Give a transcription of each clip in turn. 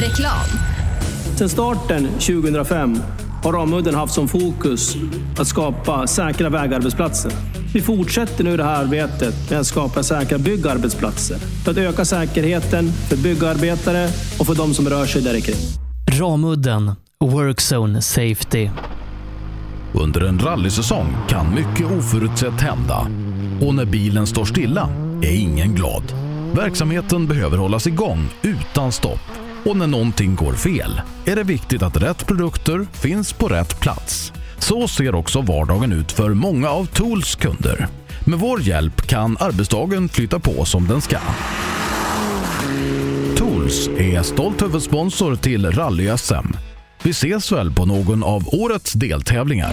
Reklam. Sedan starten 2005 har Ramudden haft som fokus att skapa säkra vägarbetsplatser. Vi fortsätter nu det här arbetet med att skapa säkra byggarbetsplatser för att öka säkerheten för byggarbetare och för de som rör sig där kring. Ramudden Workzone Safety. Under en rallysäsong kan mycket oförutsett hända. Och när bilen står stilla är ingen glad. Verksamheten behöver hållas igång utan stopp. Och när någonting går fel är det viktigt att rätt produkter finns på rätt plats. Så ser också vardagen ut för många av Tools kunder. Med vår hjälp kan arbetsdagen flytta på som den ska. Tools är stolt huvudsponsor till Rally-SM. Vi ses väl på någon av årets deltävlingar.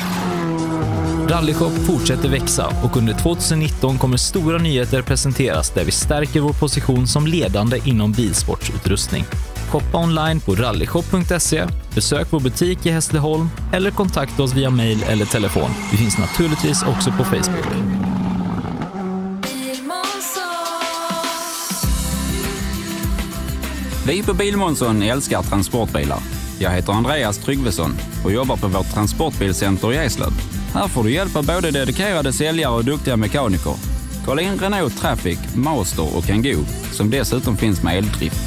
Rallyshop fortsätter växa och under 2019 kommer stora nyheter presenteras där vi stärker vår position som ledande inom bilsportsutrustning. Shoppa online på rallyshop.se, besök vår butik i Hässleholm eller kontakta oss via mail eller telefon. Vi finns naturligtvis också på Facebook. Vi på Bilmånsson älskar transportbilar. Jag heter Andreas Tryggvesson och jobbar på vårt transportbilcenter i Eslöv. Här får du hjälp av både dedikerade säljare och duktiga mekaniker. Kolla in Renault Traffic, Master och Kangoo som dessutom finns med eldrift.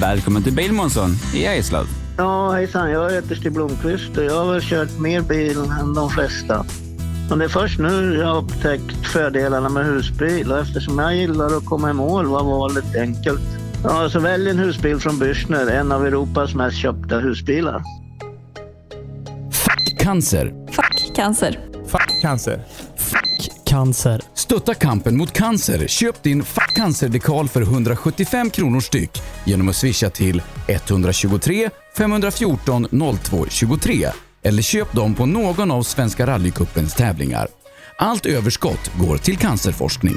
Välkommen till Bilmånsson i Eslöv. Ja, hejsan. Jag heter Stig Blomqvist och jag har väl kört mer bil än de flesta. Och det är först nu jag har upptäckt fördelarna med husbil och eftersom jag gillar att komma i mål var valet enkelt. Ja, så välj en husbil från Bürstner, en av Europas mest köpta husbilar. Cancer. Fuck cancer. Fuck cancer. Cancer. Stötta kampen mot cancer. Köp din Fuck cancer-dekal för 175 kronor styck genom att swisha till 123 514 02 23 eller köp dem på någon av Svenska rallycupens tävlingar. Allt överskott går till cancerforskning.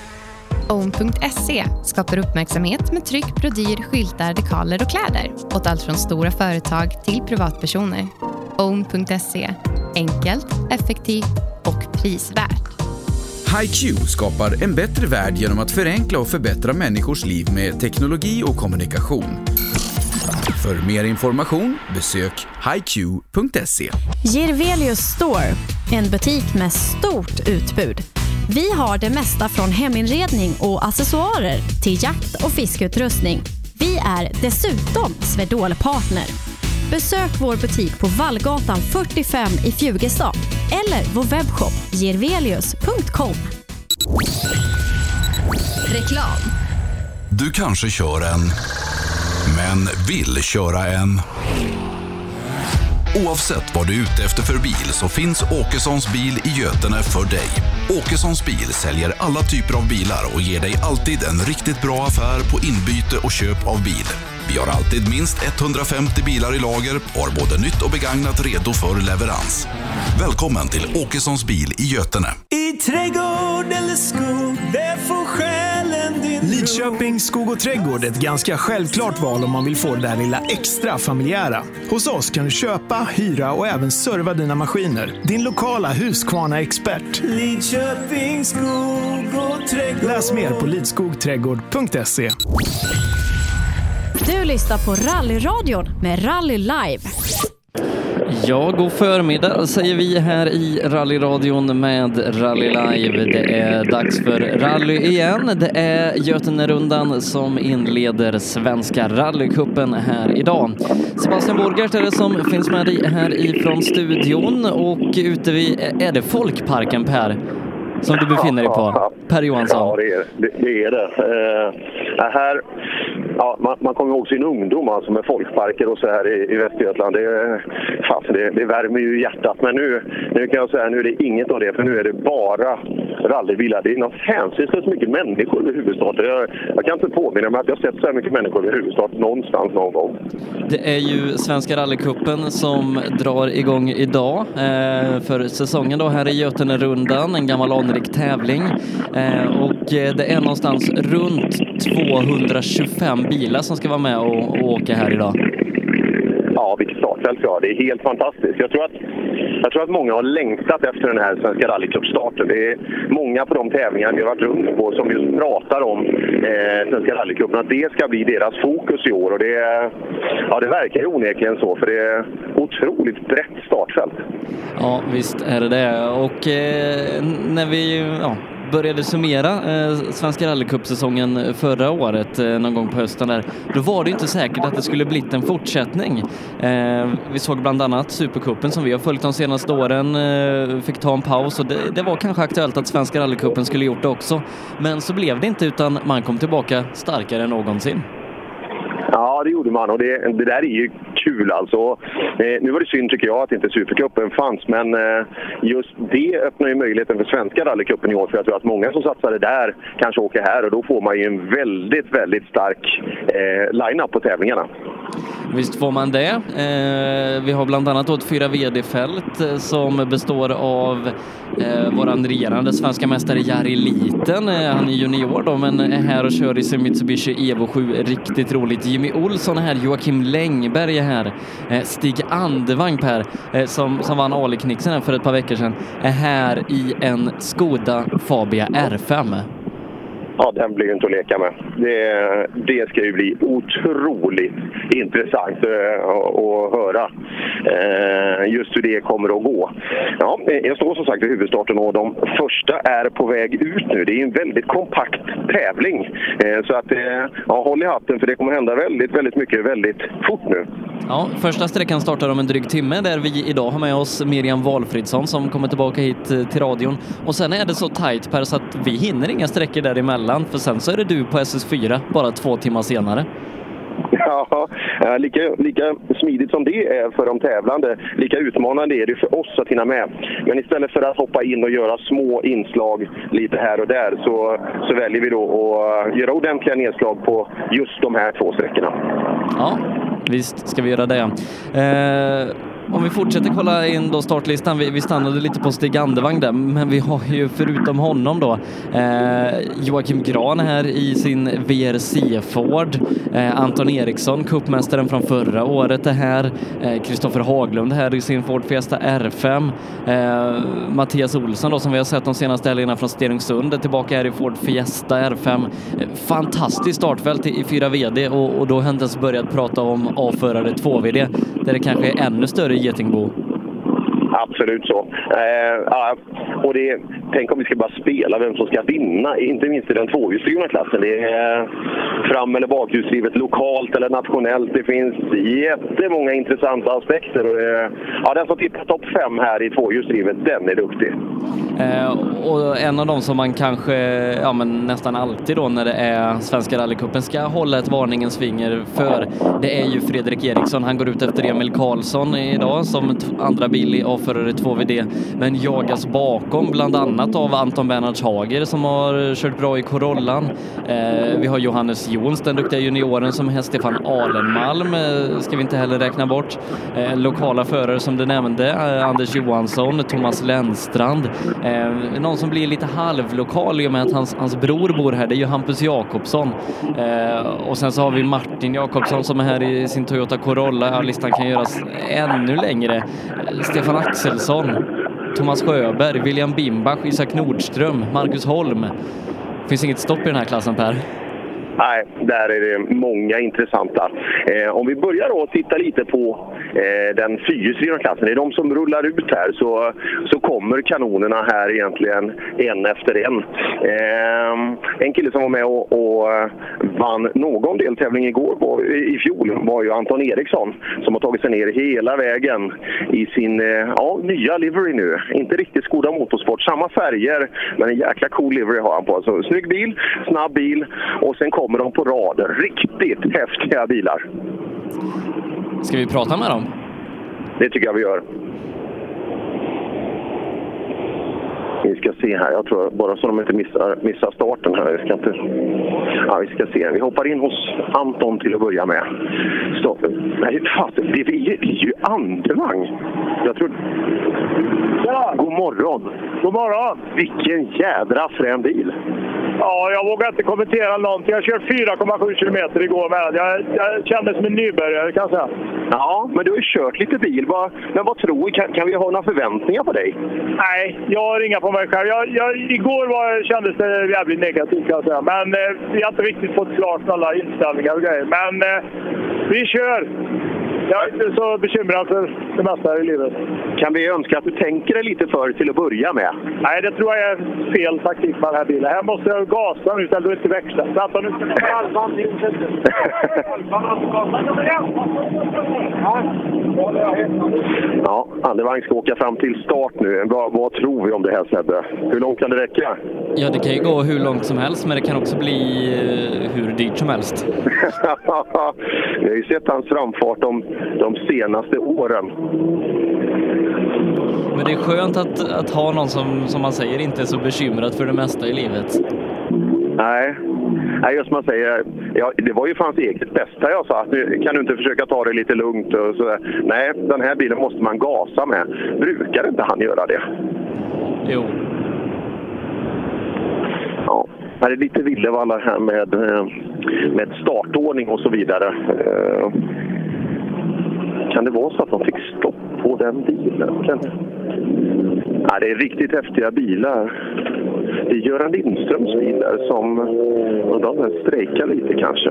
Own.se skapar uppmärksamhet med tryck, brodyr, skyltar, dekaler och kläder åt allt från stora företag till privatpersoner. Own.se enkelt, effektivt och prisvärt. HiQ skapar en bättre värld genom att förenkla och förbättra människors liv med teknologi och kommunikation. För mer information besök hiq.se. Girvelius Store, en butik med stort utbud. Vi har det mesta från heminredning och accessoarer till jakt och fiskeutrustning. Vi är dessutom Swedol-partner. Besök vår butik på Vallgatan 45 i Fjugestad eller vår webbshop girvelius.com. Reklam. Du kanske kör en, men vill köra en. Oavsett vad du är ute efter för bil så finns Åkessons bil i Götene för dig. Åkessons bil säljer alla typer av bilar och ger dig alltid en riktigt bra affär på inbyte och köp av bil. Vi har alltid minst 150 bilar i lager och har både nytt och begagnat redo för leverans. Välkommen till Åkessons bil i Götene. I trädgård eller skog, det får själen din Lidköping skog och trädgård är ett ganska självklart val om man vill få det där lilla extra familjära. Hos oss kan du köpa, hyra och även serva dina maskiner. Din lokala Husqvarna-expert. Lidköping skog och trädgård. Läs mer på lidskogträdgård.se. Du lyssnar på Rallyradion med Rally Live. Ja, god förmiddag säger vi här i rallyradion med Rally Live. Det är dags för rally igen. Det är Götenerundan som inleder Svenska rallycupen här idag. Sebastian Borgert är det som finns med dig här ifrån studion och ute vid, är det Folkparken Per? Som du befinner dig på? Per Johansson? Ja, det är det. det, är det. Eh, här, ja, man, man kommer ihåg sin ungdom alltså med folkparker och så här i, i Västergötland. Det, fast det, det värmer ju hjärtat. Men nu, nu kan jag säga nu är det inget av det, för nu är det bara rallybilar. Det är något hänsynslöst mycket människor vid huvudstaden. Jag, jag kan inte påminna mig att jag sett så här mycket människor vid huvudstaden någonstans någon gång. Det är ju Svenska rallycupen som drar igång idag eh, för säsongen då här i Götenerundan, en gammal anrik tävling. Eh, och eh, det är någonstans runt 225 bilar som ska vara med och, och åka här idag. Ja, vilket startfält vi har. Det är helt fantastiskt. Jag tror, att, jag tror att många har längtat efter den här Svenska rallycupstarten. Det är många på de tävlingar vi har varit runt på som just pratar om eh, Svenska rallycupen, att det ska bli deras fokus i år. Och det, ja, det verkar ju onekligen så, för det är otroligt brett startfält. Ja, visst är det det. Och eh, när vi ja, började summera eh, Svenska rallycupsäsongen förra året, eh, någon gång på hösten där, då var det inte säkert att det skulle blivit en fortsättning. Eh, vi såg bland annat Supercupen som vi har följt de senaste åren, eh, fick ta en paus och det, det var kanske aktuellt att Svenska rallycupen skulle gjort det också. Men så blev det inte utan man kom tillbaka starkare än någonsin. Ja, det gjorde man och det, det där är ju kul alltså. Eh, nu var det synd tycker jag att inte Supercupen fanns, men eh, just det öppnar ju möjligheten för svenska rallycupen i år. För jag tror att många som satsade där kanske åker här och då får man ju en väldigt, väldigt stark eh, line-up på tävlingarna. Visst får man det. Eh, vi har bland annat ett fyra VD-fält eh, som består av eh, våran regerande svenska mästare Jari Liten. Eh, han är junior då, men är här och kör i sin Mitsubishi Evo 7. Riktigt roligt. Jimmy Olsson är här, Joakim Längberg är här, eh, Stig Andevang Per, eh, som, som vann Ali-knixen för ett par veckor sedan, är här i en Skoda Fabia R5. Ja, den blir ju inte att leka med. Det, det ska ju bli otroligt intressant eh, att höra eh, just hur det kommer att gå. Ja, jag står som sagt i huvudstarten och de första är på väg ut nu. Det är en väldigt kompakt tävling. Eh, så att, ja, håll i hatten för det kommer hända väldigt, väldigt mycket väldigt fort nu. Ja, första sträckan startar om en dryg timme där vi idag har med oss Miriam Valfridsson som kommer tillbaka hit till radion. Och sen är det så tajt Per så att vi hinner inga sträckor däremellan för sen så är det du på SS4 bara två timmar senare. Ja, lika, lika smidigt som det är för de tävlande, lika utmanande är det för oss att hinna med. Men istället för att hoppa in och göra små inslag lite här och där så, så väljer vi då att göra ordentliga nedslag på just de här två sträckorna. Ja, visst ska vi göra det. Eh, om vi fortsätter kolla in då startlistan, vi, vi stannade lite på Stig Andevang där, men vi har ju förutom honom då eh, Joakim Gran här i sin VRC Ford, eh, Anton Eriksson, cupmästaren från förra året är här, Kristoffer eh, Haglund här i sin Ford Fiesta R5, eh, Mattias Olsson då som vi har sett de senaste helgerna från Stenungsund är tillbaka här i Ford Fiesta R5. Eh, Fantastiskt startfält i, i 4 VD och, och då har inte ens börjat prata om avförare 2 VD där det kanske är ännu större getingbo. Absolut så. Eh, och det, tänk om vi ska bara spela vem som ska vinna, inte minst i den tvåhjulsdrivna klassen. Det är eh, fram eller bakhjulsdrivet, lokalt eller nationellt. Det finns jättemånga intressanta aspekter. Och det, ja, den som tippar topp fem här i tvåhjulsdrivet, den är duktig. Eh, och en av dem som man kanske, ja men nästan alltid då när det är Svenska rallycupen ska hålla ett varningens finger för, det är ju Fredrik Eriksson. Han går ut efter Emil Karlsson idag som andra bil i förare 2VD, men jagas bakom bland annat av Anton Bernhards Hager som har eh, kört bra i Corollan. Eh, vi har Johannes Jons, den duktiga junioren som häst. Stefan Alenmalm, eh, ska vi inte heller räkna bort. Eh, lokala förare som du nämnde, eh, Anders Johansson, Thomas Lennstrand. Eh, någon som blir lite halvlokal i och med att hans, hans bror bor här, det är ju Hampus Jakobsson. Eh, och sen så har vi Martin Jakobsson som är här i sin Toyota Corolla. Ja, listan kan göras ännu längre. Eh, Stefan Axelsson, Thomas Sjöberg, William Bimbach, Isak Nordström, Marcus Holm. Det Finns inget stopp i den här klassen Per. Nej, där är det många intressanta. Eh, om vi börjar då titta lite på eh, den fyrhjulsdrivna klassen. Det är de som rullar ut här så, så kommer kanonerna här egentligen en efter en. Eh, en kille som var med och, och eh, vann någon deltävling igår var, i fjol var ju Anton Eriksson som har tagit sig ner hela vägen i sin eh, ja, nya livery nu. Inte riktigt Skoda Motorsport, samma färger men en jäkla cool livery har han på. Alltså, snygg bil, snabb bil och sen kommer de på rad. Riktigt häftiga bilar. Ska vi prata med dem? Det tycker jag vi gör. Vi ska se här, jag tror bara så de inte missar, missar starten här. Vi ska, inte... ja, vi ska se. Vi hoppar in hos Anton till att börja med. Stopp. Nej, fan, det är ju, det är ju andevagn. Jag tror... Ja. God morgon! God morgon! Vilken jädra frän bil! Ja, jag vågar inte kommentera någonting. Jag kört 4,7 kilometer igår med. Jag, jag kände som en nybörjare kan jag säga. Ja, men du har ju kört lite bil. Vad- Men vad tror du? Kan, kan vi ha några förväntningar på dig? Nej, jag har inga på mig själv. Jag, jag, igår var, kändes det jävligt negativt kan jag säga. Men eh, vi har inte riktigt fått klart alla inställningar och grejer. Men eh, vi kör! Jag är inte så bekymrad för det mesta i livet. Kan vi önska att du tänker dig lite för till att börja med? Nej, det tror jag är fel taktik med den här bilen. Här måste jag gasa nu istället för att inte växla. Vänta nu. Halvan, Ja, andevagn ska åka fram till start nu. Vad, vad tror vi om det här Sebbe? Hur långt kan det räcka? Ja, det kan ju gå hur långt som helst, men det kan också bli eh, hur dyrt som helst. Vi har ju sett hans framfart de, de senaste åren. Men det är skönt att, att ha någon som, som man säger, inte är så bekymrad för det mesta i livet. Nej, Nej just man säger, ja, det var ju för hans eget bästa jag sa. att Nu kan du inte försöka ta det lite lugnt och sådär. Nej, den här bilen måste man gasa med. Brukar inte han göra det? Jo. Ja, det är lite Villevalla här med, eh, med startordning och så vidare. Kan det vara så att de fick stopp på den bilen? Kan... Ja, det är riktigt häftiga bilar. Det är Göran Lindströms bilar som undrar om den strejkar lite kanske.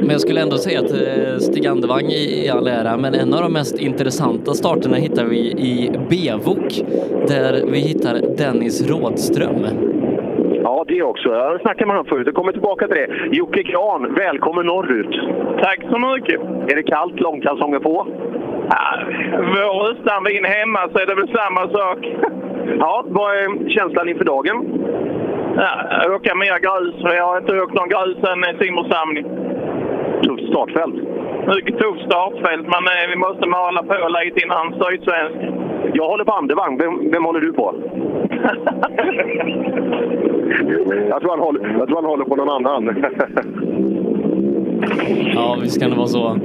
Men jag skulle ändå säga att eh, Stig Andevang i i all ära, men en av de mest intressanta starterna hittar vi i Bevok, där vi hittar Dennis Rådström. Ja, det också. Jag snackade med honom förut. Jag kommer tillbaka till det. Jocke Gran, välkommen norrut. Tack så mycket. Är det kallt? Långkalsonger på? Ja, vår utan vin hemma så är det väl samma sak. Ja, vad är känslan inför dagen? Ja, åka mer grus, för jag har inte åkt någon grus sen Simrishamn. Tufft startfält. Mycket tufft startfält, men eh, vi måste mala på lite innan Sydsvensk. Jag håller på andevagn. Vem, vem håller du på? jag, tror han håller, jag tror han håller på någon annan. Ja, visst kan det vara så.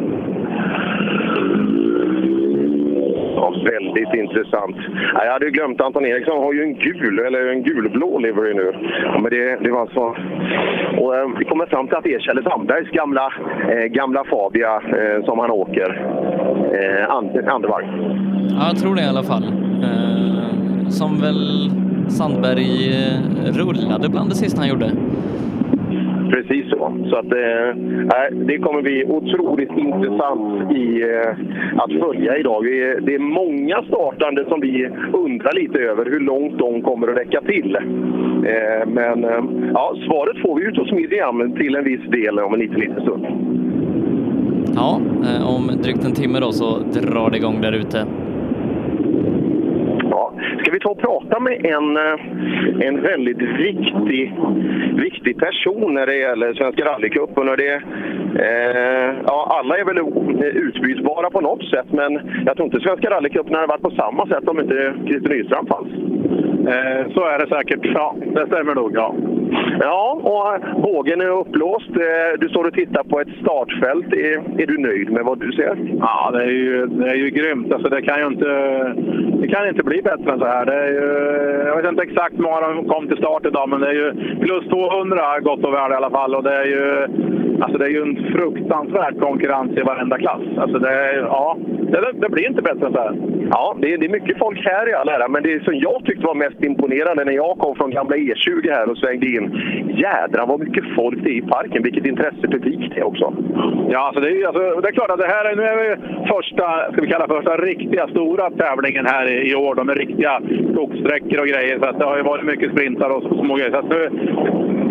Ja, väldigt intressant. Ja, jag hade glömt Anton Eriksson har ju en gul, eller en gulblå livery nu. Men det, det var alltså... Och, eh, vi kommer fram till att det är Kjelle Sandbergs gamla, eh, gamla Fabia eh, som han åker. Eh, and, andevagn. Ja, jag tror det i alla fall. Eh, som väl Sandberg eh, rullade bland det sista han gjorde. Precis så. Så att, eh, det kommer bli otroligt intressant i, eh, att följa idag. Vi Det är många startande som vi undrar lite över hur långt de kommer att räcka till. Eh, men eh, ja, svaret får vi ut hos Miriam till en viss del om en liten, liten stund. Ja, eh, om drygt en timme då så drar det igång där ute. Ska vi ta och prata med en, eh, en väldigt viktig, viktig person när det gäller Svenska rallycupen? Och det, eh, ja, alla är väl utbytbara på något sätt, men jag tror inte Svenska rallycupen hade varit på samma sätt om inte Christer Nyström fanns. Eh, så är det säkert. Ja, det stämmer nog. Ja. Ja, och bågen är upplåst. Eh, Du står och tittar på ett startfält. Är, är du nöjd med vad du ser? Ja, det är ju, det är ju grymt. Alltså, det, kan ju inte, det kan inte bli bättre än så här. Det är ju, jag vet inte exakt hur många de kom till start idag, men det är ju plus 200 gott och väl i alla fall. Och det, är ju, alltså, det är ju en fruktansvärd konkurrens i varenda klass. Alltså, det ja, det, det blir inte bättre än så här. Ja, det är, det är mycket folk här i all ära, men det som jag tyckte var mest imponerande när jag kom från gamla E20 här och svängde in. Jädrar vad mycket folk det är i parken. Vilket intresse publik det är också. Ja, alltså det, är, alltså, det är klart att det här är, nu är vi första, ska vi kalla första riktiga stora tävlingen här i, i år då, med riktiga skogssträckor och grejer. Så att det har ju varit mycket sprintar och så- små grejer. Så att nu,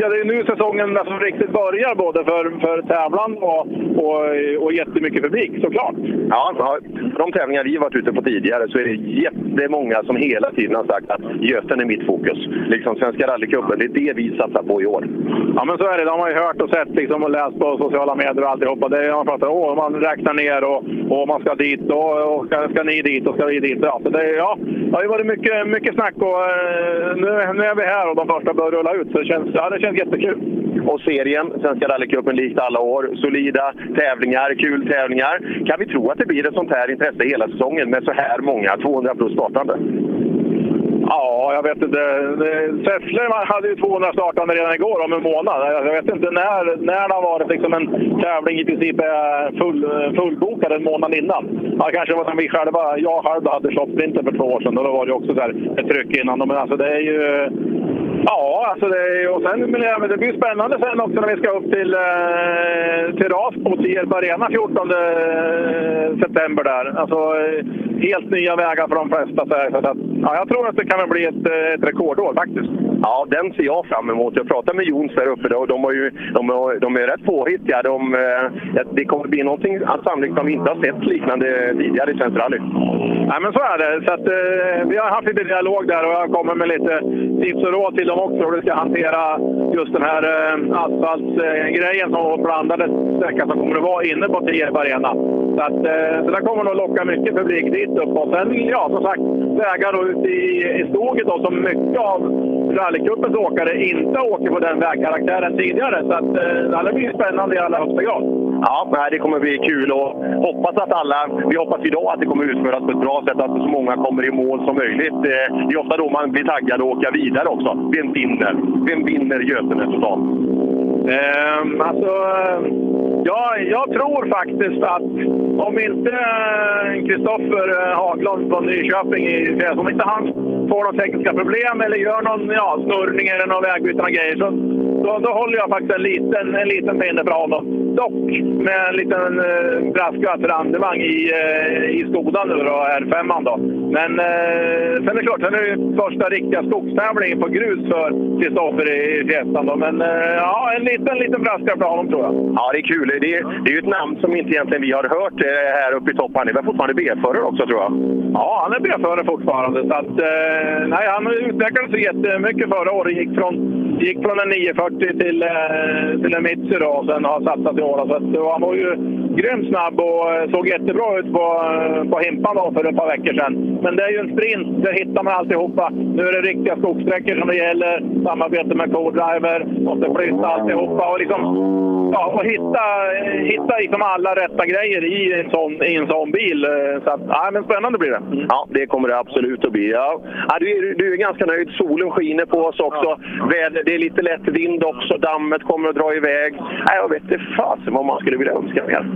ja, det är nu säsongen alltså riktigt börjar både för, för tävlan och, och, och jättemycket publik såklart. Ja, ja, de tävlingar vi varit ute på tidigare så är det jättemånga som hela tiden har sagt att Göten är mitt fokus. Liksom Svenska rallycupen, det är det vi satsar på i år. Ja, men så är det. De har ju hört och sett liksom, och läst på sociala medier och alltihopa. Det är, man pratar om man räknar ner och, och man ska dit och, och ska, ska ni dit och ska vi dit. Ja, så det, ja, det har ju varit mycket, mycket snack och eh, nu, nu är vi här och de första börjar rulla ut. Så det känns, ja, det känns jättekul. Och serien, Svenska rallycupen, likt alla år. Solida tävlingar, kul tävlingar. Kan vi tro att det blir ett sånt här intresse hela säsongen med så här många 200 plus startande? Ja, jag vet inte. Säffle hade ju 200 startande redan igår om en månad. Jag vet inte när, när det har varit liksom en tävling i princip är full, fullbokad en månad innan. Ja, kanske var när vi själva, jag själv hade shopsprinten för två år sedan och då var det också så här ett tryck innan. Men alltså det är ju... Ja, alltså det, och sen, men det- blir spännande sen också när vi ska upp till, eh, till Rasbo, Tierp Arena 14 september där. Alltså eh, helt nya vägar för de flesta. Så, här, så att, ja, jag tror att det kan bli ett, eh, ett rekordår faktiskt. Ja, den ser jag fram emot. Jag pratade med Jons där uppe och de, har ju, de, har, de är rätt påhittiga. De, eh, ja, det kommer bli någonting sannolikt som vi inte har sett liknande tidigare i Svenskt rally. Nej, men så är det. Så att, eh, vi har haft lite dialog där och jag kommer med lite tips och råd till dem också hur de ska hantera just den här eh, asfaltsgrejen som blandade sträckan som kommer att vara inne på Tierp Arena. Så, att, eh, det där kommer nog locka mycket publik dit upp. Och sen, ja, som sagt, vägar ut ute i, i skogen då, som mycket av rallycupens åkare inte åker på den vägkaraktären tidigare. Så att, eh, det blir spännande i allra högsta grad. Ja, det kommer bli kul och hoppas att alla, vi hoppas idag att det kommer utföras på ett bra sätt, att så många kommer i mål som möjligt. Eh, det är ofta då man blir taggad att åka vidare också. Vem vinner? Vem vinner Götene totalt? Ehm, alltså, eh, ja, jag tror faktiskt att om inte eh, Kristoffer eh, Haglund från Nyköping, om inte han får några tekniska problem eller gör någon ja, snurrning eller någon vägbyte och grejer, så då, då håller jag faktiskt en liten, en liten pinne för honom. Dock med en liten eh, brasklapp för andevagn i, eh, i Skoda nu då, R5 då. Men eh, sen är det klart, sen är det första riktiga skogstävlingen på grus för Kristoffer i, i Fiestan då. Men eh, ja, en liten, liten brasklapp för honom tror jag. Ja, det är kul. Det är, det är ju ett namn som inte egentligen vi har hört eh, här uppe i topp. Han är väl fortfarande B-förare också tror jag? Ja, han är B-förare fortfarande. Så att, eh, nej, han utvecklade sig jättemycket förra året. Gick från, gick från en 940 till, eh, till en Mitsu då, och sen har satsat i år. Så att, han var ju grymt snabb och eh, såg jättebra ut på, eh, på Himpan då för ett par veckor sedan. Men det är ju en sprint, där hittar man alltihopa. Nu är det riktiga skogssträckor som det gäller. Samarbete med co-driver, måste flytta alltihopa och liksom ja, och hitta, hitta liksom alla rätta grejer i en sån, i en sån bil. Eh, Så att, ja, men spännande blir det. Ja, det kommer det absolut att bli. Ja. Ja, du, är, du är ganska nöjd. Solen skiner på oss också. Väder, det är lite lätt vind också. Dammet kommer att dra iväg. Nej, jag vet inte fasen vad man skulle vilja önska mer.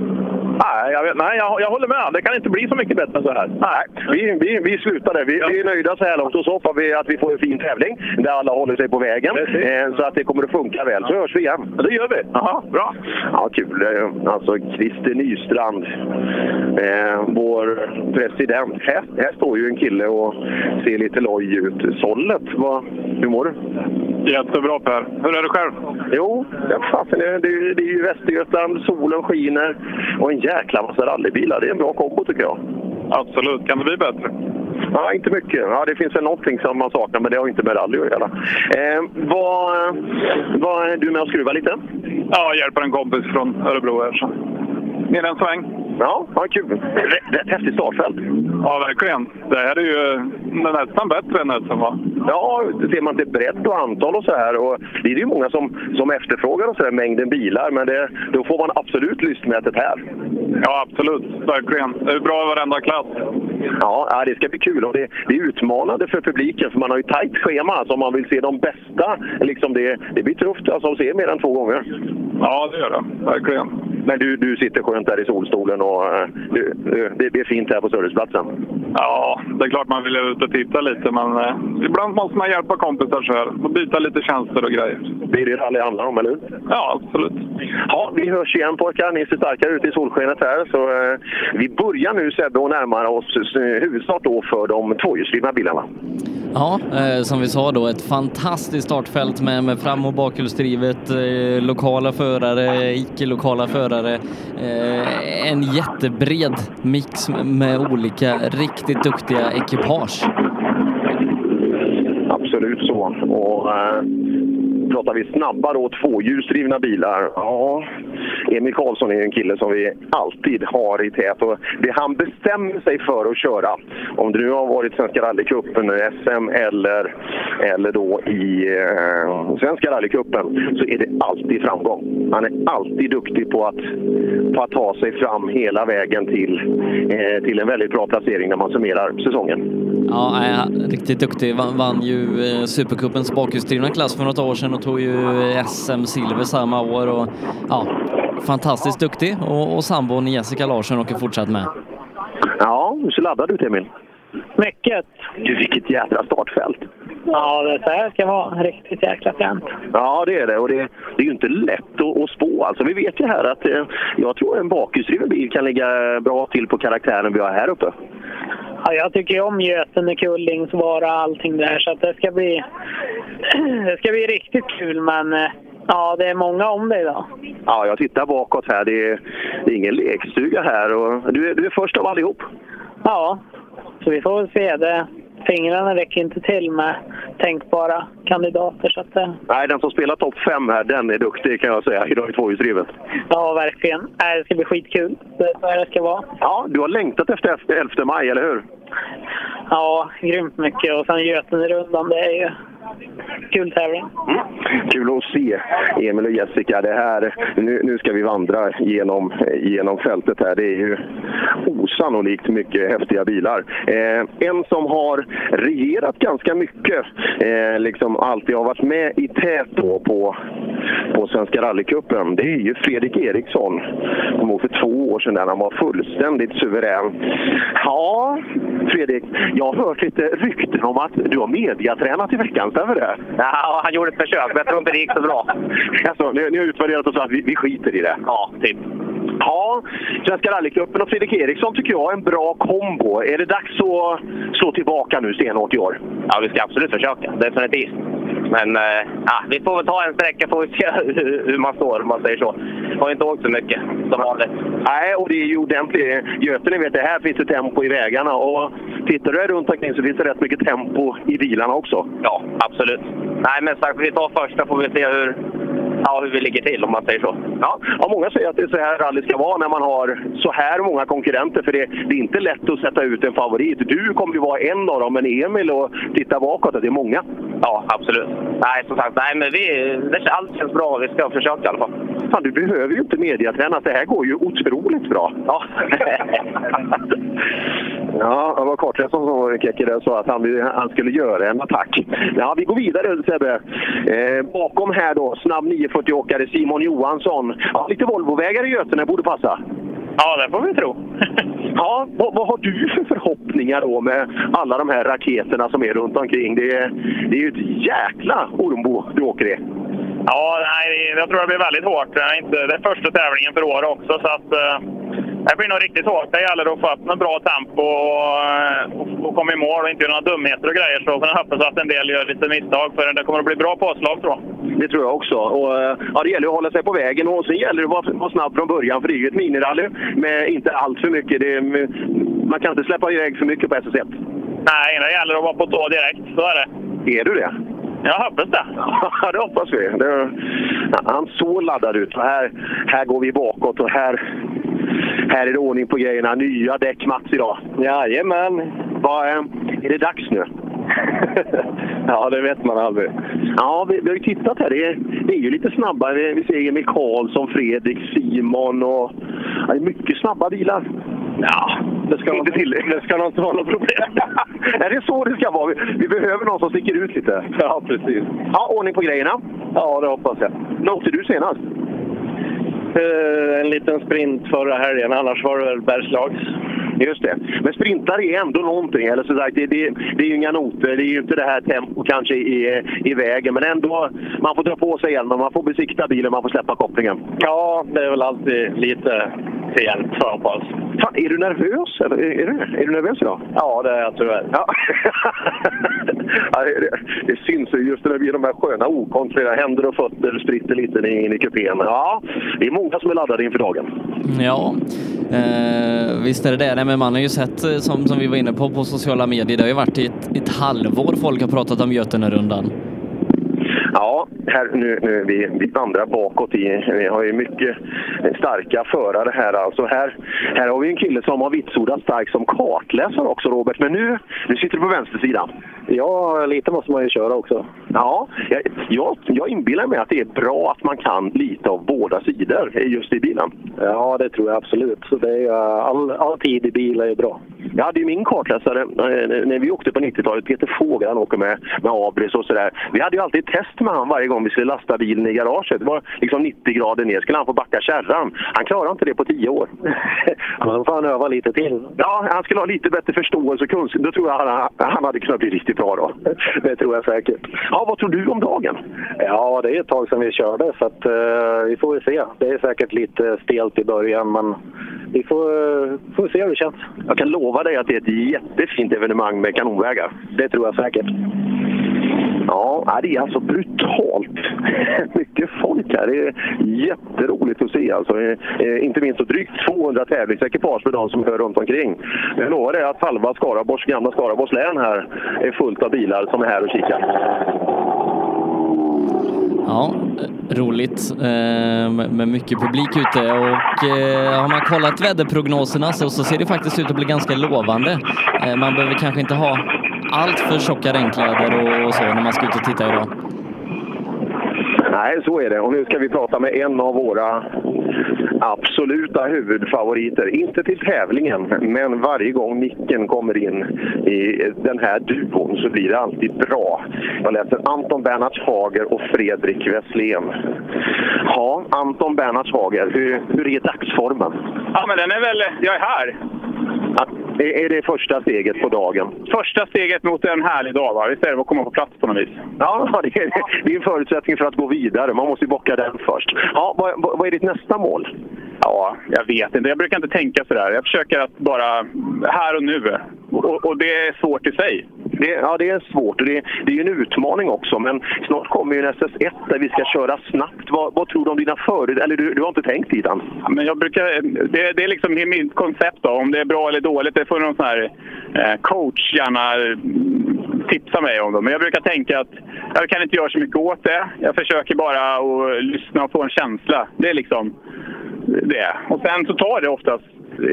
Nej, jag, nej jag, jag håller med. Det kan inte bli så mycket bättre än så här. Nej, vi, vi, vi slutar där. Vi, vi är nöjda så här långt och så hoppas vi att vi får en fin tävling där alla håller sig på vägen. Eh, så att det kommer att funka väl. Så hörs vi igen. Det gör vi. Aha, bra. Ja, kul. Eh, Alltså Christer Nystrand, eh, vår president. Här, här står ju en kille och ser lite loj ut. Sollet, vad, hur mår du? Jättebra Per. Hur är det själv? Jo, ja, fasen, det, det, det är ju Västergötland, solen skiner och en jäkla massa rallybilar. Det är en bra kombo tycker jag. Absolut. Kan det bli bättre? Ja, inte mycket. Ja, det finns väl någonting som man saknar, men det har inte med rally att göra. Eh, vad, vad, är du med och skruva lite? Ja, jag hjälper en kompis från Örebro här. Så. Ner en sväng. Ja, ja kul. Rätt, rätt häftigt startfält. Ja, verkligen. Det här är ju nästan bättre än SM, va? Ja, ser man till bredd och antal och så här. Och det är ju många som, som efterfrågar och så här, mängden bilar, men det, då får man absolut lystmätet här. Ja, absolut. Verkligen. Det är bra i varenda klass. Ja, det ska bli kul och det, det är utmanande för publiken för man har ju tajt schema. Så om man vill se de bästa, liksom det, det blir tufft alltså, att se mer än två gånger. Ja, det gör det. Verkligen. Men du, du sitter skönt där i solstolen och eh, det, det är fint här på serviceplatsen. Ja, det är klart man vill ut och titta lite, men eh, ibland måste man hjälpa kompisar så här och byta lite tjänster och grejer. Det är det rally handlar om, eller hur? Ja, absolut. Ja, vi hörs igen pojkar. Ni ser starkare ut i solskenet här. Så, eh, vi börjar nu Sebbe och närmar oss huvudstart då för de tvåhjulsdrivna bilarna. Ja, eh, som vi sa då, ett fantastiskt startfält med, med fram och bakhjulsdrivet, eh, lokala förare, icke-lokala förare. Eh, Eh, en jättebred mix med olika riktigt duktiga ekipage. Absolut så. Och, eh, pratar vi snabba då, tvåhjulsdrivna bilar. Ja, Emil Karlsson är en kille som vi alltid har i tät. Och det han bestämmer sig för att köra, om det nu har varit Svenska rallycupen, SM eller, eller då i eh, Svenska rallycupen, så är det alltid framgång. Han är alltid duktig på att, på att ta sig fram hela vägen till, eh, till en väldigt bra placering när man summerar säsongen. Ja, riktigt duktig. Vann, vann ju eh, Supercupens bakhjulsdrivna klass för något år sedan och tog ju SM-silver samma år. Och, ja, fantastiskt duktig och, och sambon Jessica Larsson åker fortsatt med. Ja, hur ser laddad ut Emil? Mycket. Du, vilket jädra startfält! Ja, det så här ska vara. Riktigt jäkla fränt. Ja, det är det. Och det, det är ju inte lätt att, att spå. Alltså, vi vet ju här att eh, jag tror en bakhjulsdriven bil kan ligga bra till på karaktären vi har här uppe. Ja, jag tycker om Götene, Kullingsvara, allting där. Så att det ska bli... det ska bli riktigt kul, men... eh, Ja, det är många om det idag. Ja, jag tittar bakåt här. Det är, det är ingen lekstuga här. Och du, är, du är först av allihop. Ja, så vi får väl se. Det, fingrarna räcker inte till med tänkbara kandidater. Så att, eh, Nej, den som spelar topp fem här, den är duktig kan jag säga. Idag i tvåhjulsdrivet. ja, verkligen. Nej, det ska bli skitkul. Det är så här det ska vara. Ja, du har längtat efter 11 maj, eller hur? Ja, grymt mycket. Och sen Götenerundan, det är ju kul tävling. Kul att se Emil och Jessica. Det här, nu, nu ska vi vandra genom, genom fältet här. Det är ju osannolikt mycket häftiga bilar. Eh, en som har regerat ganska mycket, eh, liksom alltid har varit med i tät då på, på Svenska rallycupen, det är ju Fredrik Eriksson. Ihåg för två år sedan när han var fullständigt suverän. Ja, Fredrik, jag har hört lite rykten om att du har mediatränat i veckan, stämmer det? Ja, han gjorde ett försök, men jag tror inte det gick så bra. Alltså, ni, ni har utvärderat och sagt att vi, vi skiter i det? Ja, typ. Ja, Svenska rallycupen och Fredrik Eriksson tycker jag är en bra kombo. Är det dags att slå tillbaka nu stenhårt i år? Ja, vi ska absolut försöka. Definitivt. Men eh, ja, vi får väl ta en sträcka får vi se hur, man står, om man säger så. Har inte åkt så mycket, som vanligt. Nej, och det är ju ordentligt. Götene vet det, här finns det tempo i vägarna. Och tittar du runt omkring så finns det rätt mycket tempo i bilarna också. Ja, absolut. Nej, men sagt, vi tar första får vi se hur, ja, hur vi ligger till, om man säger så. Ja, ja, många säger att det är så här rally ska vara när man har så här många konkurrenter. För det, det är inte lätt att sätta ut en favorit. Du kommer ju vara en av dem, men Emil och titta bakåt, det är många. Ja, absolut. Nej, som sagt, nej, men vi, det, allt känns bra. Vi ska försöka i alla fall. Fan, du behöver ju inte mediaträna. Det här går ju otroligt bra. Ja. Ja, det var Karträsson som var där sa att han, han skulle göra en attack. Ja, vi går vidare Sebbe. Eh, bakom här då, snabb 940-åkare Simon Johansson. Ja, lite Volvovägar i Götene borde passa. Ja, det får vi tro. ja, vad, vad har du för förhoppningar då med alla de här raketerna som är runt omkring? Det är, det är ju ett jäkla ormbo du åker i. Ja, nej, jag tror det blir väldigt hårt. Det är, inte, det är första tävlingen för år också, så att, eh, det blir nog riktigt hårt. Det gäller att få upp en bra tempo och, och, komma i mål och inte göra några dumheter och grejer. Så får jag hoppas att en del gör lite misstag, för det kommer att bli bra påslag tror jag. Det tror jag också. Och, eh, ja, det gäller att hålla sig på vägen och sen gäller det att vara, vara snabb från början. För det är ju ett minirally med inte allt för mycket. Det är, man kan inte släppa iväg för mycket på SS1. Nej, det gäller att vara på tå direkt. Så är det. Är du det? Jag hoppas det. Ja, det hoppas vi. Det, han såg laddad ut. Här, här går vi bakåt och här, här är det ordning på grejerna. Nya däck Mats idag. Jajamän. Vad, eh, är det dags nu? ja, det vet man aldrig. Ja, vi, vi har ju tittat här. Det är, det är ju lite snabbare. Vi, vi ser Emil Karlsson, Fredrik, Simon och... Ja, det är mycket snabba bilar. Ja, det ska, inte till. det ska nog inte vara något problem. Nej, det är så det ska vara. Vi, vi behöver någon som sticker ut lite. Ja, precis. Ja, ordning på grejerna. Ja, det hoppas jag. När åkte du senast? eh, en liten sprint förra helgen, annars var det väl Bergslags. Just det. Men sprintar är ändå någonting. Eller så sagt, det, det, det är ju inga noter, det är ju inte det här tempo kanske i, i vägen. Men ändå, man får dra på sig hjälmen, man får besikta bilen, man får släppa kopplingen. Ja, det är väl alltid lite till hjälp för hoppas. Fan, är du nervös? Eller? Är, är, du, är du nervös idag? Ja, det är jag tyvärr. Ja. ja, det, det syns ju just när det blir de här sköna okontrollerade händer och fötter spritter lite in i kupén. Ja, det är många som är laddade inför dagen. Ja, eh, visst är det det. Nej, men man har ju sett, eh, som, som vi var inne på, på sociala medier, det har ju varit i ett, ett halvår folk har pratat om Götenerundan. Ja, här, nu, nu, vi, vi vandrar bakåt. I, vi har ju mycket starka förare här. Alltså här, här har vi en kille som har vitsordat starkt som kartläsare också, Robert. Men nu, nu sitter du på vänster sida. Ja, lite måste man ju köra också. Ja, jag, jag, inbillar mig att det är bra att man kan lite av båda sidor just i bilen. Ja, det tror jag absolut. Så det är, all, all tid i bil är bra. Jag hade ju min kartläsare eh, när vi åkte på 90-talet. Peter Fågel, han åker med, med Abris och sådär. Vi hade ju alltid test med han varje gång vi skulle lasta bilen i garaget. Det var liksom 90 grader ner. skulle han få backa kärran. Han klarade inte det på 10 år. då får han öva lite till. Ja, han skulle ha lite bättre förståelse och kunskap. Då tror jag han, han hade kunnat bli riktigt bra då. Det tror jag säkert. Ja, vad tror du om dagen? Ja, det är ett tag sedan vi körde så att, uh, vi får väl se. Det är säkert lite stelt i början men vi får, uh, får se hur det känns. Jag kan lova dig att det är ett jättefint evenemang med kanonvägar. Det tror jag säkert. Ja, det är alltså brutalt mycket folk här. Det är jätteroligt att se. Alltså. Eh, inte minst så drygt 200 tävlingsekipage med de som hör runt omkring. Jag lovar dig att halva Skaraborgs, gamla Skaraborgs län här är fullt av bilar som är här och kikar. Ja, roligt eh, med mycket publik ute och eh, har man kollat väderprognoserna så, så ser det faktiskt ut att bli ganska lovande. Man behöver kanske inte ha allt för tjocka regnkläder och, så när man ska ut och titta idag. Nej, så är det. Och nu ska vi prata med en av våra absoluta huvudfavoriter. Inte till tävlingen, men varje gång Nicken kommer in i den här duon så blir det alltid bra. Jag läser Anton Bernhards Hager och Fredrik Wesslén. Ja, Anton Bernhards Hager, hur, hur är dagsformen? Ja, men den är väl... Jag är här. Ja, är det första steget på dagen? Första steget mot en härlig dag, va? Visst är det att komma på plats på något vis? Ja, det är, det är en förutsättning för att gå vidare. Man måste ju bocka den först. Ja, vad, vad är ditt nästa mål? Ja, jag vet inte. Jag brukar inte tänka sådär. Jag försöker att bara här och nu. Och, och det är svårt i sig. Det, ja, det är svårt och det, det är ju en utmaning också. Men snart kommer ju en SS1 där vi ska köra snabbt. Vad, vad tror du om dina förut? Eller du, du har inte tänkt dit än? Men jag brukar, det, det är liksom mitt koncept då. Om det är bra eller dåligt, det får någon sån här eh, coach gärna tipsa mig om. Då. Men jag brukar tänka att jag kan inte göra så mycket åt det. Jag försöker bara att lyssna och få en känsla. Det är liksom det. Och sen så tar det oftast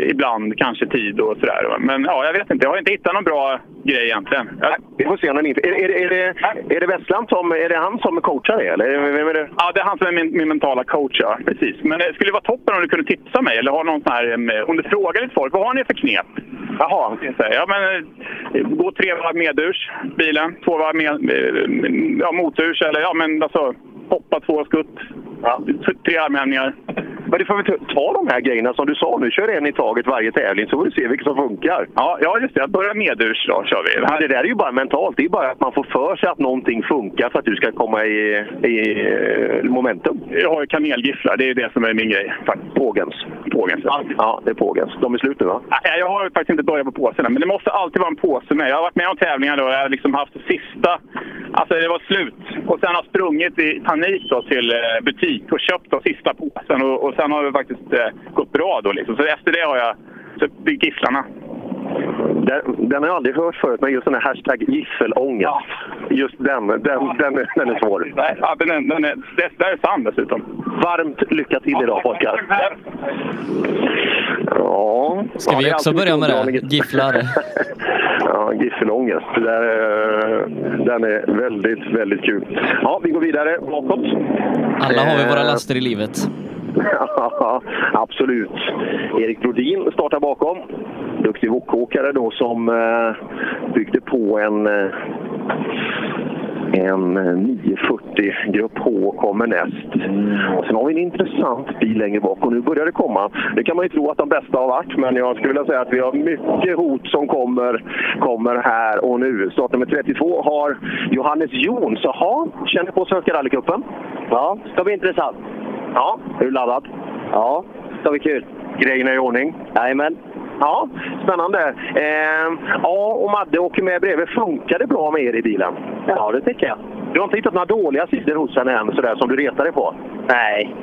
ibland kanske tid och sådär. Men ja, jag vet inte. Jag har inte hittat någon bra grej egentligen. Jag... Vi får se om den inte... Är, är, är, det, är det Westland som... Är det han som coachar dig, eller? Vem är det? Ja, det är han som är min, min mentala coach, ja. Precis. Men det skulle vara toppen om du kunde tipsa mig eller ha någon sån här... Om du frågar lite folk, vad har ni för knep? Jaha. Ja, men gå tre varv medurs, bilen. Två varv med, ja, moturs eller ja, men alltså hoppa två skutt. Ja. Tre armhävningar. Men du får väl ta de här grejerna som du sa nu. Kör en i taget varje tävling så får du se vilket som funkar. Ja, ja just det. Jag börjar medurs då, kör vi. Ja, det där är ju bara mentalt. Det är bara att man får för sig att någonting funkar för att du ska komma i, i momentum. Jag har ju kanelgifflar. Det är det som är min grej. Pågens. Pågens, ja. ja. det är Pågens. De är slut nu, va? Nej, jag har faktiskt inte börjat på påsarna, men det måste alltid vara en påse med. Jag har varit med om tävlingar då. Jag har liksom haft sista... Alltså, det var slut. Och sen har sprungit i panik då till butik och köpt de sista påsen. Och, och sen har det faktiskt eh, gått bra då liksom. Så efter det har jag köpt gifflarna. Den, den har jag aldrig hört förut, men just den här hashtag giffelångest. Ja. Just den, den, ja. den, den, den är svår. Ja, den, den är, det, det är sann dessutom. Varmt lycka till ja. idag pojkar. Ja. Ska vi också börja med det? Gifflar? ja, giffelångest. Där, den är väldigt, väldigt kul. Ja, vi går vidare bakåt. Alla har vi våra laster i livet. Absolut. Erik Brodin startar bakom. Duktig wokåkare då som eh, byggde på en, eh, En 940 Grupp H kommer näst. Och sen har vi en intressant bil längre bak och nu börjar det komma. Det kan man ju tro att de bästa har varit, men jag skulle vilja säga att vi har mycket hot som kommer, kommer här och nu. Startnummer 32 har Johannes Jons. Jaha, känner på Svenska rallycupen? Ja, ska bli intressant. Ja, är du laddad? Ja, ska bli kul. Grejerna i ordning? Jajamän. Ja, spännande. Eh, ja, och Madde åker med bredvid. Funkar det bra med er i bilen? Ja, det tycker jag. Du har inte hittat några dåliga sidor hos henne än, sådär, som du retar dig på? Nej.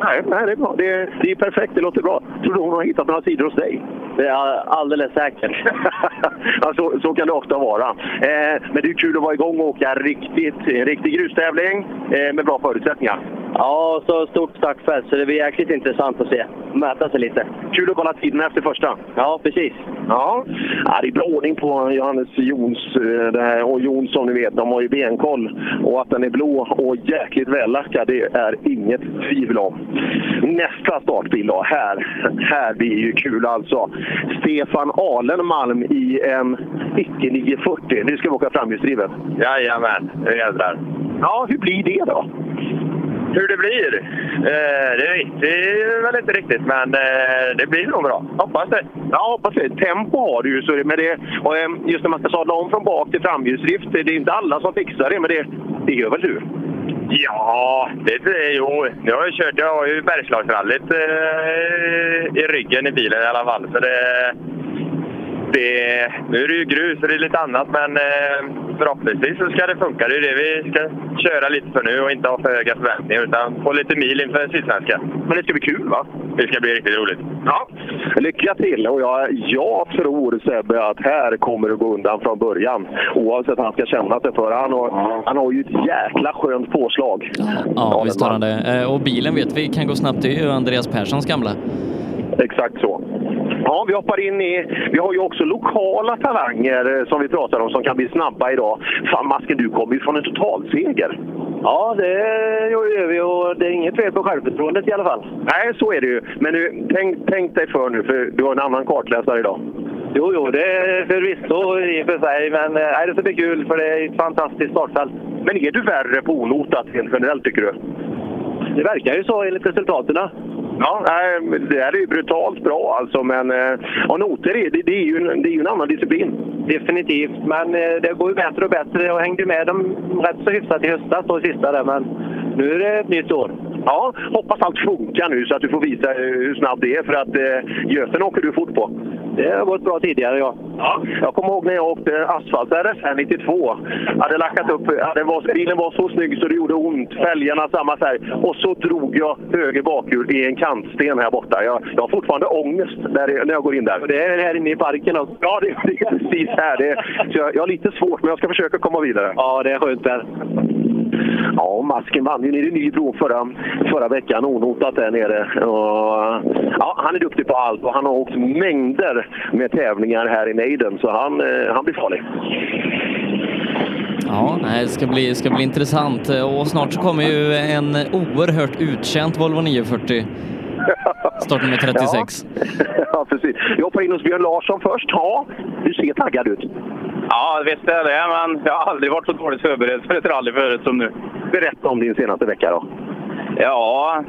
Nej, nej det är bra. Det, det är perfekt. Det låter bra. Tror du hon har hittat några sidor hos dig? Det är alldeles säkert. ja, så, så kan det ofta vara. Eh, men det är kul att vara igång och åka riktigt, en riktig grustävling eh, med bra förutsättningar. Ja, så stort startfält så det blir jäkligt intressant att se. Mäta sig lite. Kul att kolla tiden efter första. Ja, precis. Ja, ja det är bra ordning på Johannes Jons eh, det här, och Jonsson, ni vet, de har ju benkoll. Och att den är blå och jäkligt vällackad, det är inget tvivel om. Nästa startbil då, här. Här blir ju kul alltså. Stefan Alenmalm i en icke 940. Nu ska vi åka framhjulsdrivet. Jajamän, nu jädrar. Ja, hur blir det då? Hur det blir? Eh, det vet vi väl inte riktigt, men eh, det blir nog bra. Hoppas det. Ja, hoppas det. Tempo har du ju. Så det, men det, och, eh, just när man ska sadla om från bak till framhjulsdrift, det är inte alla som fixar det, men det, det gör väl du? Ja, det, det, jo. Jag har ju kört, jag har ju Bergslagsrallyt eh, i ryggen i bilen i alla fall. Så det, det, nu är det ju grus och det är lite annat, men eh, förhoppningsvis så ska det funka. Det är det vi ska köra lite för nu och inte ha för höga förväntningar utan få lite mil inför Sydsvenska. Men det ska bli kul va? Det ska bli riktigt roligt. Ja, lycka till! Och jag, jag tror Sebbe att här kommer det gå undan från början. Oavsett han ska känna sig för. Han har, han har ju ett jäkla skönt påslag. Ja, visst har han det. Eh, Och bilen vet vi kan gå snabbt. Det är ju Andreas Perssons gamla. Exakt så. Ja, vi hoppar in i... Vi har ju också lokala talanger eh, som vi pratar om som kan bli snabba idag. Fan Masken, du kommer ju från en totalseger. Ja, det gör vi och det är inget fel på självförtroendet i alla fall. Nej, så är det ju. Men nu, tänk, tänk dig för nu, för du har en annan kartläsare idag. Jo, jo, det är förvisso i och för sig, men eh, nej, det ska bli kul för det är ett fantastiskt startfält. Men är du värre på onotat rent generellt tycker du? Det verkar ju så enligt resultaten. Ja, nej, det här är ju brutalt bra alltså, men eh, ja, noter är, det, det, är ju, en- det är ju en annan disciplin. Definitivt, men eh, det går ju bättre och bättre. Jag hängde med dem rätt så hyfsat i höstas då sista där, men nu är det ett nytt år. Ja, hoppas allt funkar nu så att du får visa eh, hur snabb det är för att eh, Göten åker du fort på. Det har gått bra tidigare, ja. Ja, jag kommer ihåg när jag åkte asfalt RS här 92. Hade lackat upp, hade var, bilen var så snygg så det gjorde ont. Fälgarna samma färg. Och så drog jag höger bakhjul i en kantsten här borta. Jag, jag har fortfarande ångest där, när jag går in där. Det är här inne i parken också. Ja, det, det är precis här. Det, jag, jag har lite svårt, men jag ska försöka komma vidare. Ja, det är skönt där. Ja, Masken vann ju nere i Nybro förra, förra veckan, onotat där nere. Och, ja, han är duktig på allt och han har åkt mängder med tävlingar här i nejden, så han, eh, han blir farlig. Ja, det ska bli, ska bli intressant. Och snart så kommer ju en oerhört utkänt Volvo 940. Startnummer 36. ja, precis. Jag hoppar in hos Björn Larsson först. Ja, du ser taggad ut. Ja, visst är det, men jag har aldrig varit så dåligt förberedd för ett rally förut som nu. Berätta om din senaste vecka då. Ja,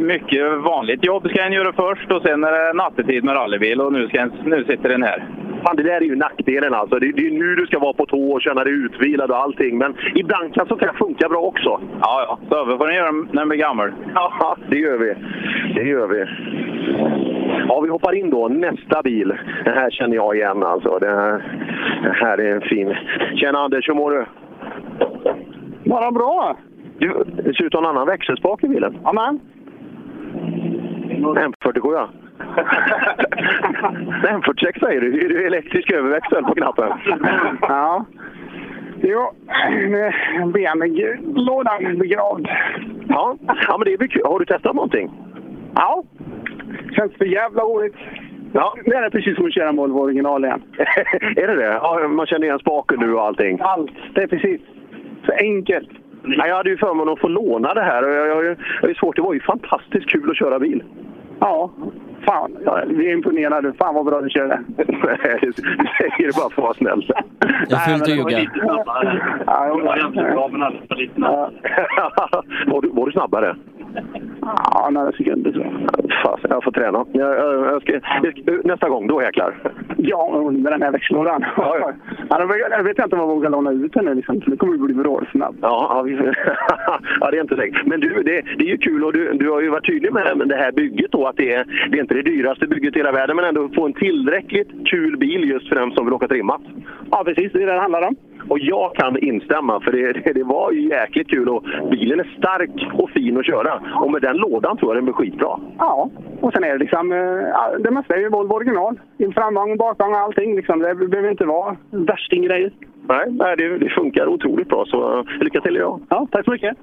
mycket vanligt jobb ska en göra först och sen är det nattetid med rallybil och nu, ska en, nu sitter den här. Fan, det där är ju nackdelen alltså. Det, det är nu du ska vara på tå och känna dig utvilad och allting. Men ibland kan sånt här funka bra också. Ja, ja. Så får den göra när den blir gammal. Ja, det gör vi. Det gör vi. Ja, vi hoppar in då. Nästa bil. Den här känner jag igen alltså. Det här, det här är en fin... Tjena Anders, hur mår du? Bara bra. Du, det ser ut att ha en annan växelspak i bilen. Amen. M47 ja. M46 säger du. Är det elektrisk överväxel på knappen? Ja. Jo, med BMW-lådan begravd. Ja, ja men det är kul. Har du testat någonting? Ja. Känns för jävla roligt. Ja. Det är precis som att köra Volvo original igen. är det det? Ja, man känner igen spaken nu och allting. Allt. Det är precis. Så enkelt. Ja, jag hade ju förmånen att få låna det här och jag, jag, jag är svårt. Det var ju fantastiskt kul att köra bil. Ja. Fan, ja, vi är imponerade. Fan vad bra du körde. Nej, du säger det bara för att vara snäll. Det är fult att ljuga. Ja, jag var ganska bra, men alldeles för lite du, var du snabbare? Ja, några sekunder tror jag. Fasen, jag får träna. Jag, jag, jag ska, jag nästa gång, då jäklar. Ja, med den här växellådan. Ja, ja. Ja, jag vet inte om jag vågar låna ut den nu. Liksom. Det kommer bli vrålsnabb. Ja, ja, vi, ja, det är inte säkert. Men du, det, det är ju kul och du, du har ju varit tydlig med det här bygget då. Att det är, det är inte det dyraste bygget i hela världen, men ändå få en tillräckligt kul bil just för den som vill åka trimmat. Ja, precis. Det är det det handlar om. Och jag kan instämma, för det, det, var ju jäkligt kul och bilen är stark och fin att köra. Och med den lådan tror jag den blir skitbra. Ja, och sen är det liksom... eh, Det mesta är ju Volvo original. Framvagn, bakvagn och allting. Liksom. Det behöver inte vara värstinggrejer. Nej, nej det, det funkar otroligt bra, så eh, lycka till idag. Ja, tack så mycket.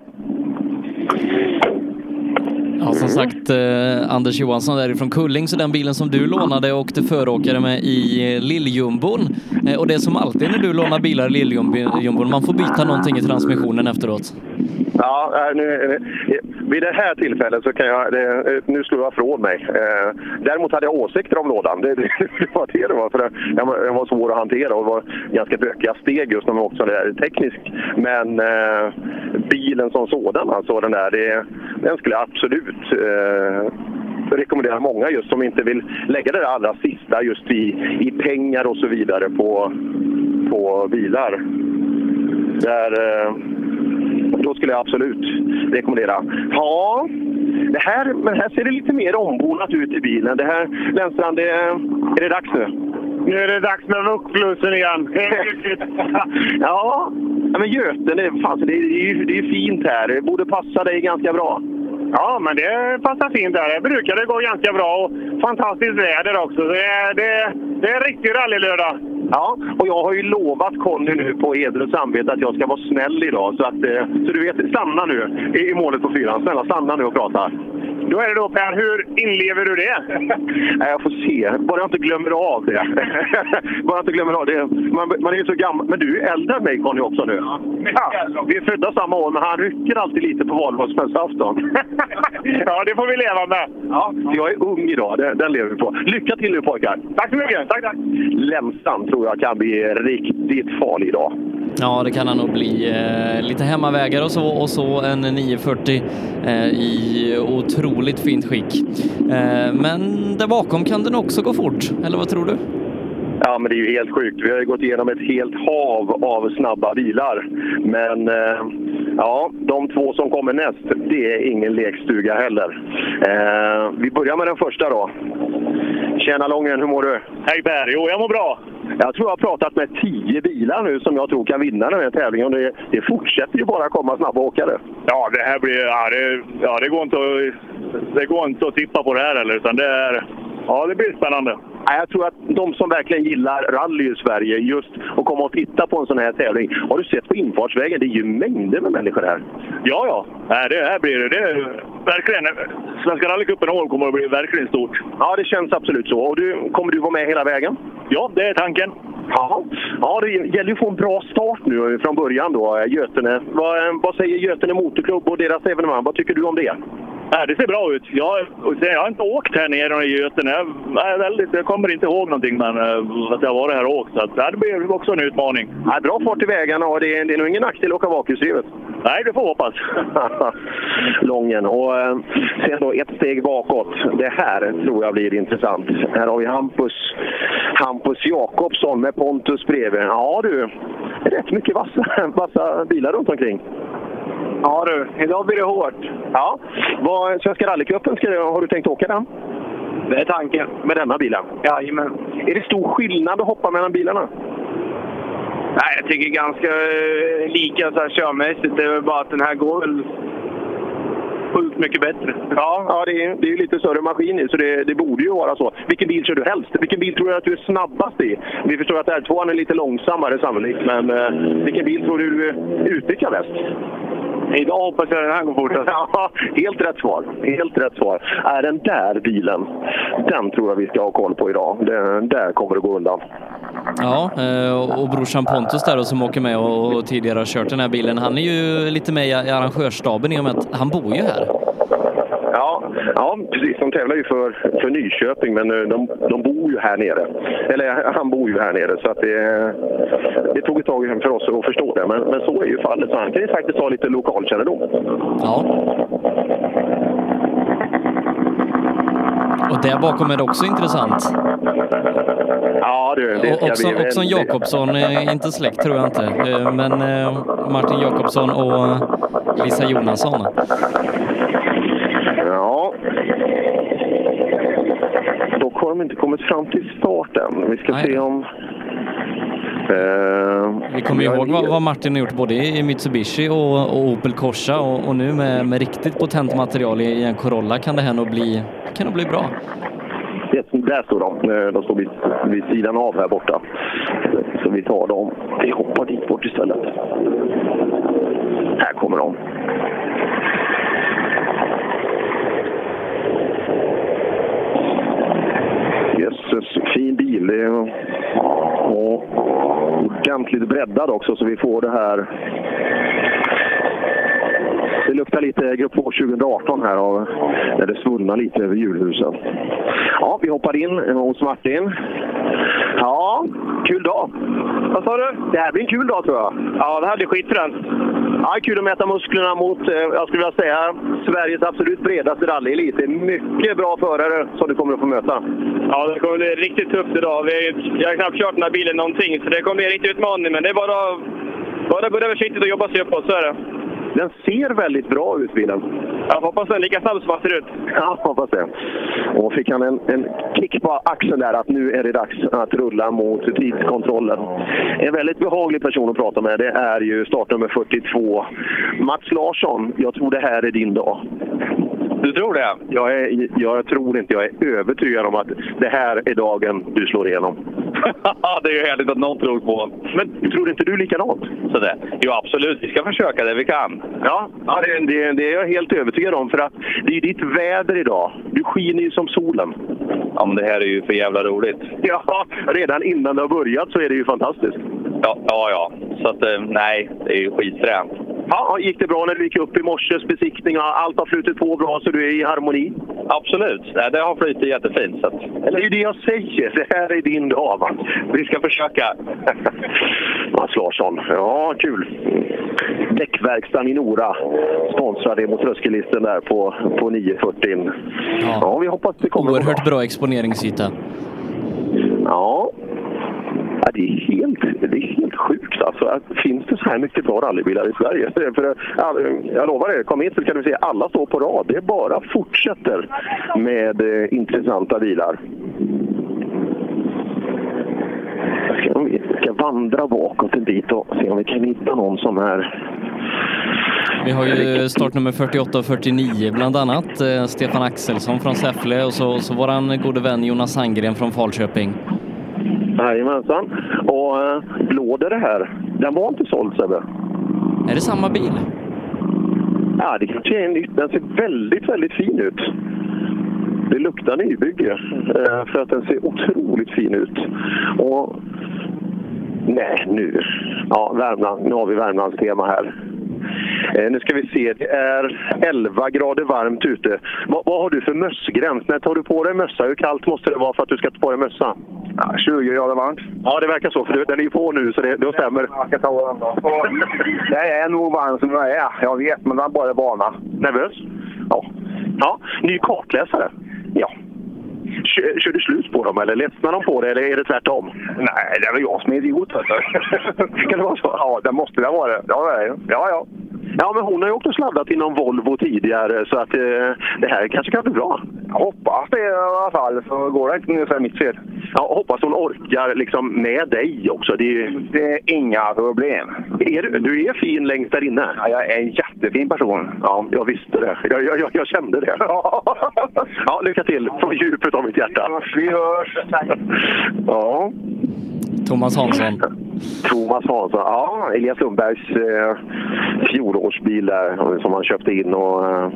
Ja, som sagt, eh, Anders Johansson därifrån Kulling, så den bilen som du lånade åkte föråkare med i eh, Lilljumbon. Eh, och det är som alltid när du lånar bilar i Lilljumbon, man får byta någonting i transmissionen efteråt. Ja, äh, nu, eh, vid det här tillfället så kan jag... Eh, nu slår jag från mig. Eh, Däremot hade jag åsikter om lådan. Det, det, det var det det var. För den, var, svår att hantera och det var ganska bökiga steg just när man åkte där tekniskt. Men eh, bilen som sådan, alltså den där, det, den skulle jag absolut eh, rekommendera många just som inte vill lägga det där allra sista just i, i pengar och så vidare på, på bilar. Där, eh, då skulle jag absolut rekommendera. Ja, det här, men här ser det lite mer ombonat ut i bilen. Det här, Lennstrand, det, är det dags nu? Nu är det dags med vuxlussen igen. ja, ja, men Göten, det, fan, det, är ju, det är ju fint här. Det borde passa dig ganska bra. Ja, men det passar fint där. Det brukar gå ganska bra och fantastiskt väder också. Det är, det, det är en riktig rallylördag. Ja, och jag har ju lovat Conny nu på heder och samvete att jag ska vara snäll idag. Så, att, eh, så du vet, stanna nu i, i målet på fyran. Snälla, stanna nu och prata. Då är det då Per, hur inlever du det? Nej, jag får se. Bara jag inte glömmer av det. Bara jag inte glömmer av det. Man, man är ju så gammal. Men du är äldre än mig Conny också nu. Ja, vi är födda samma år, men han rycker alltid lite på valborgsmässoafton. ja, det får vi leva med. Ja, jag är ung idag. Den, den lever vi på. Lycka till nu pojkar! Tack så mycket! Tack, tack! Lemsan tror jag kan bli riktigt farlig idag. Ja, det kan han nog bli. Eh, lite hemmavägar och så och så en 940 eh, i otroligt fint skick. Eh, men där bakom kan den också gå fort, eller vad tror du? Ja, men det är ju helt sjukt. Vi har ju gått igenom ett helt hav av snabba bilar. Men eh, ja, de två som kommer näst, det är ingen lekstuga heller. Eh, vi börjar med den första då. Tjena Lången, hur mår du? Hej Per! Jo, jag mår bra. Jag tror jag har pratat med tio bilar nu som jag tror kan vinna den här tävlingen. Det, det fortsätter ju bara komma snabba åkare. Ja, det här blir... Ja, det, ja, det, går inte att, det går inte att tippa på det här heller, utan det är... Ja, det blir spännande. Jag tror att de som verkligen gillar rally i Sverige, just att komma och titta på en sån här tävling. Har du sett på infartsvägen? Det är ju mängder med människor här. Ja, ja. Det här blir det. det är, verkligen. Svenska rallycupen i år kommer att bli verkligen stort. Ja, det känns absolut så. Och du, kommer du vara med hela vägen? Ja, det är tanken. Ja, ja det gäller ju att få en bra start nu från början då, Götene. Vad, vad säger Götene Motorklubb och deras evenemang? Vad tycker du om det? Nej, det ser bra ut. Jag, jag har inte åkt här nere i Götene. Jag, jag, väldigt, jag kommer inte ihåg någonting, men eh, att jag har varit här och åkt. Så att, ja, det blir också en utmaning. Ja, bra fart i vägarna och det är, det är nog ingen nackdel att åka bakhjulsdrivet. Nej, det får vi hoppas. Lången. Och eh, sen då ett steg bakåt. Det här tror jag blir intressant. Här har vi Hampus, Hampus Jakobsson med Pontus bredvid. Ja du, rätt mycket vassa, vassa bilar runt omkring. Ja du, idag blir det hårt. Ja. Vad, Svenska rallycupen, har du tänkt åka den? Det är tanken. Med denna bilen? Jajamän. Är det stor skillnad att hoppa mellan bilarna? Nej, jag tycker ganska eh, lika så här körmässigt. Det är väl bara att den här går väl sjukt mycket bättre. Ja, ja det, är, det är ju lite större maskin i, så det, det borde ju vara så. Vilken bil kör du helst? Vilken bil tror du att du är snabbast i? Vi förstår att R2 är lite långsammare sannolikt, men eh, vilken bil tror du du utnyttjar bäst? Idag hoppas jag den här går fortast. Ja, helt rätt svar. Helt rätt svar. Är den där bilen, den tror jag vi ska ha koll på idag. Den, där kommer det gå undan. Ja, eh, och brorsan Pontus där som åker med och och tidigare har kört den här bilen, han är ju lite med i arrangörsstaben i och med att han bor ju här. Ja, ja, precis. De tävlar ju för, för Nyköping, men eh, de, de bor ju här nere. Eller han bor ju här nere, så att det, det tog ett tag för oss att förstå det. Men, men så är ju fallet, så han kan ju faktiskt ha lite lokalkännedom. Ja. Och där bakom är det också intressant. Ja, du. Det Och också, bli också Jakobsson, eh, inte släkt tror jag inte, Eh, men Martin Jakobsson och Lisa Jonasson. Ja. Dock har de inte kommit fram till start än. Vi ska se om... Eh, Vi kommer ihåg vad, vad Martin har gjort både i Mitsubishi och, och Opel Corsa och, och nu med, med riktigt potent material i, i en Corolla kan det här nog bli, kan nog bli bra. Yes, där står de. Eh, De står vid, vid sidan av här borta. Så vi tar dem. Vi hoppar dit bort istället. Här kommer de. Jösses, fin bil. Det är- Och ordentligt breddad också så vi får det här det luktar lite Grupp 2 2018 här av när det svullnar lite över hjulhusen. Ja, vi hoppar in hos Martin. Ja, kul dag. Vad sa du? Det här blir en kul dag tror jag. Ja, det här blir skitfränt. Ja, kul att mäta musklerna mot, eh, jag skulle vilja säga, Sveriges absolut bredaste rallyelit. Det är mycket bra förare som du kommer att få möta. Ja, det kommer bli riktigt tufft idag. Vi, jag har knappt kört den här bilen någonting, så det kommer bli en riktig utmaning. Men det är bara, bara börja försiktigt och jobba sig uppåt, så är det. Den ser väldigt bra ut bilen. Jag hoppas den är lika snabb som han ser ut. Ja, hoppas det. Och fick han en, en kick på axeln där att nu är det dags att rulla mot tidskontrollen. En väldigt behaglig person att prata med, det är ju startnummer 42, Mats Larsson. Jag tror det här är din dag. Du tror det? Jag, är, jag tror inte, jag är övertygad om att det här är dagen du slår igenom. det är ju härligt att någon tror på Men tror inte du likadant? Så det. Jo, absolut. Vi ska försöka det vi kan. Ja, ja det, det, det är jag helt övertygad om. För att det är ditt väder idag. Du skiner ju som solen. Ja, men det här är ju för jävla roligt. Ja, redan innan det har börjat så är det ju fantastiskt. Ja, ja, ja. Så att, eh, nej, det är ju skitfränt. Ja, gick det bra när du gick upp i morses besiktning? och Allt har flutit på bra så du är i harmoni? Absolut. Det har flutit jättefint. Så att... Det är ju det jag säger. Det här är din dag, va? Vi ska försöka. Mats Larsson. Ja, kul. Däckverkstan i Nora sponsrade mot tröskellisten där på, på 940. Ja. vi hoppas det kommer gå bra. Oerhört bra exponeringsyta. Ja. Ja, det, är helt, det är helt sjukt alltså. Att, finns det så här mycket bra rallybilar i Sverige? För, all, jag lovar er, kom hit så kan du se alla står på rad. Det bara fortsätter med eh, intressanta bilar. Ska vi ska vandra bakåt en bit och se om vi kan hitta någon som är... Vi har ju eh, startnummer 48 och 49 bland annat. Eh, Stefan Axelsson från Säffle och så, så våran gode vän Jonas Sandgren från Falköping. Jajamensan. Och eh, blåder det här, den var inte såld Sebbe. Är det samma bil? Ja, det kanske är nytt. Den ser väldigt, väldigt fin ut. Det luktar nybygge eh, för att den ser otroligt fin ut. Och nej, nu. Ja, Värmland. Nu har vi Värmlands tema här. Eh, nu ska vi se. Det är 11 grader varmt ute. Vad, vad har du för mössgräns? När tar du på dig mössa? Hur kallt måste det vara för att du ska ta på dig mössa? 20 grader varmt. Ja, det verkar så. För den är ju på nu, så det, det stämmer. Jag ska ta den då. Det är nog varm som jag är. Jag vet, men bara är vana. Nervös? Ja. Ja, ny kartläsare. Kör, kör du slut på dem eller ledsnar de på det eller är det tvärtom? Nej, det är väl jag som är idiot. kan det vara så? Ja, det måste det vara. Ja. Ja, ja. Ja, men hon har ju också sladdat inom Volvo tidigare så att eh, det här kanske kan bli bra. Hoppas det i alla fall, så går det inte nu så är det mitt fel. Ja, hoppas hon orkar liksom med dig också. Det är, det är inga problem. Är du, du är fin längst där inne. Ja, jag är en jättefin person. Ja, jag visste det. Jag, jag, jag, jag kände det. ja, lycka till från djupet av mitt hjärta. Vi hörs. Ja. Thomas Hansson. Thomas Hansson. Ja, Elias Lundbergs eh, fjolårsbil där som han köpte in. Och, eh,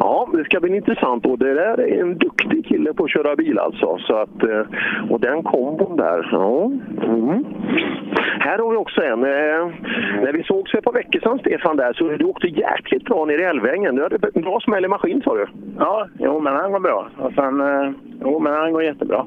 ja, det ska bli intressant. Och det där är en duktig kille på att köra bil alltså. Så att, eh, och den kombon där, ja. Mm. Här har vi också en. Eh, när vi sågs för ett par veckor sedan, Stefan, där, så du åkte jäkligt bra ner i Älvängen. Du hade en bra smäll i maskin, sa du. Ja, jo, men han går bra. Och sen, eh, jo, men han går jättebra.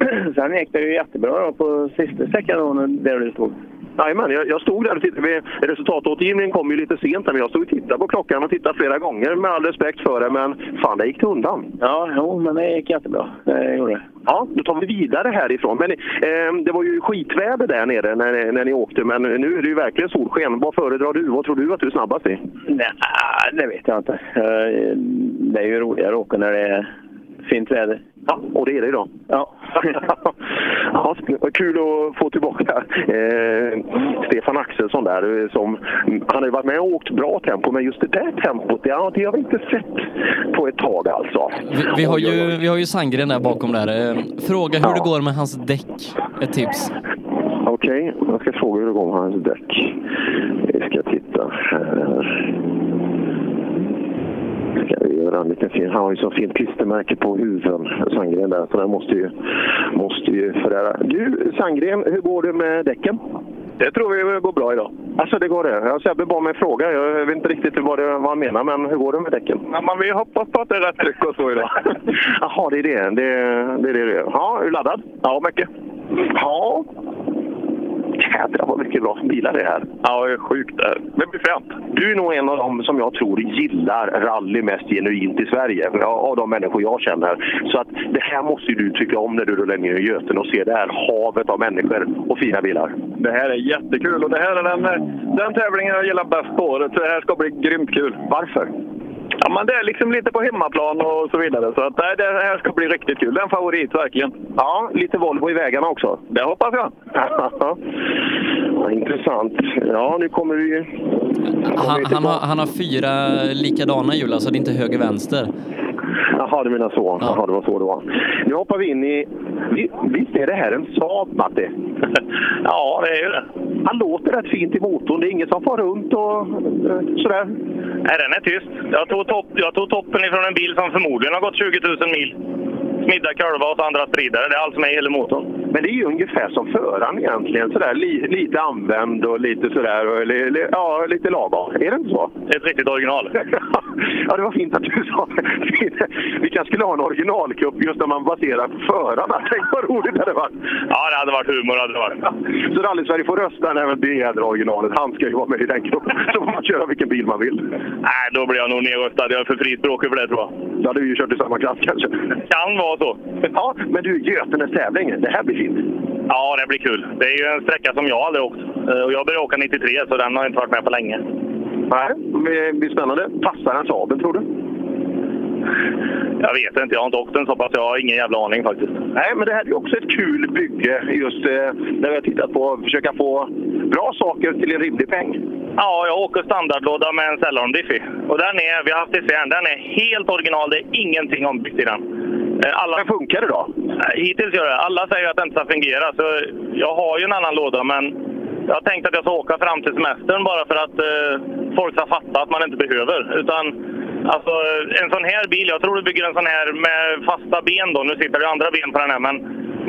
sen gick det ju jättebra då på sista sträckan då, där du stod. Jajamän, jag, jag stod där och tittade. Resultatåtergivningen kom ju lite sent, men jag stod och tittade på klockan och tittade flera gånger med all respekt för det. Men fan, det gick det undan. Ja, jo, men det gick jättebra. Det gjorde det. Ja, då tar vi vidare härifrån. Men eh, det var ju skitväder där nere när, ni- när ni åkte, men nu är det ju verkligen solsken. Vad föredrar du? Vad tror du att du är snabbast i? Nej, det vet jag inte. Eh, Det är ju roligare att åka när det är fint väder. Ja, och det är det idag. Ja. ja, kul att få tillbaka eh, Stefan Axelsson där. eh, Som, han har ju varit med och åkt bra tempo, men just det där tempot, ja, det har vi inte sett på ett tag alltså. Vi, vi, har ju, vi har ju Sandgren där bakom där. Eh, Fråga hur det går med hans däck. Ett tips. Okej, jag ska fråga hur det går med hans däck. Vi ska titta här. En liten fin. Han har ju så fint klistermärke på huven, Sandgren där, så den måste ju, måste ju förära. Du, Sandgren, hur går det med däcken? Det tror vi går bra idag. Alltså det går det? Jag Sebbe bad mig fråga. Jag vet inte riktigt vad, det, vad han menar, men hur går det med däcken? Ja, men vi hoppas på att det är rätt tryck och så idag. Jaha, det är det. Det, det är det. Ja, är du laddad? Ja, mycket. Ja. Jädrar vad mycket bra bilar det är här. Ja, det är sjukt det blir fränt. Du är nog en av dem som jag tror gillar rally mest genuint i Sverige. Av de människor jag känner. Så att det här måste ju du tycka om när du rullar ner i Göten och ser det här havet av människor och fina bilar. Det här är jättekul och det här är den, den tävlingen jag gillar bäst på året. Så det här ska bli grymt kul. Varför? Ja, men det är liksom lite på hemmaplan och så vidare. Så att nej, det här ska bli riktigt kul. Det är en favorit verkligen. Ja, lite Volvo i vägarna också. Det hoppas jag. ja, intressant. Ja, nu kommer vi ju... Han, han, har, han har fyra likadana hjul, alltså det är inte höger-vänster. Jaha, du menar så. Jaha, det var så det var. Nu hoppar vi in i... vi- Visst är det här en Saab, Matti? ja, det är ju det. Han låter rätt fint i motorn. Det är ingen som far runt och eh, sådär. Nej, den är tyst. Jag tog, topp, jag tog toppen ifrån en bil som förmodligen har gått 20 000 mil. Kurva och så andra spridare. Det är allt som är i hela motorn. Men det är ju ungefär som föraren egentligen. Sådär, li, lite använd och lite sådär. Och, li, li, ja, lite lagom. Är det inte så? Det är ett riktigt original. ja, det var fint att du sa det. Vi kanske skulle ha en originalcup just när man baserar på förarna. Tänk vad roligt det hade varit. Ja, det hade varit humor. Hade det varit. Så Rally-Sverige får rösta. Men det jädra originalet. Han ska ju vara med i den gruppen. Så får man köra vilken bil man vill. Nej, då blir jag nog nedröstad. Jag är för frispråkig för det, tror jag. Då hade vi ju kört i samma klass kanske. Kan vara så. Ja, men du, Götenes tävling. Det här blir fint. Ja, det blir kul. Det är ju en sträcka som jag aldrig åkt. Eh, Och jag började åka 93, så den har jag inte varit med på länge. Nej, det blir spännande. Passar den Saaben, tror du? Jag vet inte, jag har inte åkt den så pass. Jag har ingen jävla aning faktiskt. Nej, men det här är ju också ett kul bygge just eh, när vi har tittat på att försöka få bra saker till en rimlig peng. Ja, jag åker standardlåda med en Celeron Diffie. Och den är, vi har haft i den är helt original. Det är ingenting ombyggt i den. Eh, Alla... Men funkar? Nej, Hittills gör det. Alla säger att det inte ska fungera. Så jag har ju en annan låda, men jag har tänkt att jag ska åka fram till semestern bara för att eh, folk ska fatta att man inte behöver. Utan alltså, en sån här bil, jag tror du bygger en sån här med fasta ben då. Nu sitter det andra ben på den här, men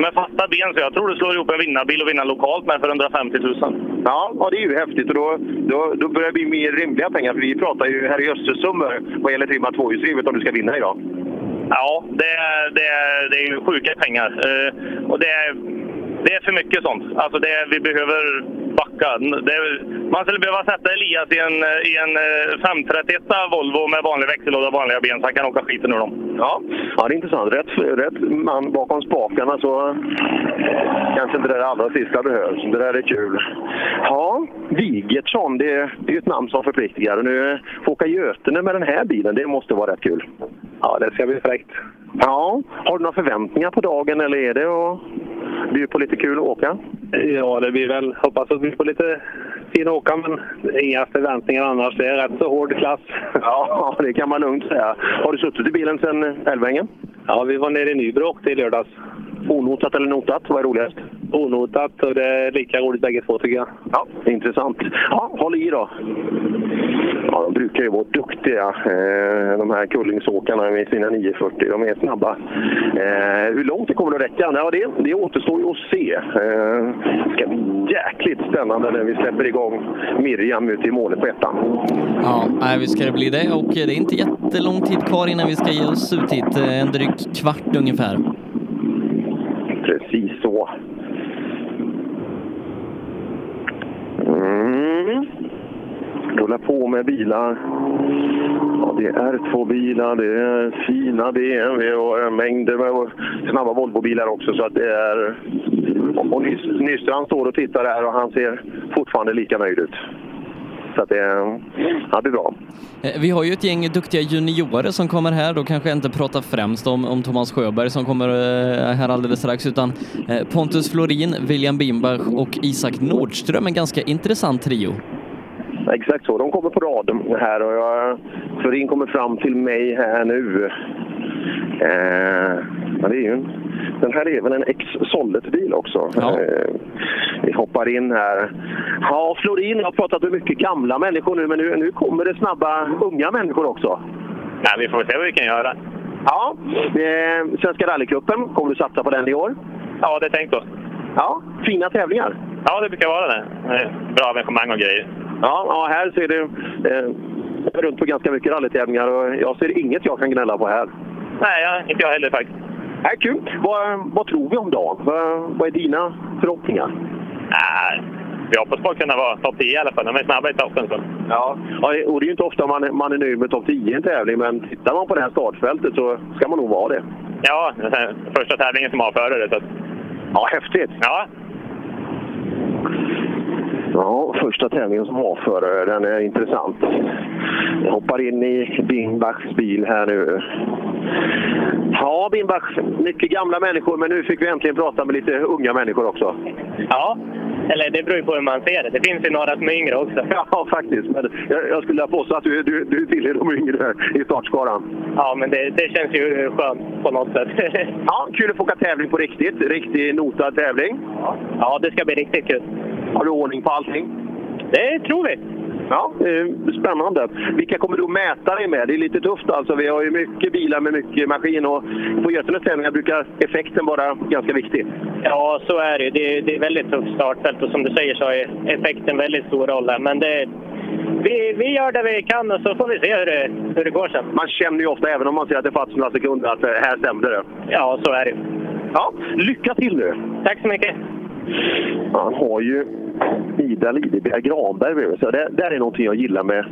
med fasta ben så jag tror du slår ihop en vinnarbil och vinner lokalt med för 150 000. Ja, ja, det är ju häftigt och då, då, då börjar det bli mer rimliga pengar. För vi pratar ju här i Östersummor vad gäller trimma tvåhjulsdrivet om du ska vinna idag. Ja, det är, det är, det är ju sjuka pengar. Eh, och det är, det är för mycket sånt. Alltså det är, vi behöver backa. Det är, man skulle behöva sätta Elias i en, i en eh, 531 Volvo med vanlig växellåda och vanliga ben så han kan åka skiten ur dem. Ja, ja det är intressant. Rätt, rätt man bakom spakarna så kanske inte det där allra sista behövs. Det där är kul. Ja, Wigertsson, det, det är ju ett namn som förpliktigar. Nu få åka Götene med den här bilen, det måste vara rätt kul. Ja, det ska bli fräckt. Ja, har du några förväntningar på dagen eller är det att bjuda på lite kul att åka? Ja, det blir väl. Hoppas att vi får lite fin åka, men inga förväntningar annars. Det är rätt så hård klass. Ja, det kan man lugnt säga. Har du suttit i bilen sedan Älvängen? Ja, vi var nere i Nybro och åkte i lördags. Onotat eller notat? Vad är roligast? onotat och det är lika roligt bägge två tycker jag. Ja, intressant. Ja, håll i då. Ja, de brukar ju vara duktiga, eh, de här kullingsåkarna med sina 940. De är snabba. Eh, hur långt det kommer att räcka? Ja, det, det återstår ju att se. Eh, det ska bli jäkligt spännande när vi släpper igång Miriam ut i målet på ettan. Ja, nej, visst ska det bli det och det är inte jättelång tid kvar innan vi ska ge oss ut hit. Eh, En dryg kvart ungefär. Precis så. Mm. Rullar på med bilar. Ja, det är två bilar, det är fina BMW och mängder med snabba Volvobilar också. Så att det är... Och Nystrand står och tittar där och han ser fortfarande lika nöjd ut. Så att det, ja, det är bra. Eh, vi har ju ett gäng duktiga juniorer som kommer här. Då kanske jag inte pratar främst om, om Thomas Sjöberg som kommer eh, här alldeles strax, utan eh, Pontus Florin, William Bimbach och Isak Nordström. En ganska intressant trio. Exakt så. De kommer på rad här och jag, Florin kommer fram till mig här nu. Eh, ja, det är ju en, den här är väl en ex-Sollet-bil också. Eh, vi hoppar in här. Ja, Florin jag har pratat med mycket gamla människor nu, men nu, nu kommer det snabba unga människor också. Nej, vi får se vad vi kan göra. Ja, eh, Svenska rallycupen, kommer du satsa på den i år? Ja, det är tänkt då. Ja, fina tävlingar. Ja, det brukar vara det. Eh, Bra arrangemang och grejer. Ja, ja här ser du eh, jag är runt på ganska mycket rallytävlingar och jag ser inget jag kan gnälla på här. Nej, ja, inte jag heller faktiskt. Nej, kul. Vad, vad tror vi om dagen? Vad, vad är dina förhoppningar? Nej, vi hoppas på att kunna vara topp 10 i alla fall. De är snabba i toppen. Så. Ja, och det är ju inte ofta man, man är nöjd med topp 10 i en tävling, men tittar man på det här startfältet så ska man nog vara det. Ja, första tävlingen som avförare. Så. Ja, häftigt. Ja, Ja, första tävlingen som avförare, den är intressant. Jag hoppar in i Bimbachs bil här nu. Ja, Bimbach, mycket gamla människor, men nu fick vi äntligen prata med lite unga människor också. ja. Eller det beror ju på hur man ser det. Det finns ju några som är yngre också. Ja, faktiskt. Men jag, jag skulle påstå att du, du, du tillhör de yngre i startskaran. Ja, men det, det känns ju skönt på något sätt. Ja, kul att få åka tävling på riktigt. Riktig notad tävling. Ja, det ska bli riktigt kul. Har du ordning på allting? Det tror vi. Ja, spännande. Vilka kommer du att mäta dig med? Det är lite tufft alltså. Vi har ju mycket bilar med mycket maskin och på Götenes tävlingar brukar effekten vara ganska viktig. Ja, så är det. Det, är- det är väldigt tufft startfält och som du säger så är effekten väldigt stor roll där. Men det, vi, vi gör det vi kan och så får vi se hur det, hur det går sen. Man känner ju ofta, även om man ser att det fattas några sekunder, att eh, här stämde det. Ja, så är det. Ja, lycka till nu! Tack så mycket! Han har ju Ida Lidebjerg Granberg bredvid Så Det där är någonting jag gillar med...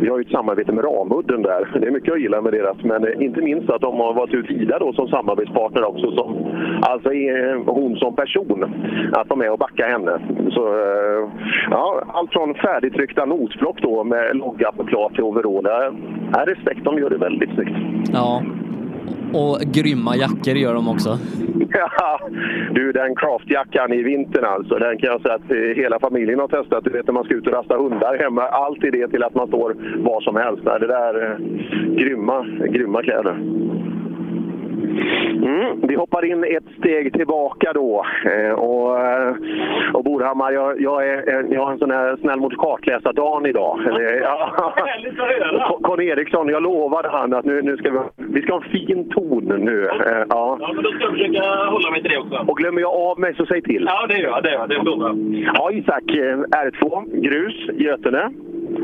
Vi har ju ett samarbete med Ramudden där. Det är mycket jag gillar med deras, men inte minst att de har valt ut Ida då som samarbetspartner också. Som, alltså är hon som person. Att de är och backa henne. Så, eh, ja, allt från färdigtryckta notblock då med logga på klart till overall. Jag respekt, de gör det väldigt snyggt. Ja. Och grymma jackor gör de också. Ja, du den craftjackan i vintern alltså, den kan jag säga att eh, hela familjen har testat. Du vet när man ska ut och rasta hundar hemma, allt det till att man står var som helst. Nej, det där är grymma, grymma kläder. Mm, vi hoppar in ett steg tillbaka då. Eh, och, eh, och Borhammar, jag, jag, är, eh, jag har en sån här snäll mot kartläsardagen idag. Ja. Con- Eriksson, jag lovade han att nu, nu ska vi, vi ska ha en fin ton nu. Eh, ja. Ja, men då ska jag försöka hålla mig till det också. Och glömmer jag av mig så säg till. Ja, det gör jag. Det gör. Det lovar jag. Ja, Isak. eh, R2, grus, Götene.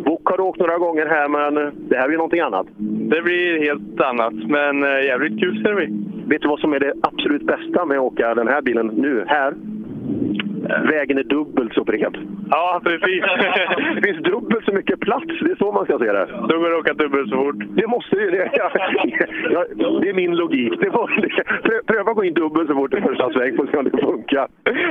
Bok har du åkt några gånger här, men det här blir någonting annat. Det blir helt annat, men eh, jävligt kul ska det bli. Vet du vad som är det absolut bästa med att åka den här bilen nu, här? Vägen är dubbelt så bred. Ja, precis. det finns dubbelt så mycket plats, det är så man ska se det. Då går det att åka dubbelt så fort. Det måste ju det. Ja, ja, det är min logik. Det får, prö- pröva att gå in dubbelt så fort i första sväng, får se om det funkar.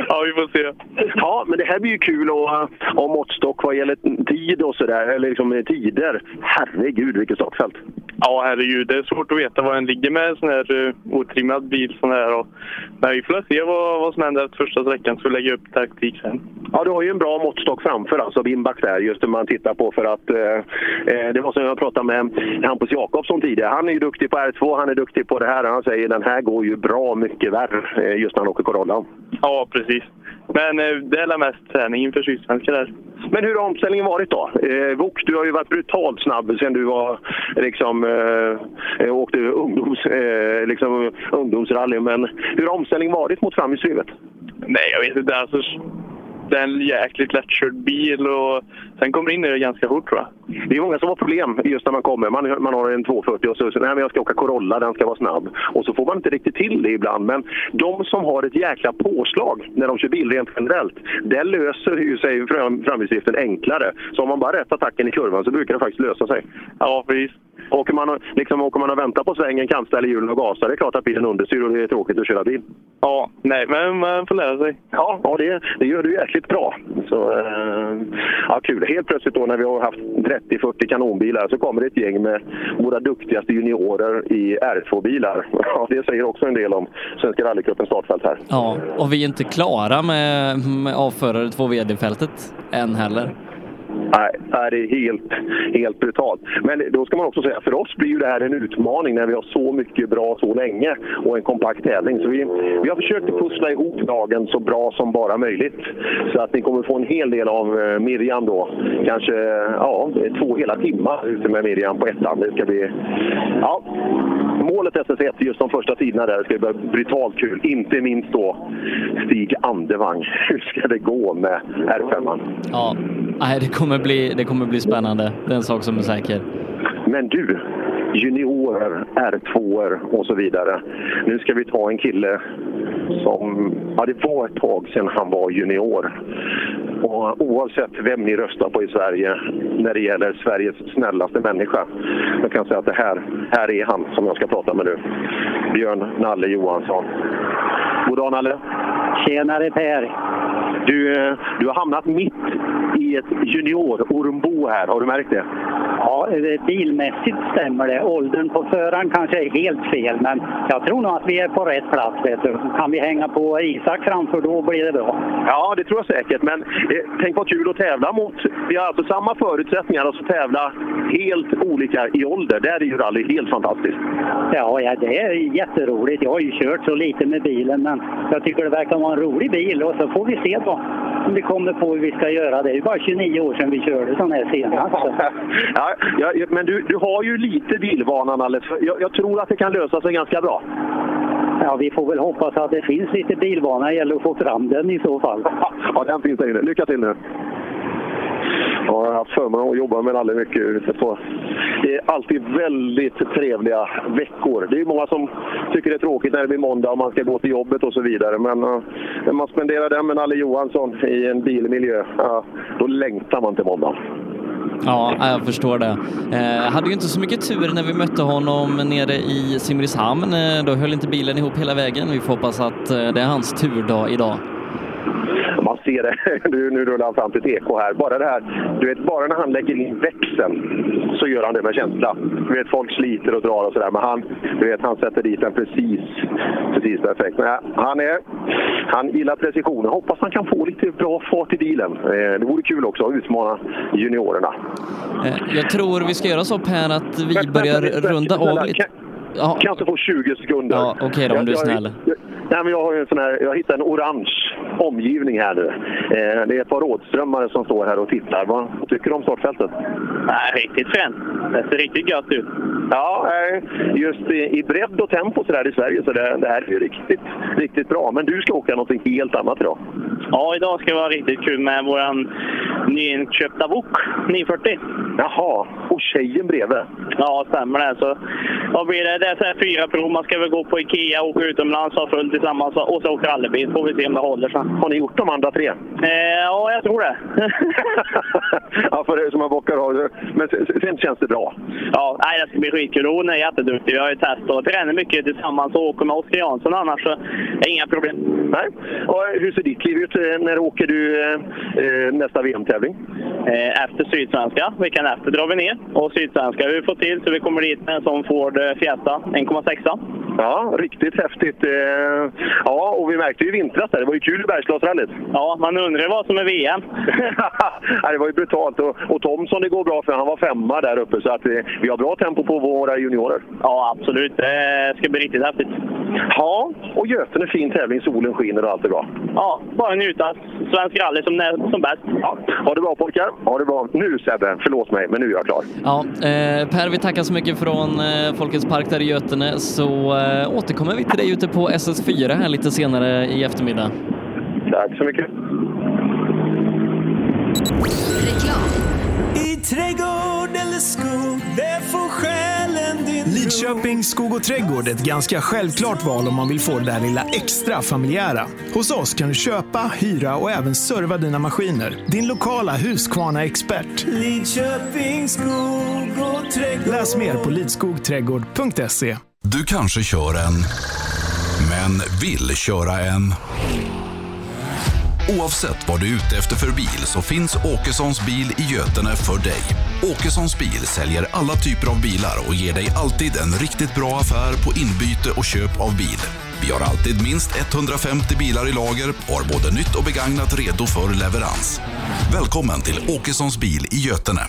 Ja, vi får se. Ja, men det här blir ju kul att ha måttstock vad gäller tid och sådär, eller liksom tider. Herregud, vilket startfält! Ja, herregud. Det är svårt att veta var den ligger med en sån här uh, otrimmad bil. Sån här. Och, men vi får se vad, vad som händer efter första sträckan så vi lägger upp taktik sen. Ja, du har ju en bra måttstock framför, alltså Bimbak där, just det man tittar på för att eh, eh, det var som jag pratade med Hampus Jakobsson tidigare. Han är ju duktig på R2, han är duktig på det här. Han säger den här går ju bra mycket värre eh, just när han åker Corolla. Ja, precis. Men eh, det är mest träning inför Sydsvenska där. Men hur har omställningen varit då? Eh, Wok, du har ju varit brutalt snabb sen du var liksom eh, åkte ungdoms, eh, liksom, ungdomsrally. Men hur har omställningen varit mot framhjulsdrivet? Nej, jag vet inte. Alltså, det är en jäkligt lättkörd bil och sen kommer in i det ganska fort tror jag. Det är många som har problem just när man kommer. Man, man har en 240 och så nej men jag ska åka Corolla, den ska vara snabb. Och så får man inte riktigt till det ibland. Men de som har ett jäkla påslag när de kör bil rent generellt, det löser ju sig fram, framhjulsdriften enklare. Så om man bara rätt attacken i kurvan så brukar det faktiskt lösa sig. Ja, precis. Åker man, och- liksom, åker man och väntar på svängen, kantställer hjulen och gasar, det är klart att bilen understyr och det är tråkigt att köra bil. Ja, nej, men man får lära sig. Ja, ja det, det gör du jäkligt bra. Så, eh, ja, kul. Helt plötsligt då när vi har haft 30-40 kanonbilar så kommer det ett gäng med våra duktigaste juniorer i R2-bilar. Ja, det säger också en del om Svenska rallycupens startfält här. Ja, och vi är inte klara med, med avförare 2 VD-fältet än heller. Nej, det är helt, helt brutalt. Men då ska man också säga, för oss blir ju det här en utmaning när vi har så mycket bra så länge och en kompakt tävling. Så vi, vi har försökt att pussla ihop dagen så bra som bara möjligt. Så att ni kommer få en hel del av eh, Mirjam Miriam då. Kanske ja, två hela timmar ute med Miriam på ettan. Det ska bli... Ja, målet SS1, just de första tiderna där, ska bli brutalt kul. Inte minst då Stig Andevang. Hur ska det gå med R5? Ja, nej, det kommer bli, det kommer bli spännande. Det är en sak som är säker. Men du, juniorer, R2 och så vidare. Nu ska vi ta en kille som, ja det var ett tag sedan han var junior. Och oavsett vem ni röstar på i Sverige när det gäller Sveriges snällaste människa. Jag kan säga att det här, här är han som jag ska prata med nu. Björn Nalle Johansson. God dag Nalle! Tjenare Per! Du, eh, du har hamnat mitt i ett junior-ormbo här, har du märkt det? Ja, bilmässigt stämmer det. Åldern på föraren kanske är helt fel, men jag tror nog att vi är på rätt plats. Vet du. Kan vi hänga på Isak framför, då blir det bra. Ja, det tror jag säkert. Men eh, tänk vad kul att tävla mot. Vi har alltså samma förutsättningar och så tävla helt olika i ålder. Där är ju rally helt fantastiskt. Ja, ja, det är jätteroligt. Jag har ju kört så lite med bilen, men jag tycker det verkar vara en rolig bil och så får vi se då om vi kommer på hur vi ska göra. Det är ju bara 29 år sedan vi körde sån här senast. så. Ja, ja, men du, du har ju lite bilvana, Nalle. så Jag, jag tror att det kan lösa sig ganska bra. Ja, vi får väl hoppas att det finns lite bilvana. Det gäller att få fram den i så fall. Ja, den finns där inne. Lycka till nu! Ja, jag har haft förmånen att jobba med Nalle mycket ute på. Det är alltid väldigt trevliga veckor. Det är många som tycker det är tråkigt när det blir måndag och man ska gå till jobbet och så vidare. Men uh, när man spenderar den med Nalle Johansson i en bilmiljö, då längtar man till måndag. Ja, jag förstår det. Eh, hade ju inte så mycket tur när vi mötte honom nere i Simrishamn. Eh, då höll inte bilen ihop hela vägen. Vi får hoppas att eh, det är hans turdag idag. Man ser det. Nu, nu rullar han fram till TK här. Bara det här, du vet, bara när han lägger in växeln så gör han det med känsla. Du vet, folk sliter och drar och sådär, men han, du vet, han sätter dit den precis, precis perfekt. Men han, är, han gillar precisionen. Hoppas han kan få lite bra fart i bilen. Eh, Det vore kul också att utmana juniorerna. Eh, jag tror vi ska göra så Per att vi börjar runda av lite. Ja. Kan inte få 20 sekunder? Ja, okej då, om Jag- du är snäll. Jag, nej, men jag har ju en sån här, jag hittade en orange omgivning här nu. Eh, det är ett par rådströmmare som står här och tittar. Vad tycker du om startfältet? Nej, riktigt fränt. Det ser riktigt gött ut. Ja, eh, just i, i bredd och tempo så där i Sverige så det, det här är ju riktigt, riktigt bra. Men du ska åka någonting helt annat idag. Ja, idag ska det vara riktigt kul med vår nyinköpta Wok 940. Jaha, och tjejen bredvid? Ja, stämmer det. Så, vad blir det? Det är så här fyra prov. Man ska väl gå på Ikea, åka utomlands, ha fullt tillsammans och så åka rallybil. Får vi se om det håller. Så. Har ni gjort de andra tre? Eh, ja, jag tror det. ja, för er som har bockar av. Men sen, sen känns det bra. Ja, nej, det ska bli skitkul. Hon är jätteduktig. Vi har ju testat och tränar mycket tillsammans och åker med Oskar Jansson annars. Så det är inga problem. Nej. Och hur ser ditt liv ut? Eh, När åker du eh, eh, nästa VM-tävling? Eh, efter Sydsvenska, Dagen efter drar vi ner och Sydsvenska vi får till så vi kommer dit med en sån Ford eh, Fiesta 1,6. Ja, riktigt häftigt. Eh, Ja, och vi märkte ju vintras där. Det var ju kul i Bergslagsrallyt. Ja, man undrar vad som är VM. ja, det var ju brutalt. Och, och Thomson, det går bra för han var femma där uppe. Så att eh, vi har bra tempo på våra juniorer. Ja, absolut. Det ska bli riktigt häftigt. Ja, och Götene fin tävling. Solen skiner och allt är bra. Ja, bara njuta. Svensk rally som, som bäst. Ja, ha det bra pojkar. Ha det bra. Nu Sebbe, förlåt mig, men nu är jag klar. Ja, eh, Per, vi tackar så mycket från eh, Folkets Park där i Götene, så eh, återkommer vi till dig ute på SS4 här lite senare i eftermiddag. Tack så mycket. I trädgård eller skog, det får själen din Lidköping skog och trädgård är ett ganska självklart val om man vill få det där lilla extra familjära. Hos oss kan du köpa, hyra och även serva dina maskiner. Din lokala Husqvarna-expert. Lidköping skog och trädgård. Läs mer på lidskogträdgård.se. Du kanske kör en, men vill köra en. Oavsett vad du är ute efter för bil så finns Åkessons bil i Götene för dig. Åkessons bil säljer alla typer av bilar och ger dig alltid en riktigt bra affär på inbyte och köp av bil. Vi har alltid minst 150 bilar i lager och har både nytt och begagnat redo för leverans. Välkommen till Åkessons bil i Götene.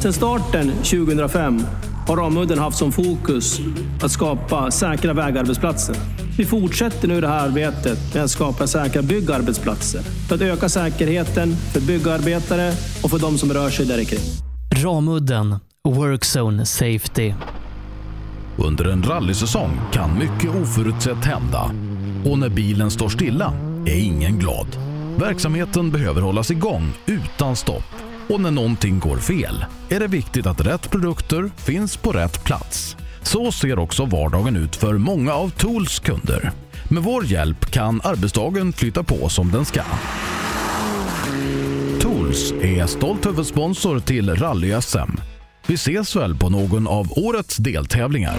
Sedan starten 2005 har Ramudden haft som fokus att skapa säkra vägarbetsplatser. Vi fortsätter nu det här arbetet med att skapa säkra byggarbetsplatser för att öka säkerheten för byggarbetare och för de som rör sig där kring. Ramudden Workzone Safety. Under en rallysäsong kan mycket oförutsett hända. Och när bilen står stilla är ingen glad. Verksamheten behöver hållas igång utan stopp. Och när någonting går fel är det viktigt att rätt produkter finns på rätt plats. Så ser också vardagen ut för många av Tools kunder. Med vår hjälp kan arbetsdagen flytta på som den ska. Tools är stolt huvudsponsor till Rally-SM. Vi ses väl på någon av årets deltävlingar.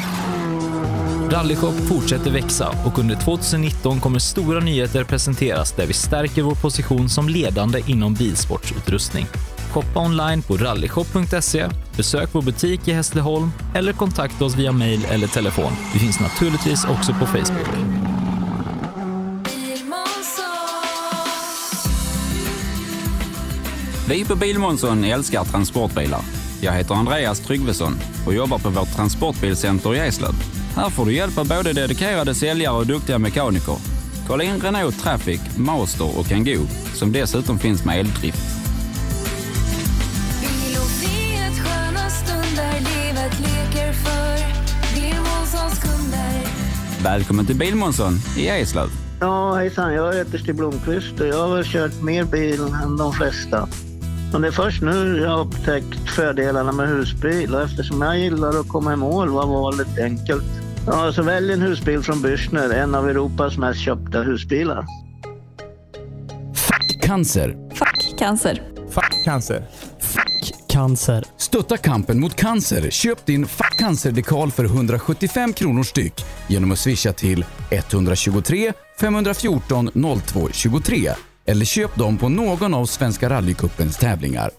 Rallyshop fortsätter växa och under 2019 kommer stora nyheter presenteras där vi stärker vår position som ledande inom bilsportsutrustning. Shoppa online på rallyshop.se, besök vår butik i Hässleholm eller kontakta oss via mail eller telefon. Vi finns naturligtvis också på Facebook. Vi på Bilmånsson älskar transportbilar. Jag heter Andreas Tryggvesson och jobbar på vårt transportbilcenter i Eslöv. Här får du hjälp av både dedikerade säljare och duktiga mekaniker. Kolla in Renault Traffic, Master och Kangoo som dessutom finns med eldrift. Välkommen till Bilmånsson i Eslöv. Ja, hejsan. Jag heter Stig Blomqvist och jag har väl kört mer bil än de flesta. Men det är först nu jag har upptäckt fördelarna med husbil och eftersom jag gillar att komma i mål var valet enkelt. Ja, så välj en husbil från Bürstner, en av Europas mest köpta husbilar. Cancer. Cancer. Fuck cancer. Cancer. Stötta kampen mot cancer. Köp din Fuck cancer-dekal för 175 kronor styck genom att swisha till 123 514 02 23 eller köp dem på någon av Svenska rallycupens tävlingar.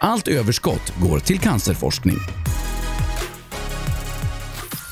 Allt överskott går till cancerforskning.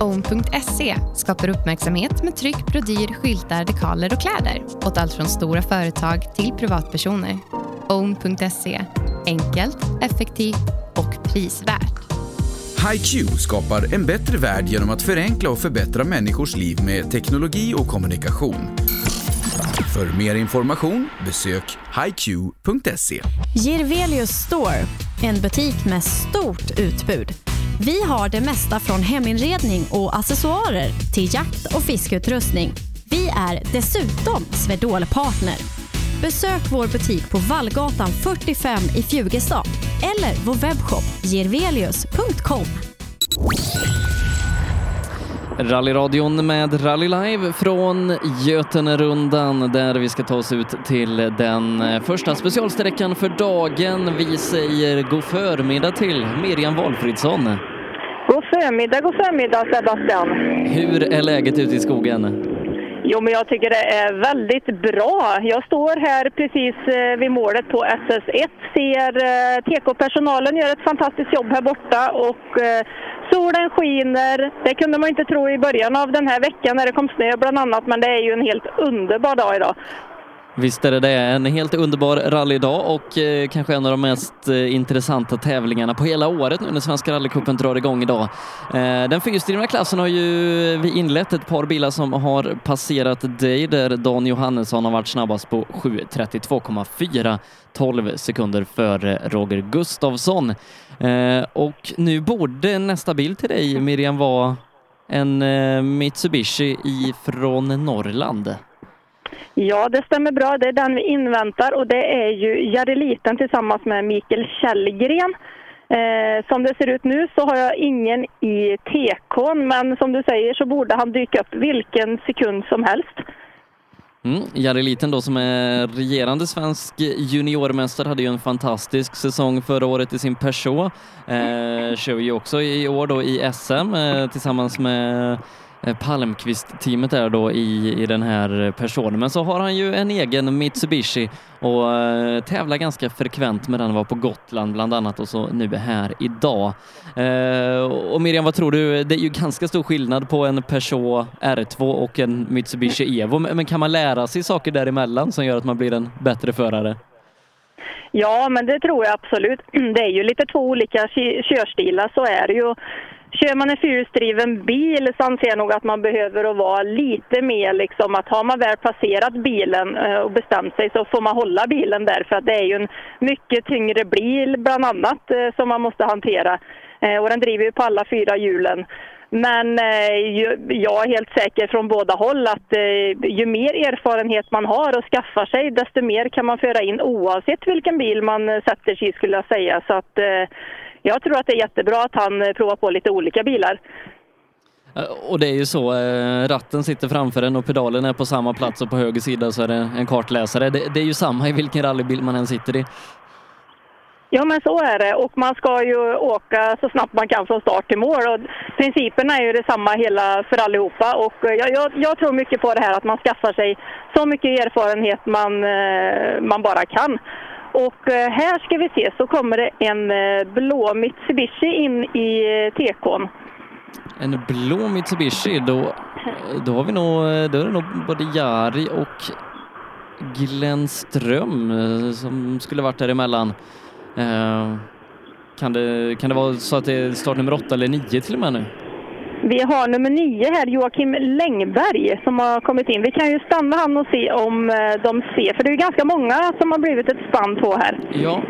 Own.se skapar uppmärksamhet med tryck, brodyr, skyltar, dekaler och kläder åt allt från stora företag till privatpersoner. Own.se enkelt, effektivt och prisvärt. HiQ skapar en bättre värld genom att förenkla och förbättra människors liv med teknologi och kommunikation. För mer information besök hiq.se. Girvelius Store, en butik med stort utbud. Vi har det mesta från heminredning och accessoarer till jakt och fiskeutrustning. Vi är dessutom Swedol-partner. Besök vår butik på Vallgatan 45 i Fjugestad eller vår webbshop jervelius.com. Rallyradion med Rally Live från Götenerundan där vi ska ta oss ut till den första specialsträckan för dagen. Vi säger god förmiddag till Miriam Valfridsson. Förmiddag, god förmiddag Sebastian. Hur är läget ute i skogen? Jo, men jag tycker det är väldigt bra. Jag står här precis eh, vid målet på SS1, ser eh, TK-personalen göra ett fantastiskt jobb här borta och eh, solen skiner. Det kunde man inte tro i början av den här veckan när det kom snö bland annat, men det är ju en helt underbar dag idag. Visst är det det. En helt underbar rallydag och eh, kanske en av de mest eh, intressanta tävlingarna på hela året nu när Svenska rallycupen drar igång idag. Eh, den fyrhjulsdrivna klassen har ju eh, vi inlett ett par bilar som har passerat dig där Dan Johannesson har varit snabbast på 7.32,4 12 sekunder före Roger Gustafsson. Eh, och nu borde nästa bil till dig Miriam vara en eh, Mitsubishi ifrån Norrland. Ja, det stämmer bra. Det är den vi inväntar och det är ju Jareliten tillsammans med Mikael Källgren. Eh, som det ser ut nu så har jag ingen i TK men som du säger så borde han dyka upp vilken sekund som helst. Mm, Jari Liten då som är regerande svensk juniormästare hade ju en fantastisk säsong förra året i sin Peugeot. Eh, kör ju också i år då i SM eh, tillsammans med Eh, Palmqvist-teamet är då i, i den här personen. Men så har han ju en egen Mitsubishi och eh, tävlar ganska frekvent med den. Var på Gotland bland annat och så nu här idag. Eh, och Miriam, vad tror du? Det är ju ganska stor skillnad på en Peugeot R2 och en Mitsubishi Evo. Men kan man lära sig saker däremellan som gör att man blir en bättre förare? Ja, men det tror jag absolut. Det är ju lite två olika körstilar, så är det ju. Kör man en fyrhjulsdriven bil så anser jag nog att man behöver att vara lite mer liksom att har man väl placerat bilen eh, och bestämt sig så får man hålla bilen där för att det är ju en mycket tyngre bil bland annat eh, som man måste hantera. Eh, och den driver ju på alla fyra hjulen. Men jag är helt säker från båda håll att ju mer erfarenhet man har och skaffar sig, desto mer kan man föra in oavsett vilken bil man sätter sig i skulle jag säga. Så att, jag tror att det är jättebra att han eh, provar på lite olika bilar. Eh, Och det är ju så, eh, ratten sitter framför en och pedalen är på samma plats och på höger sida så är det en kartläsare. Det, det är ju samma i vilken rallybil man än sitter i. Ja, men så är det. Och man ska ju åka så snabbt man kan från start till mål. Och principen är ju detsamma hela för allihopa. Och jag, jag, jag tror mycket på det här att man skaffar sig så mycket erfarenhet man, man bara kan. Och eh, här ska vi se så kommer det en eh, blå Mitsubishi in i eh, tekon. TK'n. En blå Mitsubishi, då, då har vi nog, då är det nog både Jari och Glenn Ström som skulle varit däremellan. Eh, kan, det, kan det vara så att det är startnummer åtta eller nio till och med nu? Vi har nummer nio här, Joakim Längberg, som har kommit in. Vi kan ju stanna han och se om eh, de ser, för det är ganska många som har blivit ett spann på här. Ja.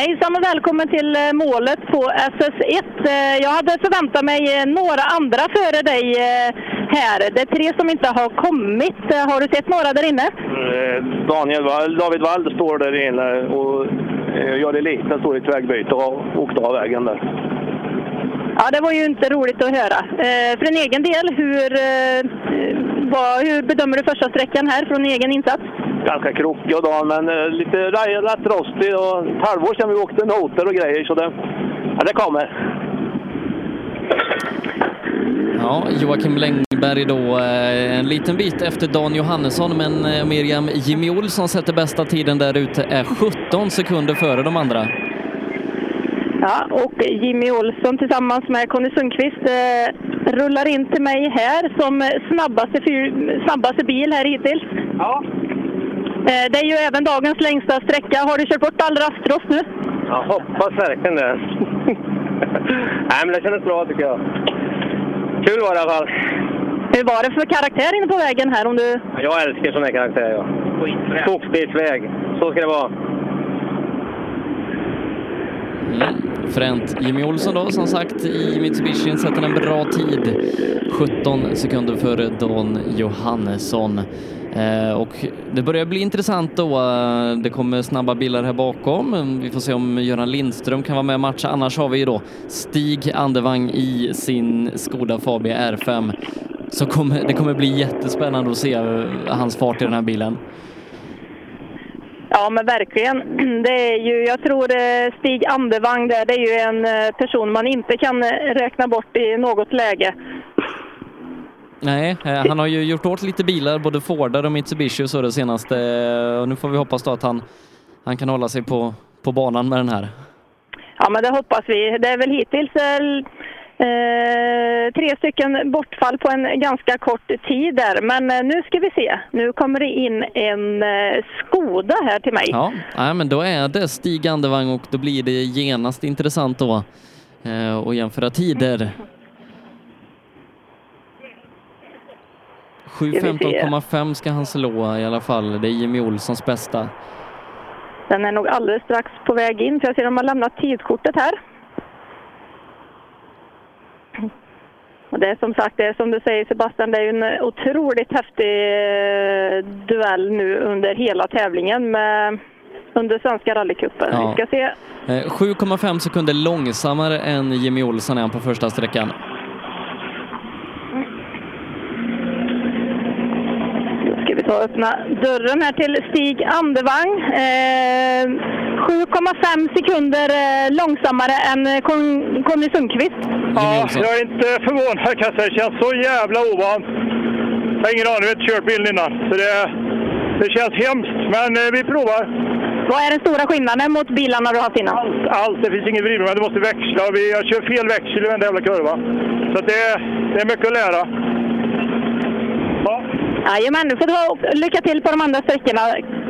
Hejsan och välkommen till eh, målet på SS1. Eh, Jag hade förväntat mig några andra före dig här. Det är tre som inte har kommit. Har du sett några där inne? Daniel Wall, David Wall står där inne och eh, Jari Liten står i ett vägbyte och har åkt av vägen där. Ja, det var ju inte roligt att höra. Eh, För en egen del, hur, eh, vad, hur bedömer du första sträckan här från egen insats? Ganska krokig och dan, men eh, lite rätt rostig och ett halvår sedan vi åkte noter och grejer så det, ja, det kommer. Ja, Joakim Längberg då eh, en liten bit efter Dan Johannesson men eh, Miriam Jimmy Olsson sätter bästa tiden där ute är 17 sekunder före de andra. Ja, och Jimmy Olsson tillsammans med Conny Sundqvist eh, rullar in till mig här som snabbaste, fyr, snabbaste bil här hittills. Ja. Eh, det är ju även dagens längsta sträcka. Har du kört bort all rastrost nu? Jag hoppas verkligen det. Nej, men det kändes bra tycker jag. Kul var det i alla fall. Hur var det för karaktär inne på vägen här? Om du... Jag älskar sån här karaktär. Ja. Skogsbilsväg. Så ska det vara. Mm. Fränt Jimmy Olsson då, som sagt, i Mitsubishi sätter en bra tid. 17 sekunder före Dan Johannesson. Eh, och det börjar bli intressant då. Eh, det kommer snabba bilar här bakom. Vi får se om Göran Lindström kan vara med och matcha. Annars har vi ju då Stig Andevang i sin Skoda Fabia R5. Så kommer, det kommer bli jättespännande att se hans fart i den här bilen. Ja, men verkligen. Det är ju, jag tror eh, Stig Andevang där, det är ju en eh, person man inte kan eh, räkna bort i något läge. Nej, han har ju gjort åt lite bilar, både Fordar och Mitsubishi och så det senaste. Och nu får vi hoppas då att han, han kan hålla sig på, på banan med den här. Ja, men det hoppas vi. Det är väl hittills eh, tre stycken bortfall på en ganska kort tid där. Men eh, nu ska vi se. Nu kommer det in en eh, Skoda här till mig. Ja, nej, men då är det Stig Andevang och då blir det genast intressant då eh, att jämföra tider. 7.15,5 ska han slå i alla fall. Det är Jimmy Olssons bästa. Den är nog alldeles strax på väg in, för jag ser att de har lämnat tidskortet här. Och det är som sagt, det är som du säger Sebastian, det är ju en otroligt häftig eh, duell nu under hela tävlingen med, under Svenska rallycupen. Ja. Vi ska se. Eh, 7,5 sekunder långsammare än Jimmy Olsson är han på första sträckan. Vi och öppna dörren här till Stig Andevang. Eh, 7,5 sekunder eh, långsammare än eh, Con- Conny Sundqvist. Ja, jag är inte förvånad kan jag säga. Det känns så jävla ovant. Jag har ingen aning, jag har inte kört bilen innan. Så det, det känns hemskt, men eh, vi provar. Vad är den stora skillnaden mot bilarna du har haft innan? Allt, allt. Det finns ingen vridning, men du måste växla. Vi, jag kör fel växel i varenda jävla kurva. Så det, det är mycket att lära. Jajamän, du får ta lycka till på de andra sträckorna.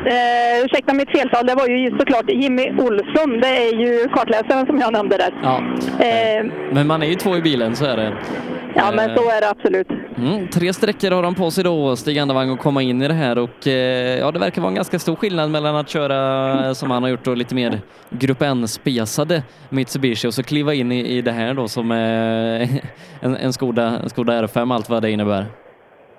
Eh, ursäkta mitt feltal, det var ju såklart Jimmy Olsson. Det är ju kartläsaren som jag nämnde där. Ja. Eh, Men man är ju två i bilen, så är det. ja, men så är det absolut. Mm, tre sträckor har han på sig då, Stig Andevang, att komma in i det här och eh, ja, det verkar vara en ganska stor skillnad mellan att köra eh, som han har gjort då, lite mer Grupp N-spesade Mitsubishi och så kliva in i, i det här då som är en, en, Skoda, en Skoda R5, allt vad det innebär.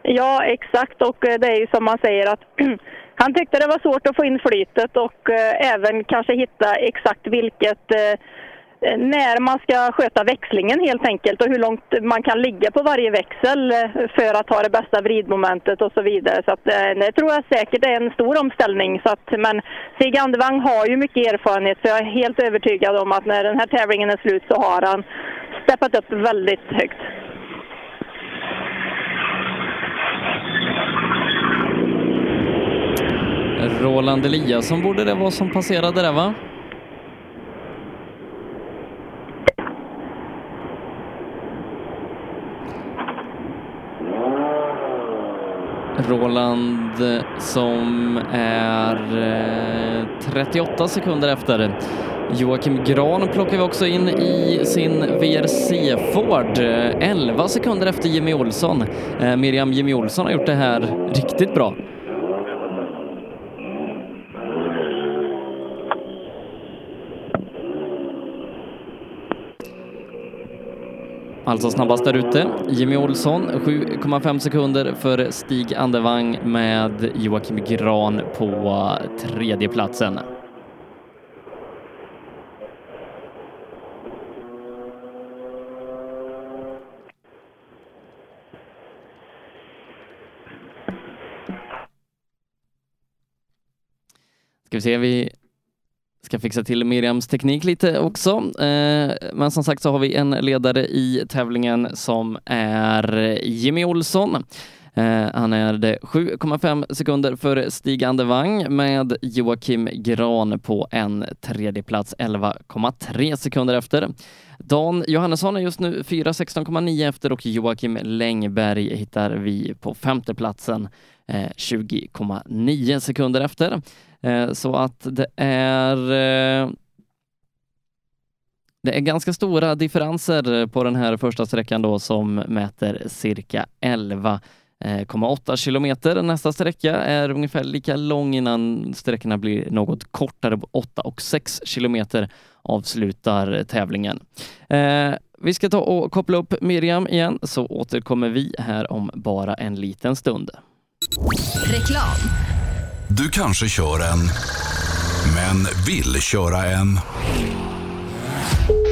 Ja, exakt. Och eh, det är ju som man säger att han tyckte det var svårt att få in flytet och eh, även kanske hitta exakt vilket eh, när man ska sköta växlingen helt enkelt och hur långt man kan ligga på varje växel för att ha det bästa vridmomentet och så vidare. Så att, det tror jag säkert är en stor omställning. Så att, men Stig Andevang har ju mycket erfarenhet så jag är helt övertygad om att när den här tävlingen är slut så har han steppat upp väldigt högt. Roland Eliasson borde det vara som passerade där va? Roland som är eh, 38 sekunder efter. Joakim Gran plockar vi också in i sin VRC Ford. Eh, 11 sekunder efter Jimmy Olsson. Eh, Miriam Jimmy Olsson har gjort det här riktigt bra. Alltså snabbast där ute. Jimmy Olsson 7,5 sekunder för Stig Andevang med Joakim Gran på tredje platsen. Ska vi se, vi ska fixa till Miriams teknik lite också. Eh, Men som sagt så har vi en ledare i tävlingen som är Jimmy Olsson. Eh, Han är 7,5 sekunder för Stig Andevang med Joakim Gran på en tredje plats 11,3 sekunder efter. Dan Johannesson är just nu 4.16,9 efter och Joakim Längberg hittar vi på femte platsen eh, 20,9 sekunder efter. Eh, så att det är eh, Det är ganska stora differenser på den här första sträckan då som mäter cirka 11,8 eh, kilometer. Nästa sträcka är ungefär lika lång innan sträckorna blir något kortare. 8 och 6 kilometer avslutar tävlingen. Eh, vi ska ta och koppla upp Miriam igen så återkommer vi här om bara en liten stund. Reklam. Du kanske kör en, men vill köra en.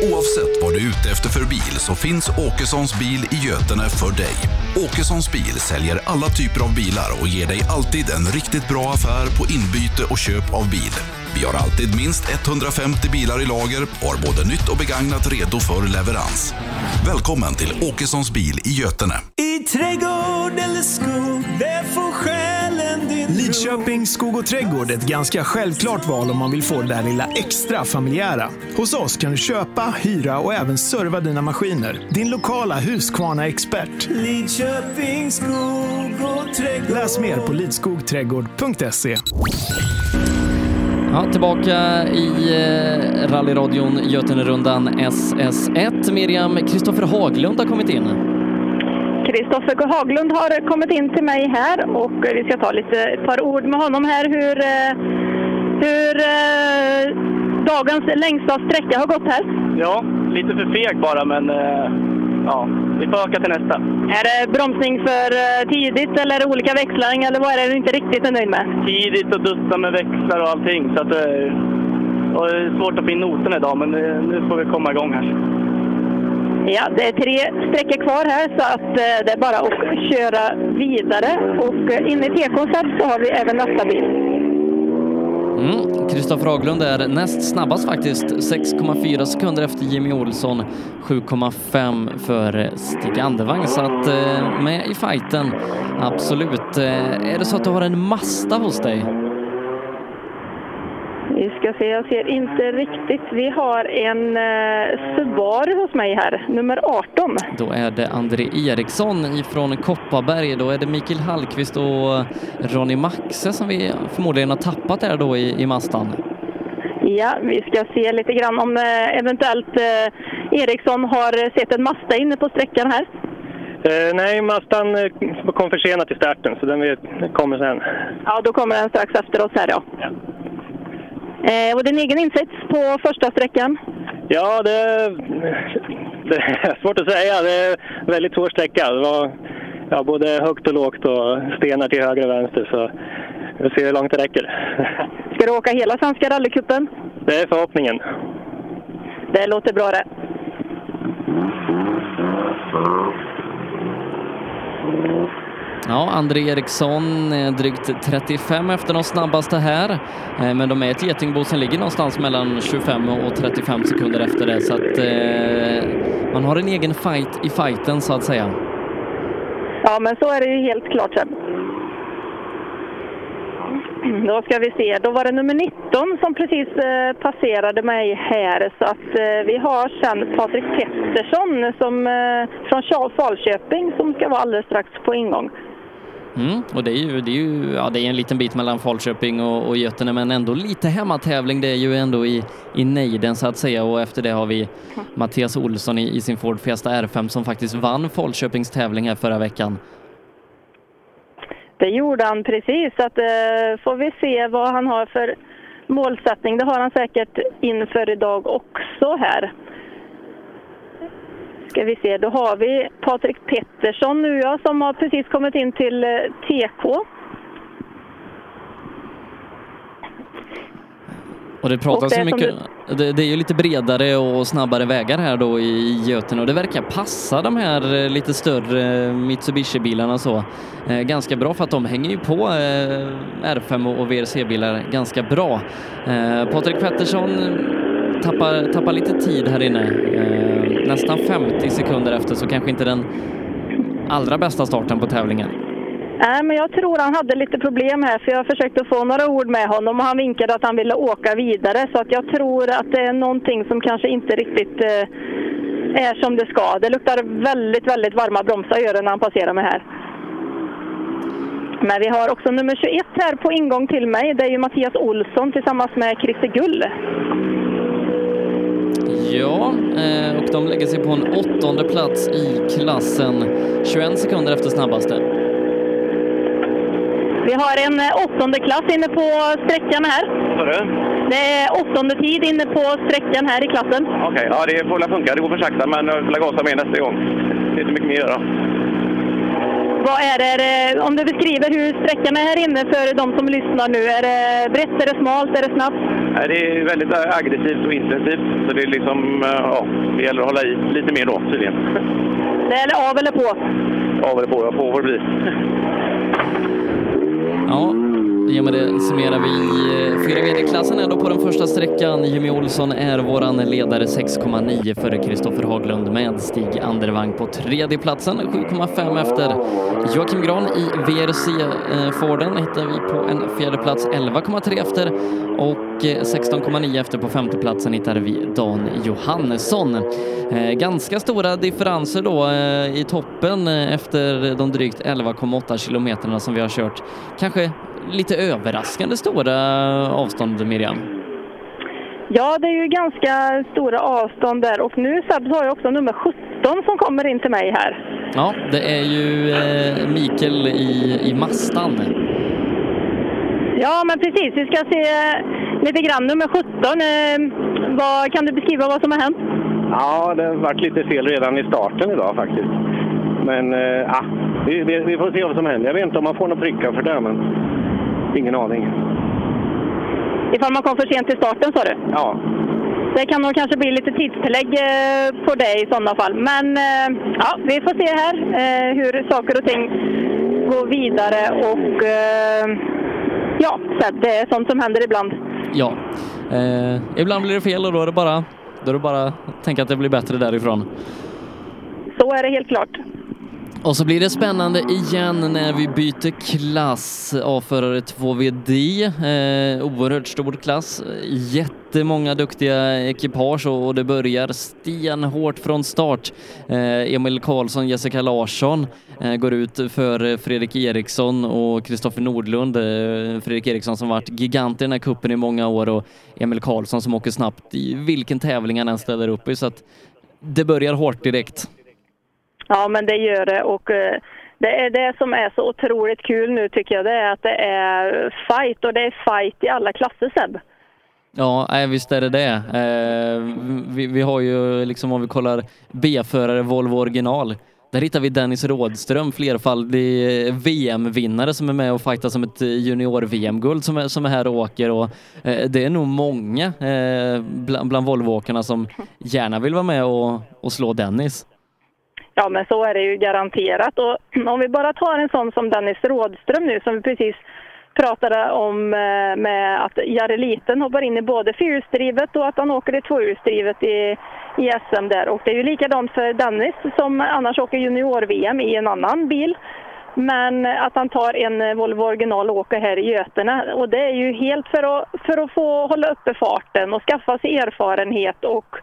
Oavsett vad du är ute efter för bil så finns Åkessons bil i Götene för dig. Åkessons bil säljer alla typer av bilar och ger dig alltid en riktigt bra affär på inbyte och köp av bil. Vi har alltid minst 150 bilar i lager och har både nytt och begagnat redo för leverans. Välkommen till Åkessons bil i Götene. I trädgård eller skog, där får själen din Lidköping skog och trädgård är ett ganska självklart val om man vill få det där lilla extra familjära. Hos oss kan du köpa, hyra och även serva dina maskiner. Din lokala Husqvarna-expert. Lidköping skog och trädgård. Läs mer på lidskogträdgård.se. Ja, tillbaka i eh, rallyradion Götenerundan SS1. Miriam, Kristoffer Haglund har kommit in. Kristoffer Haglund har kommit in till mig här och vi ska ta lite, ett par ord med honom här hur, eh, hur eh, dagens längsta sträcka har gått här. Ja, lite för feg bara, men ja, vi får öka till nästa. Är det bromsning för eh, tidigt eller olika växlar eller vad är det du inte riktigt är nöjd med? Tidigt och dutta med växlar och allting, så att eh, och det är svårt att få in noterna idag, men eh, nu får vi komma igång här. Ja, det är tre sträckor kvar här så att det är bara att köra vidare och inne i tekon sen så har vi även nästa bil. Mm. Haglund är näst snabbast faktiskt, 6,4 sekunder efter Jimmy Olsson, 7,5 för Stig Andevang. Så att eh, med i fighten, absolut. Eh, Är det så att du har en Mazda hos dig? Vi ska se, jag ser inte riktigt. Vi har en eh, Subaru hos mig här, nummer 18. Då är det André Eriksson ifrån Kopparberg. Då är det Mikael Hallqvist och Ronny Maxe som vi förmodligen har tappat där då i, i Mazdan. Ja, vi ska se lite grann om eh, eventuellt eh, Eriksson har sett en Mazda inne på sträckan här. Eh, nej, Mazdan eh, kom försenat till starten, så den kommer sen. Ja, då kommer den strax efter oss här ja. Eh, och din egen insats på första sträckan? Ja, det, det är svårt att säga. Det är en väldigt svår sträcka. Det var ja, både högt och lågt och stenar till höger och vänster. Så vi får se hur långt det räcker. Ska du åka hela Svenska rallycupen? Det är förhoppningen. Det låter bra det. Ja, André Eriksson är drygt 35 efter de snabbaste här. Eh, men de är ett getingbo som ligger någonstans mellan 25 och 35 sekunder efter det. Så att eh, man har en egen fight i fighten så att säga. Ja, men så är det ju helt klart sen. Då ska vi se, då var det nummer 19 som precis eh, passerade mig här. Så att eh, vi har sen Patrik Pettersson som, eh, från Falköping som ska vara alldeles strax på ingång. Mm, och det är ju, det är ju ja, det är en liten bit mellan Falköping och, och Götene, men ändå lite hemmatävling. Det är ju ändå i, i nejden så att säga och efter det har vi Mattias Olsson i, i sin Ford Fiesta R5 som faktiskt vann Falköpings tävling här förra veckan. Det gjorde han precis, så att, eh, får vi se vad han har för målsättning. Det har han säkert inför idag också här. Ska vi se, då har vi Patrik Pettersson nu ja, som har precis kommit in till eh, TK. Och det pratas Och det mycket, det, det är ju lite bredare och snabbare vägar här då i Götene och det verkar passa de här eh, lite större Mitsubishi-bilarna så eh, ganska bra för att de hänger ju på eh, R5 och VRC-bilar ganska bra. Eh, Patrik Pettersson tappar, tappar lite tid här inne, eh, nästan 50 sekunder efter så kanske inte den allra bästa starten på tävlingen. Nej, men jag tror han hade lite problem här för jag försökte få några ord med honom och han vinkade att han ville åka vidare så att jag tror att det är någonting som kanske inte riktigt eh, är som det ska. Det luktar väldigt, väldigt varma bromsar gör det när han passerar mig här. Men vi har också nummer 21 här på ingång till mig. Det är ju Mattias Olsson tillsammans med Christer Gull. Ja, eh, och de lägger sig på en åttonde plats i klassen. 21 sekunder efter snabbaste. Vi har en eh, åttonde klass inne på sträckan här. Det är åttonde tid inne på sträckan här i klassen. Okej, ja det får väl funka. Det går för sakta, men jag får gasa mer nästa gång. Det är inte mycket mer att göra. Vad är det, om du beskriver hur sträckan är här inne för de som lyssnar nu. Är det brett, är det smalt, är det snabbt? Nej, Det är väldigt aggressivt och intensivt, så det är liksom, eh, ja, det gäller att hålla i lite mer då tydligen. Det är av eller på? Av eller på, jag får vad det blir. Ja, i och med det summerar vi eh, fyra VD-klassen är då på den första sträckan. Jimmy Olsson är våran ledare 6,9 före Kristoffer Haglund med Stig Andervang på tredje platsen 7,5 efter. Joakim Gran i VRC-Forden eh, hittar vi på en fjärde plats 11,3 efter och 16,9 efter på femteplatsen hittar vi Dan Johannesson. Eh, Ganska stora differenser då eh, i toppen eh, efter de drygt 11,8 kilometerna som vi har kört. Kanske lite överraskande stora avstånd, Miriam. Ja, det är ju ganska stora avstånd där och nu Seb har jag också nummer 17 som kommer in till mig här. Ja, det är ju eh, Mikael i, i Mastan. Ja, men precis. Vi ska se lite grann nummer 17. Eh, vad, kan du beskriva vad som har hänt? Ja, det har varit lite fel redan i starten idag faktiskt. Men eh, ja, vi, vi, vi får se vad som händer. Jag vet inte om man får några prickar för det, men ingen aning. Ifall man kom för sent till starten sa du? Ja. Det kan nog kanske bli lite tidstillägg eh, på det i sådana fall. Men eh, ja, vi får se här hur saker och ting går vidare och ja, det är sånt som händer ibland. Ja, eh, ibland blir det fel och då är det bara, då är det bara att tänka att det blir bättre därifrån. Så är det helt klart. Och så blir det spännande igen när vi byter klass. A-förare 2VD, eh, oerhört stor klass, jättemånga duktiga ekipage och och det börjar stenhårt från start. Eh, Emil Karlsson, Jessica Larsson eh, går ut för Fredrik Eriksson och Kristoffer Nordlund. Eh, Fredrik Eriksson som varit gigant i den här kuppen i många år och Emil Karlsson som åker snabbt i vilken tävling han än ställer upp i. Så att det börjar hårt direkt. Ja, men det gör det och eh, det är det som är så otroligt kul nu tycker jag. Det är att det är fight och det är fight i alla klasser Seb. Ja, nej, visst är det det. Eh, vi, vi har ju liksom om vi kollar B-förare Volvo original. Där hittar vi Dennis Rådström, flerfaldig VM-vinnare som är med och fightar som ett junior-VM-guld som är, som är här och åker. Och, eh, det är nog många eh, bland, bland Volvo-åkarna som gärna vill vara med och, och slå Dennis. Ja, men så är det ju garanterat. Och om vi bara tar en sån som Dennis Rådström nu som vi precis pratade om eh, med att Jari Liten hoppar in i både fyrhjulsdrivet och att han åker i tvåhjulsdrivet i, i SM där. Och det är ju likadant för Dennis som annars åker junior-VM i en annan bil. Men att han tar en Volvo original och åker här i Götene. Och det är ju helt för att, för att få hålla uppe farten och skaffa sig erfarenhet och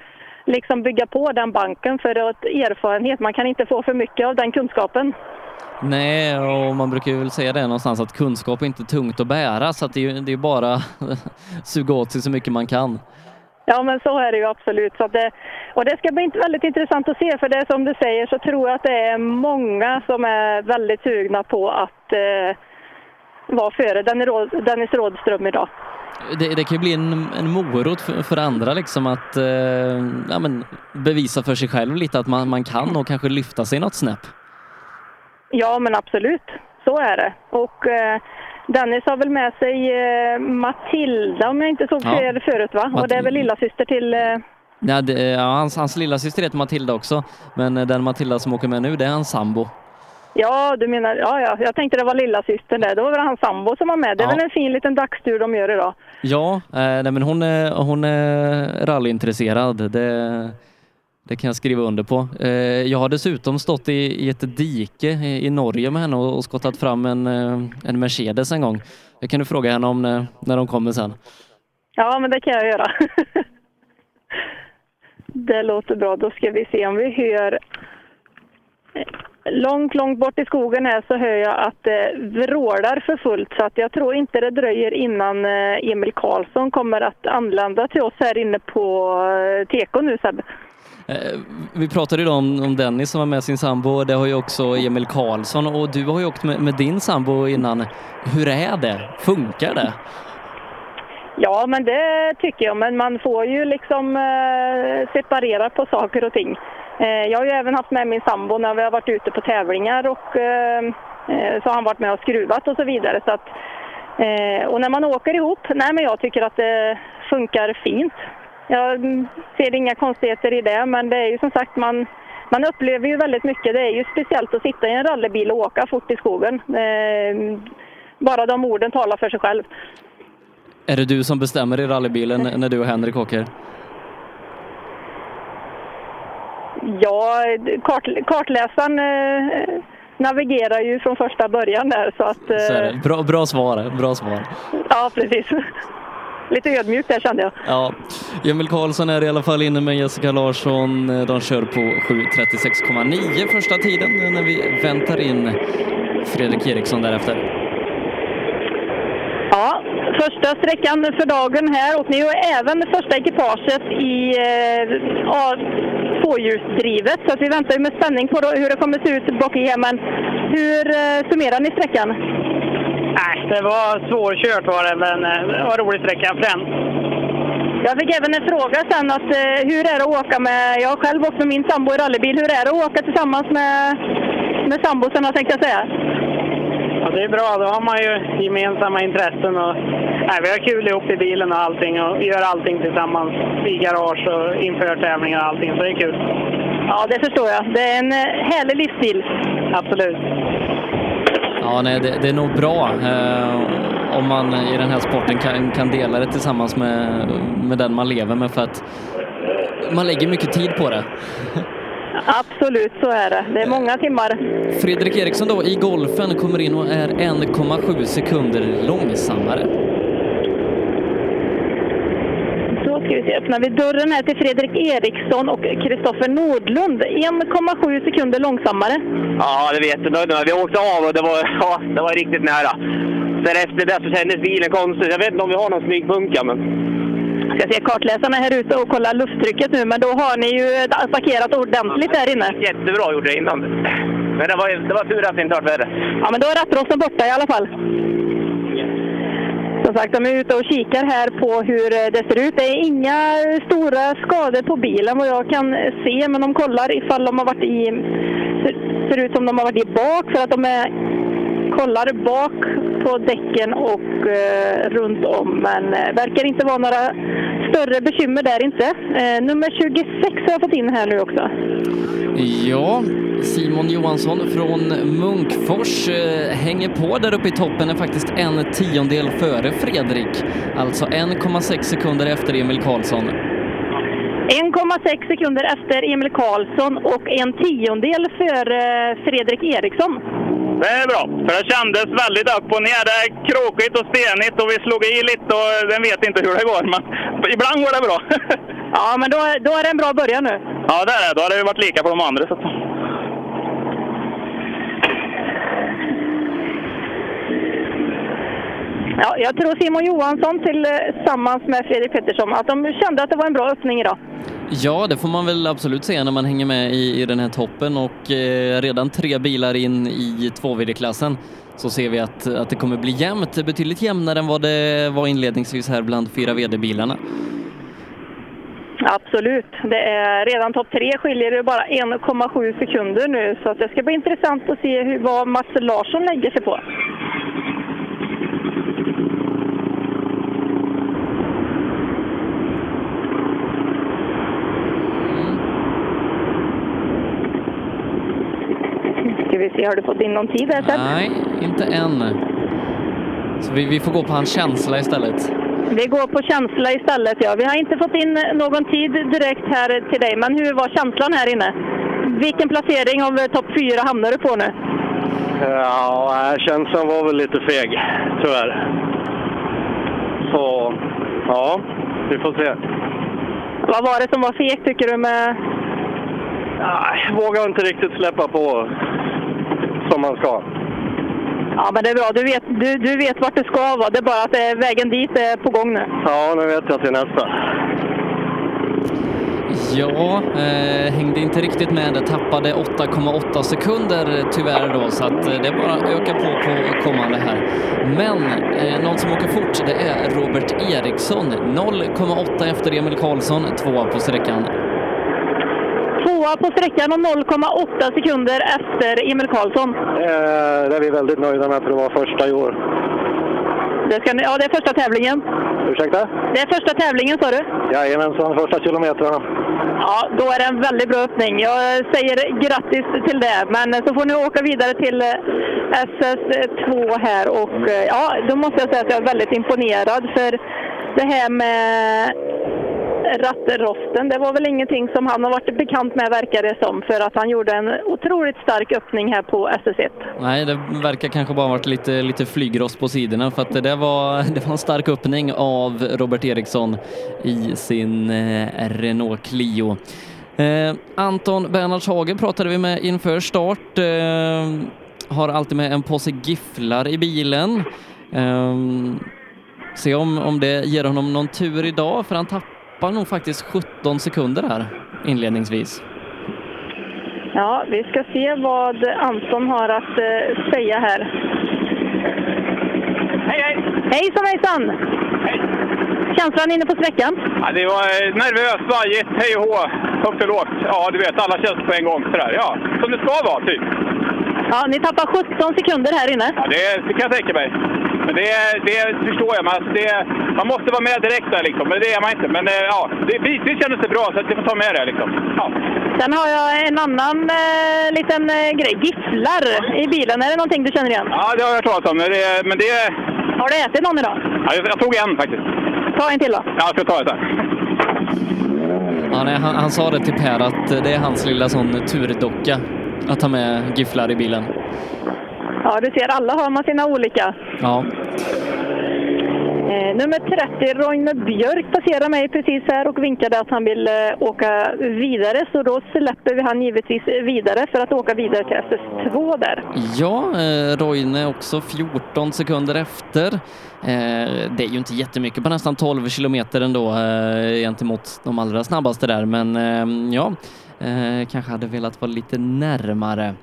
liksom bygga på den banken för att erfarenhet, man kan inte få för mycket av den kunskapen. Nej, och man brukar väl säga det någonstans att kunskap är inte tungt att bära så att det är ju det är bara suga åt sig så mycket man kan. Ja, men så är det ju absolut. Så att det, och det ska bli väldigt intressant att se, för det som du säger så tror jag att det är många som är väldigt sugna på att eh, vara före Dennis Rådström idag. Det, det kan ju bli en, en morot för, för andra liksom att eh, ja, men bevisa för sig själv lite att man, man kan och kanske lyfta sig något snäpp. Ja, men absolut. Så är det. Och eh, Dennis har väl med sig eh, Matilda, om jag inte såg Ja. fel förut, va? Och det är väl lilla syster till... Eh, Ja, det, ja, hans, hans lilla syster heter Matilda också, men eh, den Matilda som åker med nu, det är hans sambo. Ja, du menar... Ja, ja, jag tänkte det var lilla systern där. Då var det hans sambo som var med. Det är Ja. väl en fin liten dagstur de gör idag. Ja, eh, nej, men hon är, hon är rallyintresserad. Det, det kan jag skriva under på. Eh, jag har dessutom stått i, i ett dike i, i Norge med henne och, och skottat fram en, eh, en Mercedes en gång. Det kan du fråga henne om när, när de kommer sen. Ja, men det kan jag göra. det låter bra. Då ska vi se om vi hör... långt, långt bort i skogen här så hör jag att det vrålar för fullt så att jag tror inte det dröjer innan eh, Emil Karlsson kommer att anlända till oss här inne på eh, Teko nu Sebbe. Eh, Vi pratade idag om, om Dennis som var med sin sambo, det har ju också Emil Karlsson och du har ju åkt med, med din sambo innan. Hur är det? Funkar det? Ja, men det tycker jag. Men man får ju liksom separera på saker och ting. Eh, jag har ju även haft med min sambo när vi har varit ute på tävlingar och eh, eh, så har han varit med och skruvat och så vidare. Så att, och när man åker ihop, nej men jag tycker att det funkar fint. Jag ser inga konstigheter i det, men det är ju som sagt man man upplever ju väldigt mycket. Det är ju speciellt att sitta i en rallybil och åka fort i skogen. Bara de orden talar för sig själv. Är det du som bestämmer i rallybilen när du och Henrik åker? Ja, kart, kartläsaren eh, navigerar ju från första början där så att... Så är Eh, det. Bra, bra svar, bra svar. ja, precis. Lite ödmjukt där kände jag. Ja, Emil Karlsson är i alla fall inne med Jessica Larsson. De kör på 7.36,9 första tiden när vi väntar in Fredrik Eriksson därefter. Ja, första sträckan för dagen här och ni är även första ekipaget i eh, tvåhjulsdrivet så vi väntar med spänning på hur det kommer se ut bak i här. Men hur eh, summerar ni sträckan? Nej, det var svårkört var det, men eh, det var en rolig sträcka. Frän. Jag fick även en fråga sen att eh, hur är det att åka med, jag har själv åkt med min sambo i rallybil, hur är det att åka tillsammans med, med sambosarna tänkte jag säga? Ja, det är bra, då har man ju gemensamma intressen. Och, nej, vi har kul ihop i bilen och allting och gör allting tillsammans i garage och inför tävlingar och allting, så det är kul. Ja, det förstår jag. Det är en eh, härlig livsstil. Absolut. Ja, nej, det, det är nog bra eh, om man i den här sporten kan, kan dela det tillsammans med, med den man lever med för att man lägger mycket tid på det. Absolut, så är det. Det är många timmar. Fredrik Eriksson då i golfen kommer in och är 1,7 sekunder långsammare. Då ska vi se, öppnar vi dörren här till Fredrik Eriksson och Kristoffer Nordlund. 1,7 sekunder långsammare. Ja, det vet jag. Vi åkte av och det var, ja, det var riktigt nära. Sen efter det så kändes bilen konstigt. Jag vet inte om vi har någon smygpunka, men... Ska se kartläsarna här ute och kolla lufttrycket nu, men då har ni ju attackerat ordentligt här inne. Jättebra gjorde det innan. Men det var, det var tur att det inte var värre. Ja, men då är rattrosten borta i alla fall. Som sagt, de är ute och kikar här på hur det ser ut. Det är inga stora skador på bilen vad jag kan se, men de kollar ifall de har varit i... Ser, ser ut som de har varit i bak för att de är, kollar bak på däcken och eh, runt om. Men eh, verkar inte vara några större bekymmer där inte. Eh, nummer 26 har jag fått in här nu också. Ja, Simon Johansson från Munkfors eh, hänger på där uppe i toppen, är faktiskt en tiondel före Fredrik. Alltså 1,6 sekunder efter Emil Karlsson. 1,6 sekunder efter Emil Karlsson och en tiondel före Fredrik Eriksson. Det är bra, för det kändes väldigt upp och ner. Det är krokigt och stenigt och vi slog i lite och den vet inte hur det går. Men ibland går det bra. Ja, men då, då är det en bra början nu. Ja, det är det. Då har det varit lika på de andra. Så. Ja, jag tror Simon Johansson tillsammans med Fredrik Pettersson att de kände att det var en bra öppning idag. Ja, det får man väl absolut säga när man hänger med i, i den här toppen och eh, redan tre bilar in i 2VD-klassen så ser vi att, att det kommer bli jämnt, betydligt jämnare än vad det var inledningsvis här bland 4VD-bilarna. Absolut. Det är redan topp tre skiljer det bara 1,7 sekunder nu så att det ska bli intressant att se hur, vad Mats Larsson lägger sig på. Ska vi se, har du fått in någon tid Seb? Nej, inte än. Så vi, vi får gå på hans känsla istället. Vi går på känsla istället, ja. Vi har inte fått in någon tid direkt här till dig, men hur var känslan här inne? Vilken placering av topp fyra hamnar du på nu? Ja, känslan var väl lite feg, tyvärr. Så, ja, vi får se. Vad var det som var fegt tycker du med... Ja, jag vågar inte riktigt släppa på som man ska. Ja, men det är bra. Du vet, du, du vet vart du ska vara. Det är bara att är vägen dit är på gång nu. Ja, nu vet jag till nästa. Ja, eh, hängde inte riktigt med. Tappade 8,8 sekunder tyvärr då, så att eh, det är bara att öka på på kommande här. Men eh, någon som åker fort, det är Robert Eriksson. 0,8 efter Emil Karlsson, tvåa på sträckan. Tvåa på sträckan och 0,8 sekunder efter Emil Karlsson. Eh, det är vi väldigt nöjda med för det var första i år. Det ska, ja, det är första tävlingen. Ursäkta? Det är första tävlingen, sa du? Jajamensan, första kilometrarna. Ja, då är det en väldigt bra öppning. Jag säger grattis till det. Men så får ni åka vidare till eh, SS2 här och eh, ja, då måste jag säga att jag är väldigt imponerad för det här med Ratterosten, det var väl ingenting som han har varit bekant med verkar det som för att han gjorde en otroligt stark öppning här på SS1. Nej, det verkar kanske bara varit lite, lite flygrost på sidorna för att det var, det var en stark öppning av Robert Eriksson i sin eh, Renault Clio. Eh, Anton Bernhardshage pratade vi med inför start. Eh, har alltid med en påse gifflar i bilen. Eh, se om, om det ger honom någon tur idag för han tappar nog faktiskt 17 sekunder här inledningsvis. Ja, vi ska se vad Anton har att eh, säga här. Hej, hej! Hejsan, hejsan! Känslan inne på sträckan? Ja, det var eh, nervöst, svajigt, hej och hå, högt och lågt. Ja, du vet, alla känns på en gång sådär. Ja, som det ska vara, typ. Ja, ni tappar 17 sekunder här inne. Ja, det, det kan jag tänka mig. Men det, det förstår jag. Men alltså det, man måste vara med direkt där liksom. Men det är man inte. Men eh, ja, det, bitvis kändes det bra så att vi får ta med det liksom. Ja. Sen har jag en annan eh, liten eh, grej. Gifflar i bilen. Är det någonting du känner igen? ja, det har jag hört talas om. Men det, men det Har du ätit någon idag? ja, jag, jag tog en faktiskt. Ta en till då. Ja, jag ska ta ett här. Ja, nej, han, han sa det till Per att det är hans lilla sån turdocka att ta med gifflar i bilen. Ja, du ser, alla har man sina olika. Ja, Eh, nummer 30, Roine Björk, passerar mig precis här och vinkade att han vill eh, åka vidare. Så då släpper vi han givetvis vidare för att åka vidare till SS2 där. ja eh, Roine också 14 sekunder efter. Eh, det är ju inte jättemycket på nästan 12 kilometer ändå eh, gentemot de allra snabbaste där, men eh, ja, eh, kanske hade velat vara lite närmare.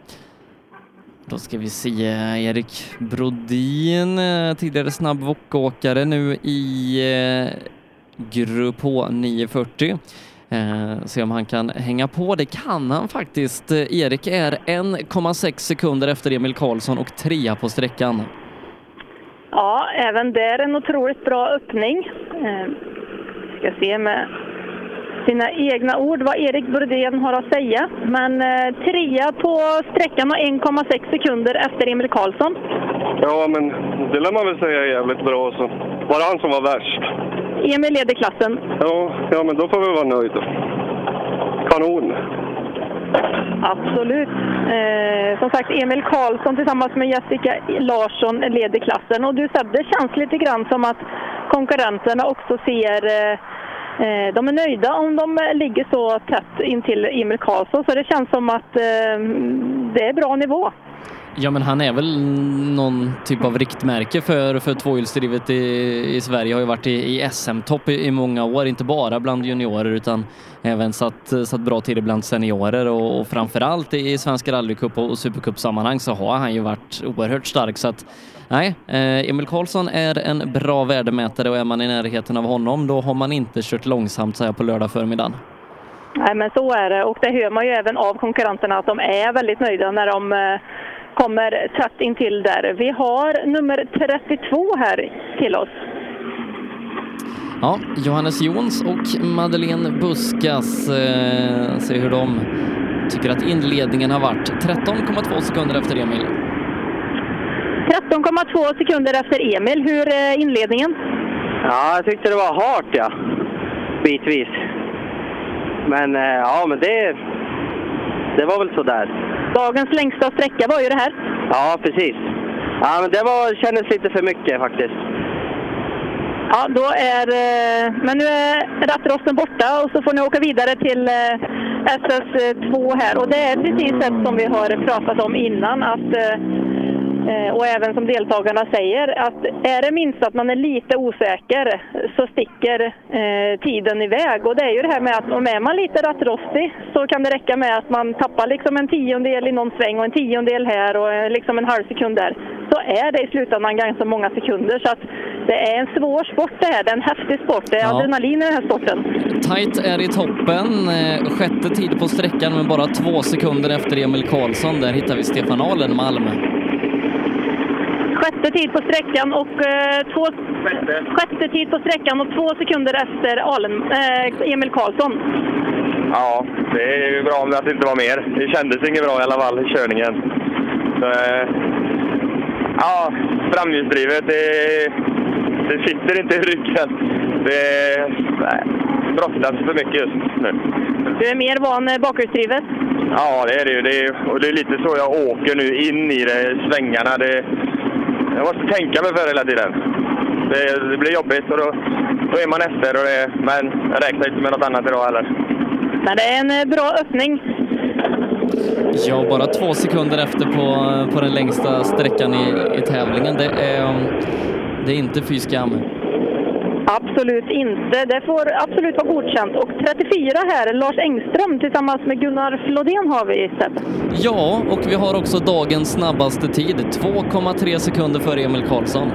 Då ska vi se Erik Brodin, eh, tidigare snabb wokåkare nu i eh, Grupp H 940. Eh, se om han kan hänga på. Det kan han faktiskt. Eh, Erik är 1,6 sekunder efter Emil Karlsson och trea på sträckan. Ja, även där en otroligt bra öppning. Eh, ska se med sina egna ord vad Erik Brodén har att säga. Men eh, trea på sträckan och 1,6 sekunder efter Emil Karlsson. Ja, men det lär man väl säga är jävligt bra. Så. Var det han som var värst? Emil leder klassen. Ja, ja men då får vi vara nöjda. Kanon! Absolut. Eh, som sagt, Emil Karlsson tillsammans med Jessica Larsson leder klassen. Och du Seb, det känns lite grann som att konkurrenterna också ser eh, Eh, de är nöjda om de ligger så tätt intill Emil Karlsson. Så det känns som att eh, det är bra nivå. Ja, men han är väl någon typ av riktmärke för, för tvåhjulsdrivet i, i Sverige. Har ju varit i, i SM-topp i, i många år, inte bara bland juniorer utan även satt, satt bra tider bland seniorer och, och framförallt i, i Svenska rallycup och, och supercupsammanhang så har han ju varit oerhört stark. Så att, nej, eh, Emil Karlsson är en bra värdemätare och är man i närheten av honom då har man inte kört långsamt så här på lördag förmiddagen. Nej, men så är det. Och det hör man ju även av konkurrenterna att de är väldigt nöjda när de eh, kommer tätt intill där. Vi har nummer 32 här till oss. Ja, Johannes Jons och Madeleine Buskas, eh, se hur de tycker att inledningen har varit. 13,2 sekunder efter Emil. 13,2 sekunder efter Emil. Hur är inledningen? Ja, jag tyckte det var hårt, ja. Bitvis. Men eh, ja, men det, det var väl sådär. Dagens längsta sträcka var ju det här. Ja, precis. Ja, men det var, kändes lite för mycket faktiskt. Ja, då är... eh, Men nu är rattrosten borta och så får ni åka vidare till eh, SS2 här och det är precis det som vi har pratat om innan att eh, Eh, Och även som deltagarna säger, att är det minst att man är lite osäker så sticker eh, tiden iväg. Och det är ju det här med att om är man lite rattrostig så kan det räcka med att man tappar liksom en tiondel i någon sväng och en tiondel här och eh, liksom en halv sekund där. Så är det i slutändan ganska många sekunder. Så att det är en svår sport det här. Det är en häftig sport. Det är Ja. adrenalin i den här sporten. Tight är i toppen. Eh, Sjätte tid på sträckan med bara två sekunder efter Emil Karlsson. Där hittar vi Stefan Alenmalm. Sjätte tid på sträckan och eh, två... Sjätte tid på sträckan och två sekunder efter Alen, eh, Emil Karlsson. Ja, det är ju bra om det inte var mer. Det kändes inget bra i alla fall i körningen. Så, eh, ja, framhjulsdrivet, det, det sitter inte i ryggen. Det brottas för mycket just nu. Du är mer van bakhjulsdrivet. Ja, det är det ju. Det är, och det är lite så jag åker nu in i det, svängarna. Det, jag måste tänka mig för hela tiden. Det, det blir jobbigt och då, då är man efter. Och det, men jag räknar inte med något annat idag heller. Men det är en eh, bra öppning. Ja, bara två sekunder efter på, på den längsta sträckan i, i tävlingen. Det är, det är inte fy skam. Absolut inte. Det får absolut vara godkänt. Och 34 här, Lars Engström tillsammans med Gunnar Flodén har vi sett. Ja, och vi har också dagens snabbaste tid. 2,3 sekunder före Emil Karlsson.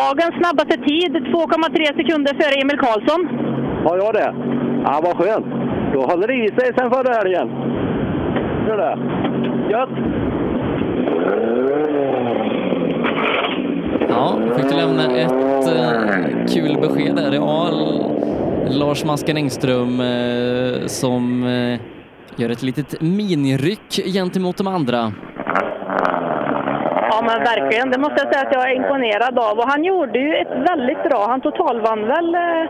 Dagens snabbaste tid, 2,3 sekunder före Emil Karlsson. Har jag det? Ja, vad skönt. Då håller det i sig sen förra helgen. Gör det. Gött! Ja, fick du lämna ett eh, kul besked där. Ja, Lars Masken Engström eh, som eh, gör ett litet miniryck gentemot de andra. Ja, men verkligen. Det måste jag säga att jag är imponerad av. Och han gjorde ju ett väldigt bra... Han totalvann väl eh,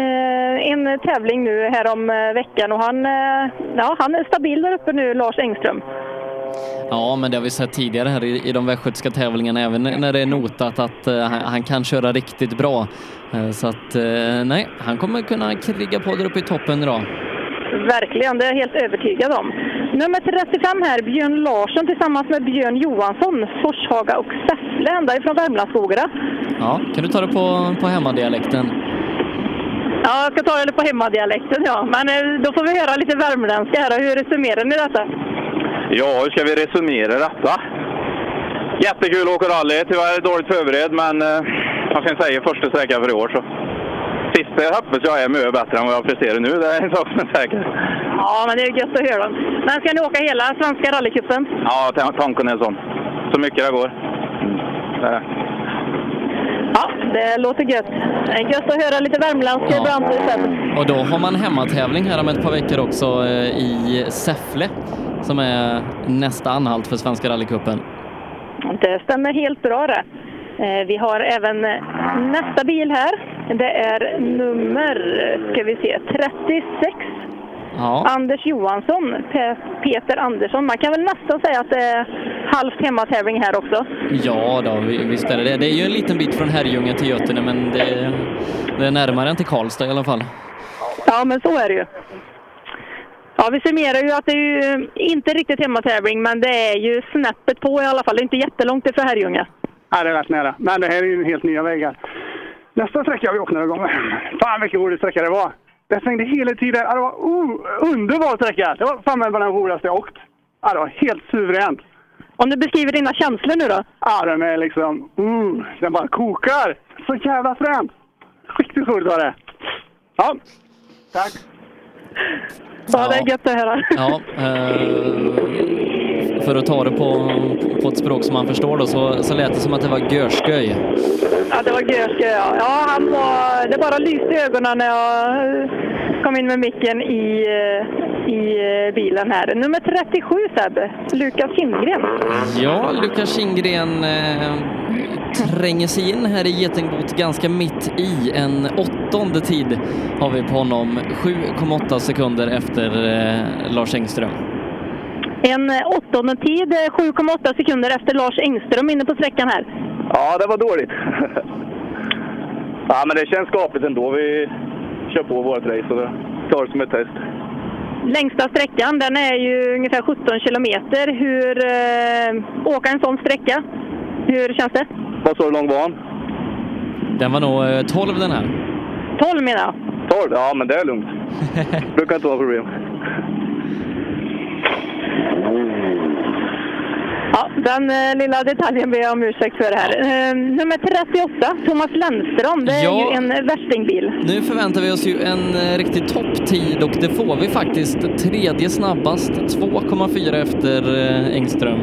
eh en tävling nu här om eh, veckan och han, eh, ja, han är stabil där uppe nu, Lars Engström. Ja, men det har vi sett tidigare här i, i de västgötska tävlingarna, även när det är notat att eh, han, han kan köra riktigt bra. Eh, så att, eh, nej, han kommer kunna kriga på där uppe i toppen idag. Verkligen, det är jag helt övertygad om. Nummer 35 här, Björn Larsson tillsammans med Björn Johansson, Forshaga och Säffle, ända ifrån Värmlandsskogarna. Ja, kan du ta det på, på hemmadialekten? Ja, jag ska ta det på hemmadialekten, ja. Men då får vi höra lite värmländska här. Hur resumerar ni detta? Ja, hur ska vi resumera detta? Jättekul att åka rally. Tyvärr dåligt förberedd, men eh, vad ska jag säga, första sträckan för i år. Så. Sista hoppas jag är mycket bättre än vad jag presterar nu. Det är en sak som är säker. Ja, men det är gött att höra. Men ska ni åka hela Svenska rallycupen? Ja, tan- tanken är sån. Så mycket det går. Mm. Det. Ja, låter gött. Gött att höra lite värmländska ibland. istället. Och då har man hemmatävling här om ett par veckor också eh, i Säffle som är nästa anhalt för Svenska rallycupen. Det stämmer helt bra det. Eh, Vi har även eh, nästa bil här. Det är nummer, ska vi se, 36. Ja. Anders Johansson, Pe- Peter Andersson. Man kan väl nästan säga att det är halvt hemmatävling här också. Ja då, vi- visst är det det. Det är ju en liten bit från Herrljunga till Götene, men det, det är närmare än till Karlstad i alla fall. Ja, men så är det ju. Ja, vi summerar ju att det är ju inte riktigt hemmatävling, men det är ju snäppet på i alla fall. Det är inte jättelångt ifrån Herrljunga. Ja, det är rätt nära. Men det här är ju helt nya vägar. Nästa sträcka har vi åkt några gånger. Fan vilken rolig sträcka det var. Det svängde hela tiden. Det var oh, underbar sträcka. Det var fan bland den roligaste jag åkt. Det var helt suveränt. Om du beskriver dina känslor nu då? Ja, den är liksom... Uh, den bara kokar. Så jävla fränt. Riktigt roligt var det. Ja, tack. Ja, det är gött att höra. Ja, eh, för att ta det på, på ett språk som man förstår då, så, så lät det som att det var görsköj. Ja, det var Görske, ja. ja han var, det bara lyste i ögonen när jag kom in med micken i, i bilen här. Nummer 37 Seb, Lukas Kindgren. Ja, Lukas Kindgren eh, tränger sig in här i Getingbot ganska mitt i. En åttonde tid har vi på honom. 7,8 sekunder efter eh, Lars Engström. En eh, åttonde tid, eh, 7,8 sekunder efter Lars Engström inne på sträckan här. Ja, det var dåligt. ja, men det känns skapligt ändå. Vi kör på vårt race och tar det som ett test. Längsta sträckan den är ju ungefär 17 kilometer. Hur eh, åka en sån sträcka? Hur känns det? Vad sa du lång var han? Den var nog eh, 12 den här. 12 menar jag. 12? Ja, men det är lugnt. brukar inte vara problem. Ja, den eh, lilla detaljen ber jag om ursäkt för här. Eh, nummer 38, Thomas Lennström. Det är Ja. ju en värstingbil. Nu förväntar vi oss ju en eh, riktig topptid och det får vi faktiskt. Tredje snabbast, 2,4 efter eh, Engström.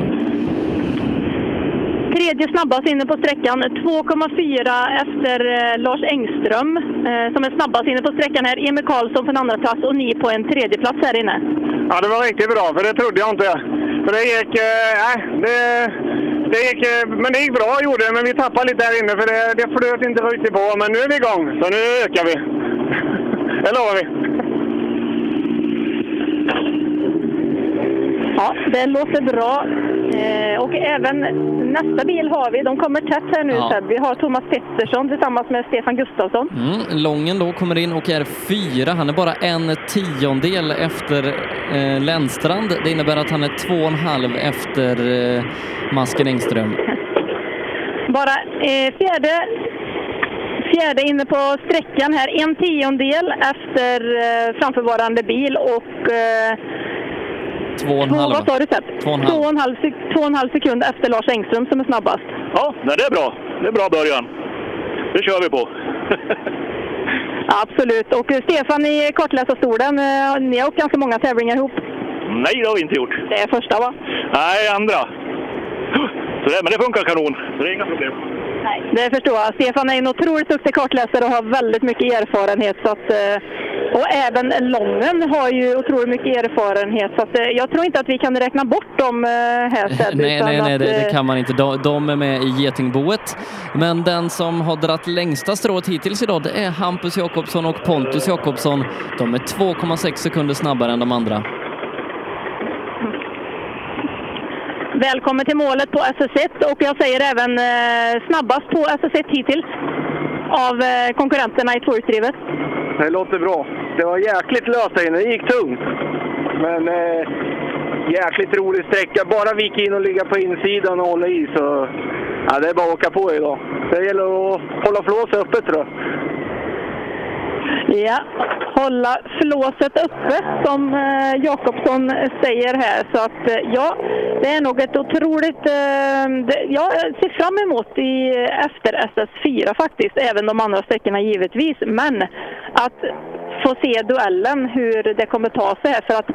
Tredje snabbast inne på sträckan, 2,4 efter eh, Lars Engström eh, som är snabbast inne på sträckan här. Emil Karlsson på en andra plats och ni på en tredje plats här inne. Ja, det var riktigt bra, för det trodde jag inte. För det gick... eh, Nej, det, det gick... Men det gick bra, gjorde det. Men vi tappade lite där inne, för det, det flöt inte riktigt på. Men nu är vi igång, så nu ökar vi. Det lovar vi. Ja, det låter bra. Eh, och även nästa bil har vi. De kommer tätt här nu Ja. Vi har Thomas Pettersson tillsammans med Stefan Gustafsson. Mm, Lången då kommer in och är fyra. Han är bara en tiondel efter eh, Lennstrand. Det innebär att han är två och en halv efter eh, Masken Engström. Bara eh, fjärde, fjärde inne på sträckan här. En tiondel efter eh, framförvarande bil och eh, Två och en två, halv. vad sa du Seb? Två och en Två halv. och en halv, sek- två och en halv sekund efter Lars Engström som är snabbast. Ja, nej, det är bra. Det är bra början. Det kör vi på. Absolut. Och eh, Stefan i kartläsarstolen, eh, ni har åkt ganska många tävlingar ihop. Nej, det har vi inte gjort. Det är första va? Nej, andra. Så det, men det funkar kanon. Så det är inga problem. Det förstår jag. Stefan är en otroligt duktig kartläsare och har väldigt mycket erfarenhet. Så att, eh, och även Lången har ju otroligt mycket erfarenhet. Så att, eh, jag tror inte att vi kan räkna bort dem eh, här Seb, Nej, nej, nej, att, det, det kan man inte. De, de är med i Getingboet. Men den som har dratt längsta strået hittills idag, det är Hampus Jakobsson och Pontus Jakobsson. De är 2,6 sekunder snabbare än de andra. Välkommen till målet på SS1 och jag säger även eh, snabbast på SS1 hittills av eh, konkurrenterna i tvåhjulsdrivet. Det låter bra. Det var jäkligt löst där inne. Det gick tungt. Men eh, jäkligt rolig sträcka. Bara vika in och ligga på insidan och hålla i så... Ja, det är bara att åka på idag. Det gäller att hålla flåset öppet tror jag. Ja, hålla flåset uppe som eh, Jakobsson säger här. Så att eh, ja, det är nog ett otroligt... Eh, det, jag ser fram emot i, eh, efter SS4 faktiskt, även de andra sträckorna givetvis. Men att få se duellen, hur det kommer ta sig här. För att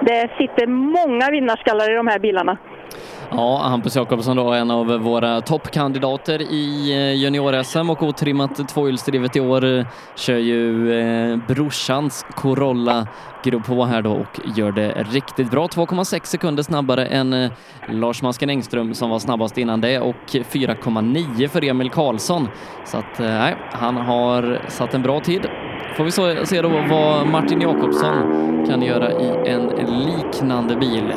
det sitter många vinnarskallar i de här bilarna. Ja, Hampus Jakobsson då, en av våra toppkandidater i eh, junior-SM och otrimmat tvåhjulsdrivet i år. Eh, kör ju eh, brorsans Corolla Grupp H här då och gör det riktigt bra. 2,6 sekunder snabbare än eh, Lars Masken Engström som var snabbast innan det och 4,9 för Emil Karlsson. Så att eh, nej, han har satt en bra tid. Får vi så, se då vad Martin Jakobsson kan göra i en liknande bil.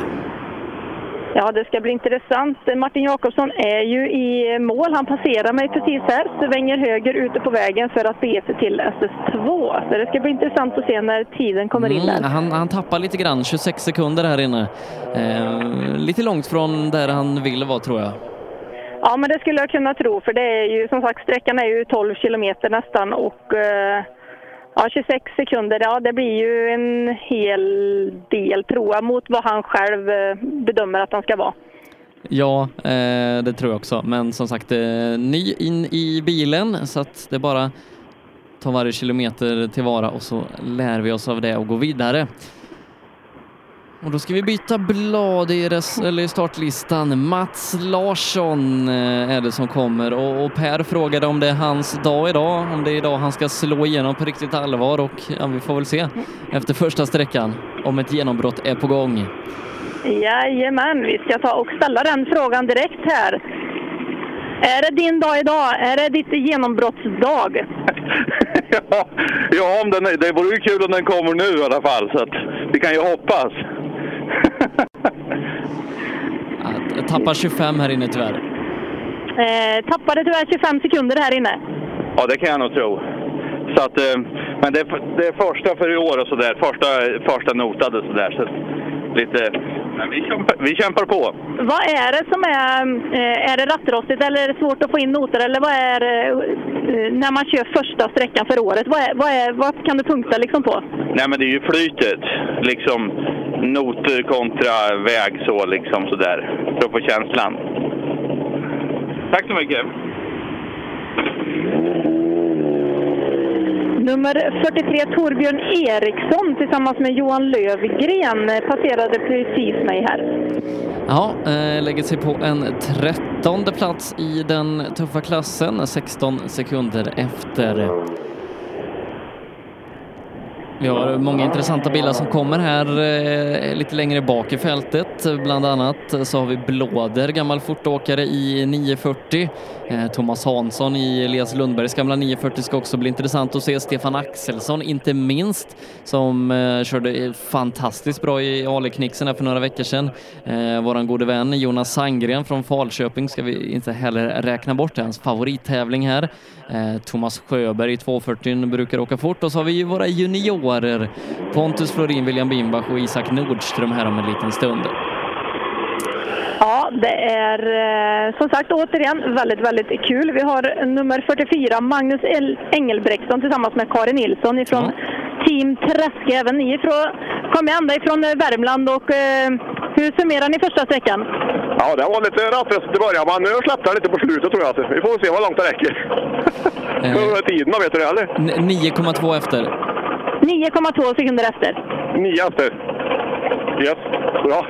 Ja, det ska bli intressant. Martin Jakobsson är ju i mål. Han passerar mig precis här, svänger höger ute på vägen för att bege sig till SS2. Så det ska bli intressant att se när tiden kommer in Mm, där. han, han tappar lite grann, 26 sekunder här inne. Eh, lite långt från där han vill vara tror jag. Ja, men det skulle jag kunna tro, för det är ju som sagt, sträckan är ju 12 kilometer nästan och eh, ja, 26 sekunder, ja det blir ju en hel del tror jag mot vad han själv eh, bedömer att han ska vara. Ja, eh, det tror jag också. Men som sagt, eh, ny in i bilen så att det är bara ta varje kilometer tillvara och så lär vi oss av det och gå vidare. Och då ska vi byta blad i, res, eller i startlistan. Mats Larsson eh, är det som kommer och, och Per frågade om det är hans dag idag, om det är idag han ska slå igenom på riktigt allvar och ja, vi får väl se efter första sträckan om ett genombrott är på gång. Jajamän, vi ska ta och ställa den frågan direkt här. Är det din dag idag? Är det ditt genombrottsdag? Ja, om den, är- det vore ju kul om den kommer nu i alla fall, så att vi kan ju hoppas. Jag tappar 25 här inne tyvärr. Eh, tappade tyvärr 25 sekunder här inne. Ja, det kan jag nog tro. Så att, eh, men det, är- det är första för i år och sådär. Första, första notade sådär. Så lite, men vi kämpar, vi kämpar på. Vad är det som är, eh, är det rattrostigt eller är det svårt att få in noter eller vad är eh, när man kör första sträckan för året? Vad, är, vad, är, vad kan du punkta liksom på? Nej men det är ju flytet. Liksom noter kontra väg så liksom sådär. För att få känslan. Tack så mycket. Nummer 43 Torbjörn Eriksson tillsammans med Johan Lövgren passerade precis mig här. Ja, eh, lägger sig på en trettonde plats i den tuffa klassen, 16 sekunder efter. Vi har många intressanta bilar som kommer här eh, lite längre bak i fältet. Bland annat så har vi Blåder, gammal fortåkare i 940. Eh, Thomas Hansson i Elias Lundbergs gamla 940 ska också bli intressant att se. Stefan Axelsson inte minst, som eh, körde fantastiskt bra i Ale-knixen för några veckor sedan. Eh, våran gode vän Jonas Sandgren från Falköping ska vi inte heller räkna bort, hans favorittävling här. Eh, Thomas Sjöberg i 240 brukar åka fort och så har vi ju våra juniorer Pontus Florin, William Bimbach och Isak Nordström här om en liten stund. Ja, det är eh, som sagt återigen väldigt, väldigt kul. Vi har nummer 44 Magnus El- Engelbrektsson tillsammans med Karin Nilsson ifrån Team Träske. Även ni ifrån, kom ända ifrån eh, Värmland och eh, hur summerar ni första sträckan? Ja, det var lite rattröstigt i början, men nu släppte han lite på slutet tror jag. Så vi får se hur långt det räcker. Hur är tiden vet du det eller? N- 9,2 efter. 9,2 sekunder efter. Nio efter. Yes, bra.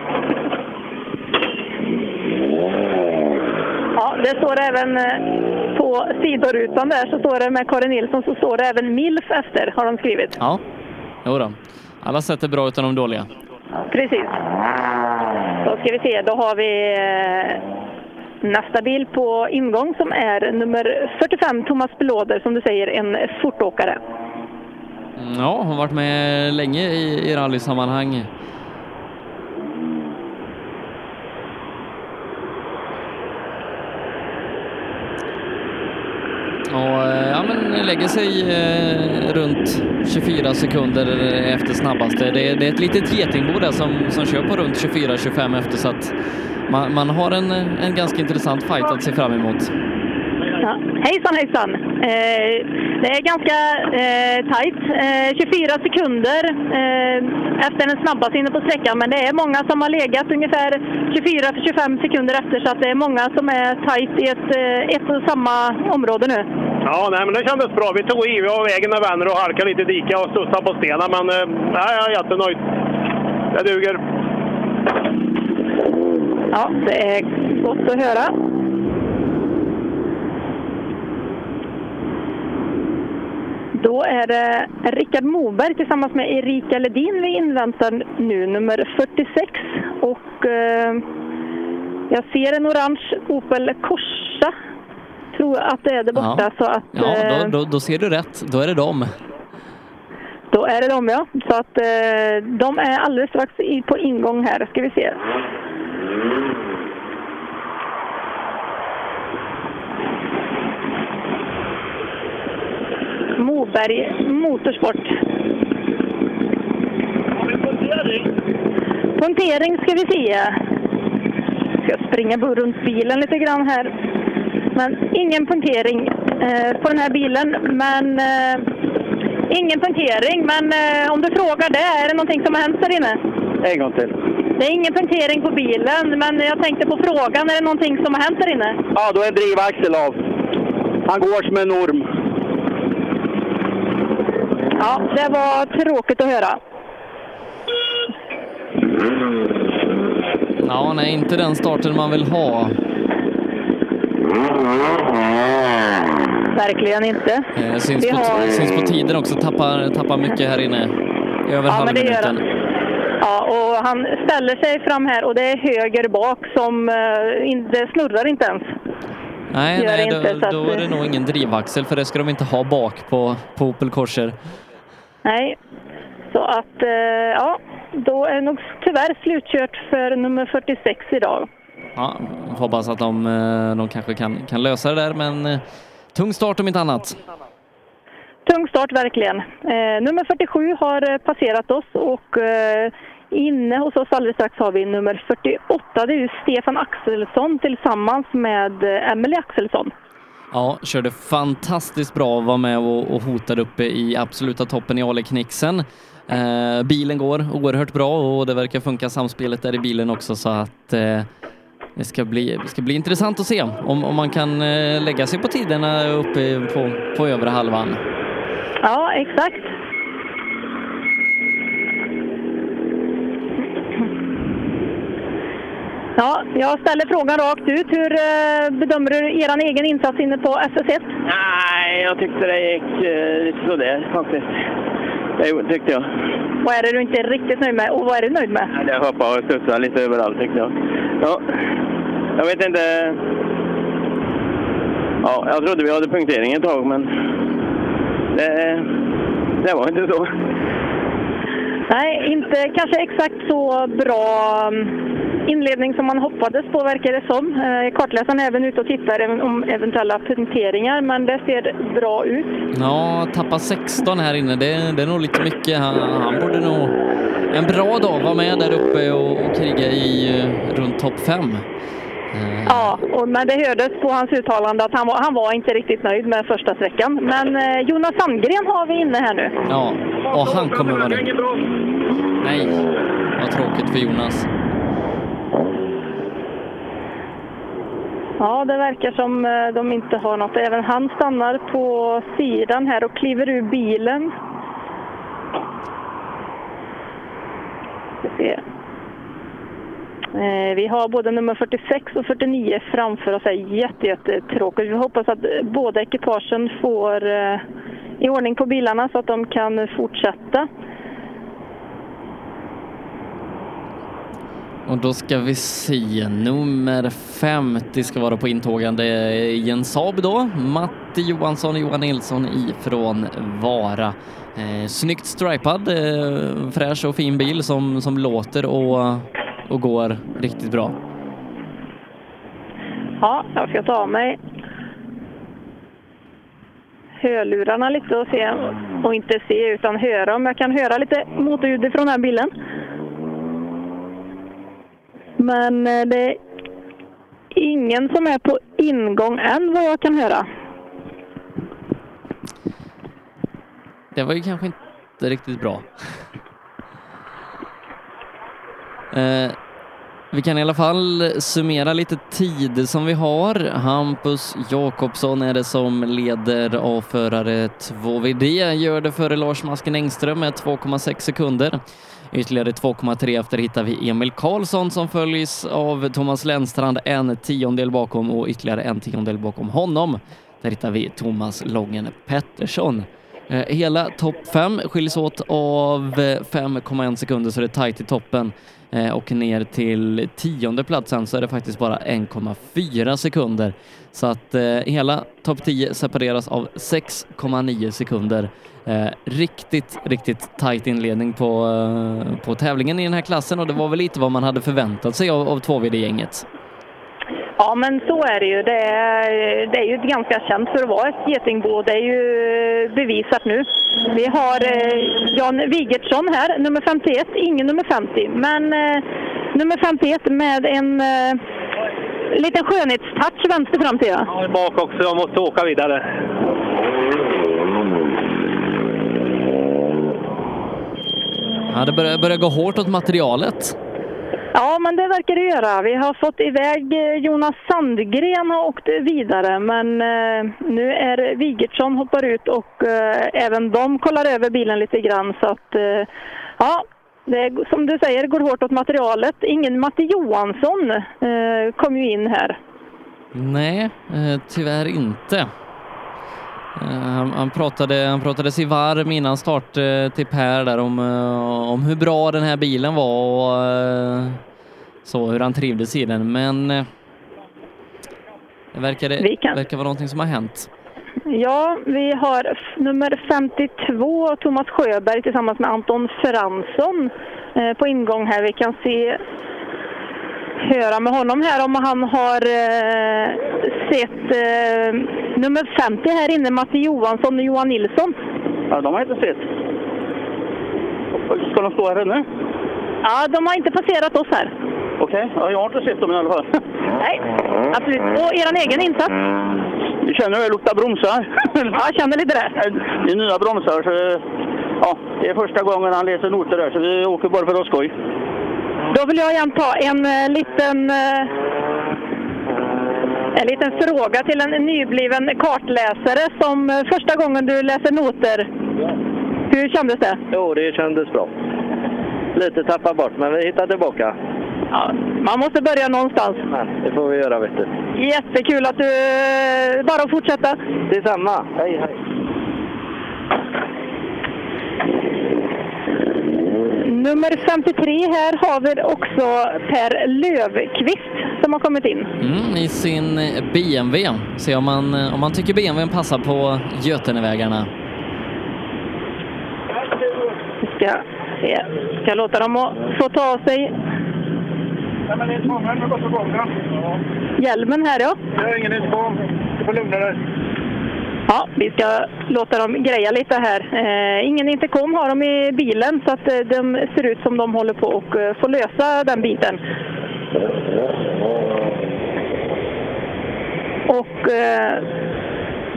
Ja, det står även eh, på sidorutan där så står det med Karin Nilsson så står det även MILF efter har de skrivit. Ja, jo då. Alla sätt är bra utan de dåliga. Precis. Då ska vi se, då har vi eh, nästa bil på ingång som är nummer 45 Thomas Belåder som du säger en fortåkare. Mm, ja, hon har varit med länge i, i rallysammanhang. Och eh, ja, men lägger sig eh, runt 24 sekunder efter snabbaste. Det, är- det är ett litet getingbo där som, som kör på runt 24-25 efter så att man, man har en, en ganska intressant fight att se fram emot. Ja. Hejsan hejsan! Eh, det är ganska eh, tajt. Eh, 24 sekunder eh, efter den snabbaste inne på sträckan. Men det är många som har legat ungefär 24-25 sekunder efter. Så att det är många som är tajt i ett, eh, ett och samma område nu. Ja, nej, men det kändes bra. Vi tog i av vägen med vänner och halkade lite i dika och studsade på stenen. Men eh, nej, jag är jättenöjd. Det duger. Ja, det är gott att höra. Då är det Rickard Moberg tillsammans med Erika Ledin vi inväntar nu, nummer 46. Och eh, jag ser en orange Opel Corsa. Tror att det är där borta. Ja. Så att, Ja, eh, då, då, då ser du rätt. Då är det dem. Då är det de ja. Så att eh, de är alldeles strax på ingång här. Ska vi se. Moberg Motorsport. Punktering ska vi se. Ska springa runt bilen lite grann här. Men ingen punktering eh, på den här bilen. Men eh, ingen punktering. Men eh, om du frågar det, är det någonting som har hänt där inne? En gång till. Det är ingen punktering på bilen, men jag tänkte på frågan, är det någonting som har hänt där inne? Ja, då är drivaxel av. Han går som en orm. Ja, det var tråkigt att höra. Ja, nej, inte den starten man vill ha. Verkligen inte. Eh, syns, Vi på, har- syns på tiden också, tappar, tappar mycket här inne. Över Ja, halvminuten. Ja, och han ställer sig fram här och det är höger bak som uh, in, det snurrar inte ens. Nej, gör nej det inte, då, att- då är det nog ingen drivaxel för det ska de inte ha bak på, på Opel Corser. Nej, så att eh, ja, då är det nog tyvärr slutkört för nummer 46 idag. Ja, hoppas att de, eh, de kanske kan, kan lösa det där, men eh, tung start om inte annat. tung start verkligen. Eh, nummer 47 har passerat oss och eh, inne hos oss alldeles strax har vi nummer 48. Det är ju Stefan Axelsson tillsammans med Emelie Axelsson. Ja, körde fantastiskt bra, var med och, och hotade uppe i absoluta toppen i Ale-knixen. Eh, bilen går oerhört bra och det verkar funka samspelet där i bilen också så att eh, det ska bli, det ska bli intressant att se om, om man kan eh, lägga sig på tiderna uppe på, på övre halvan. Ja, exakt. Ja, jag ställer frågan rakt ut. Hur eh, bedömer du er egen insats inne på SS1? Nej, jag tyckte det gick eh, lite sådär faktiskt. Det tyckte jag. Vad är det du inte är riktigt nöjd med och vad är du nöjd med? Jag hoppade och studsade lite överallt tyckte jag. Ja, jag vet inte. Ja, jag trodde vi hade punktering ett tag, men det, det var inte så. Nej, inte kanske exakt så bra mm, inledning som man hoppades på verkar det som. Eh, Kartläsaren är även ute och tittar om eventuella punkteringar, men det ser bra ut. Ja, tappa 16 här inne, det, det är nog lite mycket. Han, han borde nog en bra dag vara med där uppe och, och kriga i eh, runt topp 5. Ja, och, men det hördes på hans uttalande att han var, han var inte riktigt nöjd med första sträckan. Men eh, Jonas Sandgren har vi inne här nu. Ja, och han kommer vara nöjd. Nej, vad tråkigt för Jonas. Ja, det verkar som eh, de inte har något. Även han stannar på sidan här och kliver ur bilen. Eh, vi har både nummer 46 och 49 framför oss. Det är jätte, jättetråkigt. Vi hoppas att båda ekipagen får eh, i ordning på bilarna så att de kan fortsätta. Och då ska vi se, nummer 50 ska vara på intågande i en Saab då. Matti Johansson och Johan Nilsson ifrån Vara. Eh, snyggt stripad, eh, fräsch och fin bil som, som låter och, och går riktigt bra. Ja, jag ska ta av mig hörlurarna lite och se, och inte se utan höra om jag kan höra lite motorljud från den här bilen. Men eh, det är ingen som är på ingång än vad jag kan höra. Det var ju kanske inte riktigt bra. Eh, vi kan i alla fall summera lite tid som vi har. Hampus Jakobsson är det som leder avförare 2VD, gör det före Lars Masken Engström med 2,6 sekunder. Ytterligare 2,3 efter hittar vi Emil Karlsson som följs av Thomas Lennstrand en tiondel bakom och ytterligare en tiondel bakom honom. Där hittar vi Thomas Lången Pettersson. Eh, hela topp 5 skiljs åt av eh, 5,1 sekunder så det är tajt i toppen Eh, och ner till tionde platsen så är det faktiskt bara 1,4 sekunder. Så att eh, hela topp 10 separeras av 6,9 sekunder. Eh, riktigt, riktigt tajt inledning på, eh, på tävlingen i den här klassen och det var väl lite vad man hade förväntat sig av, av 2VD-gänget. Ja, men så är det ju. Det är, det är ju ganska känt för att vara ett getingbo. Det är ju bevisat nu. Vi har eh, Jan Wigertsson här, nummer 51. Ingen nummer 50, men eh, nummer 51 med en eh, liten skönhetstouch vänster fram till. Ja. Ja, bak också. Jag måste åka vidare. Ja, det börjar, börjar gå hårt åt materialet. Ja, men det verkar det göra. Vi har fått iväg eh, Jonas Sandgren och åkt vidare, men eh, nu är Wigertsson hoppar ut och eh, även de kollar över bilen lite grann. Så att, ja, det är, som du säger, går hårt åt materialet. Ingen Matte Johansson kom ju in här. Nej, tyvärr inte. Eh, Han, han, pratade, han pratade sig varm innan start eh, till Per där om, eh, om hur bra den här bilen var och så hur han trivdes i den. Men det verkar, kan- verkar vara någonting som har hänt. Ja, vi har nummer 52, Thomas Sjöberg tillsammans med Anton Fransson på ingång här. Vi kan se, höra med honom här om han har eh, sett eh, nummer 50 här inne, Matti Johansson och Johan Nilsson. Ja, de har jag inte sett. Ska de stå här inne? Ja, de har inte passerat oss här. Okej, ja, jag har inte sett dem i alla fall. Nej, absolut. Och er egen insats? Vi känner hur det luktar bromsar. Ja, jag känner lite det. Det är nya bromsar, så ja, det är första gången han läser noter där, så vi åker bara för att skoj. Då vill jag igen ta en eh, liten, eh, en liten fråga till en nybliven kartläsare som eh, första gången du läser noter. Hur kändes det? Jo, det kändes bra. Lite tappat bort, men vi hittar tillbaka. Ja, man måste börja någonstans. Det får vi göra, vet du. Jättekul att du... Bara att fortsätta. Detsamma. Hej, hej. Nummer 53 här har vi också Per Lövqvist som har kommit in. Mm, I sin BMW. Se om man, om man tycker BMWn passar på Götenevägarna. Vi ska, se. ska låta dem att få ta sig hjälmen här ja. Jag har ingen intercom. Du får lugna dig. Ja, vi ska låta dem greja lite här. Eh, ingen intercom har de i bilen så att eh, de ser ut som de håller på att eh, lösa den biten. Och eh,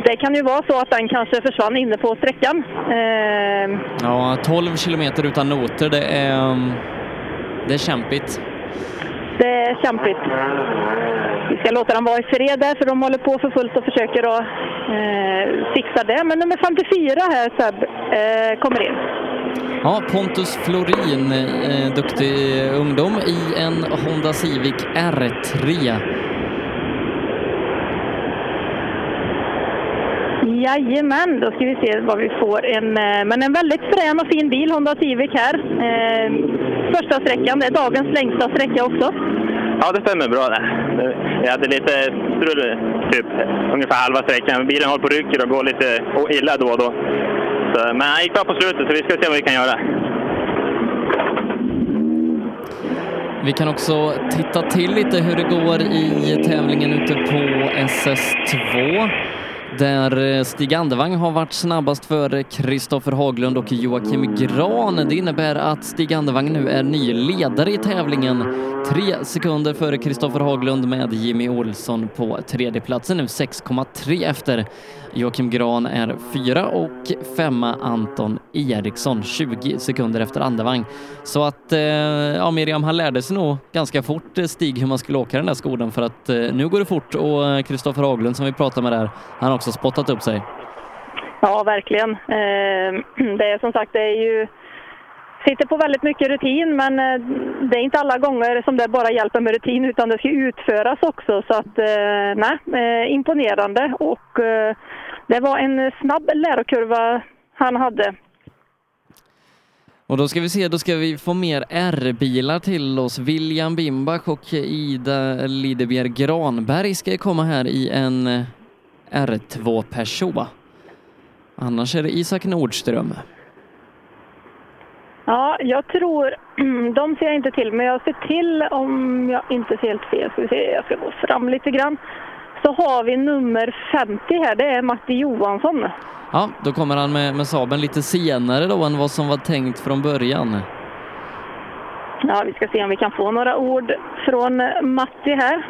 det kan ju vara så att den kanske försvann inne på sträckan. Eh, Ja, 12 kilometer utan noter, det är, mm, det är kämpigt det är kämpigt. Vi ska låta dem vara i fred där för de håller på för fullt och försöker att eh, fixa det. Men nummer 54 här Seb, eh, kommer in. Ja, Pontus Florin, eh, duktig ungdom i en Honda Civic R3. Jajamän, då ska vi se vad vi får. En, eh, men en väldigt frän och fin bil, Honda Civic här. Eh, första sträckan, det är dagens längsta sträcka också. Ja, det stämmer bra det. Jag hade lite strul, typ ungefär halva sträckan. Bilen håller på rycker och går lite illa då och då. Så, men han gick bra på slutet, så vi ska se vad vi kan göra. Vi kan också titta till lite hur det går i tävlingen ute på SS2 där eh, Stig Andevang har varit snabbast före Kristoffer Haglund och Joakim Gran. Det innebär att Stig Andevang nu är ny ledare i tävlingen. Tre sekunder före Kristoffer Haglund med Jimmy Olsson på tredjeplatsen nu 6,3 efter. Joakim Gran är fyra och femma Anton Eriksson 20 sekunder efter Andevang. Så att, eh, ja Miriam, han lärde sig nog ganska fort eh, Stig hur man skulle åka den där skoden för att eh, nu går det fort och eh, Kristoffer Haglund som vi pratade med där, han har också spottat upp sig. Ja, verkligen. Eh, det är som sagt, det är ju sitter på väldigt mycket rutin, men eh, det är inte alla gånger som det bara hjälper med rutin, utan det ska utföras också. Så att, nej, imponerande. Och det var en snabb lärokurva han hade. Och då ska vi se, då ska vi få mer R-bilar till oss. William Bimbach och Ida Lidebjer Granberg ska komma här i en eh, R2 Peugeot. Annars är det Isak Nordström. Ja, jag tror, de ser jag inte till, men jag ser till om jag inte ser helt fel. Ska vi se, jag ska gå fram lite grann. Så har vi nummer 50 här, det är Matti Johansson. Ja, då kommer han med, med Saben lite senare då än vad som var tänkt från början. Ja, vi ska se om vi kan få några ord från Matti här.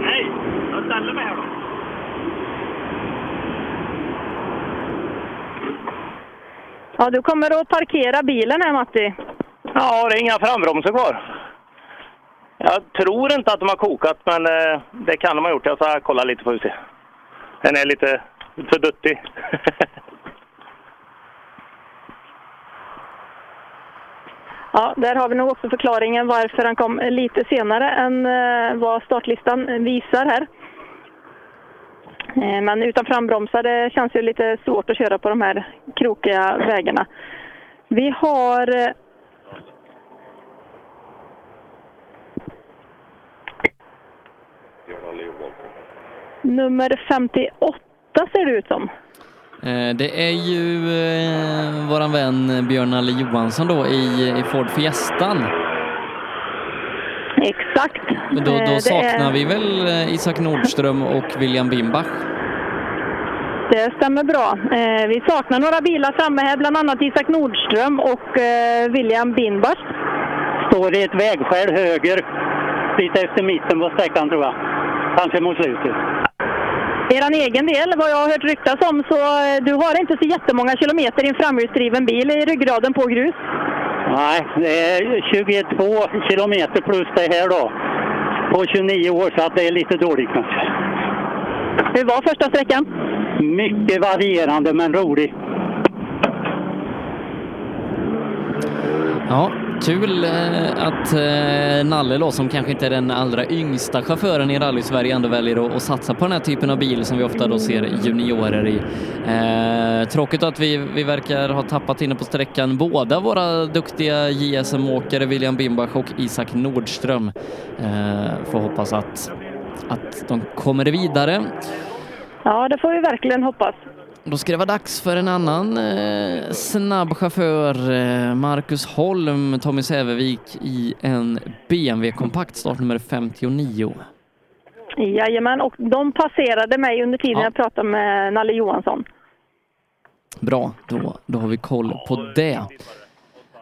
Nej, jag ställer mig här då. Ja, du kommer att parkera bilen här Matti. Ja, det är inga frambromsar kvar. Jag tror inte att de har kokat, men eh, det kan de ha gjort. Jag ska kolla lite får vi se. Den är lite för duttig. Ja, där har vi nog också förklaringen varför han kom lite senare än eh, vad startlistan visar här. Eh, men utan frambromsar, det känns ju lite svårt att köra på de här krokiga vägarna. Vi har eh, eh, nummer 58 ser det ut som. Eh, Det är ju eh, våran vän Björn Nalle Johansson då i, i Ford Fiestan. Exakt. Och Då, Eh, då det saknar är- vi väl eh, Isak Nordström och William Bimbach. Det stämmer bra. Eh, vi saknar några bilar framme här, bland annat Isak Nordström och eh, William Binbach. Står i ett vägskäl höger, lite efter mitten på sträckan tror jag. Kanske mot slutet. Er egen del, vad jag har hört ryktas om, så eh, du har inte så jättemånga kilometer i en framhjulsdriven bil i ryggraden på grus. Nej, det är 22 kilometer plus det här då. På 29 år, så att det är lite dåligt kanske. Hur var första sträckan? Mycket varierande men rolig. Ja, kul eh, att eh, Nalle då, som kanske inte är den allra yngsta chauffören i rally-Sverige, ändå väljer att, satsa på den här typen av bil som vi ofta då ser juniorer i. Eh, tråkigt att vi, vi verkar ha tappat inne på sträckan båda våra duktiga JSM-åkare, William Bimbach och Isak Nordström. Får hoppas att, att de kommer vidare. Ja, det får vi verkligen hoppas. Då ska det vara dags för en annan eh, snabb chaufför, eh, Marcus Holm, Tommy Sävevik i en BMW kompakt startnummer 59. Jajamän, och de passerade mig under tiden jag pratade med Nalle Johansson. Bra, då, då har vi koll på det.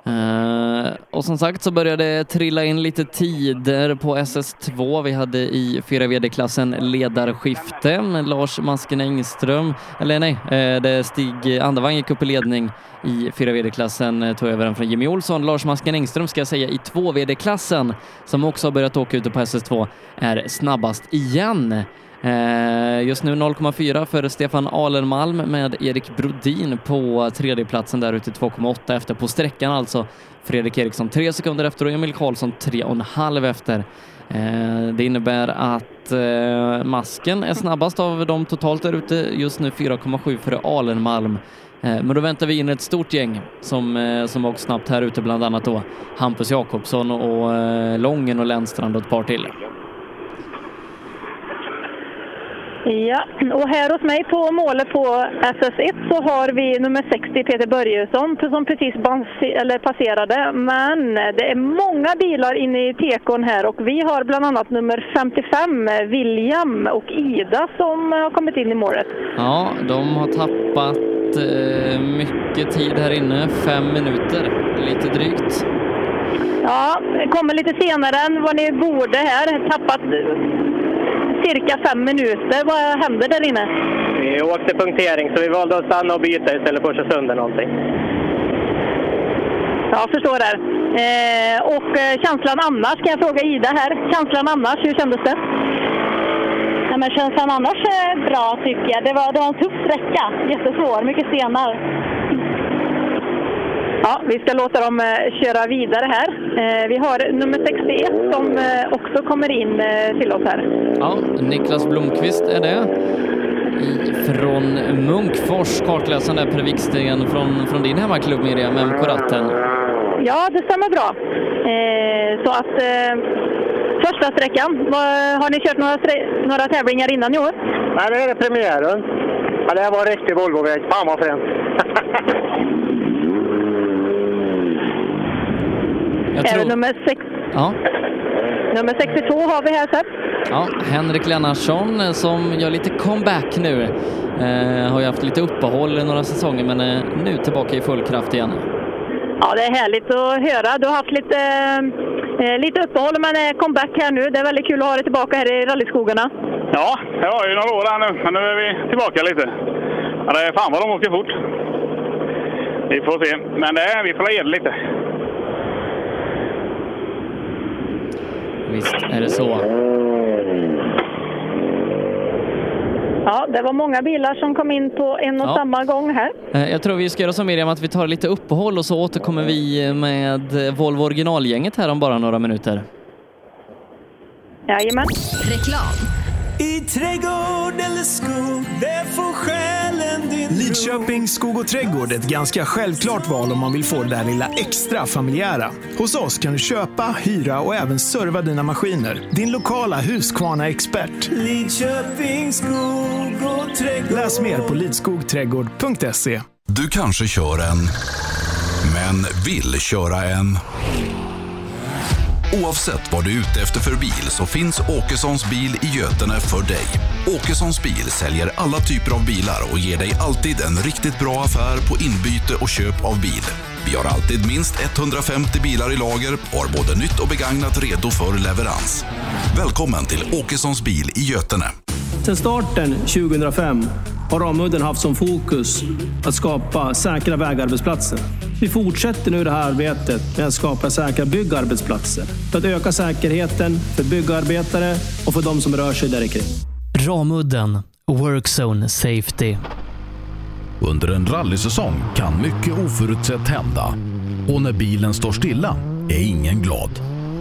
Eh, och som sagt så började det trilla in lite tider på SS2. Vi hade i 4 VD-klassen ledarskifte. Lars Masken Engström, eller nej, eh, det Stig Andevang gick upp i ledning i 4 VD-klassen, eh, tog över den från Jimmy Olsson. Lars Masken Engström ska jag säga i 2 VD-klassen, som också har börjat åka ute på SS2, är snabbast igen. Eh, just nu 0,4 för Stefan Alenmalm med Erik Brodin på tredjeplatsen där ute 2,8 efter på sträckan alltså. Fredrik Eriksson tre sekunder efter och Emil Karlsson tre och en halv efter. Eh, det innebär att eh, Masken är snabbast av dem totalt där ute, just nu 4,7 före Alenmalm. Men då väntar vi in ett stort gäng som, som åkt snabbt här ute, bland annat då Hampus Jakobsson och Lången och Lennstrand och ett par till. Ja, och här hos mig på målet på SS1 så har vi nummer 60 Peter Börjesson som precis passerade. Men det är många bilar inne i tekon här och vi har bland annat nummer 55 William och Ida som har kommit in i målet. Ja, de har tappat eh, mycket tid här inne, fem minuter, lite drygt. Ja, kommer lite senare än vad ni borde här. Tappat cirka fem minuter. Vad händer där inne? Vi åkte punktering så vi valde att stanna och byta istället för att köra sönder någonting. Ja, jag förstår det. Eh, och eh, känslan annars, kan jag fråga Ida här. Känslan annars, hur kändes det? Ja, men känslan annars är bra tycker jag. Det var, det var en tuff sträcka. Jättesvår, mycket stenar. Ja, vi ska låta dem eh, köra vidare här. Eh, vi har nummer 61 som eh, också kommer in till oss här. Ja, Niklas Blomqvist är det. Från Munkfors, kartläsaren där Per Wiksten från, från din hemmaklubb Miriam, MK Ratten. Ja, det stämmer bra. Så att första sträckan, har ni kört några, några tävlingar innan i år? Nej, det är premiären. Ja, det här var en riktig Volvoväg. Fan vad fränt! Jag Är tror- det nummer, sex, Ja, nummer 62 har vi här sett. ja, Henrik Lennartsson eh, som gör lite comeback nu. Eh, har ju haft lite uppehåll i några säsonger men är nu tillbaka i full kraft igen. Ja, det är härligt att höra. Du har haft lite, eh, lite uppehåll men är comeback här nu. Det är väldigt kul att ha dig tillbaka här i rallyskogarna. Ja, jag har ju några år här nu, men nu är vi tillbaka lite. Ja, det är fan vad de åker fort. Vi får se, men det är, vi får ge det lite. Visst är det så. Ja, det var många bilar som kom in på en och Ja. samma gång här. Eh, Jag tror vi ska göra som Miriam, att vi tar lite uppehåll och så återkommer vi med Volvo originalgänget här om bara några minuter. Jajamän. Reklam. I trädgård eller skog, där får själen din Lidköping skog och trädgård är ett ganska självklart val om man vill få det där lilla extra familjära. Hos oss kan du köpa, hyra och även serva dina maskiner. Din lokala Husqvarna-expert. Lidköping skog och trädgård. Läs mer på lidskogträdgård.se. Du kanske kör en, men vill köra en. Oavsett vad du är ute efter för bil så finns Åkessons bil i Götene för dig. Åkessons bil säljer alla typer av bilar och ger dig alltid en riktigt bra affär på inbyte och köp av bil. Vi har alltid minst 150 bilar i lager och har både nytt och begagnat redo för leverans. Välkommen till Åkessons bil i Götene. Sedan starten 2005 har Ramudden haft som fokus att skapa säkra vägarbetsplatser. Vi fortsätter nu det här arbetet med att skapa säkra byggarbetsplatser för att öka säkerheten för byggarbetare och för de som rör sig där kring. Ramudden Workzone Safety. Under en rallysäsong kan mycket oförutsett hända. Och när bilen står stilla är ingen glad.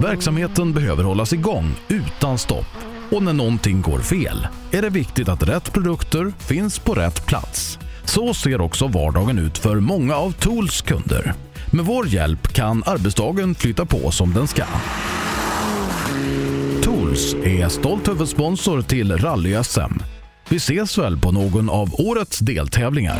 Verksamheten behöver hållas igång utan stopp. Och när någonting går fel är det viktigt att rätt produkter finns på rätt plats. Så ser också vardagen ut för många av Tools kunder. Med vår hjälp kan arbetsdagen flytta på som den ska. Tools är stolt huvudsponsor till Rally-SM. Vi ses väl på någon av årets deltävlingar.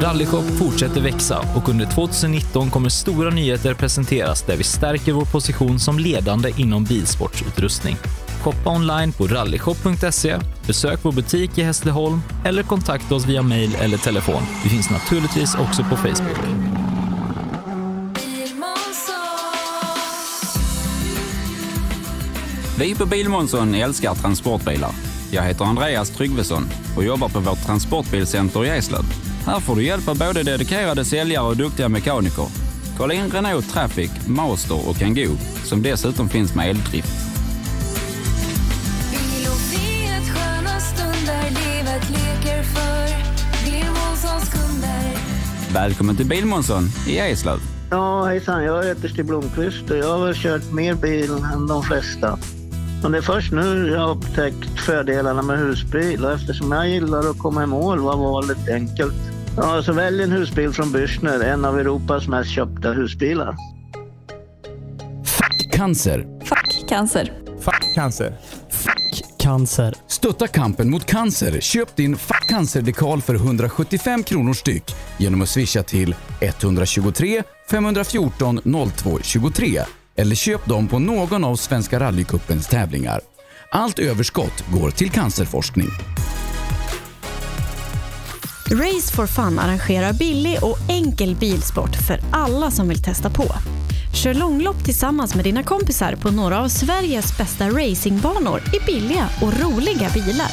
Rallyshop fortsätter växa och under 2019 kommer stora nyheter presenteras där vi stärker vår position som ledande inom bilsportsutrustning. Shoppa online på rallyshop.se, besök vår butik i Hässleholm eller kontakta oss via mail eller telefon. Vi finns naturligtvis också på Facebook. Vi på Bilmånsson älskar transportbilar. Jag heter Andreas Tryggvesson och jobbar på vårt transportbilcenter i Eslöv. Här får du hjälp av både dedikerade säljare och duktiga mekaniker. Kolla in Renault Traffic, Master och Kangoo som dessutom finns med eldrift. Välkommen till Bilmånsson i Eslöv. Ja, hejsan. Jag heter Stig Blomqvist och jag har väl kört mer bil än de flesta. Men det är först nu jag har upptäckt fördelarna med husbil och eftersom jag gillar att komma i mål var valet enkelt. Ja, så välj en husbil från Bürstner, en av Europas mest köpta husbilar. Cancer. Fuck cancer. Fuck cancer. Cancer. Stötta kampen mot cancer. Köp din Fuck cancer-dekal för 175 kronor styck genom att swisha till 123 514 02 23 eller köp dem på någon av Svenska rallycupens tävlingar. Allt överskott går till cancerforskning. Race for Fun arrangerar billig och enkel bilsport för alla som vill testa på. Kör långlopp tillsammans med dina kompisar på några av Sveriges bästa racingbanor i billiga och roliga bilar.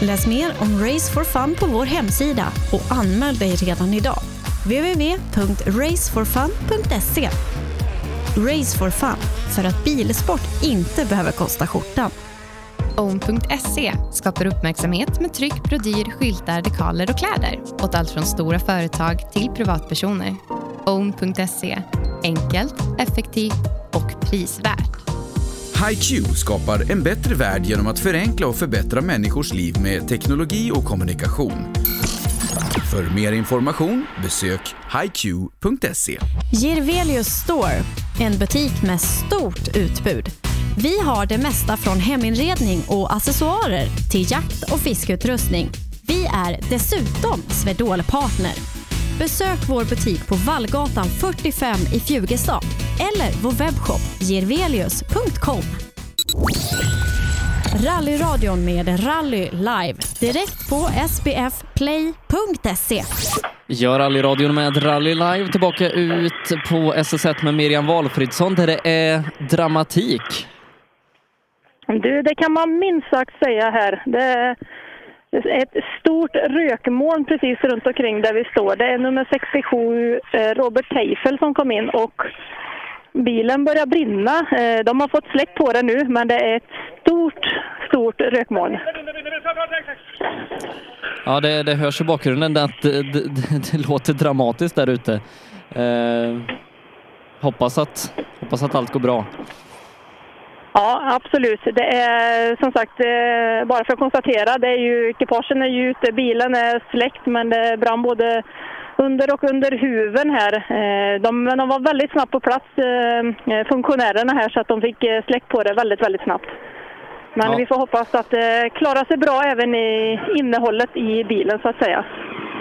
Läs mer om Race for Fun på vår hemsida och anmäl dig redan idag. www.raceforfun.se Race for Fun, för att bilsport inte behöver kosta skjortan. Own.se skapar uppmärksamhet med tryck, brodyr, skyltar, dekaler och kläder åt allt från stora företag till privatpersoner. Own.se enkelt, effektivt och prisvärt. HiQ skapar en bättre värld genom att förenkla och förbättra människors liv med teknologi och kommunikation. För mer information besök hiq.se. Girvelius Store, en butik med stort utbud. Vi har det mesta från heminredning och accessoarer till jakt och fiskeutrustning. Vi är dessutom Swedol-partner. Besök vår butik på Vallgatan 45 i Fjugestad eller vår webbshop girvelius.com. Rallyradion med Rally Live direkt på sbfplay.se. Gör rallyradion med Rally Live tillbaka ut på SS1 med Miriam Valfridsson där det är dramatik. Du, det kan man minst sagt säga här. Det är ett stort rökmoln precis runt omkring där vi står. Det är nummer 67, eh, Robert Teifel, som kom in och bilen börjar brinna. Eh, De har fått släck på det nu, men det är ett stort, stort rökmoln. Ja, det, det hörs i bakgrunden att det, det, det, det låter dramatiskt där ute. Eh, hoppas, att, hoppas att allt går bra. Ja, absolut. Det är som sagt, eh, bara för att konstatera, det är ju, ekipagen är ju ute, bilen är släckt men det brann både under och under huven här. Eh, De, men de var väldigt snabbt på plats, eh, funktionärerna här, så att de fick eh, släckt på det väldigt, väldigt snabbt. Men Ja. vi får hoppas att det klarar sig bra även i innehållet i bilen så att säga.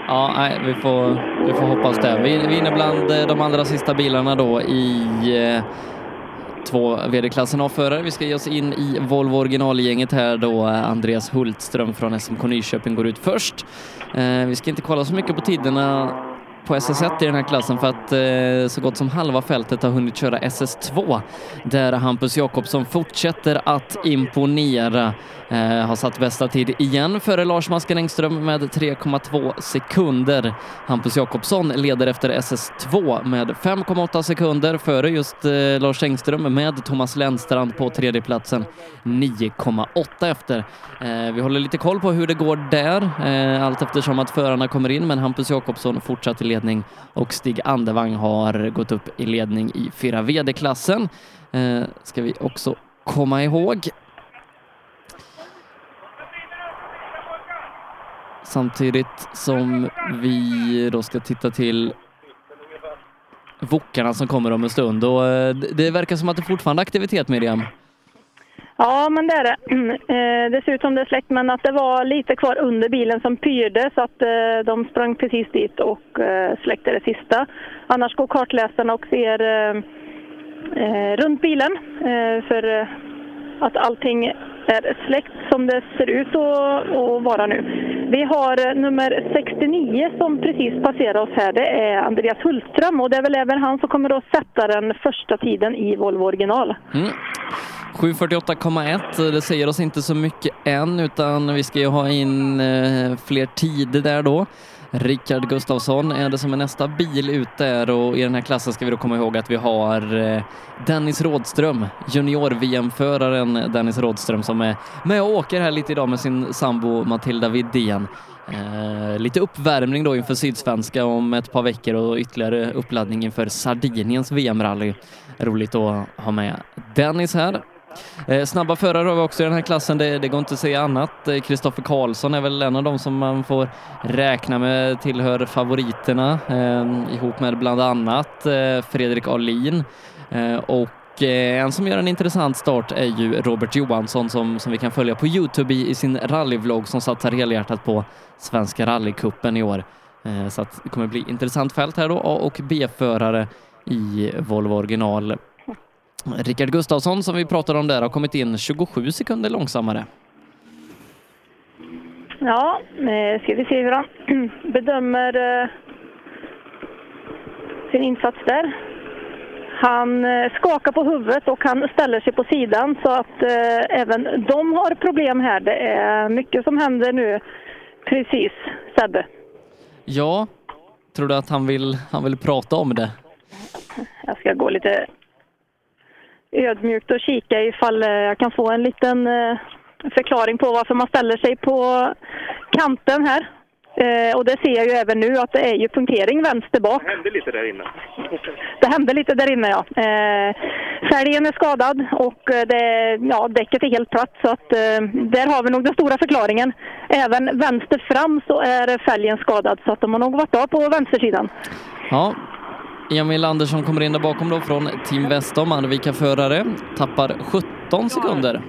Ja, nej, vi får, vi får hoppas det. Vi, vi är inne bland eh, de allra sista bilarna då i eh, två VD-klassen A-förare. Vi ska ge oss in i Volvo originalgänget här då eh, Andreas Hultström från SMK Nyköping går ut först. Eh, vi ska inte kolla så mycket på tiderna på SS1 i den här klassen för att eh, så gott som halva fältet har hunnit köra SS2 där Hampus Jakobsson fortsätter att imponera. Eh, har satt bästa tid igen före Lars Masken Engström med 3,2 sekunder. Hampus Jakobsson leder efter SS2 med 5,8 sekunder före just eh, Lars Engström med Thomas Lennstrand på tredjeplatsen 9,8 efter. Eh, vi håller lite koll på hur det går där eh, allt eftersom att förarna kommer in men Hampus Jakobsson fortsatt i ledning och Stig Andevang har gått upp i ledning i 4 VD-klassen. Eh, ska vi också komma ihåg. Samtidigt som vi då ska titta till Wokarna som kommer om en stund och eh, det verkar som att det fortfarande är aktivitet Miriam. Ja, men det är det. Eh, det ser ut som det är släckt, men att det var lite kvar under bilen som pyrde så att eh, de sprang precis dit och eh, släckte det sista. Annars går kartläsarna och ser runt bilen för att allting är släckt som det ser ut att, vara nu. Vi har nummer 69 som precis passerar oss här. Det är Andreas Hultström och det är väl även han som kommer att sätta den första tiden i Volvo original. Mm. 7.48,1, det säger oss inte så mycket än utan vi ska ju ha in eh, fler tider där då. Rickard Gustafsson är det som är nästa bil ut där och i den här klassen ska vi då komma ihåg att vi har eh, Dennis Rådström, junior-VM-föraren Dennis Rådström som är med och åker här lite idag med sin sambo Matilda Widén. Eh, lite uppvärmning då inför Sydsvenska om ett par veckor och ytterligare uppladdning inför Sardiniens VM-rally. Roligt att ha med Dennis här. Eh, snabba förare har vi också i den här klassen, det, det går inte att säga annat. Eh, Kristoffer Karlsson är väl en av dem som man får räkna med tillhör favoriterna eh, ihop med bland annat eh, Fredrik Ahlin. Eh, och eh, en som gör en intressant start är ju Robert Johansson som, som vi kan följa på Youtube i, i sin rallyvlogg som satsar helhjärtat på Svenska rallycupen i år. Eh, så att det kommer bli intressant fält här då, A och B-förare i Volvo original. Rickard Gustafsson som vi pratade om där har kommit in 27 sekunder långsammare. Ja, eh, ska vi se hur han bedömer eh, sin insats där. Han eh, skakar på huvudet och han ställer sig på sidan så att även de har problem här. Det är mycket som händer nu. Precis, Sebbe. Ja, tror du att han vill, han vill prata om det? Jag ska gå lite ödmjukt och kika ifall eh, jag kan få en liten eh, förklaring på varför man ställer sig på kanten här. Eh, och det ser jag ju även nu att det är ju punktering vänster bak. Det hände lite där inne. Det hände lite där inne ja. Eh, fälgen är skadad och eh, det, ja, däcket är helt platt så att eh, där har vi nog den stora förklaringen. Även vänster fram så är fälgen skadad så att de har nog varit av på vänstersidan. Ja, Emil Andersson kommer in där bakom då från Team Vestom, Arvika-förare, tappar 17 sekunder.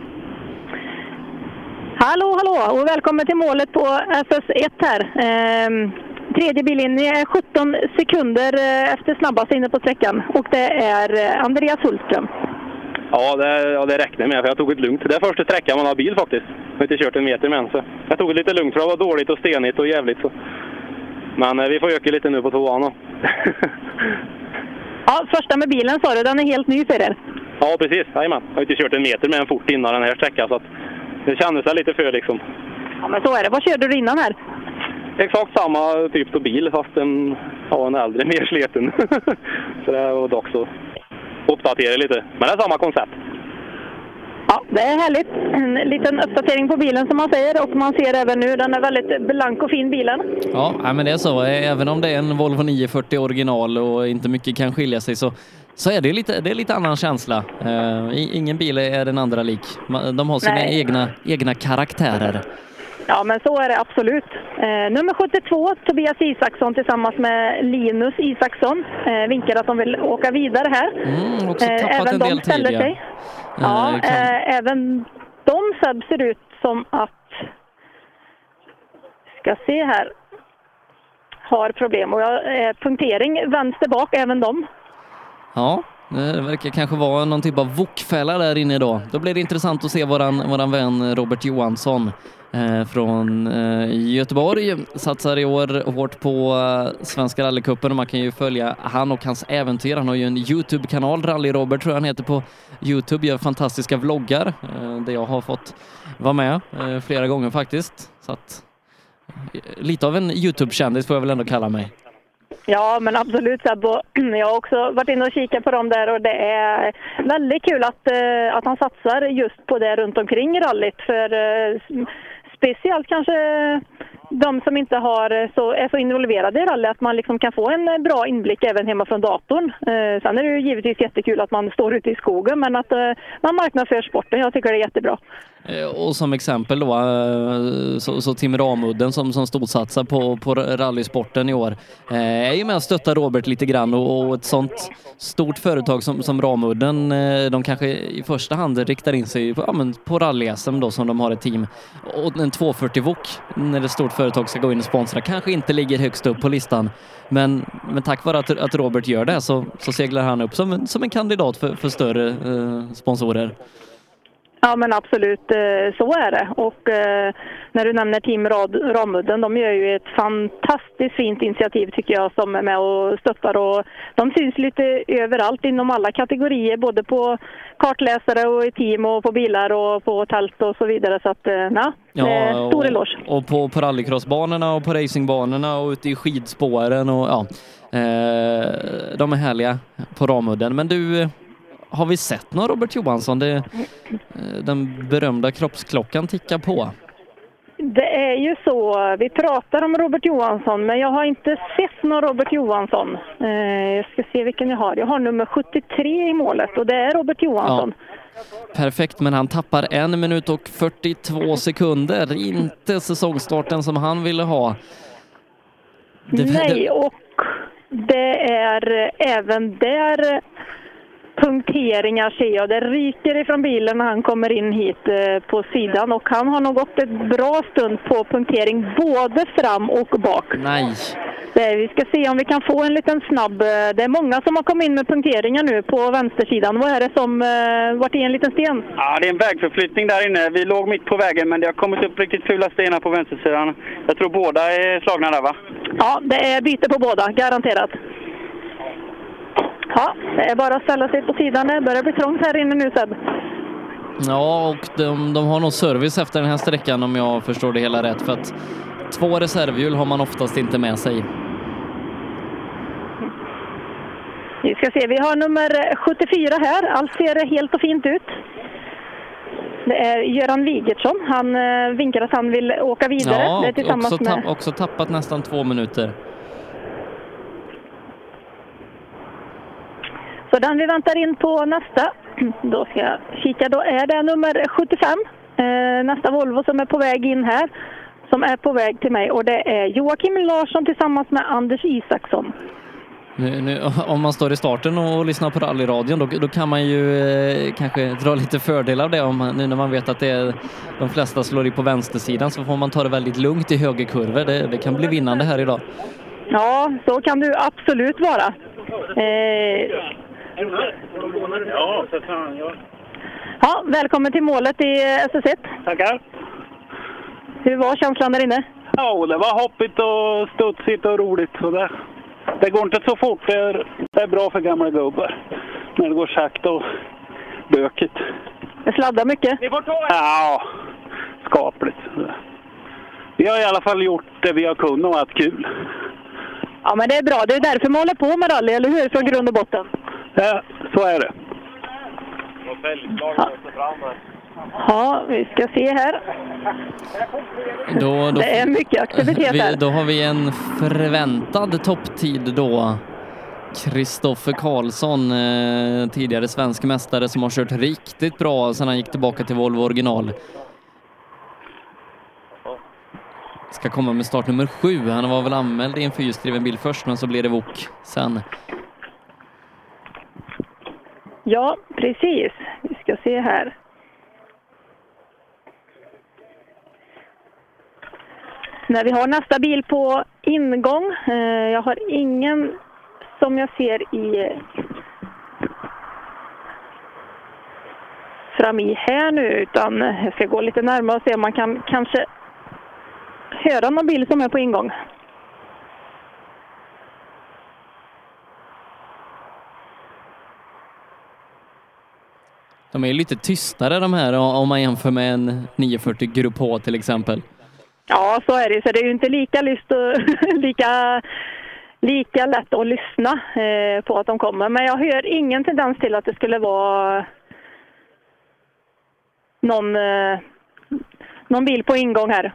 Hallå, hallå och välkommen till målet på SS1 här. Ehm, tredje billinje är 17 sekunder eh, efter snabbast inne på sträckan och det är eh, Andreas Hultström. Ja, det, ja, det räknar jag med, för jag tog det lugnt. Det är första sträckan man har bil faktiskt. Jag har inte kört en meter med än, så jag tog det lite lugnt för det var dåligt och stenigt och jävligt. Så. Men eh, vi får öka lite nu på tvåan. Ja, första med bilen sa du, den är helt ny för er. Ja, precis. Jajamän. Jag har inte kört en meter med en fort innan den här sträckan, så att det kändes lite för liksom. Ja, men så är det. Vad körde du innan här? Exakt samma typ av bil, fast en, ja, en äldre, mer sliten. så det var dags att uppdatera lite. Men det är samma koncept. Ja, det är härligt. En liten uppdatering på bilen som man säger och man ser även nu, den är väldigt blank och fin bilen. Ja, men det är så. Även om det är en Volvo 940 original och inte mycket kan skilja sig så så är det lite, det är lite annan känsla. Eh, i- ingen bil är den andra lik. De har sina Nej. egna, egna karaktärer. Ja, men så är det absolut. Eh, nummer 72, Tobias Isaksson tillsammans med Linus Isaksson eh, vinkar att de vill åka vidare här. Mm, också Eh, tappat även en de del ställer tid. sig. Ja, Eh, kan- eh, även de Seb, ser ut som att, ska se här, har problem. Och jag, eh, punktering vänster bak, även de. Ja, Eh, det verkar kanske vara någon typ av vokfälla där inne då. Då blir det intressant att se våran, våran vän Robert Johansson eh, från eh, Göteborg. Satsar i år hårt på eh, Svenska rallycupen och man kan ju följa han och hans äventyr. Han har ju en Youtube-kanal, Rally-Robert tror jag han heter på Youtube, gör fantastiska vloggar eh, där jag har fått vara med eh, flera gånger faktiskt. Så att, eh, lite av en Youtube-kändis får jag väl ändå kalla mig. Ja, men absolut Sebbo. Och Jag har också varit inne och kikat på dem där och det är väldigt kul att, eh, att han satsar just på det runt omkring rallyt. För eh, speciellt kanske de som inte har eh, så, är så involverade i rally, att man liksom kan få en bra inblick även hemma från datorn. Eh, Sen är det ju givetvis jättekul att man står ute i skogen, men att eh, man marknadsför sporten. Jag tycker det är jättebra. Eh, och som exempel då, eh, så, så Tim Ramudden som, som storsatsar på, på rallysporten i år eh, är ju med och stöttar Robert lite grann och, och ett sånt stort företag som, som Ramudden, de kanske i första hand riktar in sig på, ja, men på rally-SM då som de har ett team. Och en 240 Wok när ett stort företag ska gå in och sponsra kanske inte ligger högst upp på listan. Men, men tack vare att, att Robert gör det så, så seglar han upp som, en- som en kandidat för, för större eh, sponsorer. Ja, men absolut, eh, så är det. Och eh, när du nämner Team Ramudden, de gör ju ett fantastiskt fint initiativ tycker jag som är med och stöttar. Och de syns lite överallt inom alla kategorier, både på kartläsare och i team och på bilar och på tält och så vidare. Så att, eh, na, eh, stor eloge. och, på, på rallycrossbanorna och på racingbanorna och ute i skidspåren och ja, de är härliga på Ramudden. Men du, har vi sett någon Robert Johansson? Det, eh, den berömda kroppsklockan tickar på. Det är ju så, vi pratar om Robert Johansson, men jag har inte sett någon Robert Johansson. Eh, jag ska se vilken jag har. Jag har nummer 73 i målet och det är Robert Johansson. Perfekt, men han tappar en minut och 42 sekunder. Inte säsongstarten som han ville ha. Det- Nej, och det är även där punkteringar ser jag. Det ryker ifrån bilen när han kommer in hit eh, på sidan och han har nog gått ett bra stund på punktering både fram och bak. Nej. Det, vi ska se om vi kan få en liten snabb... eh, Det är många som har kommit in med punkteringar nu på vänstersidan. Vad är det som vart i en liten sten? Ja, det är en vägförflyttning där inne. Vi låg mitt på vägen, men det har kommit upp riktigt fula stenar på vänstersidan. Jag tror båda är slagna där, va? Ja, det är byte på båda, garanterat. Ja, det är bara att ställa sig på sidan. Det börjar bli trångt här inne nu Seb. Ja, och de, de har nog service efter den här sträckan om jag förstår det hela rätt. För att två reservhjul har man oftast inte med sig. Vi ska se, vi har nummer 74 här. Allt ser helt och fint ut. Det är Göran Wigertsson. Han eh, vinkar att han vill åka vidare. Ja, det är tillsammans också, med... tapp, också tappat nästan två minuter. Så den vi väntar in på nästa. Då ska jag kika. Då är det nummer 75. Eh, nästa Volvo som är på väg in här. Som är på väg till mig. Och det är Joakim Larsson tillsammans med Anders Isaksson. Nu, nu, om man står i starten och lyssnar på rallyradion då, då kan man ju eh, kanske dra lite fördel av det. Om man, nu när man vet att det är, de flesta slår i på vänstersidan så får man ta det väldigt lugnt i högerkurvor. Det, det kan bli vinnande här idag. Ja, så kan du absolut vara. Eh, Ja, för fan. Ja. ja, välkommen till målet i SS1. Tackar. Hur var känslan där inne? Ja, det var hoppigt och studsigt och roligt. Så det, det går inte så fort. Det är, det är bra för gamla gubbar. När det går sakta och bökigt. Det sladdar mycket? Ja, skapligt. Vi har i alla fall gjort det vi har kunnat och haft kul. Ja, men det är bra. Det är därför man håller på med rally, eller hur? Från grund och botten. Ja, så är det. Ja, vi ska se här. Då, då, Det är mycket aktivitet vi, här. Då har vi en förväntad topptid då. Kristoffer Karlsson, eh, tidigare svensk mästare som har kört riktigt bra sedan han gick tillbaka till Volvo original. Ska komma med start nummer sju. Han var väl anmäld i en fyrhjulsdriven bil först, men så blev det VOK sen. Ja, precis. Vi ska se här. När vi har nästa bil på ingång. Eh, jag har ingen som jag ser i fram i här nu, utan jag ska gå lite närmare och se om man kan kanske höra någon bil som är på ingång. De är lite tystare de här om man jämför med en 940 Grupp H till exempel. Ja, så är det. Så det är ju inte lika, lyst och, lika, lika lätt att lyssna eh, på att de kommer. Men jag hör ingen tendens till att det skulle vara någon, eh, någon bil på ingång här.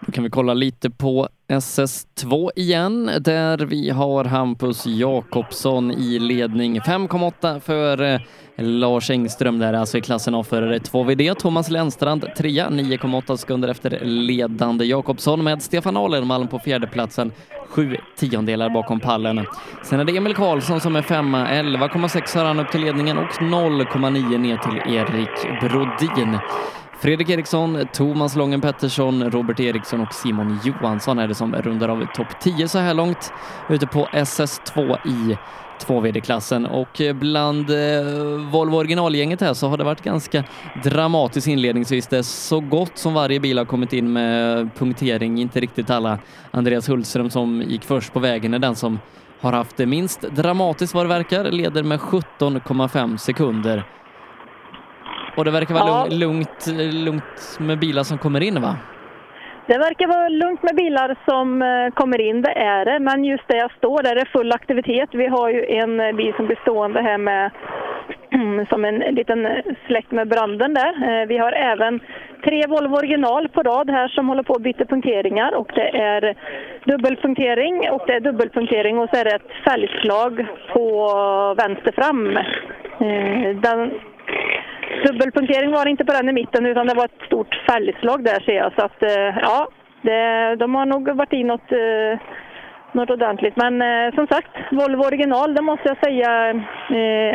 Då kan vi kolla lite på SS2 igen, där vi har Hampus Jakobsson i ledning. 5,8 för eh, Lars Engström där, alltså i klassen A-förare 2VD. Thomas Lennstrand trea, 9,8 sekunder efter ledande Jakobsson med Stefan Alenmalm på fjärdeplatsen, sju tiondelar bakom pallen. Sen är det Emil Karlsson som är femma, 11,6 har han upp till ledningen och 0,9 ner till Erik Brodin. Fredrik Eriksson, Thomas Lången Pettersson, Robert Eriksson och Simon Johansson är det som rundar av topp 10 så här långt ute på SS2 i 2VD-klassen och eh, bland eh, Volvo originalgänget här så har det varit ganska dramatiskt inledningsvis. Det är så gott som varje bil har kommit in med punktering, inte riktigt alla. Andreas Hultström som gick först på vägen är den som har haft det minst dramatiskt vad det verkar, leder med 17,5 sekunder. Och det verkar vara Ja. lugnt, lugnt med bilar som kommer in va? Det verkar vara lugnt med bilar som eh, kommer in, det är det. Men just där jag står, där är det full aktivitet. Vi har ju en eh, bil som blir stående här med som en liten släkt med branden där. Eh, Vi har även tre Volvo original på rad här som håller på att byta punkteringar och det är dubbelpunktering och det är dubbelpunktering och så är det ett fälgslag på vänster fram. Eh, Den Dubbelpunktering var det inte på den i mitten utan det var ett stort fälgslag där ser jag. Så att eh, ja, det, de har nog varit i något, eh, något ordentligt. Men eh, som sagt, Volvo original, det måste jag säga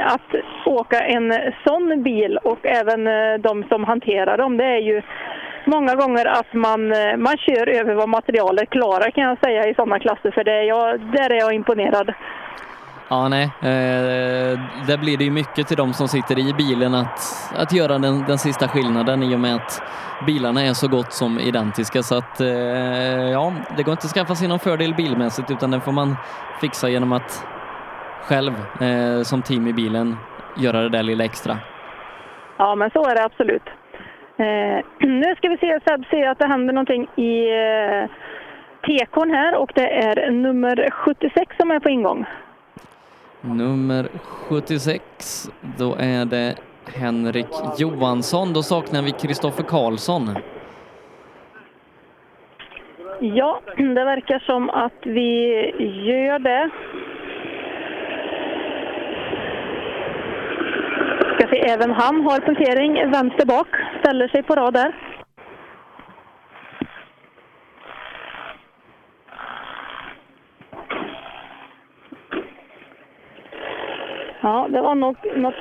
att åka en sån bil och även de som hanterar dem, det är ju många gånger att man, man kör över vad materialet klarar kan jag säga i sådana klasser. För det är jag, där är jag imponerad. Ja, nej. Eh, där blir det ju mycket till de som sitter i bilen att, att göra den, den sista skillnaden i och med att bilarna är så gott som identiska. Så att eh, ja, det går inte att skaffa sig någon fördel bilmässigt utan den får man fixa genom att själv eh, som team i bilen göra det där lilla extra. Ja, men så är det absolut. Eh, nu ska vi se, Seb ser att det händer någonting i eh, tekon här och det är nummer 76 som är på ingång. Nummer 76, då är det Henrik Johansson. Då saknar vi Kristoffer Karlsson. Ja, det verkar som att vi gör det. Ska se, även han har punktering vänster bak, ställer sig på rad där. Ja, det var nog något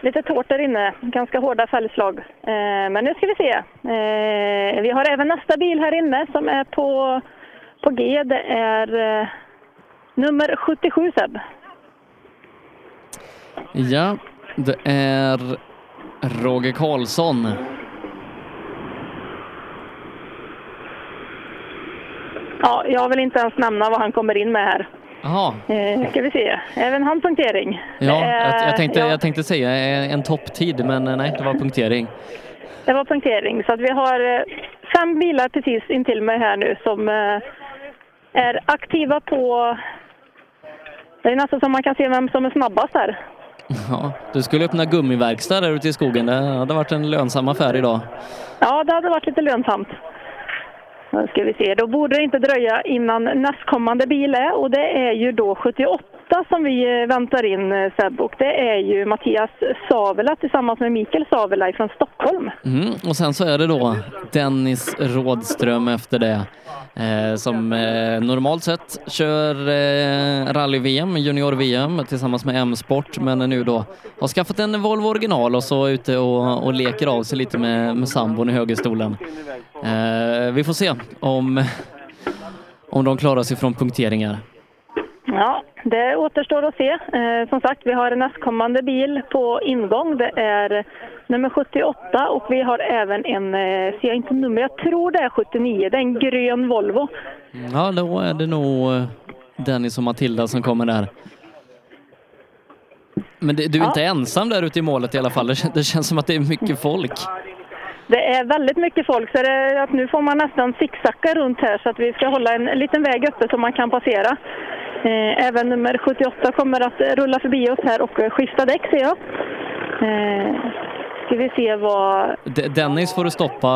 lite tårt där inne. Ganska hårda fälgslag. Eh, men nu ska vi se. Eh, vi har även nästa bil här inne som är på, på G. Det är eh, nummer 77 Seb. Ja, det är Roger Karlsson. Ja, jag vill inte ens nämna vad han kommer in med här. Jaha, Eh, ska vi se. Även han punktering. ja, jag, jag, tänkte, ja, jag tänkte säga en topptid, men eh, nej, det var punktering. Det var punktering. Så att vi har eh, fem bilar precis intill mig här nu som eh, är aktiva på... Det är nästan som man kan se vem som är snabbast här. Ja, du skulle öppna gummiverkstad där ute i skogen. Det hade varit en lönsam affär idag. Ja, det hade varit lite lönsamt. Då ska vi se, då borde det inte dröja innan nästkommande bil är och det är ju då 78 som vi eh, väntar in eh, Seb och det är ju Mattias Savela tillsammans med Mikael Savela från Stockholm. Mm, och sen så är det då Dennis Rådström efter det eh, som eh, normalt sett kör eh, rally-VM, junior-VM tillsammans med M-sport men nu då har skaffat en Volvo original och så är ute och, och leker av sig lite med, med sambon i högerstolen. Eh, vi får se om, om de klarar sig från punkteringar. Ja, det återstår att se. Eh, som sagt, vi har en nästkommande bil på ingång. Det är nummer 78 och vi har även en, eh, ser jag inte nummer, jag tror det är 79. Det är en grön Volvo. Ja, då är det nog eh, Dennis och Matilda som kommer där. Men det, du är Ja. inte ensam där ute i målet i alla fall. Det, det känns som att det är mycket folk. Det är väldigt mycket folk så att nu får man nästan zigzacka runt här så att vi ska hålla en liten väg uppe så man kan passera. Eh, Även nummer 78 kommer att rulla förbi oss här och eh, skifta däck ser jag. Eh, Ska vi se vad... De- Dennis får du stoppa,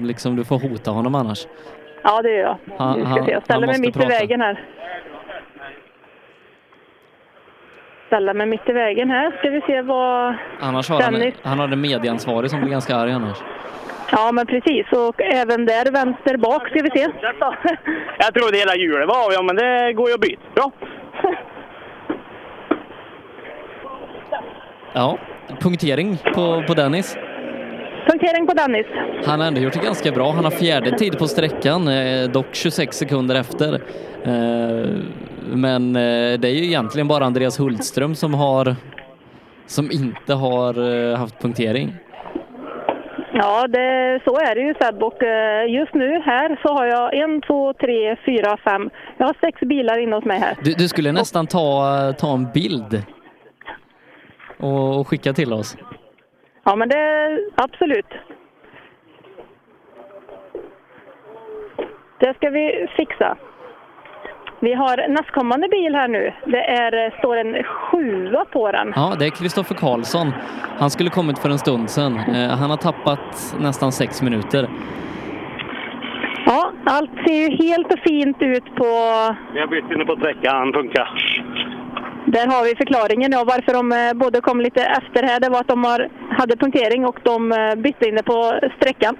liksom du får hota honom annars. Ja, det gör jag. Han- ska han- se. Jag ställer han mig mitt prata. i vägen här. Ställa mig mitt i vägen här. Ska vi se vad... Annars har han, Dennis. han har en medieansvarig som blir ganska arg annars. Ja, men precis. Och även där vänster bak ska vi se. Jag trodde hela hjulet var av, ja men det går ju att byta. Bra. Ja, punktering på, på Dennis. Punktering på Dennis. Han har ändå gjort det ganska bra. Han har fjärde tid på sträckan, eh, dock 26 sekunder efter. Eh, Men eh, det är ju egentligen bara Andreas Hultström som har som inte har haft punktering. Ja, det, så är det ju Seb. Och eh, just nu här så har jag en, två, tre, fyra, fem. Jag har sex bilar inne hos mig här. Du, du skulle nästan ta, ta en bild och, och skicka till oss. Ja, men det absolut. Det ska vi fixa. Vi har nästkommande bil här nu. Det är, står en sjua på den. Ja, det är Kristoffer Karlsson. Han skulle kommit för en stund sedan. Eh, Han har tappat nästan sex minuter. Ja, allt ser ju helt och fint ut på... Vi har bytt inne på sträckan, funkar. Där har vi förklaringen ja, varför de eh, både kom lite efter här. Det var att de har, hade punktering och de eh, bytte inne på sträckan.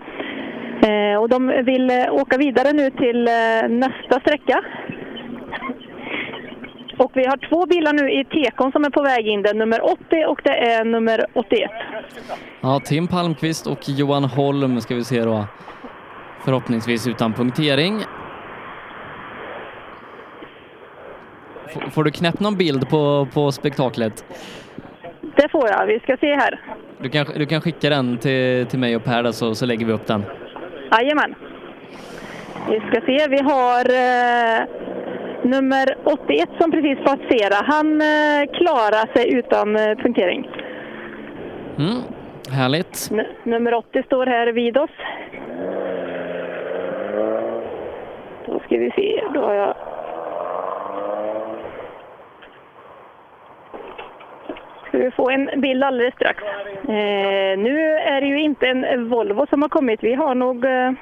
Eh, och de vill eh, åka vidare nu till eh, nästa sträcka. Och vi har två bilar nu i tekon som är på väg in. Det är nummer 80 och det är nummer 81. Ja, Tim Palmqvist och Johan Holm ska vi se då. Förhoppningsvis utan punktering. F- Får du knäppt någon bild på, på spektaklet? Det får jag. Vi ska se här. Du kan, du kan skicka den till, till mig och Per där, så, så lägger vi upp den. Jajamän. Vi ska se. Vi har eh, nummer 81 som precis passerade. Han eh, klarar sig utan eh, punktering. Mm, härligt. N- nummer 80 står här vid oss. Då ska vi se. Då har jag... Ska vi få en bild alldeles strax. Eh, nu är det ju inte en Volvo som har kommit. Vi har nog... Eh,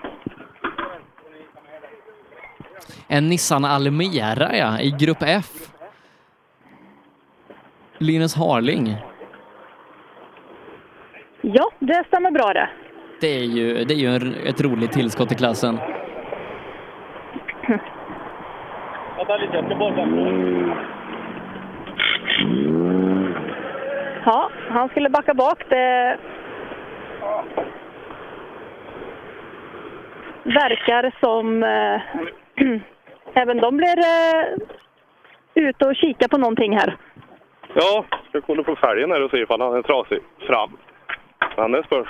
En Nissan Almera ja, i grupp F. Linus Harling. ja, det stämmer bra det. Det är ju, det är ju en, ett roligt tillskott i klassen. Vänta lite, jag ska borra. Ja, han skulle backa bak. Det verkar som eh, även de blir eh, ute och kika på någonting här. Ja, jag kollar på fälgen här och ser ifall han är trasig fram. Men det spörs.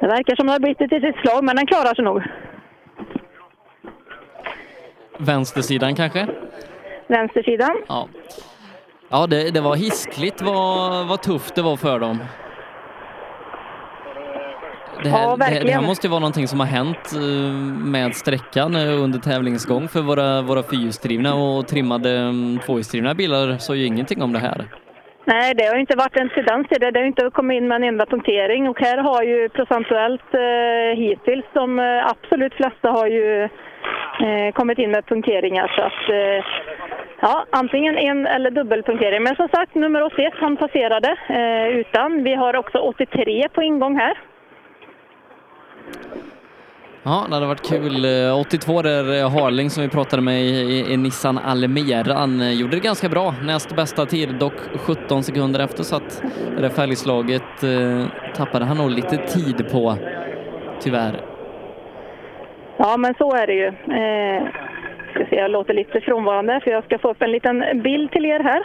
Det verkar som det har blivit ett litet slag, men den klarar sig nog. Vänstersidan kanske? Vänstersidan. Ja. Ja, det, det var hiskligt vad, vad tufft det var för dem. Det här, Ja, det, här, det här måste ju vara någonting som har hänt eh, med sträckan eh, under tävlingsgång för våra, våra fyrhjulsdrivna och trimmade mm, tvåhjulsdrivna bilar sa ju ingenting om det här. Nej, det har inte varit en tendens till det. Det har inte kommit in med en enda punktering och här har ju procentuellt eh, hittills de eh, absolut flesta har ju eh, kommit in med punkteringar så att eh, ja, antingen en eller dubbelpunktering. Men som sagt, nummer 81 han passerade eh, utan. Vi har också 83 på ingång här. Ja, det hade varit kul. Eh, 82 där eh, Harling som vi pratade med i, i, Nissan Almeran eh, gjorde det ganska bra. Näst bästa tid, dock 17 sekunder efter så att det där fälgslaget eh, tappade han nog lite tid på, tyvärr. Ja, men så är det ju. Eh, ska se, jag låter lite frånvarande för jag ska få upp en liten bild till er här.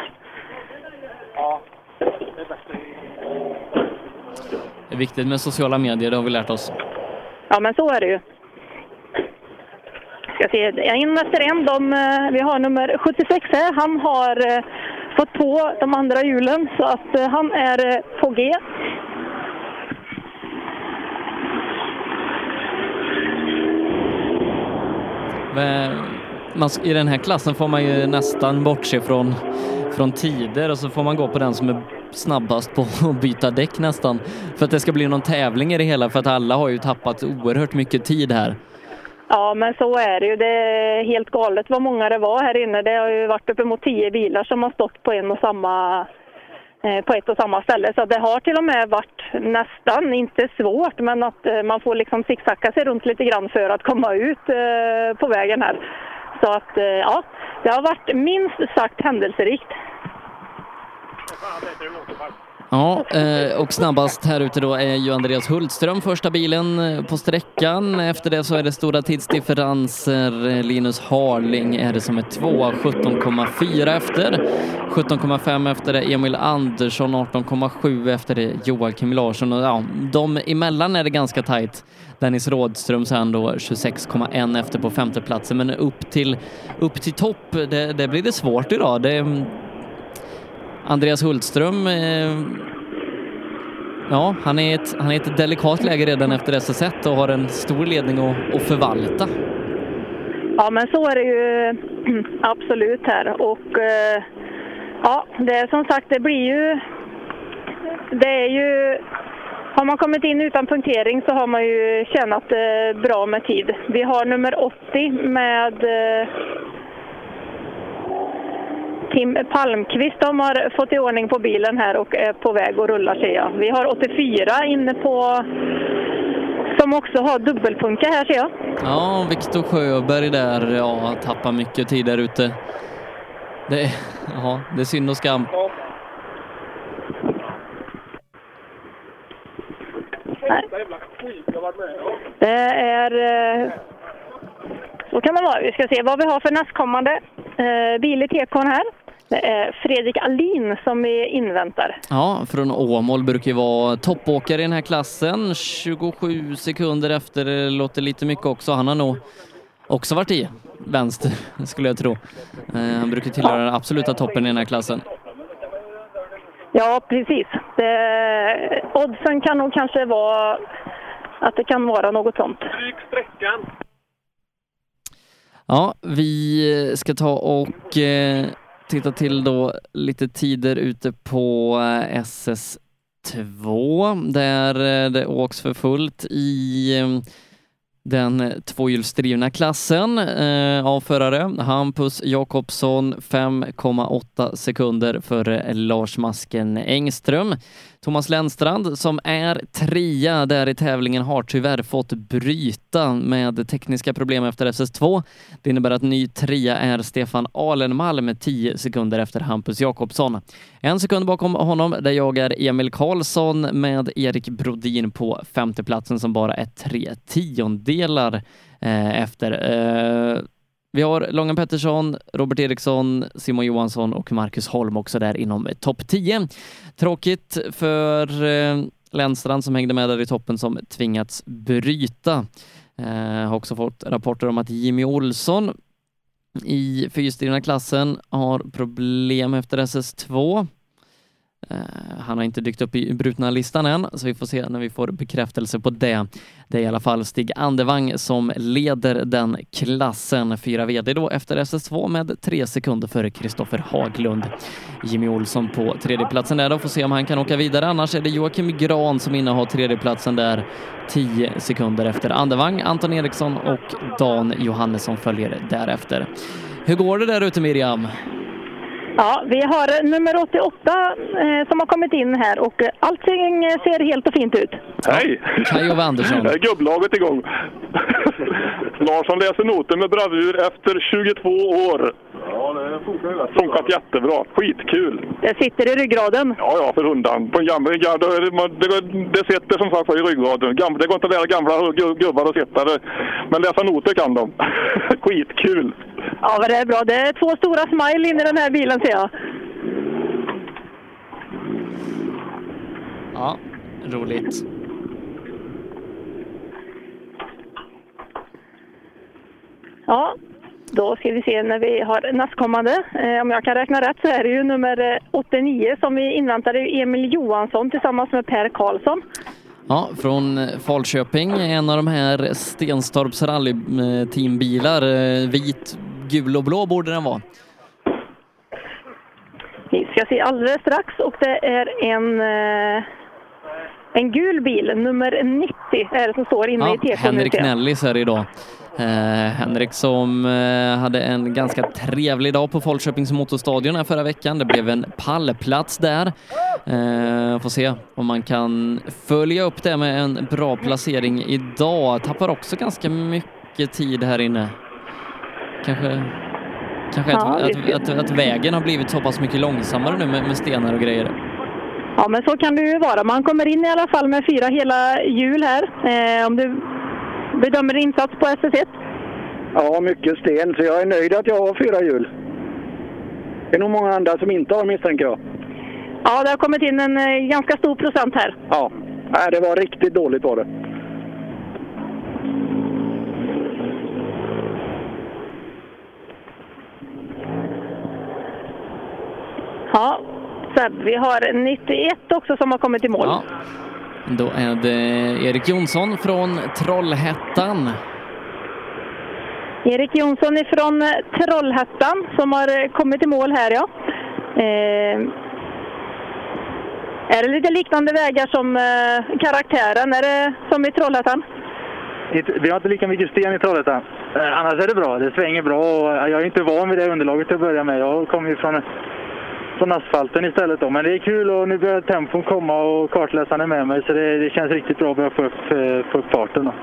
Det är viktigt med sociala medier, det har vi lärt oss. Ja, men så är det ju. Ska se, en efter en. De, vi har nummer 76 här. Han har eh, fått på de andra hjulen så att eh, han är eh, på G. Men I den här klassen får man ju nästan bortse från, från tider och så får man gå på den som är snabbast på att byta däck nästan. För att det ska bli någon tävling i det hela för att alla har ju tappat oerhört mycket tid här. Ja, men så är det ju. Det är helt galet vad många det var här inne. Det har ju varit uppemot tio bilar som har stått på en och samma eh, på ett och samma ställe. Så det har till och med varit nästan, inte svårt, men att eh, man får liksom zigzacka sig runt lite grann för att komma ut eh, på vägen här. Så att ja, det har varit minst sagt händelserikt. Ja, eh, och snabbast här ute då är ju Andreas Hultström första bilen eh, på sträckan. Efter det så är det stora tidsdifferenser. Linus Harling är det som är tvåa, 17,4 efter. 17,5 efter det Emil Andersson, 18,7 efter det Joakim Larsson. Och ja, de emellan är det ganska tajt. Dennis Rådström sen då 26,1 efter på femteplatsen, men upp till, upp till topp, det, det blir det svårt idag. Det, Andreas Hultström, eh, ja, han är, ett, han är ett delikat läge redan efter SS1 och har en stor ledning att, att förvalta. Ja, men så är det ju absolut här. Och eh, ja, det är som sagt, det blir ju... Det är ju... Har man kommit in utan punktering så har man ju tjänat eh, bra med tid. Vi har nummer 80 med eh, Tim Palmqvist de har fått i ordning på bilen här och är på väg att rulla ser jag. Vi har 84 inne på som också har dubbelpunka här ser jag. Ja, Viktor Sjöberg där, ja, tappar mycket tid där ute. Det, är- ja, det är synd och skam. Det är... eh, Så kan det vara. Vi ska se vad vi har för nästkommande eh, bil i tekon här. Är Fredrik Alin som vi inväntar. Ja, från Åmål brukar ju vara toppåkare i den här klassen. 27 sekunder efter, det låter lite mycket också. Han har nog också varit i vänster, skulle jag tro. Eh, Han brukar tillhöra den absoluta toppen i den här klassen. Ja, precis. Det, oddsen kan nog kanske vara att det kan vara något sånt. Ja, vi ska ta och eh, titta till då lite tider ute på eh, SS2 där eh, det åks för fullt i eh, den tvåhjulsdrivna klassen eh, av förare. Hampus Jakobsson 5,8 sekunder före Lars Masken Engström. Thomas Lennstrand som är trea där i tävlingen har tyvärr fått bryta med tekniska problem efter SS2. Det innebär att ny trea är Stefan Alenmalm 10 sekunder efter Hampus Jakobsson. En sekund bakom honom där jag är Emil Karlsson med Erik Brodin på femteplatsen som bara är tre tiondelar eh, efter. Eh, vi har Långan Pettersson, Robert Eriksson, Simon Johansson och Marcus Holm också där inom topp 10. Tråkigt för eh, Länstrand Lennstrand som hängde med där i toppen som tvingats bryta. Jag har också fått rapporter om att Jimmy Olsson i fyrhjulsdrivna klassen har problem efter SS2. Eh, han har inte dykt upp i brutna listan än, så vi får se när vi får bekräftelse på det. Det är i alla fall Stig Andevang som leder den klassen. Fyra VD då efter SS2 med tre sekunder före Kristoffer Haglund. Jimmy Olsson på tredjeplatsen där då, får se om han kan åka vidare. Annars är det Joakim Gran som innehar tredjeplatsen där, tio sekunder efter Andevang. Anton Eriksson och Dan Johannesson följer därefter. Hur går det där ute Miriam? Ja, vi har nummer 88 eh, som har kommit in här och eh, allting eh, ser helt och fint ut. Hej! Kaj Ove Andersson. Är gubblaget igång? Larsson läser noter med bravur efter 22 år. Ja, det funkar ju Funkat jättebra. Skitkul! Det sitter i ryggraden. Ja, ja, för hundan. På en gammal, ja, det, det, det sitter som sagt i ryggraden. Gamla, det går inte att lära gamla gu- gubbar att sitta där. Men läsa noter kan de. Skitkul! Ja, men det är bra. Det är två stora smile in i den här bilen ser jag. Ja, roligt. Ja, då ska vi se när vi har nästkommande. Eh, om jag kan räkna rätt så är det ju nummer eh, 89 som vi inväntade Emil Johansson tillsammans med Per Karlsson. Ja, från Falköping, en av de här Stenstorps rallyteambilar. Eh, Vit, gul och blå borde den vara. Vi ska se alldeles strax och det är en, eh, en gul bil, nummer 90 är det som står inne i Ja, tekon. Henrik Nellis är det idag. Eh, Henrik som eh, hade en ganska trevlig dag på Falköpings motorstadion här förra veckan. Det blev en pallplats där. Eh, får se om man kan följa upp det med en bra placering idag. Tappar också ganska mycket tid här inne. Kanske, kanske Ja, att, att, att, att vägen har blivit så pass mycket långsammare nu med, med stenar och grejer. Ja, men så kan det ju vara. Man kommer in i alla fall med fyra hela hjul här. Eh, om du bedömer insats på SS1? Ja, mycket sten, så jag är nöjd att jag har fyra hjul. Det är nog många andra som inte har misstänker jag. Ja, det har kommit in en eh, ganska stor procent här. Ja, Nej, det var riktigt dåligt var det. Ja, Seb, vi har 91 också som har kommit i mål. Ja. Då är det Erik Jonsson från Trollhättan. Erik Jonsson ifrån eh, Trollhättan som har eh, kommit i mål här, ja. Eh, är det lite liknande vägar som eh, karaktären? Är det som i Trollhättan? Vi har inte lika mycket sten i Trollhättan. Eh, Annars är det bra. Det svänger bra och jag är inte van vid det underlaget att börja med. Jag kommer ju från, från asfalten istället. Då. Men det är kul och nu börjar tempon komma och kartläsaren är med mig. Så det, det känns riktigt bra att börja få upp, eh, få upp farten. Då.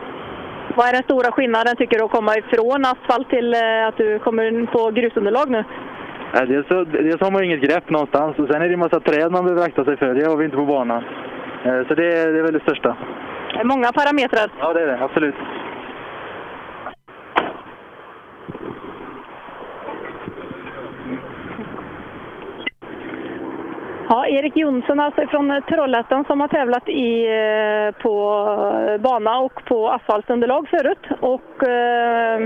Vad är den stora skillnaden tycker du att komma ifrån asfalt till eh, att du kommer på grusunderlag nu? Dels, så, dels har man inget grepp någonstans och sen är det en massa träd man behöver akta sig för. Det har vi inte på banan. Eh, Så det, är- det är väl det största. Det är många parametrar. Ja, det är det. Absolut. Ja, Erik Jonsson alltså från Trollhättan som har tävlat i, eh, på bana och på asfaltunderlag förut. Och eh,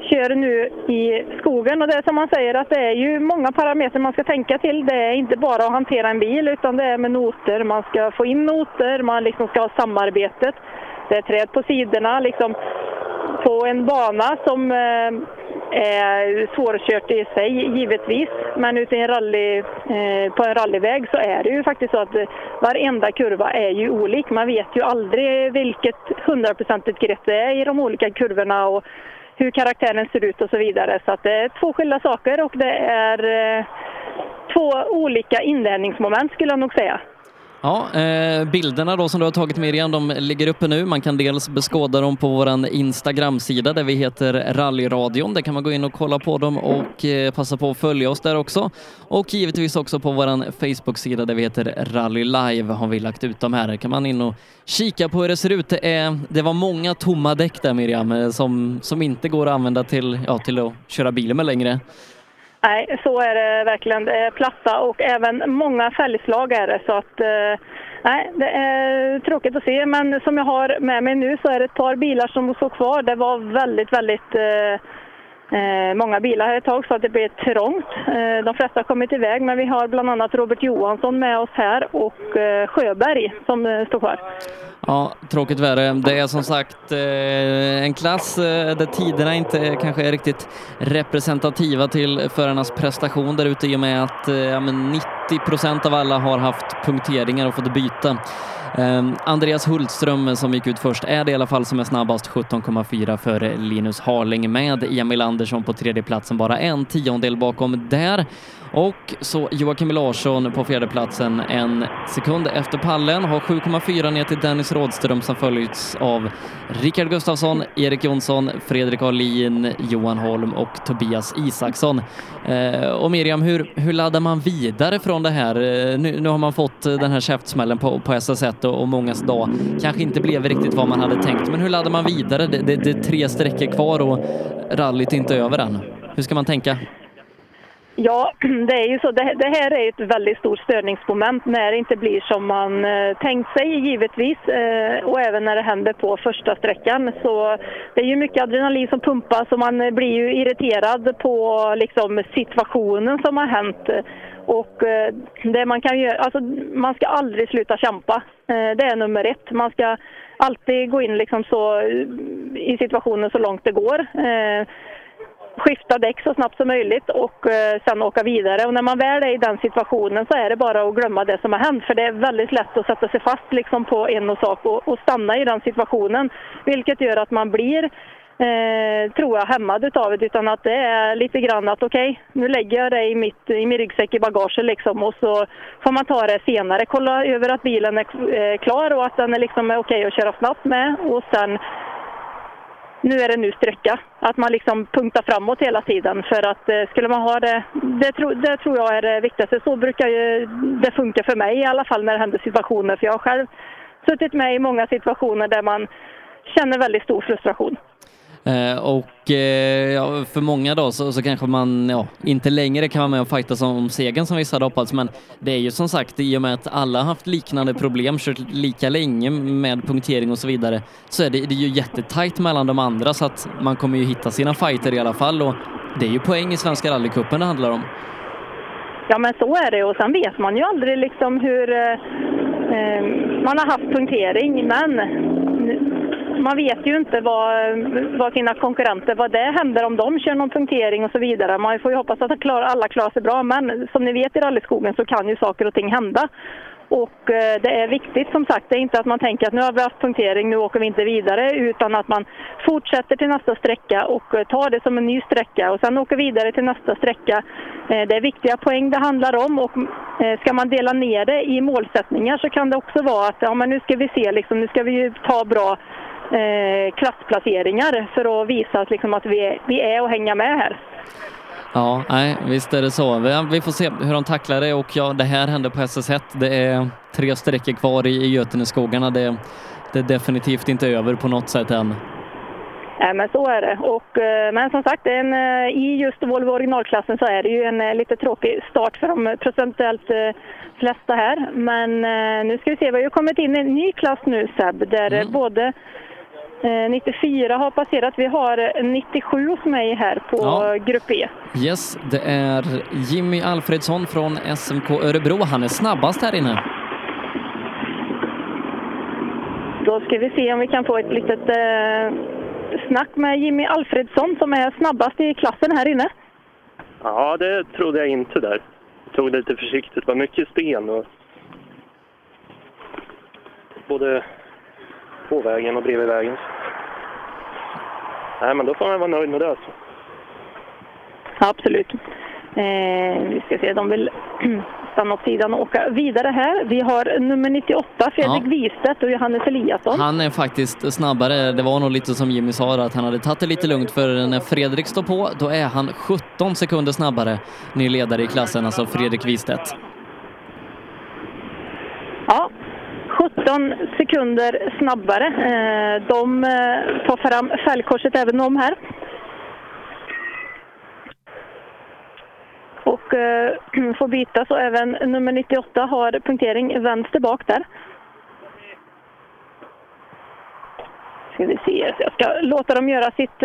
kör nu i skogen. Och det är som man säger att det är ju många parametrar man ska tänka till. Det är inte bara att hantera en bil utan det är med noter. Man ska få in noter, man liksom ska ha samarbetet. Det är träd på sidorna. Liksom på en bana som eh, är svårkört i sig givetvis. Men ute i en rally, eh, på en rallyväg så är det ju faktiskt så att eh, varenda kurva är ju olik. Man vet ju aldrig vilket hundraprocentigt grepp det är i de olika kurvorna och hur karaktären ser ut och så vidare. Så att det är två skilda saker och det är eh, två olika inlärningsmoment skulle jag nog säga. Ja, eh, bilderna då som du har tagit Miriam, de ligger uppe nu. Man kan dels beskåda dem på vår Instagram-sida där vi heter Rallyradion. Där kan man gå in och kolla på dem och eh, passa på att följa oss där också. Och givetvis också på vår Facebook-sida där vi heter Rally Live har vi lagt ut dem här. Där kan man in och kika på hur det ser ut. Det, är, det var många tomma däck där Miriam, eh, som, som inte går att använda till, ja, till att köra bilen med längre. Nej, så är det verkligen. Det är platta och även många fälgslag är det. Så att, eh, nej, det är tråkigt att se. Men som jag har med mig nu så är det ett par bilar som står kvar. Det var väldigt, väldigt eh, Eh, många bilar här ett tag så att det blir trångt. Eh, de flesta har kommit iväg men vi har bland annat Robert Johansson med oss här och eh, Sjöberg som eh, står kvar. Ja, tråkigt värre. Det är som sagt eh, en klass eh, där tiderna inte kanske är riktigt representativa till förarnas prestation där ute i och med att eh, ja, men 90 procent av alla har haft punkteringar och fått byta. Ehm, Andreas Hultström eh, som gick ut först är det i alla fall som är snabbast 17,4 före Linus Harling med Emil Andersson på tredje platsen bara en tiondel bakom där. Och så Joakim Larsson på fjärdeplatsen en sekund efter pallen, har 7,4 ner till Dennis Rådström som följts av Rickard Gustafsson, Erik Jonsson, Fredrik Ahlin, Johan Holm och Tobias Isaksson. Eh, och Miriam, hur, hur laddar man vidare från det här? Eh, nu, nu har man fått eh, den här käftsmällen på, på SS1 och, och mångas dag kanske inte blev riktigt vad man hade tänkt, men hur laddar man vidare? Det, det, det är tre sträckor kvar och rallyt är inte över än. Hur ska man tänka? Ja, det är ju så. Det, det här är ett väldigt stort störningsmoment när det inte blir som man eh, tänkt sig givetvis eh, och även när det händer på första sträckan. Så det är ju mycket adrenalin som pumpas och man blir ju irriterad på liksom, situationen som har hänt. Och eh, det man kan göra, alltså man ska aldrig sluta kämpa. Eh, det är nummer ett. Man ska alltid gå in liksom så i situationen så långt det går. Eh, skifta däck så snabbt som möjligt och eh, sen åka vidare. Och när man väl är i den situationen så är det bara att glömma det som har hänt. För det är väldigt lätt att sätta sig fast liksom på en och sak och, och stanna i den situationen. Vilket gör att man blir, eh, tror jag, hämmad utav det. Utan att det är lite grann att okej, okay, nu lägger jag det i, mitt, i min ryggsäck i bagaget liksom och så får man ta det senare. Kolla över att bilen är eh, klar och att den är liksom eh, okej okay att köra snabbt med. Och sen nu är det nu sträcka. Att man liksom punktar framåt hela tiden. För att eh, skulle man ha det, det, tro, det tror jag är det viktigaste. Så brukar ju det funka för mig i alla fall när det händer situationer. För jag har själv suttit med i många situationer där man känner väldigt stor frustration. Eh, och eh, ja, för många då så, så kanske man ja, inte längre kan vara med och fighta om segern som vissa hade hoppats, men det är ju som sagt i och med att alla haft liknande problem, kört lika länge med punktering och så vidare, så är det, det är ju jättetajt mellan de andra så att man kommer ju hitta sina fighter i alla fall och det är ju poäng i Svenska rallycupen det handlar om. Ja men så är det och sen vet man ju aldrig liksom hur eh, eh man har haft punktering men man vet ju inte vad, vad sina konkurrenter, vad det händer om de kör någon punktering och så vidare. Man får ju hoppas att alla klarar sig bra, men som ni vet i rallyskogen så kan ju saker och ting hända. Och eh, det är viktigt som sagt, det är inte att man tänker att nu har vi haft punktering, nu åker vi inte vidare, utan att man fortsätter till nästa sträcka och eh, tar det som en ny sträcka och sen åker vidare till nästa sträcka. Eh, det är viktiga poäng det handlar om och ska man dela ner det i målsättningar så kan det också vara att ja, men nu ska vi se, liksom, nu ska vi ta bra eh, klassplaceringar för att visa att, liksom, att vi, är, vi är och hänga med här. Ja, nej, visst är det så. Vi, får se hur de tacklar det och ja, det här händer på SS1. Det är tre sträckor kvar i, i Göteneskogarna. Det, det är definitivt inte över på något sätt än. Nej, men så är det. Och, eh, men som sagt, en, eh, i just Volvo originalklassen så är det ju en eh, lite tråkig start för de procentuellt flesta här. Men nu ska vi se, vi har ju kommit in i en ny klass nu Seb, där mm. både 94 har passerat. Vi har 97 hos mig här på ja. Grupp E. Yes, det är Jimmy Alfredsson från SMK Örebro. Han är snabbast här inne. Då ska vi se om vi kan få ett litet eh, snack med Jimmy Alfredsson som är snabbast i klassen här inne. Ja, det trodde jag inte där. Jag tog det lite försiktigt. Det var mycket sten och både på vägen och bredvid vägen. Nej, men då får man vara nöjd med det. Alltså. Absolut. Eh, vi ska se, de vill stanna åt sidan och åka vidare här. Vi har nummer 98, Fredrik ja. Wistedt och Johannes Eliasson. Han är faktiskt snabbare. Det var nog lite som Jimmy sa, att han hade tagit det lite lugnt för när Fredrik står på, då är han 17 sekunder snabbare. Ny ledare i klassen, alltså Fredrik Wistedt. Ja, 15 sekunder snabbare. Eh, de eh, tar fram fälgkorset även de här. Och eh, får byta så även nummer 98 har punktering vänster bak där. ska vi se, jag ska låta dem göra sitt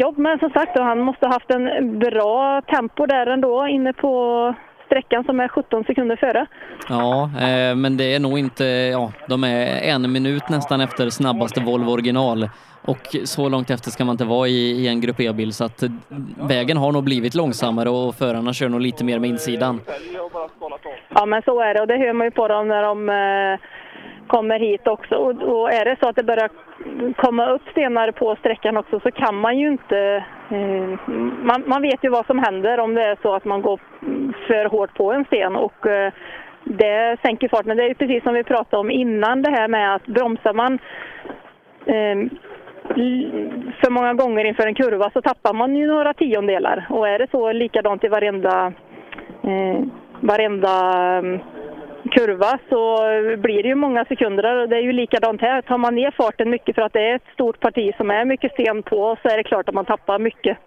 jobb. Men som sagt, han måste ha haft en bra tempo där ändå inne på sträckan som är 17 sekunder före. Ja, eh, men det är nog inte, ja, de är en minut nästan efter snabbaste Volvo original och så långt efter ska man inte vara i, i en Grupp E-bil så att eh, vägen har nog blivit långsammare och förarna kör nog lite mer med insidan. Ja, men så är det och det hör man ju på dem när de eh, kommer hit också. Och, och är det så att det börjar komma upp stenar på sträckan också så kan man ju inte... Eh, man, man vet ju vad som händer om det är så att man går för hårt på en sten och eh, det sänker farten. Det är ju precis som vi pratade om innan det här med att bromsar man eh, för många gånger inför en kurva så tappar man ju några tiondelar. Och är det så likadant i varenda, eh, varenda kurva så blir det ju många sekunder och det är ju likadant här. Tar man ner farten mycket för att det är ett stort parti som är mycket sten på så är det klart att man tappar mycket.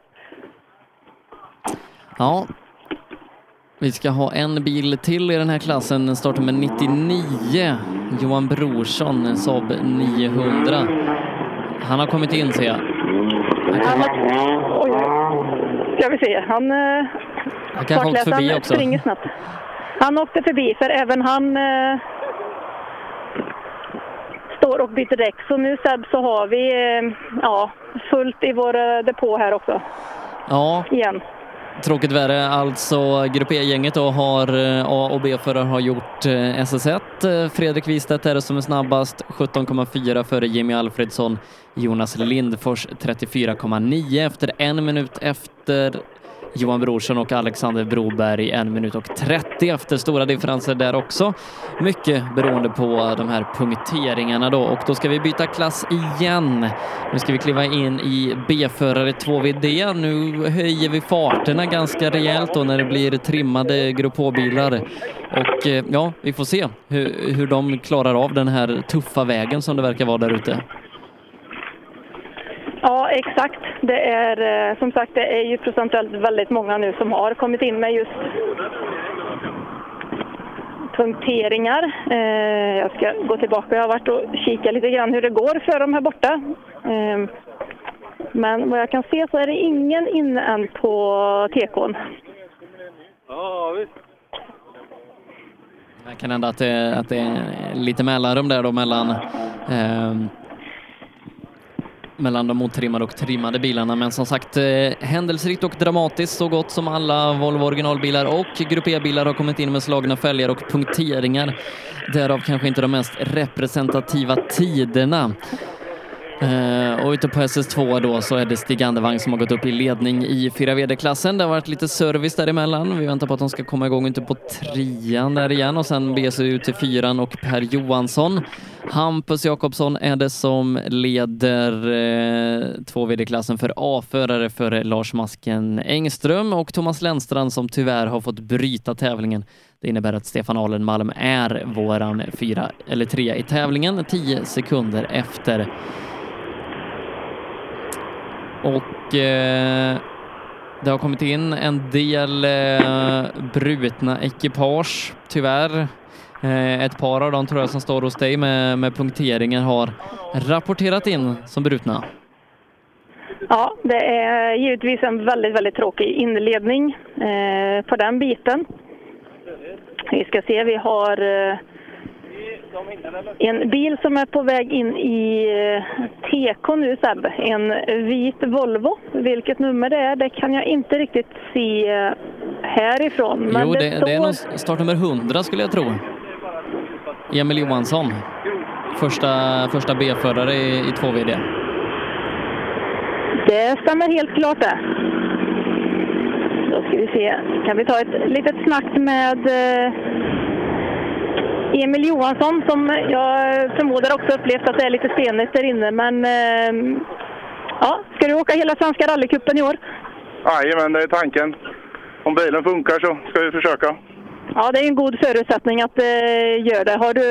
Ja, vi ska ha en bil till i den här klassen, startnummer 99, Johan Brorsson, Saab 900. Han har kommit in ser jag. Han har, oj. Ska vi se, han... eh, Han kanske har åkt förbi också. springer snabbt. Han åkte förbi för även han eh, står och byter däck. Så nu Seb så har vi eh, ja, fullt i vår eh, depå här också Ja, igen. Tråkigt värre, alltså Grupp E-gänget då har eh, A och B-förare har gjort eh, SS1. Eh, Fredrik Wistedt är det som är snabbast, 17,4 före Jimmy Alfredsson. Jonas Lindfors 34,9 efter en minut efter Johan Brorsson och Alexander Broberg en minut och 30 efter stora differenser där också. Mycket beroende på de här punkteringarna då och då ska vi byta klass igen. Nu ska vi kliva in i B-förare 2VD. Nu höjer vi farterna ganska rejält då när det blir trimmade Grupp H-bilar och eh, ja, vi får se hur, hur de klarar av den här tuffa vägen som det verkar vara där ute. Ja, exakt. Det är eh, som sagt det är ju procentuellt väldigt många nu som har kommit in med just punkteringar. Eh, jag ska gå tillbaka. Jag har varit och kikat lite grann hur det går för dem här borta. Eh, men vad jag kan se så är det ingen inne än på tekon. Ja, visst. Det kan hända att det, att det är lite mellanrum där då mellan ehm, mellan de otrimmade och trimmade bilarna. Men som sagt, eh, händelserikt och dramatiskt så gott som alla Volvo originalbilar och Grupp E-bilar har kommit in med slagna fälgar och punkteringar. Därav kanske inte de mest representativa tiderna. Uh, och ute på SS2 då så är det Stig Andevang som har gått upp i ledning i 4 VD-klassen. Det har varit lite service däremellan. Vi väntar på att de ska komma igång ute på trean där igen och sen bege sig ut till fyran och Per Johansson. Hampus Jakobsson är det som leder eh, uh, 2 VD-klassen för A-förare för Lars Masken Engström och Thomas Lennstrand som tyvärr har fått bryta tävlingen. Det innebär att Stefan Alenmalm är våran fyra eller trea i tävlingen, 10 sekunder efter och eh, det har kommit in en del eh, brutna ekipage, tyvärr. Eh, ett par av dem tror jag som står hos dig med, med punkteringar har rapporterat in som brutna. Ja, det är givetvis en väldigt, väldigt tråkig inledning eh, på den biten. Vi ska se, vi har eh, en bil som är på väg in i eh, TK nu Seb. En vit Volvo. Vilket nummer det är, det kan jag inte riktigt se eh, härifrån. Men jo, det, står... det är nog startnummer 100 skulle jag tro. Emil Johansson. Första, första B-förare i, i 2VD. Det stämmer helt klart det. Då ska vi se. Kan vi ta ett litet snack med eh, Emil Johansson som jag förmodar också upplevt att det är lite stenigt där inne. Men eh, ja, ska du åka hela Svenska rallycupen i år? Jajamän, det är tanken. Om bilen funkar så ska vi försöka. Ja, det är en god förutsättning att eh, göra det. Har du...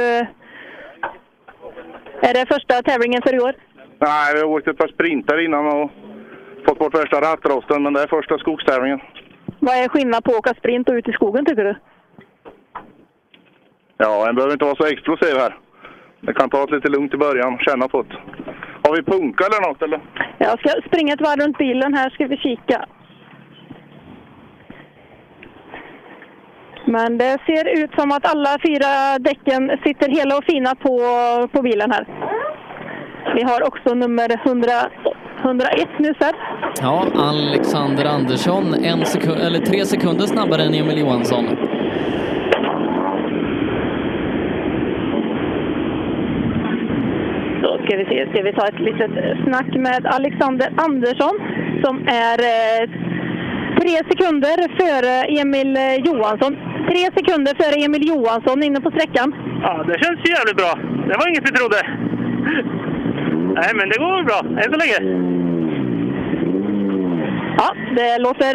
Är det första tävlingen för i år? Nej, vi har åkt ett par sprintar innan och fått bort värsta rattrosten, men det är första skogstävlingen. Vad är skillnad på att åka sprint och ut i skogen tycker du? Ja, en behöver inte vara så explosiv här. Det kan ta lite lugnt i början, känna på det. Har vi punka eller något eller? Jag ska springa ett varv runt bilen här, ska vi kika. Men det ser ut som att alla fyra däcken sitter hela och fina på, på bilen här. Vi har också nummer 100, 101 nu Seb. Ja, Alexander Andersson, en sekund, eller tre sekunder snabbare än Emil Johansson. Då ska vi se, ska vi ta ett litet snack med Alexander Andersson som är eh, tre sekunder före Emil eh, Johansson. Tre sekunder före Emil Johansson inne på sträckan. Ja, det känns ju jävligt bra. Det var inget vi trodde. Nej, men det går väl bra än så länge. Ja, det låter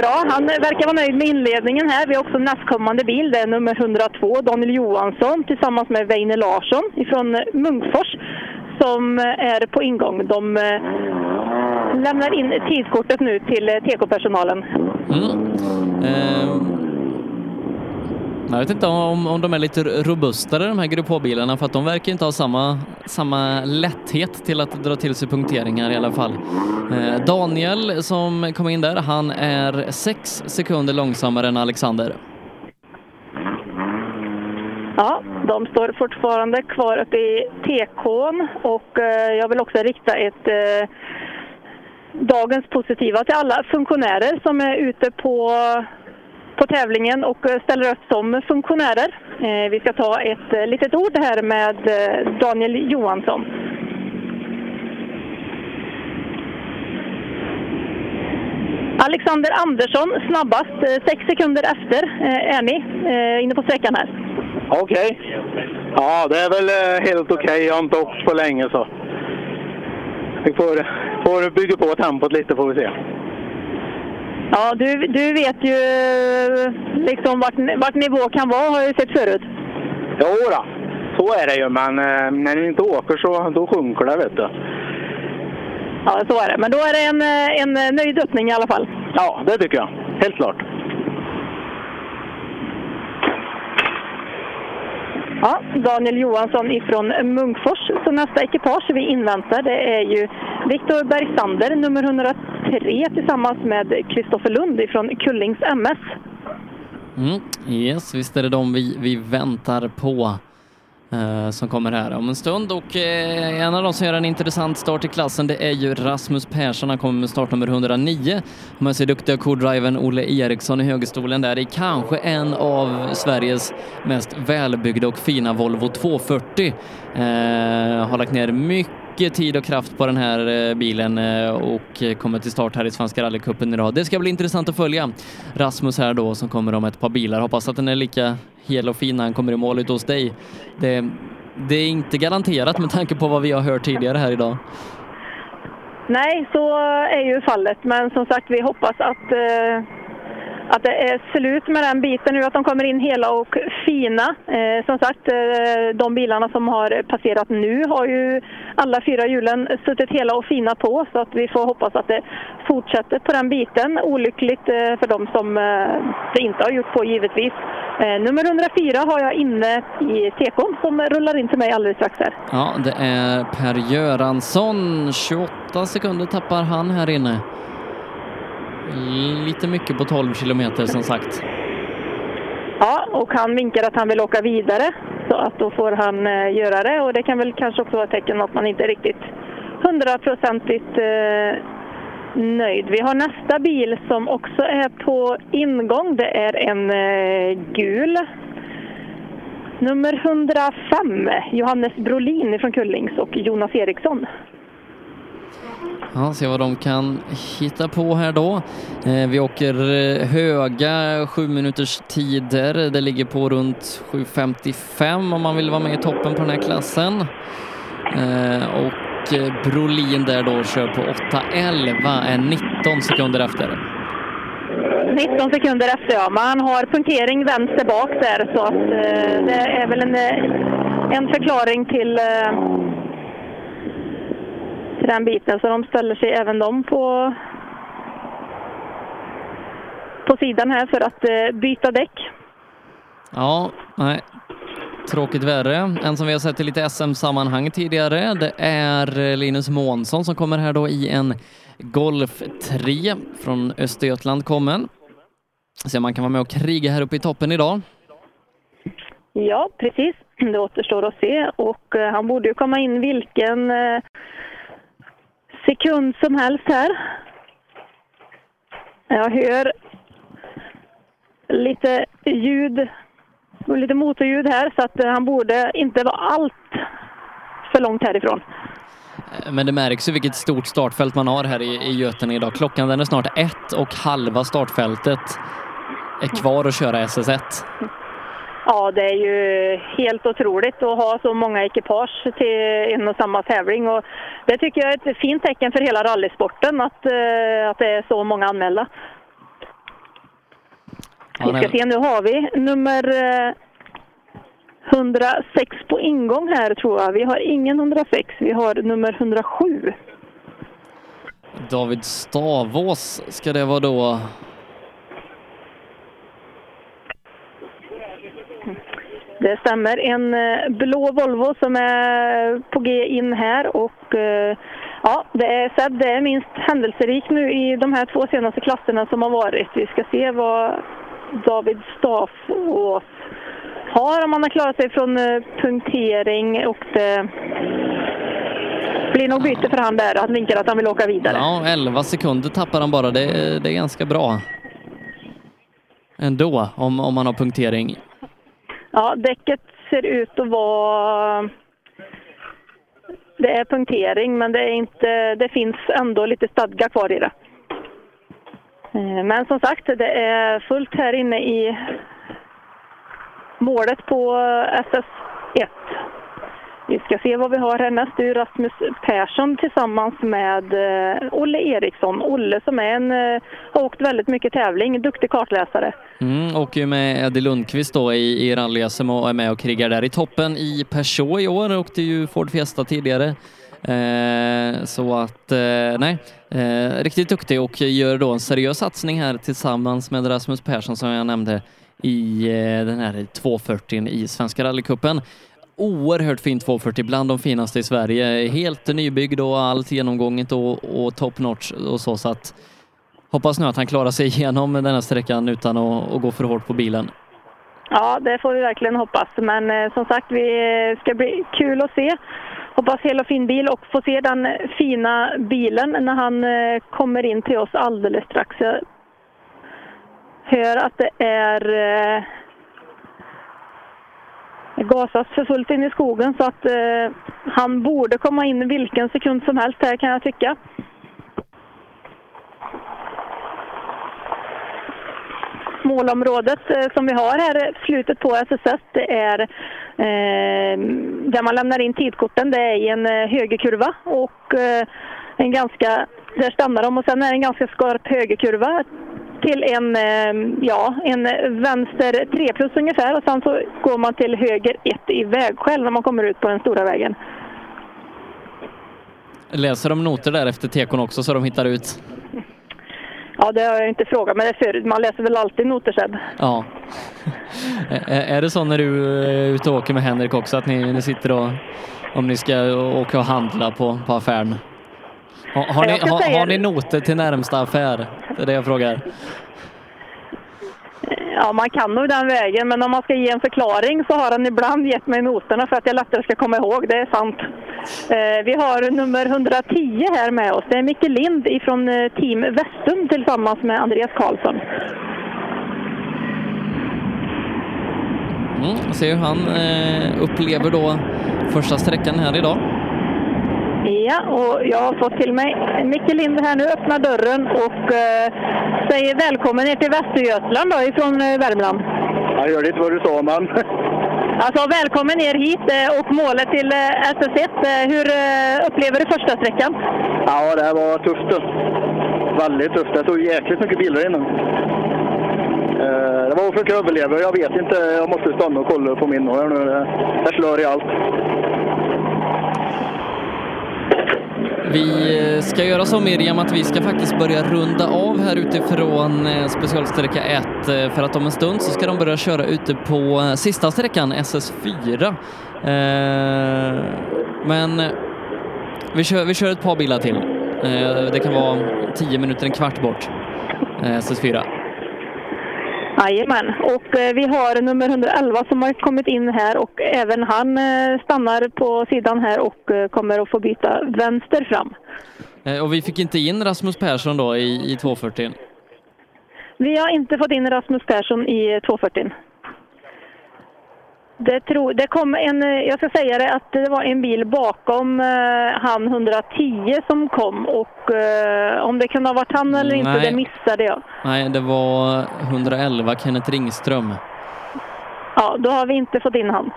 bra. Han verkar vara nöjd med inledningen här. Vi har också nästkommande bil. Det är nummer 102, Daniel Johansson tillsammans med Weine Larsson ifrån Munkfors som eh, är på ingång. De eh, lämnar in tidskortet nu till eh, TK-personalen. Mm. Eh, jag vet inte om, om de är lite robustare de här Grupp H-bilarna för att de verkar inte ha samma, samma lätthet till att dra till sig punkteringar i alla fall. Eh, Daniel som kom in där, han är sex sekunder långsammare än Alexander. Ja, de står fortfarande kvar uppe i TK'n och eh, jag vill också rikta ett eh, dagens positiva till alla funktionärer som är ute på, på tävlingen och eh, ställer upp som funktionärer. Eh, vi ska ta ett eh, litet ord här med eh, Daniel Johansson. Alexander Andersson snabbast, eh, sex sekunder efter eh, är ni eh, inne på sträckan här. Okej. Ja, det är väl helt okej. Jag har inte åkt på länge så. Vi får, får bygga på tempot lite får vi se. Ja, du, du vet ju liksom vart, vart nivå kan vara, har jag ju sett förut. Jo då, så är det ju. Men när ni inte åker så då sjunker det vet du. Ja, så är det. Men då är det en, eh, en nöjd öppning i alla fall. Ja, det tycker jag. Helt klart. Ja, Daniel Johansson ifrån Munkfors. Så nästa ekipage vi inväntar det är ju Viktor Bergsander, nummer 103 tillsammans med Kristoffer Lund ifrån Kullings MS. Mm, yes, visst är det de vi, vi väntar på eh, Eh, som kommer här om en stund och eh, en av de som gör en intressant start i klassen det är ju Rasmus Persson. Han kommer med startnummer 109. Med sig duktiga co-drivern Olle Eriksson i högerstolen där i kanske en av Sveriges mest välbyggda och fina Volvo 240. Eh, har lagt ner mycket tid och kraft på den här eh, bilen och kommer till start här i Svenska rallycupen idag. Det ska bli intressant att följa Rasmus här då som kommer om ett par bilar. Hoppas att den är lika hel och fin när han kommer i mål ute hos dig. Det, det är inte garanterat med tanke på vad vi har hört tidigare här idag. Nej, så är ju fallet. Men som sagt, vi hoppas att, eh, att det är slut med den biten nu, att de kommer in hela och fina. Eh, som sagt, eh, de bilarna som har passerat nu har ju alla fyra hjulen suttit hela och fina på, så att vi får hoppas att det fortsätter på den biten. Olyckligt eh, för de som eh, det inte har gjort på givetvis. Eh, nummer 104 har jag inne i tekon som rullar in till mig alldeles strax här. Ja, det är Per Göransson. 28 sekunder tappar han här inne. Lite mycket på 12 kilometer som sagt. Ja, och han vinkar att han vill åka vidare. Så att då får han eh, göra det. Och det kan väl kanske också vara ett tecken att man inte är riktigt hundraprocentigt eh, nöjd. Vi har nästa bil som också är på ingång. Det är en eh, gul. Nummer 105, Johannes Brolin från Kullings och Jonas Eriksson. Ja, se vad de kan hitta på här då. Eh, vi åker eh, höga sju minuters tider. Det ligger på runt 7.55 om man vill vara med i toppen på den här klassen. Eh, och eh, Brolin där då kör på 8.11, är 19 sekunder efter. 19 sekunder efter ja, man har punktering vänster bak där så att eh, det är väl en, eh, en förklaring till, eh, till den biten. Så de ställer sig även de på, på sidan här för att eh, byta däck. Ja, nej. tråkigt värre. En som vi har sett i lite SM-sammanhang tidigare, det är eh, Linus Månsson som kommer här då i en Golf 3 från Östergötland kommen. Se om man kan vara med och kriga här uppe i toppen idag. Ja, precis. Det återstår att se och eh, han borde ju komma in vilken sekund som helst här. Jag hör lite ljud och lite motorljud här så att han borde inte vara allt för långt härifrån. Men det märks ju vilket stort startfält man har här i, i Götene idag. Klockan den är snart ett och halva startfältet är kvar att köra SS1. Ja, det är ju helt otroligt att ha så många ekipage till en och samma tävling. Och det tycker jag är ett fint tecken för hela rallysporten att, eh, att det är så många anmälda. Vi ska se, nu har vi nummer eh, 106 på ingång här tror jag. Vi har ingen 106, vi har nummer 107. David Stavås ska det vara då. Det stämmer. En eh, blå Volvo som är på G in här och eh, ja, det är Seb, Det är minst händelserikt nu i de här två senaste klasserna som har varit. Vi ska se vad David Staffås har, om han har klarat sig från eh, punktering och det blir nog byte för han där. Han vinkar att han vill åka vidare. Ja, 11 sekunder tappar han bara. Det, är- det är ganska bra. Ändå, om, om man har punktering. Ja, däcket ser ut att vara... Det är punktering, men det, är inte, det finns ändå lite stadga kvar i det. Eh, men som sagt, det är fullt här inne i målet på SS1. Vi ska se vad vi har härnäst. Det är Rasmus Persson tillsammans med eh, Olle Eriksson. Olle som är en, eh, har åkt väldigt mycket tävling, duktig kartläsare. Mm, åker ju med Eddie Lundqvist då i, i rally-SM och är med och krigar där i toppen i Peugeot i år. Åkte ju Ford Fiesta tidigare. Eh, så att, eh, nej, eh, riktigt duktig och gör då en seriös satsning här tillsammans med Rasmus Persson som jag nämnde i eh, den här 240 i Svenska rallycupen. Oerhört fin 240, bland de finaste i Sverige. Helt nybyggd och allt genomgånget och, och top notch och så. så att Hoppas nu att han klarar sig igenom den här sträckan utan att, att gå för hårt på bilen. Ja, det får vi verkligen hoppas. Men eh, som sagt, det eh, ska bli kul att se. Hoppas hel och fin bil och få se den fina bilen när han eh, kommer in till oss alldeles strax. Jag hör att det är eh, gasas för fullt in i skogen så att eh, han borde komma in vilken sekund som helst här kan jag tycka. målområdet eh, som vi har här, eh, slutet på SSS, det är eh, där man lämnar in tidkorten. Det är i en eh, högerkurva och eh, en ganska, där stannar de och sen är det en ganska skarp högerkurva till en, eh, ja, en vänster 3 plus ungefär och sen så går man till höger 1 i vägskäl när man kommer ut på den stora vägen. Läser de noter där efter tekon också så de hittar ut? Ja, det har jag inte frågat, men det är. Man läser väl alltid noter Seb? Ja. Är är det så när du är ute och åker med Henrik också att ni, ni sitter och om ni ska åka och handla på, på affären? Har, har, ni, har, har ni noter till närmsta affär? Det är det jag frågar. Ja, man kan nog den vägen, men om man ska ge en förklaring så har han ibland gett mig noterna för att jag lättare ska komma ihåg. Det är sant. Eh, vi har nummer 110 här med oss. Det är Micke Lind ifrån eh, Team Vestum tillsammans med Andreas Karlsson. Mm, se hur han eh, upplever då första sträckan här idag. Ja, och jag har fått till mig Micke Lind här nu, öppnar dörren och eh, säger välkommen ner till Västergötland då, ifrån eh, Värmland. Jag hörde inte vad du sa, men... Alltså välkommen ner hit eh, och målet till eh, SS1. Eh, hur eh, upplever du första sträckan? Ja, det var tufft. då. Väldigt tufft. Det stod jäkligt mycket bilar inne. Eh, Det var att försöka överleva. Jag vet inte. Jag måste stanna och kolla på min nu. Det slår i allt. Vi eh, ska göra så Miriam att vi ska faktiskt börja runda av här utifrån eh, specialsträcka 1 eh, för att om en stund så ska de börja köra ute på sista sträckan, SS4. Men vi kör, vi kör ett par bilar till. Det kan vara 10 minuter, en kvart bort. SS4. Jajamän, och eh, vi har nummer 111 som har kommit in här och även han eh, stannar på sidan här och eh, kommer att få byta vänster fram. Och vi fick inte in Rasmus Persson då i, i 240. Vi har inte fått in Rasmus Persson i 240. Det, tro, det kom en, eh, jag ska säga det, att det var en bil bakom eh, han 110 som kom och eh, om det kunde ha varit han eller inte, Nej. det missade jag. Nej, det var 111 Kenneth Ringström. Ja, då har vi inte fått in han.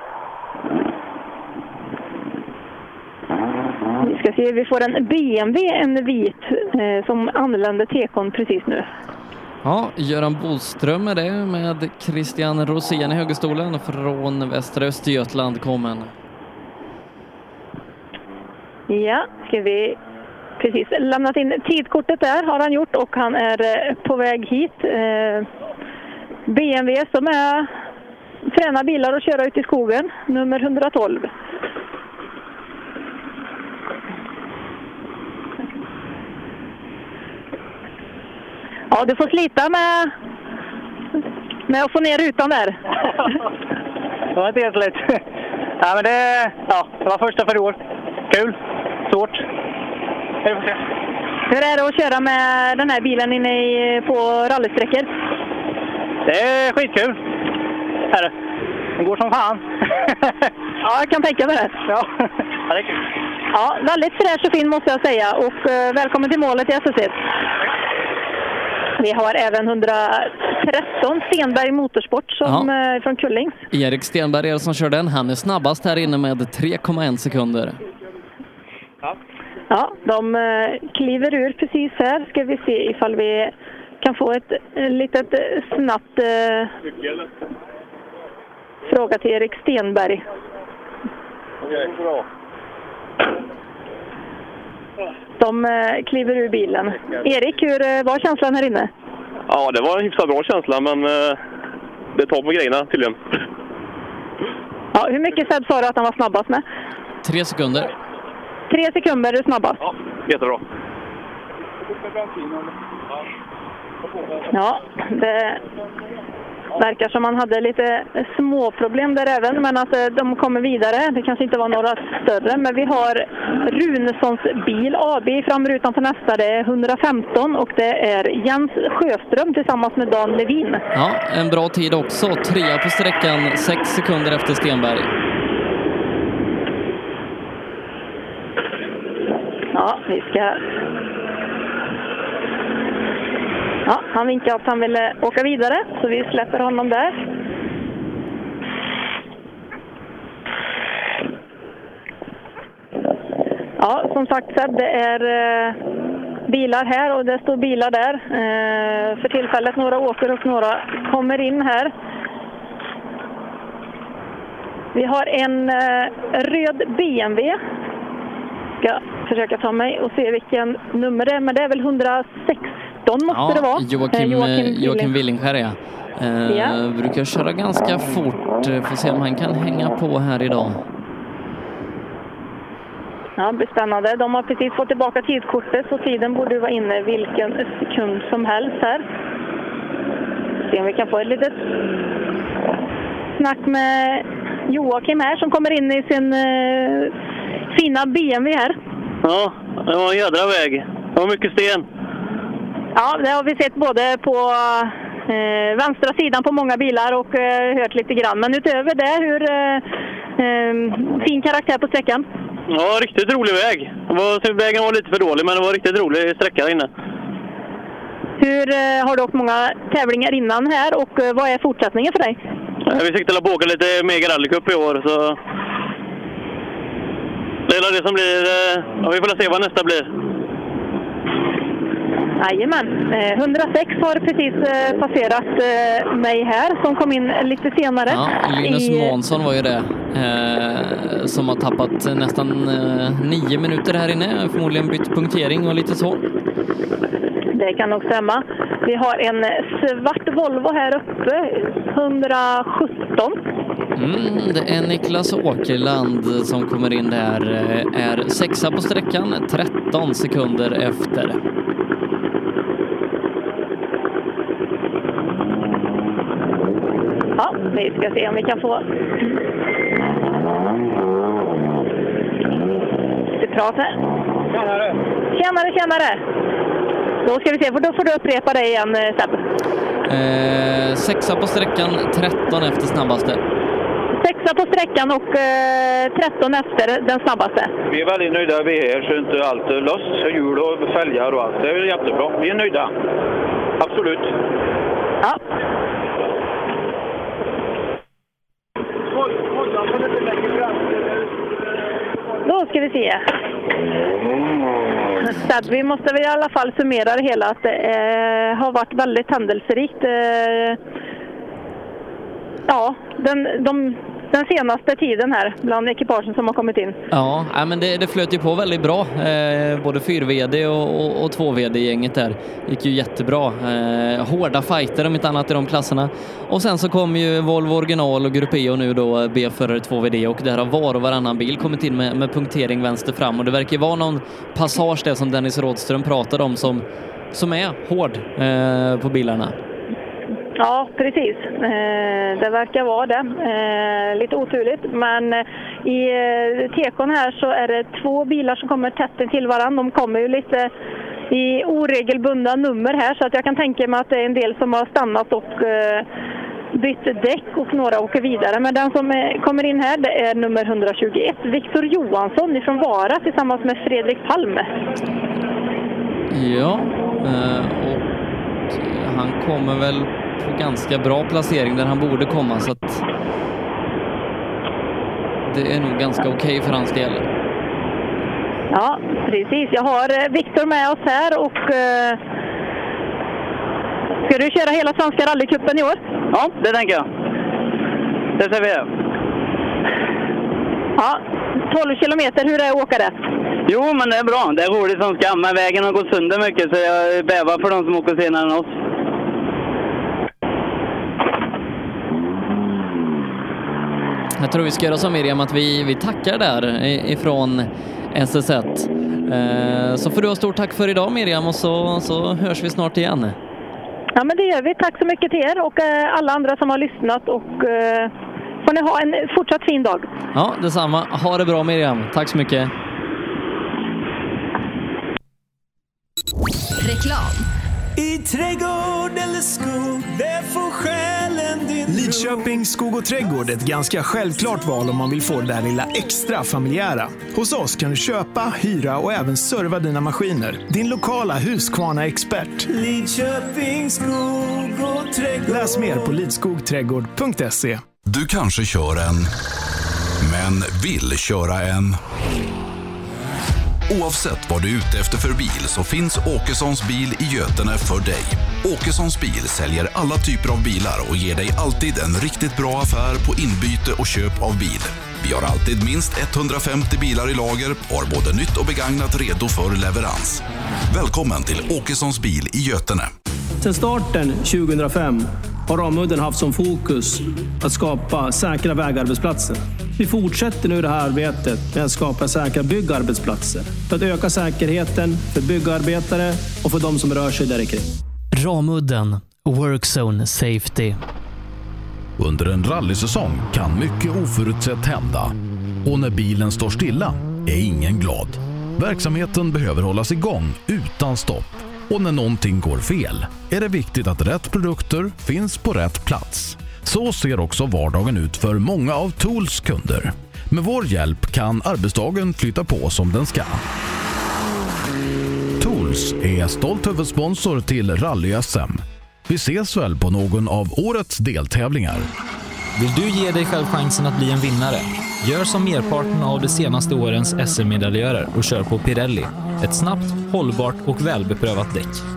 Vi ska se, vi får en BMW, en vit, eh, som anlände tekon precis nu. Ja, Göran Boström är det med Christian Rosén i högerstolen från Västra Östergötland kommen. Ja, ska vi precis lämnat in tidkortet där har han gjort och han är eh, på väg hit. Eh, BMW som är fräna bilar att köra ut i skogen, nummer 112. Ja, du får slita med, med att få ner rutan där. Det var inte helt lätt. Ja, men det, ja, det var första för i år. Kul. Svårt. Vi får se. Hur är det att köra med den här bilen inne i, på rallysträckor? Det är skitkul. Är det. Den går som fan. Ja, jag kan tänka mig det. Ja, ja det är kul. Ja, väldigt fräsch och fin måste jag säga och eh, välkommen till målet i SSC. Vi har även 113 Stenberg Motorsport som, eh, från Kullings. Erik Stenberg är det som kör den. Han är snabbast här inne med 3,1 sekunder. Ja, de eh, kliver ur precis här. Ska vi se ifall vi kan få ett eh, litet snabbt eh, fråga till Erik Stenberg. bra. De eh, kliver ur bilen. Erik, hur eh, var känslan här inne? Ja, det var en hyfsat bra känsla, men eh, det tar på grejerna tydligen. Ja, hur mycket Seb sa du att han var snabbast med? Tre sekunder. Tre sekunder är snabbast. Jättebra. Ja, det verkar som man hade lite småproblem där även, men att eh, de kommer vidare. Det kanske inte var några större, men vi har Runessons bil AB i framrutan på nästa. Det är 115 och det är Jens Sjöström tillsammans med Dan Levin. Ja, en bra tid också. Trea på sträckan, sex sekunder efter Stenberg. Ja, vi ska... Ja, han vinkade att han ville åka vidare, så vi släpper honom där. Ja, som sagt Seb, det är eh, bilar här och det står bilar där. Eh, för tillfället några åker och några kommer in här. Vi har en eh, röd BMW ska försöka ta mig och se vilken nummer det är, men det är väl 116 måste det vara. Joakim, Eh, Joakim. Joakim Willingskär ja. Eh, Ja. Brukar köra ganska fort. Eh, Får se om han kan hänga på här idag. Ja, det blir spännande. De har precis fått tillbaka tidkortet så tiden borde vara inne vilken sekund som helst här. Se om vi kan få ett litet snack med Joakim här som kommer in i sin eh, fina BMW här. Ja, det var en jädra väg. Det var mycket sten. Ja, det har vi sett både på eh, vänstra sidan på många bilar och eh, hört lite grann. Men utöver det, hur eh, eh, fin karaktär på sträckan? Ja, riktigt rolig väg. Var, vägen var lite för dålig, men det var riktigt rolig sträcka där inne. Hur eh, har du åkt många tävlingar innan här och vad är fortsättningen för dig? Vi siktar på att åka lite Mega Rally Cup i år, så... Det är det som blir... Ja, vi får se vad nästa blir. Jajamän. Eh, 106 har precis eh, passerat eh, mig här som kom in lite senare. Ja, Linus i- Månsson var ju det. Eh, som har tappat nästan eh, nio minuter här inne. Förmodligen bytt punktering och lite så. Det kan nog stämma. Vi har en svart Volvo här uppe, 117. Mm, det är Niklas Åkerland som kommer in där. eh, Är sexa på sträckan, 13 sekunder efter. Ja, vi ska se om vi kan få lite prat här. Tjenare! Tjenare, tjenare! Då ska vi se, för då får du upprepa det igen eh, Seb. Eh, sexa på sträckan, 13 efter snabbaste. Sexa på sträckan och eh, 13 efter den snabbaste. Vi är väldigt nöjda vi är så inte allt är löst. Så hjul och fälgar och allt. Det är jättebra. Vi är nöjda. Absolut. Ja. Då ska vi se. Så vi måste väl i alla fall summera det hela att det eh, har varit väldigt händelserikt. Eh, ja, den, de, den senaste tiden här bland ekipagen som har kommit in. Ja, men det, det flöt ju på väldigt bra. Eh, både 4-VD och, och, och 2-VD-gänget där gick ju jättebra. Eh, hårda fighter om inte annat i de klasserna. Och sen så kom ju Volvo original och Grupp E och nu då B-förare 2VD och där har var och varannan bil kommit in med, med punktering vänster fram och det verkar ju vara någon passage där som Dennis Rådström pratade om som, som är hård eh, på bilarna. Ja, precis. Eh, det verkar vara det. Eh, lite oturligt, men eh, i tekon här så är det två bilar som kommer tätt till varandra. De kommer ju lite i oregelbundna nummer här så att jag kan tänka mig att det är en del som har stannat och bytt däck och några åker vidare. Men den som kommer in här det är nummer 121, Viktor Johansson från Vara tillsammans med Fredrik Palm. Ja, och han kommer väl ganska bra placering där han borde komma så att det är nog ganska okej för hans del. Ja, precis. Jag har eh, Viktor med oss här och eh, ska du köra hela Svenska rallycupen i år? Ja, det tänker jag. Det ser vi. Ja, 12 kilometer, hur är det att åka det? Jo, men det är bra. Det är roligt som skam, men vägen har gått sönder mycket så jag bävar för de som åker senare än oss. Jag tror vi ska göra som Miriam, att vi, vi tackar där i- ifrån SS1. Eh, Så får du ha stort tack för idag Miriam och så, så hörs vi snart igen. Ja, men det gör vi. Tack så mycket till er och eh, alla andra som har lyssnat och eh, får ni ha en fortsatt fin dag. Ja, detsamma. Ha det bra Miriam. Tack så mycket. Reklam. I trädgård eller skog, det får själen din Lidköping skog och trädgård är ett ganska självklart val om man vill få det där lilla extra familjära. Hos oss kan du köpa, hyra och även serva dina maskiner. Din lokala Husqvarna-expert. Lidköping skog och trädgård. Läs mer på lidskogträdgård.se. Du kanske kör en, men vill köra en. Oavsett vad du är ute efter för bil så finns Åkessons bil i Götene för dig. Åkessons bil säljer alla typer av bilar och ger dig alltid en riktigt bra affär på inbyte och köp av bil. Vi har alltid minst 150 bilar i lager och har både nytt och begagnat redo för leverans. Välkommen till Åkessons bil i Götene. Sedan starten 2005 har Ramudden haft som fokus att skapa säkra vägarbetsplatser. Vi fortsätter nu det här arbetet med att skapa säkra byggarbetsplatser för att öka säkerheten för byggarbetare och för de som rör sig där kring. Ramudden Workzone Safety. Under en rallysäsong kan mycket oförutsett hända. Och när bilen står stilla är ingen glad. Verksamheten behöver hållas igång utan stopp. Och när någonting går fel är det viktigt att rätt produkter finns på rätt plats. Så ser också vardagen ut för många av Tools kunder. Med vår hjälp kan arbetsdagen flytta på som den ska. Tools är stolt huvudsponsor till Rally-SM. Vi ses väl på någon av årets deltävlingar. Vill du ge dig själv chansen att bli en vinnare? Gör som merparten av de senaste årens SM-medaljörer och kör på Pirelli. Ett snabbt, hållbart och välbeprövat däck.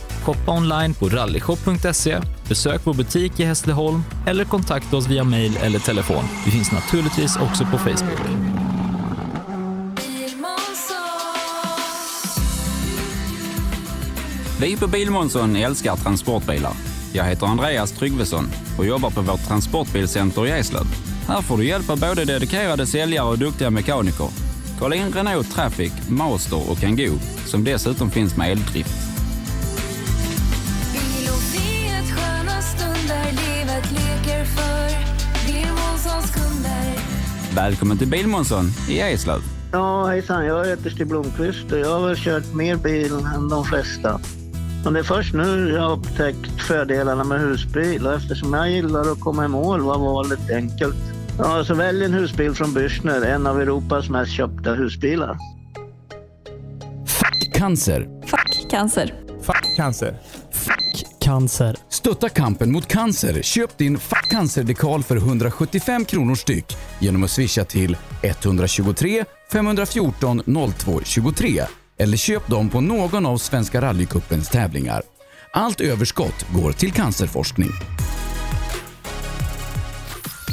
Shoppa online på rallyshop.se, besök vår butik i Hässleholm eller kontakta oss via mail eller telefon. Vi finns naturligtvis också på Facebook. Vi på Bilmånsson älskar transportbilar. Jag heter Andreas Tryggvesson och jobbar på vårt transportbilcenter i Eslöv. Här får du hjälp av både dedikerade säljare och duktiga mekaniker. Kolla in Renault Traffic, Master och Kangoo som dessutom finns med eldrift. Välkommen till Bilmånsson i Eslöv. Ja, hejsan. Jag heter Stig Blomqvist och jag har väl kört mer bil än de flesta. Men det är först nu jag har upptäckt fördelarna med husbil och eftersom jag gillar att komma i mål var valet enkelt. Ja, så välj en husbil från Bürstner, en av Europas mest köpta husbilar. Cancer. Cancer. Fuck cancer. Cancer. Stötta kampen mot cancer. Köp din Fuck cancer-dekal för 175 kronor styck genom att swisha till 123 514 02 23 eller köp dem på någon av Svenska rallycupens tävlingar. Allt överskott går till cancerforskning.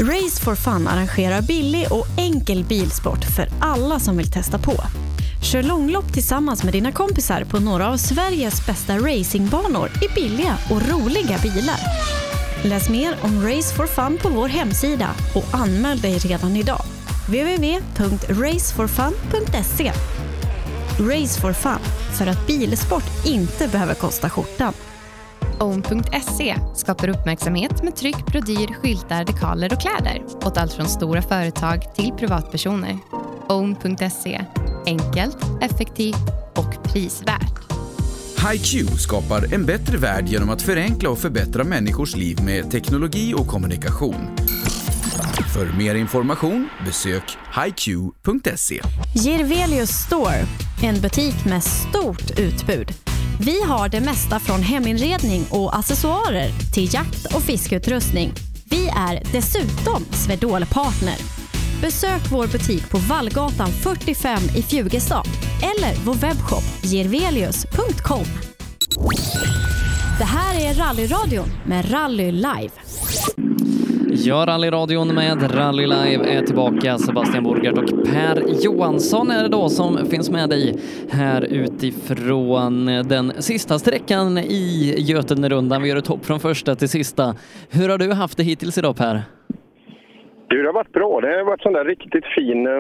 Race for Fun arrangerar billig och enkel bilsport för alla som vill testa på. Kör långlopp tillsammans med dina kompisar på några av Sveriges bästa racingbanor i billiga och roliga bilar. Läs mer om Race for Fun på vår hemsida och anmäl dig redan idag. www.raceforfun.se Race for Fun, för att bilsport inte behöver kosta skjortan. Own.se skapar uppmärksamhet med tryck, brodyr, skyltar, dekaler och kläder åt allt från stora företag till privatpersoner. Own.se enkelt, effektivt och prisvärt. HiQ skapar en bättre värld genom att förenkla och förbättra människors liv med teknologi och kommunikation. För mer information besök hiq.se. Girvelius Store, en butik med stort utbud. Vi har det mesta från heminredning och accessoarer till jakt och fiskeutrustning. Vi är dessutom Swedol-partner. Besök vår butik på Vallgatan 45 i Fjugestad eller vår webbshop gervelius.com. Det här är Rallyradion med Rally Live. Ja, rallyradion med Rally Live är tillbaka. Sebastian Borgart och Per Johansson är det då som finns med dig här utifrån den sista sträckan i Götenerundan. Vi gör ett hopp från första till sista. Hur har du haft det hittills idag Per? Du, det har varit bra. Det har varit sån där riktigt fin eh,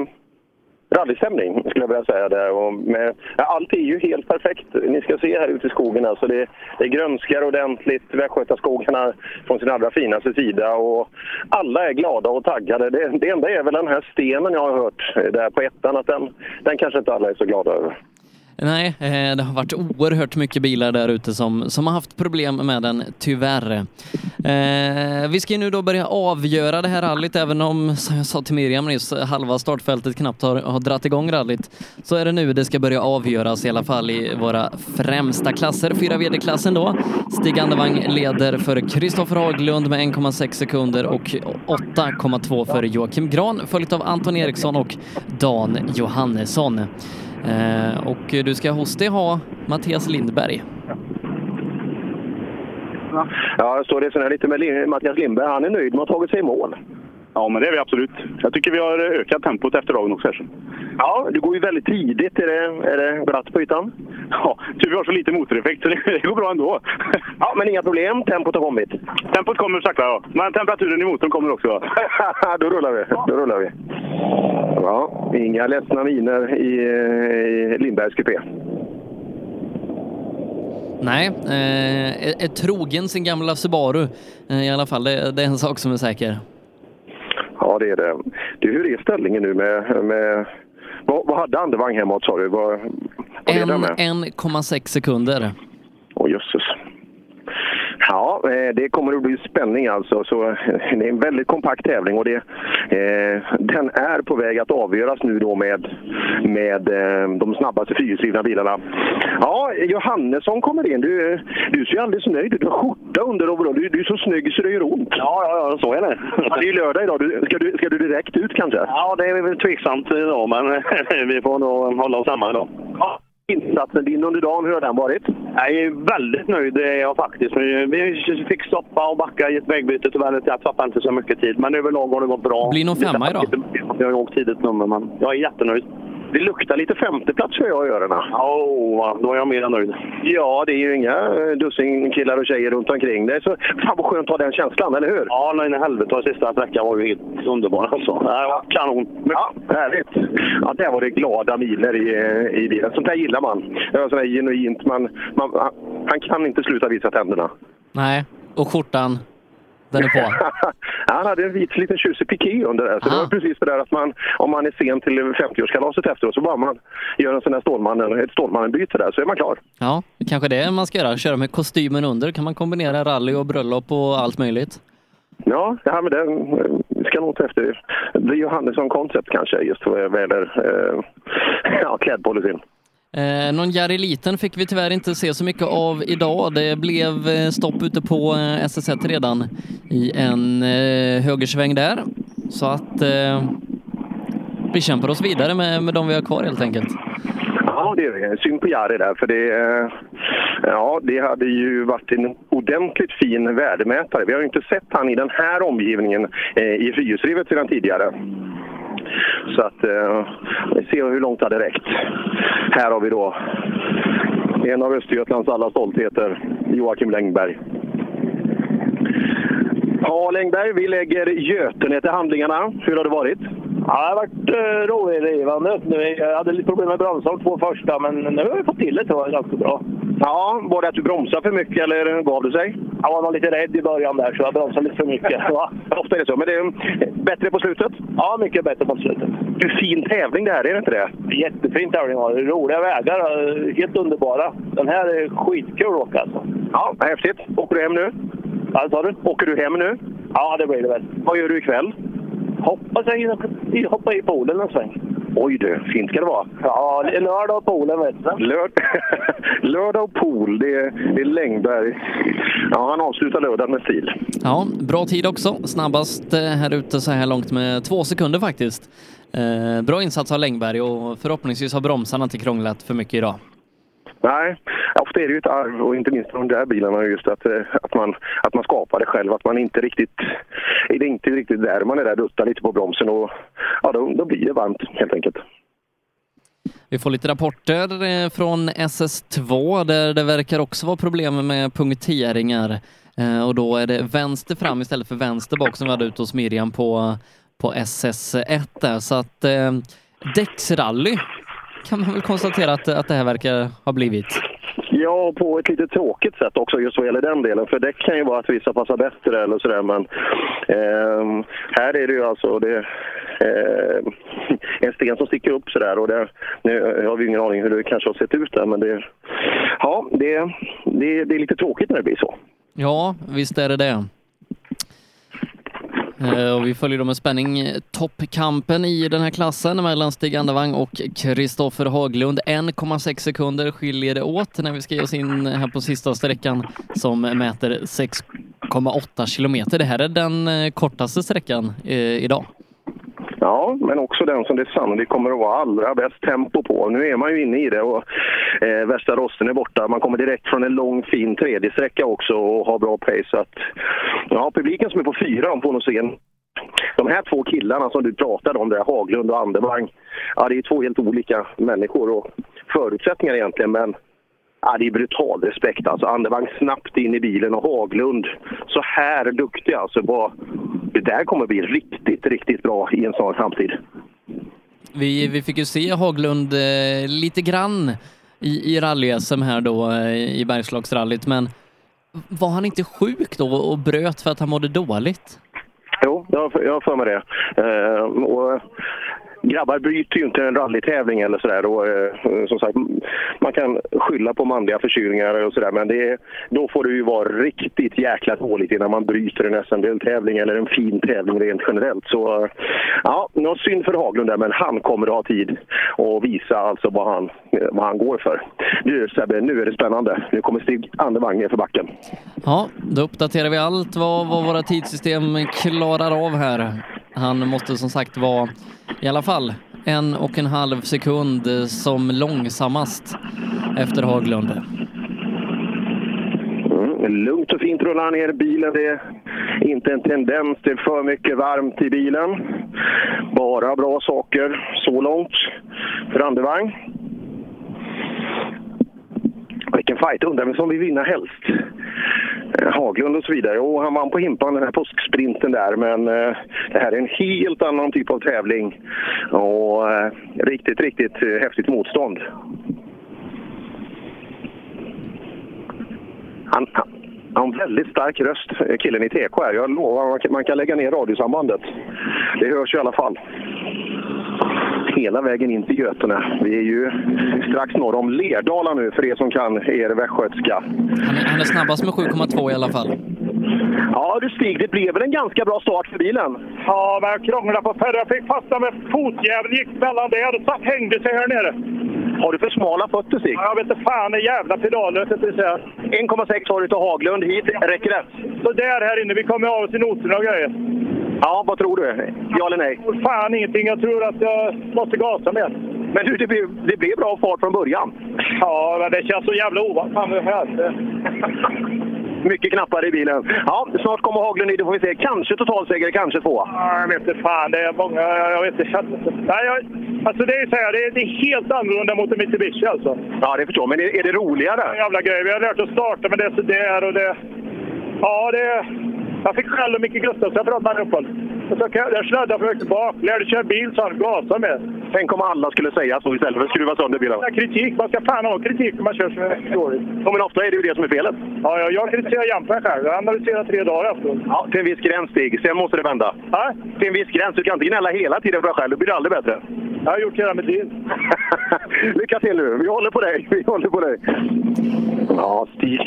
rallystämning skulle jag vilja säga. Där. Och med, ja, allt är ju helt perfekt. Ni ska se här ute i skogen. Alltså det, det grönskar ordentligt. Västgötaskogarna från sin allra finaste sida. Och alla är glada och taggade. Det, det enda är väl den här stenen jag har hört där på ettan. Att den, den kanske inte alla är så glada över. Nej, eh, det har varit oerhört mycket bilar där ute som, som har haft problem med den, tyvärr. Eh, vi ska ju nu då börja avgöra det här rallyt, även om, som jag sa till Miriam nyss, halva startfältet knappt har, har dratt igång rallyt, så är det nu det ska börja avgöras, i alla fall i våra främsta klasser. Fyra VD-klassen då. Stig Andevang leder för Kristoffer Haglund med 1,6 sekunder och 8,2 för Joakim Gran, följt av Anton Eriksson och Dan Johannesson. Eh, och du ska hos dig ha Mattias Lindberg. Ja, jag står resonerar lite med Mattias Lindberg. Han är nöjd med att ha tagit sig i mål. Ja, men det är vi absolut. Jag tycker vi har ökat tempot efter dagen också. Ja, du går ju väldigt tidigt. Är det, är det glatt på ytan? Ja, typ vi har så lite motoreffekt så det, det går bra ändå. Ja, men inga problem. Tempot har kommit. Tempot kommer sakta, ja. Men temperaturen i motorn kommer också. Då rullar vi. Då rullar vi. Ja, inga ledsna miner i, i Lindbergs kupé. Nej, eh, är, är trogen sin gamla Subaru eh, i alla fall. Det, det är en sak som är säker. Ja, det är det. Du, hur är ställningen nu med... med vad, vad hade Andevang hemåt sa du? Vad, vad 1,6 sekunder. Ja, eh, det kommer att bli spänning alltså. Så eh, det är en väldigt kompakt tävling och det, eh, den är på väg att avgöras nu då med, med eh, de snabbaste fyrhjulsdrivna bilarna. Ja, Johannesson kommer in. Du, du ser alldeles nöjd ut. Du har skjorta under overall. Du, du är så snygg så det gör ont. Ja, ja, ja så är det. Ja, det är ju lördag idag. Du, ska, du, ska du direkt ut kanske? Ja, det är väl tveksamt idag, men vi får nog hålla oss samman idag. Ja. Insatsen din under dagen, hur har den varit? Jag är väldigt nöjd det är jag faktiskt. Vi fick stoppa och backa i ett vägbyte. Tyvärr jag tappade inte så mycket tid, men överlag har det gått bra. Blir nog femma idag. Jag har åkt tidigt nummer, men jag är jättenöjd. Det luktar lite femteplats för jag i öronen. Oh, då är jag mer än nöjd. Ja, det är ju inga eh, dussin killar och tjejer runt omkring dig. Så fan vad skönt att ha den känslan, eller hur? Ja, nej, nej helvete. Sista sträckan var ju helt underbar alltså. Ja, kanon. Ja, härligt. Ja, där var det glada miler i, eh, i bilen. Sånt där gillar man. Det var sånt där genuint. Man, man, han kan inte sluta visa tänderna. Nej, och skjortan, den är på. Han hade en vit liten tjusig piké under där. Så det var precis det där att man, om man är sen till 50-årskalaset efteråt så bara man gör en sån där Stålmannen, ett Stålmannen-byte där så är man klar. Ja, kanske det man ska göra. Köra med kostymen under. kan man kombinera rally och bröllop och allt möjligt. Ja, ja men den eh, ska nog ta efter. Det är Johannesson Concept kanske just vad gäller eh, ja, klädpolicyn. Eh, någon Jari Liten fick vi tyvärr inte se så mycket av idag. Det blev eh, stopp ute på eh, SS1 redan i en eh, högersväng där. Så att eh, vi kämpar oss vidare med, med de vi har kvar helt enkelt. Ja, det är. Synd på Jari där, för det, eh, ja, det hade ju varit en ordentligt fin värdemätare. Vi har ju inte sett han i den här omgivningen eh, i fyrhjulsdrivet sedan tidigare. Så att eh, vi ser hur långt det hade räckt. Här har vi då en av Östergötlands alla stoltheter, Joakim Längberg. Ja, Längberg, vi lägger Götene till handlingarna. Hur har det varit? Ja, det har varit eh, uh, rådrivande. Nu, Jag hade lite problem med bromsarna två första, men nu har vi fått till det tror jag ganska bra. Ja, var det att du bromsade för mycket eller gav du sig? Jag var nog lite rädd i början där, så jag bromsade lite för mycket. Ja, ofta är det så. Men det är bättre på slutet? Ja, mycket bättre på slutet. Hur fin tävling det här är, det inte det? Jättefin tävling var det. Roliga vägar, helt underbara. Den här är skitkul att åka alltså. Ja, häftigt. Åker du hem nu? Ja, sa du? Åker du hem nu? Ja, det blir det väl. Vad gör du ikväll? Hoppas jag hinner hoppa i poolen en sväng. Oj du, fint ska det vara. Ja, lördag och poolen vet du. Lörd... Lördag och pool, det är, det är Längberg. Ja, han avslutar lördagen med stil. Ja, bra tid också. Snabbast eh, här ute så här långt med två sekunder faktiskt. Eh, bra insats av Längberg och förhoppningsvis har bromsarna inte krånglat för mycket idag. Nej, ofta är det ju ett arv och inte minst de där bilarna just att, eh, att, man, att man skapar det själv. Att man inte riktigt, är det inte riktigt där man är där, duttar lite på bromsen och ja, då, då blir det varmt helt enkelt. Vi får lite rapporter eh, från SS2 där det verkar också vara problem med punkteringar. Eh, och då är det vänster fram istället för vänster bak som vi hade ute hos Miriam på, på SS1 där. Så att eh, däcksrally kan man väl konstatera att, att det här verkar ha blivit. Ja, på ett lite tråkigt sätt också just vad gäller den delen. För det kan ju vara att vissa passar bättre eller sådär. Men ehm, här är det ju alltså det, eh, en sten som sticker upp sådär. Och det, nu har vi ingen aning hur det kanske har sett ut där. Men det, ja, det, det, det är lite tråkigt när det blir så. Ja, visst är det det. Eh, och vi följer då med spänning eh, toppkampen i den här klassen mellan Stig Andevang och Kristoffer Haglund. 1,6 sekunder skiljer det åt när vi ska ge oss in här på sista sträckan som mäter 6,8 kilometer. Det här är den eh, kortaste sträckan idag. Ja, men också den som det sannolikt kommer att vara allra bäst tempo på. Nu är man ju inne i det och eh, värsta rosten är borta. Man kommer direkt från en lång fin tredje sträcka också och har bra pace. Så att, ja, publiken som är på fyra de får nog se en de här två killarna som du pratade om, där, Haglund och Andevang, ja, det är två helt olika människor och förutsättningar egentligen, men ja, det är brutal respekt. Alltså, Andevang snabbt in i bilen och Haglund så här duktig. Alltså, Bara, det där kommer bli riktigt, riktigt bra i en sån framtid. Vi, vi fick ju se Haglund eh, lite grann i, i rally-SM här då eh, i Bergslagsrallyt, men var han inte sjuk då och bröt för att han mådde dåligt? Jo, jag har för mig det. Eh, och grabbar bryter ju inte en rallytävling eller sådär. Eh, som sagt, man kan skylla på manliga förkylningar och sådär, men det, då får det ju vara riktigt jäkla dåligt innan man bryter en SM-deltävling eller en fin tävling rent generellt. Så ja, något synd för Haglund där, men han kommer att ha tid att visa alltså vad han, vad han går för. Nu Sebbe, nu är det spännande. Nu kommer Stig Andevang ner för backen. Ja, då uppdaterar vi allt vad, vad våra tidssystem klarar av här. Han måste som sagt vara i alla fall en och en halv sekund som långsammast efter Haglund. Mm, lugnt och fint rullar han ner bilen. Det är inte en tendens till för mycket varmt i bilen. Bara bra saker så långt för Andevang. Vilken fight! Undrar vem som vill vinna helst. Eh, Haglund och så vidare. Och han vann på Himpan den här påsksprinten där, men eh, det här är en helt annan typ av tävling. Och eh, riktigt, riktigt eh, häftigt motstånd. Han, han, han har en väldigt stark röst, eh, killen i TK här. Jag lovar, man kan, man kan lägga ner radiosambandet. Det hörs i alla fall. Hela vägen in till Götene. Vi är ju strax norr om Lerdala nu, för er som kan er västgötska. Han är, han är snabbast med 7,2 i alla fall. Ja du Stig, det blev väl en ganska bra start för bilen? Ja, men jag krånglade på förra. Jag fick fastna med fotjäveln, gick mellan det och satt, hängde sig här nere. Har du för smala fötter Stig? Ja, jag vet inte fan, det jävla pedaler. inte säga. 1,6 har du till Haglund hit. Räcker det? Så där här inne, vi kommer av oss i noterna och grejer. Ja, vad tror du? Ja eller nej? Fan ingenting, jag tror att jag måste gasa mer. Men du, det blev, det blev bra fart från början. Ja, men det känns så jävla ovant. Fan, det här. Mycket knappar i bilen. Ja, snart kommer Haglund hit, då får vi se. Kanske totalseger, kanske två. Ja, jag vet inte fan, det är många... Jag vet inte. Nej, jag, alltså det är så här, det är, det är helt annorlunda mot en Mitsubishi alltså. Ja, det förstår jag. Men är, är det roligare? Jävla grej. Vi har lärt oss starta med det sådär och det... Ja, det... Jag fick skäll av Micke Gustafsson för att man så kan- Jag sladdade för mycket bak. Lärde köra bil så han gasade med. Tänk om alla skulle säga så istället för att skruva sönder bilen. Kritik, man ska fan ha kritik när man kör är dåligt. Ja, men ofta är det ju det som är felet. Ja, ja, jag kritiserar jämt mig själv. Jag analyserar tre dagar efteråt. Ja, till en viss gräns Stig. Sen måste det vända. Ja? Till en viss gräns. Du kan inte gnälla hela tiden för dig själv. Då blir det aldrig bättre. Jag har gjort hela mitt liv. Lycka till nu. Vi håller på dig. Vi håller på dig. Ja, Stig.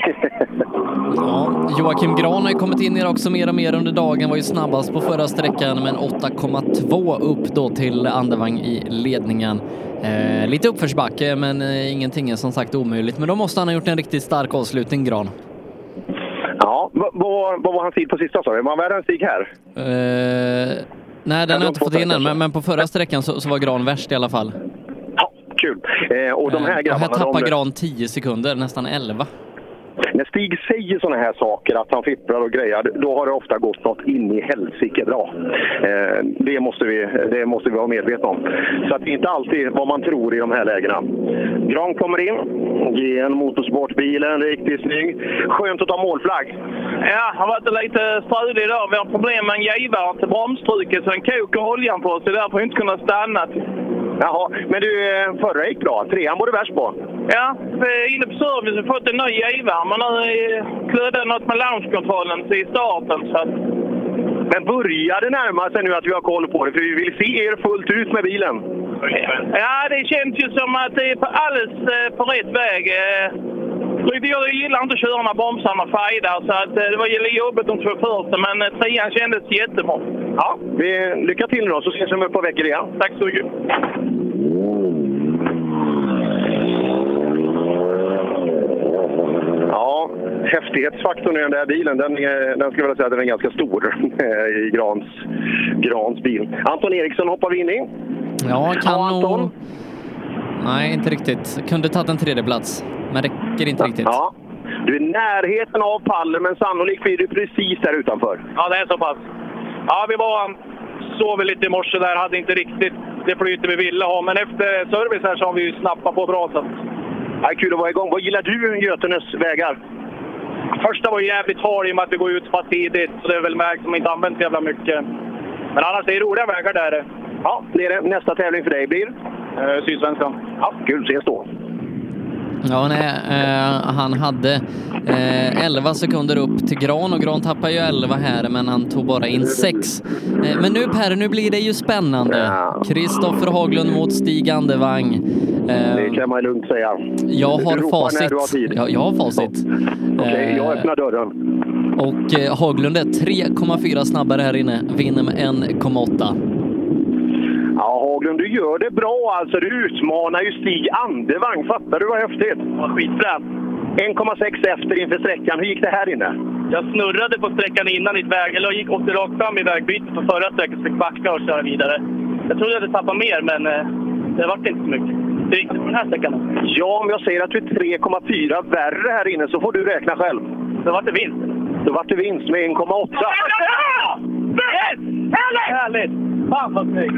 Ja, Joakim Gran har ju kommit in i det också mer och mer under dagen, var ju snabbast på förra sträckan men 8,2 upp då till Andevang i ledningen. Eh, lite uppförsbacke men eh, ingenting är som sagt omöjligt. Men då måste han ha gjort en riktigt stark avslutning, Gran. Ja, vad, var hans tid på sista sa du? Var han värre än Stig här? Eh, nej, den har jag inte fått in än, men, men på förra sträckan så, så var Gran värst i alla fall. Kul. Eh, och de här Eh, grabbarna... och här tappar de, Gran 10 sekunder, nästan 11. När Stig säger såna här saker, att han fipplar och grejar, då har det ofta gått något in i helsike bra. Eh, det, måste vi, det måste vi vara medvetna om. Så att det är inte alltid vad man tror i de här lägena. Gran kommer in, GN Motorsportbilen, riktigt snygg. Skönt att ta målflagg. Ja, har varit lite strulig idag. Vi har problem med en givare till bromstrycket så den kokar oljan på oss. Det är därför vi inte kunnat stanna. Jaha, men du, eh, förra gick bra. Trean var du värst på. Ja, inne på service och fått en ny givare. Men nu eh, klödde något med launchkontrollen i starten. Så att... Men börjar det närma sig nu att vi har koll på det? För vi vill se er fullt ut med bilen. Ja, det känns ju som att det är alldeles eh, på rätt väg. Eh, Jag gillar inte att köra när bromsarna fejdar, så att eh, det var jobbigt de två första, men eh, trean kändes jättebra. Ja, vi, lycka till nu då, så ses vi om ett par veckor igen. Tack så mycket. Ja, häftighetsfaktorn i den där bilen, den, är, den ska jag säga att den är ganska stor i Grans, Grans bil. Anton Eriksson hoppar vi in i. Ja, kan nog... Nej, inte riktigt. Kunde tagit en tredjeplats, men räcker inte riktigt. Ja, du är i närheten av pallen, men sannolikt blir du precis där utanför. Ja, det är så pass. Ja, vi var... Sov lite i morse där, hade inte riktigt det flyt vi ville ha. Men efter service här så har vi ju snappat på bra. Så. att- Ja, kul att vara igång. Vad gillar du Götenes vägar? Första var ju jävligt hal i och med att vi går ut så pass tidigt. Så det är väl märkt som inte används så jävla mycket. Men annars är det roliga vägar där. Ja, det är det. Nästa tävling för dig blir? Eh, Sydsvenskan. Ja, kul. Ses då. Ja, nej, eh, han hade eh, 11 sekunder upp till Gran och Gran tappar ju 11 här, men han tog bara in 6. Eh, men nu Per, nu blir det ju spännande. Kristoffer Haglund mot Stig Andevang. Eh, Det kan man lugnt säga. jag har facit. har. Jag, jag har facit. Okej, jag Eh, öppnar dörren. och eh, Haglund är 3,4 snabbare här inne, vinner med 1,8. Ja, Haglund, du gör det bra alltså. Du utmanar ju Stig Andevang. Fattar du vad häftigt? Ja, skitfränt. 1,6 efter inför sträckan. Hur gick det här inne? Jag snurrade på sträckan innan i ett väg, eller jag gick åkte rakt fram i vägbytet på förra sträckan fick backa och köra vidare. Jag trodde jag hade tappat mer, men eh, det vart inte så mycket. Det gick på den här sträckan. Ja, om jag säger att du är 3,4 värre här inne så får du räkna själv. Då vart det vinst. Då vart det vinst med 1,8. Härligt! Härligt! Fan vad snyggt!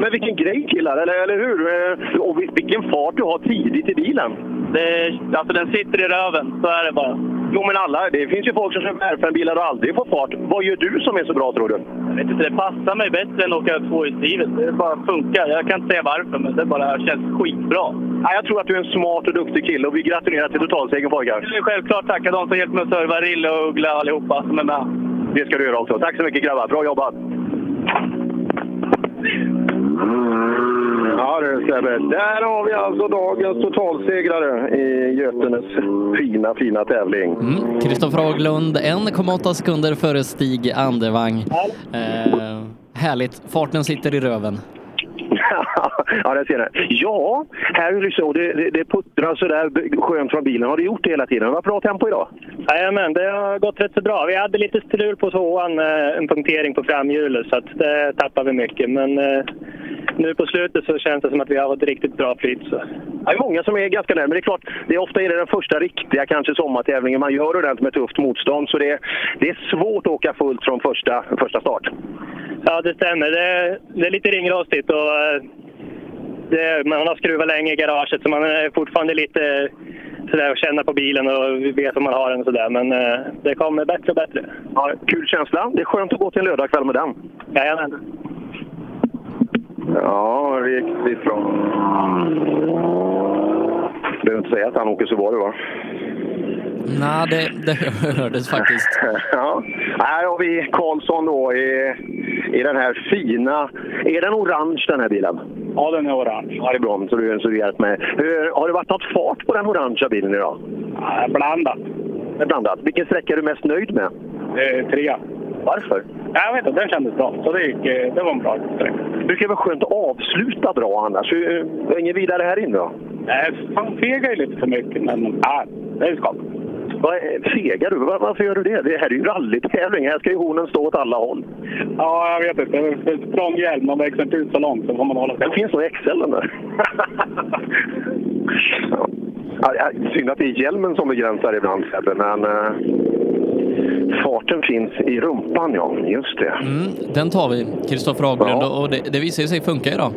Men vilken grej killar, eller, eller hur? Eh, Och vil- vilken fart du har tidigt i bilen. Det, alltså den sitter i röven, så är det bara. Jo men alla, det finns ju folk som kör R5-bilar och aldrig får fart. Vad gör du som är så bra tror du? Jag vet inte, det passar mig bättre än att åka tvåhjulsdrivet. Det bara funkar. Jag kan inte säga varför, men det bara känns skitbra. Ja, jag tror att du är en smart och duktig kille och vi gratulerar till totalsegern pojkar. Jag vill självklart tacka de som hjälpt mig att serva Rille och Uggla allihopa som är med. Det ska du göra också. Tack så mycket grabbar, bra jobbat! Ja du Sebbe, där har vi alltså dagens totalsegrare i Götenes fina, fina tävling. Mm. Kristoffer Haglund 1,8 sekunder före Stig Andevang. Eh, härligt, farten sitter i röven. ja, det ser ni. Ja, här är det så. Det, det, puttrar sådär skönt från bilen. Har det gjort det hela tiden? Det var bra tempo idag. Jajamän, det har gått rätt så bra. Vi hade lite strul på tvåan, eh, en punktering på framhjulet, så att det tappade vi mycket. Men eh, nu på slutet så känns det som att vi har fått riktigt bra flyt. Så. Det är många som är ganska nära, men det är klart, det är ofta är det den första riktiga kanske sommartävlingen man gör ordentligt med tufft motstånd. Så det, det är svårt att åka fullt från första, första start. Ja, det stämmer. Det, det är lite ringrostigt och eh, det, man har skruvat länge i garaget så man är fortfarande lite sådär och känna på bilen och vet om man har den och sådär. Men eh, det kommer bättre och bättre. Ja, kul känsla. Det är skönt att gå till en lördagkväll med den. Jajamän. Ja, riktigt bra. Behöver inte säga att han åker Subaru va? Nej, det, det hördes faktiskt. ja. Här har vi Karlsson då i, i den här fina... Är den orange den här bilen? Ja, den är orange. Ja, det är bra. Så du, så du hjälpt mig. Hur, har det varit något fart på den orangea bilen idag? Ja, blandat. Är blandat. Vilken sträcka är du mest nöjd med? Eh, trea. Varför? Jag vet inte, den kändes bra. Så det, gick, eh, det var en bra sträcka. Det brukar vara skönt att avsluta bra annars. Hur- eh, Ingen vidare här inne då? Nej, fan fegar ju lite för mycket, men ja, det är skap. Vad Fegar du? Var- Varför gör du det? Det här är ju rallytävling. Här ska ju hornen stå åt alla håll. Ja, jag vet inte. Trång hjälm. Man växer inte ut så långt. Så får man hålla sig. Det finns nog XL där. ja, synd att det är hjälmen som begränsar ibland Sebbe, men eh, farten finns i rumpan ja. Just det. Mm, den tar vi, Kristoffer Haglund, och det, det visar sig funka idag.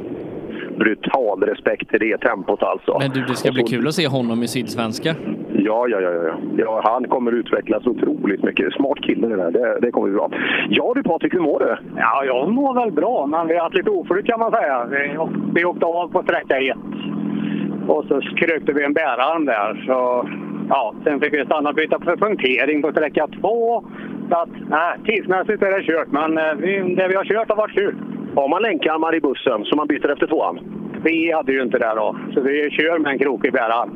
Brutal respekt till det tempot alltså. Men du, det ska bli kul att se honom i Sydsvenska. Ja, ja, ja, ja, ja. ja. Han kommer utvecklas otroligt mycket. Smart kille det där. Det, det kommer bli bra. Ja du Patrik, hur mår du? Ja, jag mår väl bra, men vi har haft lite oflyt kan man säga. Vi, vi åkte av på sträcka ett. Och så krökte vi en bärarm där. Så, ja, sen fick vi stanna och byta för punktering på sträcka två. Så att, nej, tidsmässigt är det kört, men eh, vi, det vi har kört har varit kul. Har man länkarmar i bussen så man byter efter tvåan? Vi hade ju inte det då, så vi kör med en krokig bärarm.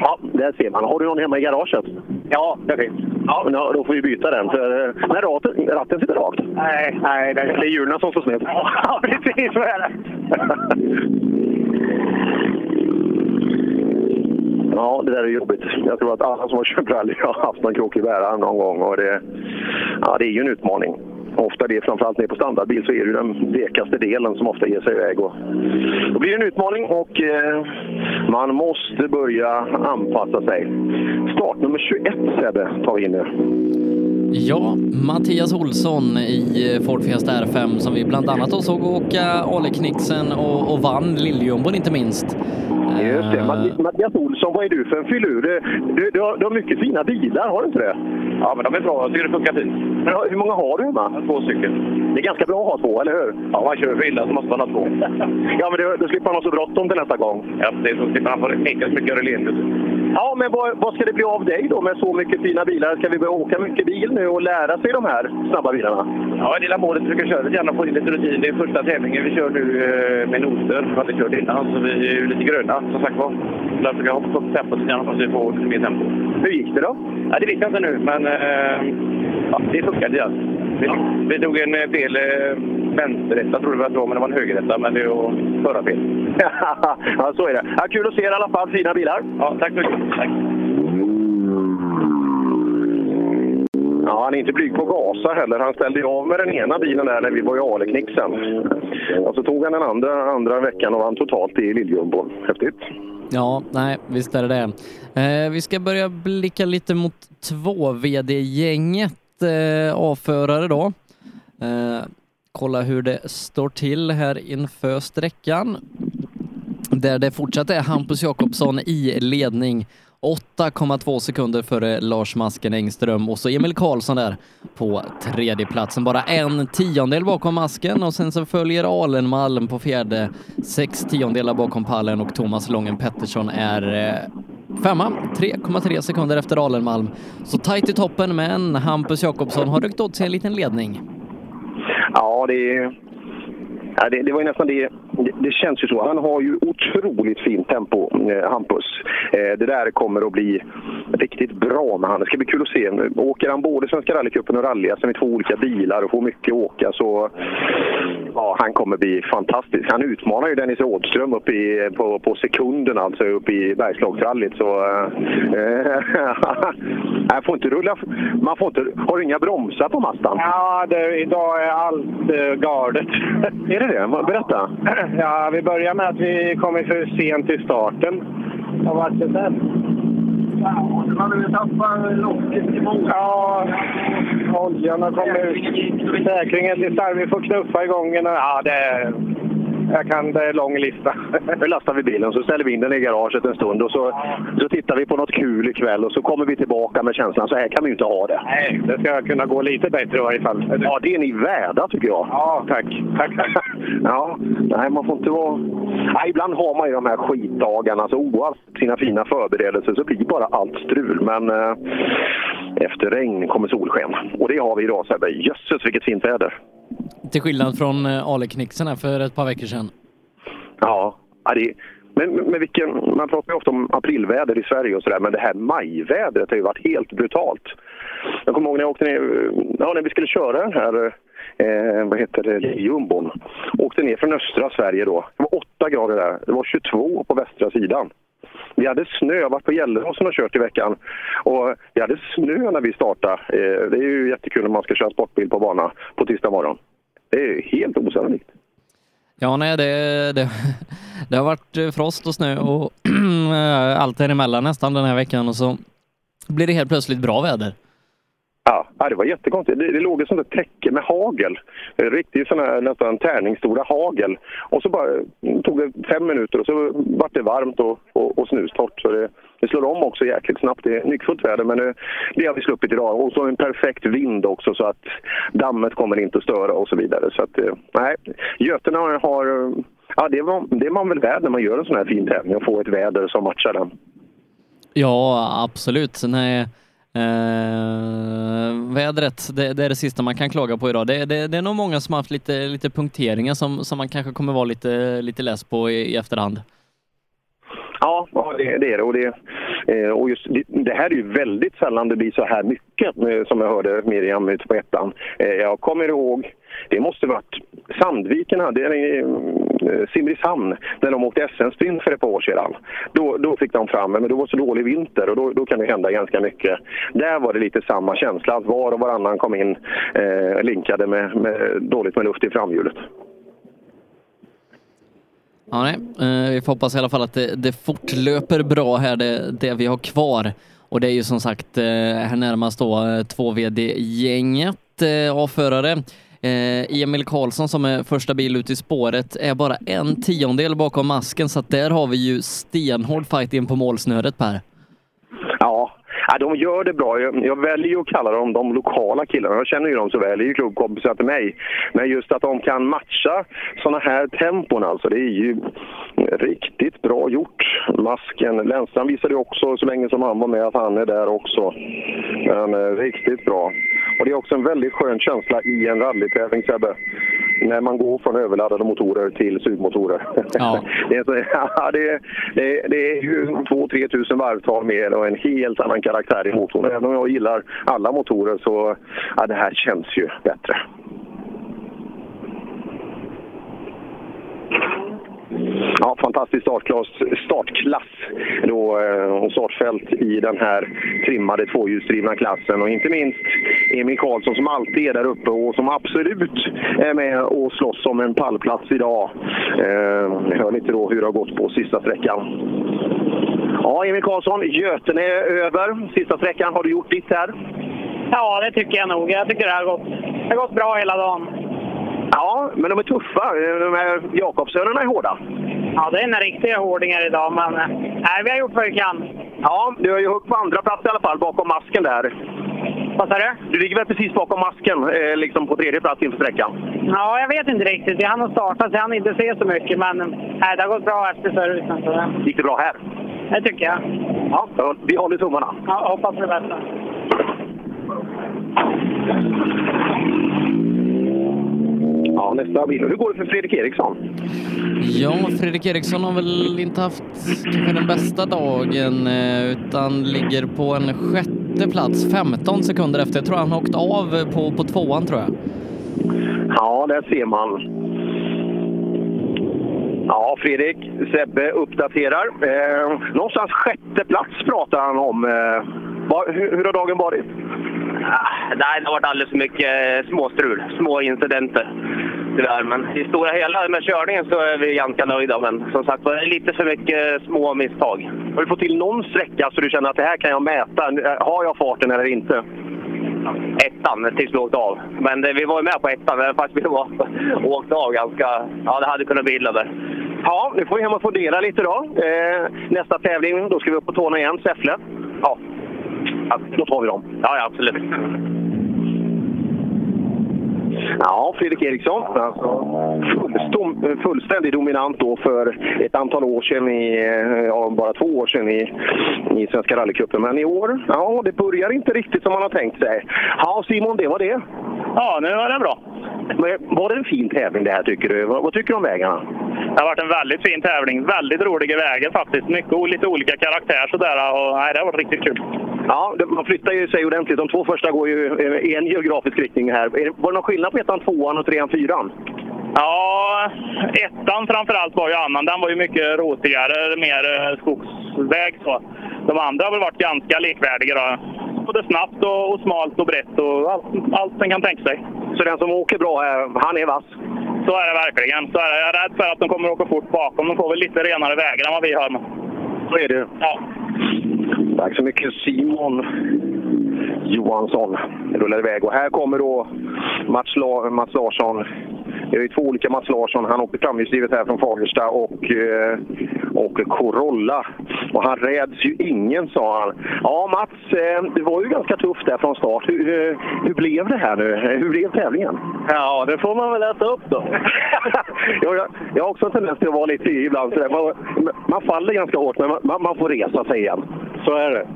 Ja, där ser man. Har du någon hemma i garaget? Ja, det finns. Ja, men då får vi byta den. För, eh, när ratten, ratten sitter rakt. Nej, nej. Det, Det är hjulen som står snett. Ja, precis så är det. Ja, det där är jobbigt. Jag tror att alla som har kört rally har haft någon krokig bärare någon gång. Och det, ja, det är ju en utmaning. Ofta det, framförallt ner på standardbil, så är det ju den vekaste delen som ofta ger sig iväg. Och då blir det en utmaning och eh, man måste börja anpassa sig. Startnummer 21 Sebbe tar vi in nu. Ja, Mattias Olsson i Ford Fiesta R5 som vi bland annat då såg åka Ale-Knixen och, och vann Lilljumbon inte minst. Just det. Matt- Mattias Olsson, vad är du för en filur? Du, du, har, du har mycket fina bilar, har du inte det? Ja, men de är bra. Jag tycker det funkar fint. Men hur många har du hemma? Två stycken. Det är ganska bra att ha två, eller hur? Ja, man kör för illa så måste man ha två. ja, men då, då slipper man ha så bråttom till nästa gång. Ja, det är så. Slipper man få lika mycket Örelenius. Ja, men vad, vad ska det bli av dig då med så mycket fina bilar? Ska vi börja åka mycket bil nu och lära sig de här snabba bilarna? Ja, det är målet. Försöka köra lite grann och få in lite rutin. Det är första tävlingen vi kör nu eh, med noter. Vi har aldrig kört innan, så vi är ju lite gröna som sagt var. Därför ska jag hoppa upp tempot lite grann hoppas vi får lite mer tempo. Hur gick det då? Ja, det vet jag inte nu, men eh, ja, det funkade. Ja. Vi, vi tog en eh, fel eh, vänsterrätta, trodde vi att det var, men det var en högerrätta. Men det är ju förarfel. ja, så är det. Ja, kul att se er i alla fall. Fina bilar. Ja, tack så mycket. Tack. Ja, han är inte blyg på gasa heller. Han ställde ju av med den ena bilen där när vi var i Aleknixen. Och så tog han den andra, andra veckan och vann totalt i Lilljumbon. Häftigt. Ja, nej, visst är det det. Eh, vi ska börja blicka lite mot 2-VD-gänget eh, avförare då. Eh, kolla hur det står till här inför sträckan. Där det fortsatt är Hampus Jakobsson i ledning. 8,2 sekunder före Lars Masken Engström och så Emil Karlsson där på tredje platsen. Bara en tiondel bakom Masken och sen så följer Alenmalm på fjärde, sex tiondelar bakom pallen och Thomas Lången Pettersson är eh, femma, 3,3 sekunder efter Alenmalm. Så tajt i toppen, men Hampus Jakobsson har ryckt åt sig en liten ledning. Ja, det är... Ja, det, det var ju nästan det. det. Det känns ju så. Han har ju otroligt fint tempo, eh, Hampus. Eh, det där kommer att bli riktigt bra med han. Det ska bli kul att se. Åker han både Svenska rallycupen och rally med två olika bilar och får mycket åka så ja, han kommer bli fantastisk. Han utmanar ju Dennis Rådström upp i, på, på sekunden alltså uppe i Bergslagsrallyt. Så, eh, får inte rulla. Man får inte, har du inga bromsar på Mazdan? Ja, det, idag är allt uh, galet. är det det? Berätta. Ja, vi börjar med att vi kommer för sent till starten. Vad var det sen? Ja, man har tappat locket i många. Ja, oljan har kommit ut. Säkringen till starr. Vi får knuffa igång den. Ja, det är... Jag kan, det är lång lista. Nu lastar vi bilen så ställer vi in den i garaget en stund och så, så tittar vi på något kul ikväll och så kommer vi tillbaka med känslan så här kan vi ju inte ha det. Nej, det ska kunna gå lite bättre i varje fall. Ja, det är ni värda tycker jag. Ja, tack. tack. ja, nej, man får inte vara... Nej, ibland har man ju de här skitdagarna, så oavsett sina fina förberedelser så blir bara allt strul. Men eh, efter regn kommer solsken. Och det har vi idag Sebbe. Jösses vilket fint väder! Till skillnad från eh, Aleknixen Ale-Knixen här för ett par veckor sedan. Ja, ja det, men, men vilken, man pratar ju ofta om aprilväder i Sverige och sådär, men det här majvädret har ju varit helt brutalt. Jag kommer ihåg när jag åkte ner, ja, när vi skulle köra den här, eh, vad heter det, jumbon. Åkte ner från östra Sverige då. Det var 8 grader där, det var 22 på västra sidan. Vi hade snö, jag har varit på Gelleråsen och kört i veckan. Och vi hade snö när vi startade. Eh, det är ju jättekul när man ska köra sportbil på bana på tisdag morgon. Det är helt osannolikt. Ja, nej, det, det, det har varit eh, frost och snö och allt däremellan nästan den här veckan och så blir det helt plötsligt bra väder. Ja, det var jättekonstigt. Det, det låg ett sånt där täcke med hagel. Riktigt sån här nästan tärningsstora hagel. Och så bara mm, tog det fem minuter och så vart det varmt och, och, och snustort. Så det, det slår om också jäkligt snabbt. Det är nyckfullt väder men det, det har vi sluppit idag. Och så en perfekt vind också så att dammet kommer inte att störa och så vidare. Så att, eh, nej, Götene har... Ja, det, var, det är man väl värd när man gör en sån här fin tävling och får ett väder som matchar den. Ja, absolut. Nej. Eh, vädret, det, det, är det sista man kan klaga på idag. Det, det, det, är nog många som haft lite, lite punkteringar som, som man kanske kommer vara lite, lite less på i, i efterhand. Ja, det, det är det. Och, det, eh, och just, det, det, här är ju väldigt sällan det blir så här mycket eh, som jag hörde Miriam ute på ettan. Eh, jag kommer ihåg, det måste varit Sandviken hade, eller eh, Simrishamn, när de åkte SM-sprint för ett par år sedan. Då, då fick de fram, men det var så dålig vinter och då, då kan det hända ganska mycket. Där var det lite samma känsla, att var och varannan kom in eh, linkade med, med dåligt med luft i framhjulet. Ja, nej. Eh, vi får hoppas i alla fall att det, det fortlöper bra här, det, det vi har kvar Och det är ju som sagt eh, här närmast då eh, 2VD-gänget eh, av förare. Eh, Emil Karlsson som är första bil ut i spåret är bara en tiondel bakom masken så att där har vi ju stenhård fight in på målsnöret Per. Ja, de gör det bra. Jag, jag väljer att kalla dem de lokala killarna. Jag känner ju dem så väl. Det är ju klubbkompisar till mig. Men just att de kan matcha såna här tempon alltså, det är ju riktigt bra gjort. Masken. Lennstrand visade ju också så länge som han var med att han är där också. Men eh, riktigt bra. Och det är också en väldigt skön känsla i en rallytävling Sebbe. När man går från överladdade motorer till sugmotorer. Ja. det, är så, ja, det, det, det är ju 2-3 tusen varvtal mer och en helt annan karaktär i motorn. Även om jag gillar alla motorer så ja, det här känns ju bättre. Ja, fantastisk startklass, startklass då, eh, och startfält i den här trimmade tvåhjulsdrivna klassen. Och inte minst Emil Karlsson som alltid är där uppe och som absolut är med och slåss om en pallplats idag. Eh, ni hör lite då hur det har gått på sista sträckan. Ja, Emil Karlsson, Götene är över. Sista sträckan, har du gjort ditt här? Ja, det tycker jag nog. Jag tycker det har gått, det har gått bra hela dagen. Ja, men de är tuffa. De här Jakobsönerna är hårda. Ja, det är en riktiga hårdingar idag, men nej, vi har gjort vad vi kan. Ja, du har ju huggit på andra plats i alla fall, bakom masken där. Vad sa du? Du ligger väl precis bakom masken, eh, liksom på tredje plats inför sträckan? Ja, jag vet inte riktigt. Jag hann starta så jag hann inte se så mycket, men nej, det har gått bra efter servicen. Så. Gick det bra här? Det tycker jag. Ja, vi håller tummarna. Ja, hoppas det bästa. Ja, nästa bil. Hur går det för Fredrik Eriksson? Ja, Fredrik Eriksson har väl inte haft kanske den bästa dagen eh, utan ligger på en sjätte plats, 15 sekunder efter. Jag tror han har åkt av på, på tvåan tror jag. Ja, där ser man. Ja, Fredrik, Sebbe uppdaterar. Eh, någonstans sjätte plats pratar han om. Eh, hur, hur har dagen varit? Ah, Nej, det har varit alldeles för mycket eh, småstrul, små incidenter. Tyvärr. Men i stora hela med körningen så är vi ganska nöjda. Men som sagt var, lite för mycket små misstag. Har du fått till någon sträcka så du känner att det här kan jag mäta? Har jag farten eller inte? Ettan tills vi åkte av. Men det, vi var ju med på ettan, även fast vi var, åkte av ganska... Ja, det hade kunnat bli illa där. Ja, nu får vi hem och fundera lite då. Eh, nästa tävling, då ska vi upp på tårna igen, Säffle. Ja, ja då tar vi dem. Ja, ja absolut. Ja, Fredrik Eriksson. Alltså, fullstom, fullständigt dominant då för ett antal år sedan, i, eh, ja, bara två år sedan i, i Svenska rallycupen. Men i år, ja, det börjar inte riktigt som man har tänkt sig. Ja, Simon, det var det. Ja, nu var det bra. Men var det en fin tävling det här tycker du? Vad, vad tycker du om vägarna? Det har varit en väldigt fin tävling. Väldigt roliga vägar faktiskt. Mycket lite olika karaktär sådär. Och, nej, det har varit riktigt kul. Ja, man flyttar ju sig ordentligt. De två första går ju eh, i en geografisk riktning här. Var det någon skillnad på ettan, tvåan och trean, fyran? Ja, ettan framförallt var ju annan. Den var ju mycket rotigare, mer eh, skogsväg så. De andra har väl varit ganska likvärdiga då. Både snabbt och, och smalt och brett och allt, allt man kan tänka sig. Så den som åker bra här, han är vass? Så är det verkligen. Så är det. Jag är rädd för att de kommer att åka fort bakom. De får väl lite renare vägar än vad vi har. Så är det. Ja. Tack så mycket Simon Johansson. Rullar iväg och här kommer då Mats, La- Mats Larsson. Det är två olika Mats Larsson. Han åker framhjulsdrivet här från Fagersta och, eh, och Corolla. Och han räds ju ingen, sa han. Ja, Mats, eh, det var ju ganska tufft där från start. Hur, hur, hur blev det här nu? Hur blev tävlingen? Ja, det får man väl äta upp då. jag, jag, har också en tendens till att vara lite y ibland. Man, man faller ganska hårt, men man, man får resa sig igen. Så är det.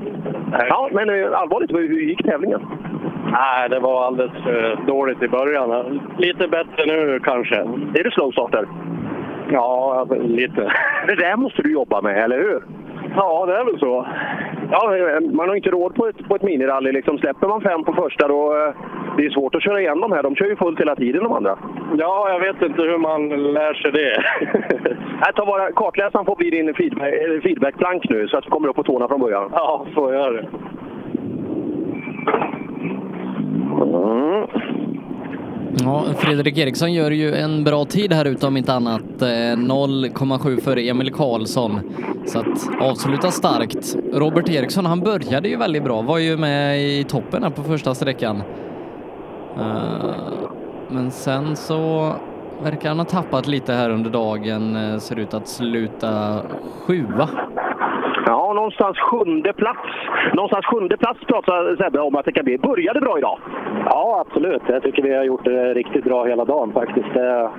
Ja, men eh, allvarligt, hur gick tävlingen? Nej, det var alldeles för dåligt i början. Lite bättre nu kanske. Är du slowstarter? Ja, lite. Det där måste du jobba med, eller hur? Ja, det är väl så. Ja, eh, man har inte råd på ett, på ett minirally. Liksom. Släpper man fem på första då... eh, Det är svårt att köra igen de här. De kör ju fullt hela tiden de andra. Ja, jag vet inte hur man lär sig det. Nej, ta bara, kartläsaren får bli din feedback, eh, feedbackplank nu så att du kommer upp på tårna från början. Ja, får jag det. Mm. Ja, Fredrik Eriksson gör ju en bra tid här ute om inte annat. Eh, 0,7 före Emil Karlsson. Så att avsluta starkt. Robert Eriksson, han började ju väldigt bra. Var ju med i toppen här på första sträckan. Eh, men sen så verkar han ha tappat lite här under dagen. Eh, ser ut att sluta sjua. Ja, någonstans sjunde plats. Någonstans sjunde plats pratar Sebbe om att det kan bli. Började bra idag. Ja, absolut. Jag tycker vi har gjort det riktigt bra hela dagen faktiskt. Det,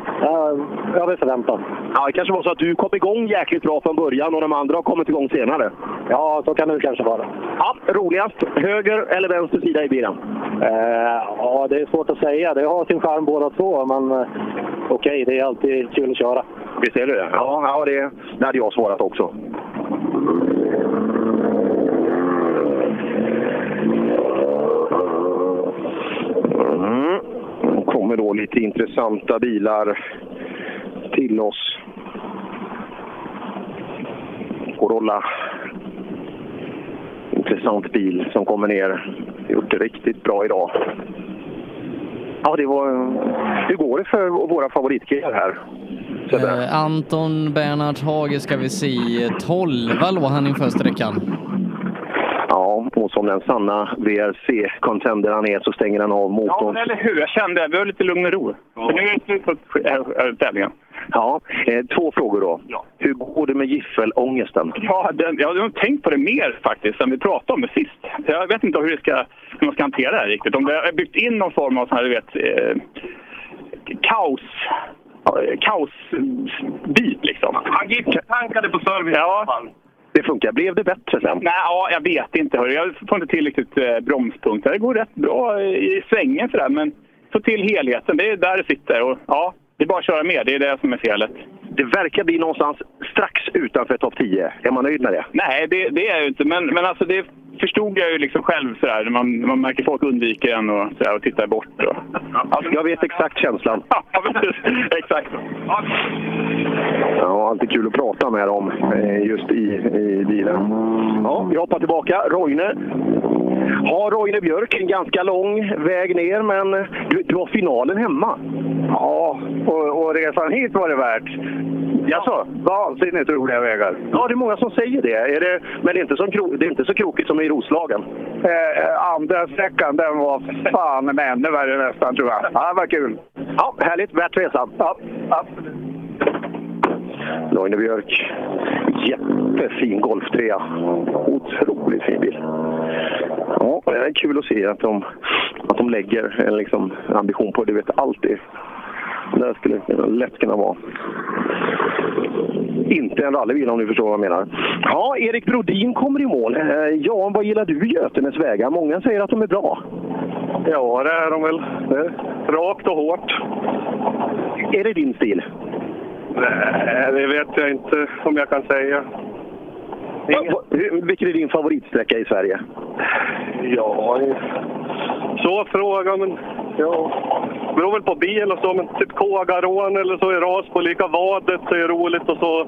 jag hade förväntat. Ja, det kanske var så att du kom igång jäkligt bra från början och de andra har kommit igång senare. Ja, så kan det kanske vara. Ja, roligast. Höger eller vänster sida i bilen? Eh, ja, det är svårt att säga. Det har sin charm båda två, men eh, okej, det är alltid kul att köra. Visst är det det? Ja, ja det, det hade jag svarat också. Kommer då lite intressanta bilar till oss. Corolla. Intressant bil som kommer ner. Gjort det riktigt bra idag. Ja, det var... Hur går det för våra favoritkillar här? Eh, Anton Bernhard Hage ska vi se. 12 låg han inför sträckan. Ja, och som den sanna VRC-contender han är så stänger han av Ja, motorn. men eller hur. Jag kände att vi har lite lugn och ro. För nu är det slut på äh, tävlingen. Ja, eh, två frågor då. Hur går det med giffelångesten? Ja, den, jag har tänkt på det mer faktiskt än vi pratade om det sist. Jag vet inte hur, det ska, hur man ska hantera det här riktigt. Om det har byggt in någon form av sån här, du vet, eh, kaos ja, kaosbit liksom. Han tankade på service ja. Det funkar. Blev det bättre sen? Nej, ja, jag vet inte. Hörru. Jag får inte till riktigt eh, bromspunkter. Det går rätt bra i svängen sådär, men få till helheten. Det är där det sitter. Och, ja, det är bara att köra med. Det är det som är felet. Det verkar bli någonstans strax utanför topp 10. Är man nöjd med det? Nej, det, det är jag ju inte. Men, men alltså det förstod jag ju liksom själv sådär. när Man, man märker folk undviker en och, sådär, och tittar bort. Och, Alltså, jag vet exakt känslan. ja, precis. Exakt. Ja, alltid kul att prata med dem eh, just i, i bilen. Ja, vi hoppar tillbaka. Roine. Har Roine Björk en ganska lång väg ner, men du, du har finalen hemma. Ja, och, och resan hit var det värt. Jaså? Vansinnigt roliga vägar. Ja, det är många som säger det. Är det men det är, inte som kro, det är inte så krokigt som i Roslagen. Eh, andra sträckan, den var fan med ännu värre nästan tror jag. Ja, det var kul. Ja, härligt. Värt resan. Ja, absolut. Roine Björk. Jättefin golftrea. Otroligt fin bil. Ja, det är kul att se att de, att de lägger en liksom ambition på det. Du vet, alltid. Det skulle lätt kunna vara. Inte en rallybil om du förstår vad jag menar. Ja, Erik Brodin kommer i mål. Eh, Ja, vad gillar du Götenes vägar? Många säger att de är bra. Ja, det är de väl. Det är rakt och hårt. Är det din stil? Nej, det vet jag inte om jag kan säga. Vilken är din favoritsträcka i Sverige? Ja, så fråga, men ja. beror väl på bil och så, men typ Kågarån eller så i Rasbo, lika vadet så är roligt och så.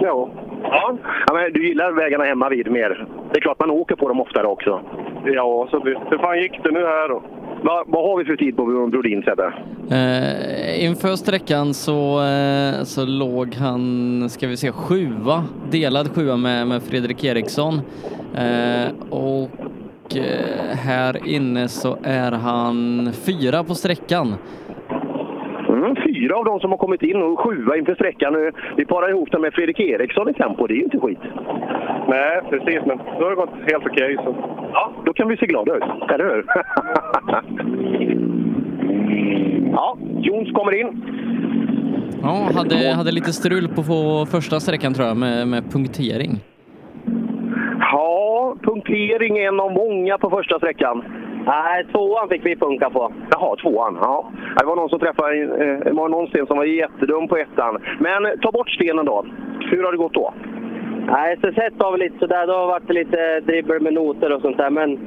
Ja. Ja. ja men du gillar vägarna hemma vid mer? Det är klart man åker på dem oftare också. Ja, så visst. Hur fan gick det nu här då? Va, vad har vi för tid på Brodin, Sebbe? Eh, inför sträckan så, eh, så låg han, ska vi se, sjua, delad sjua med, med Fredrik Eriksson. Eh, och eh, här inne så är han fyra på sträckan. Mm, fyra av de som har kommit in och sjua inför sträckan. Nu, Vi parar ihop dem med Fredrik Eriksson i tempo. Det är ju inte skit. Nej, precis. Men då har det gått helt okej. så. Ja, då kan vi se glada ut. Eller hur? ja, Jons kommer in. Ja, hade, hade lite strul på, på första sträckan tror jag med, med punktering. Ja, punktering en av många på första sträckan. Nej, tvåan fick vi punka på. Jaha, tvåan. Ja. Det var någon som träffade eh, det var någon sten som var jättedum på ettan. Men ta bort stenen då. Hur har det gått då? Nej, SS var väl lite sådär. Då har det varit lite dribbel med noter och sånt där. Men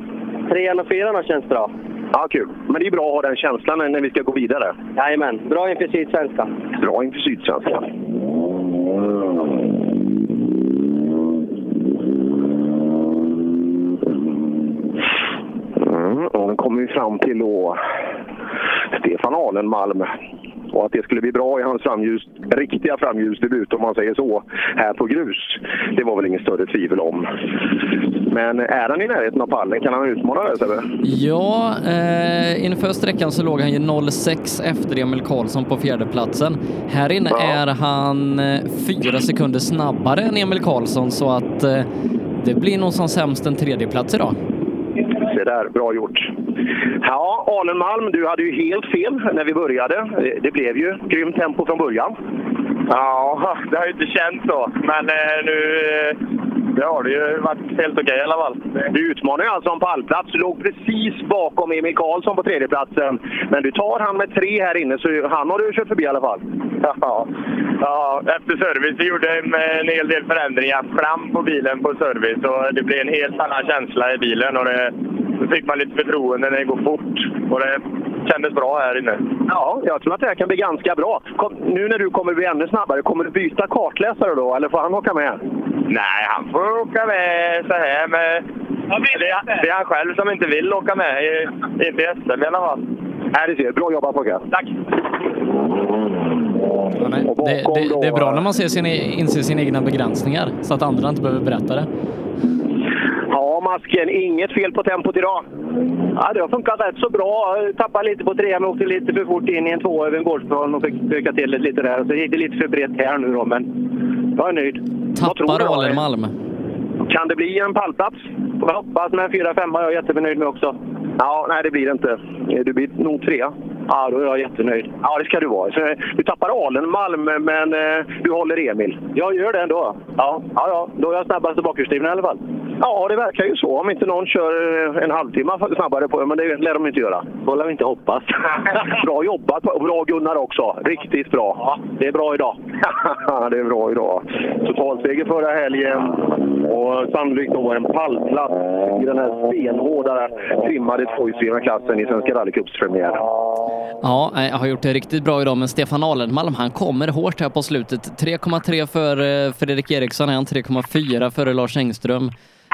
trean och fyran har känts bra. Ja, kul. Men det är bra att ha den känslan när vi ska gå vidare. Jajamän. Bra inför Sydsvenska. Bra inför Sydsvenska. Mm, och nu kommer vi fram till då Stefan Alenmalm. Och att det skulle bli bra i hans framljus, riktiga framljusdebut om man säger så, här på grus. Det var väl inget större tvivel om. Men är han i närheten av pallen? Kan han utmana det Sebbe? Ja, eh, inför sträckan så låg han ju 0,6 efter Emil Karlsson på fjärdeplatsen. Här inne är han eh, fyra sekunder snabbare än Emil Karlsson så att eh, det blir nog som sämst en tredjeplats idag. Se där, bra gjort. Ja, Alenmalm, du hade ju helt fel när vi började. Det- blev ju grymt tempo från början. Ja, det har ju inte känts så. Men eh, nu det har det ju varit helt okej i alla fall. Du utmanar ju alltså en pallplats. Du låg precis bakom Emil Karlsson på tredjeplatsen. Men du tar han med tre här inne, så han har du kört förbi i alla fall. Ja, ja, efter service vi gjorde en, en hel del förändringar fram på bilen på service och det blev en helt annan känsla i bilen och det, då fick man lite förtroende när det går fort och det kändes bra här inne. Ja, jag tror att det här kan bli ganska bra. Kom, nu när du kommer bli ännu snabbare, kommer du byta kartläsare då, eller får han åka med? Nej, han får åka med så här med... Det, är- det är han själv som inte vill åka med, i- inte i SM i alla fall. Nej, det ser Bra jobbat pojkar! Tack! Det, det, det är bra när man ser sin, inser sina egna begränsningar så att andra inte behöver berätta det. Ja, Masken, inget fel på tempot idag. Ja, det har funkat rätt så bra. Tappade lite på trean, men åkte lite för fort in i en två över en gårdsplan och fick öka till det lite där. Och så gick det lite för brett här nu då, men jag är nöjd. Tappar? Alenmalm. Kan det bli en pallplats? Jag hoppas med 4-5 jag är jättenöjd med också. Ja, nej det blir det inte. Du blir nog trea. Ja, då är jag jättenöjd. Ja, det ska du vara. Så, Du tappar Alenmalm, men eh, du håller Emil. Jag gör det ändå. Ja, ja, ja. då är jag snabbast i bakhjulsdriven i alla fall. Ja, det verkar ju så. Om inte någon kör eh, en halvtimme snabbare på men det lär de inte göra. Får vi inte hoppas. bra jobbat och bra Gunnar också. Riktigt bra. Ja, det är bra idag. Det är bra idag. Totalseger förra helgen och sannolikt då en pallplats i den här stenhårda trimmade tvåhjulsdrivna klassen i Svenska rallycups premiär. Ja, eh, jag har gjort det riktigt bra idag, men Stefan Alenmalm, han kommer hårt här på slutet. 3,3 för eh, Fredrik Eriksson, är han 3,4 före Lars Engström.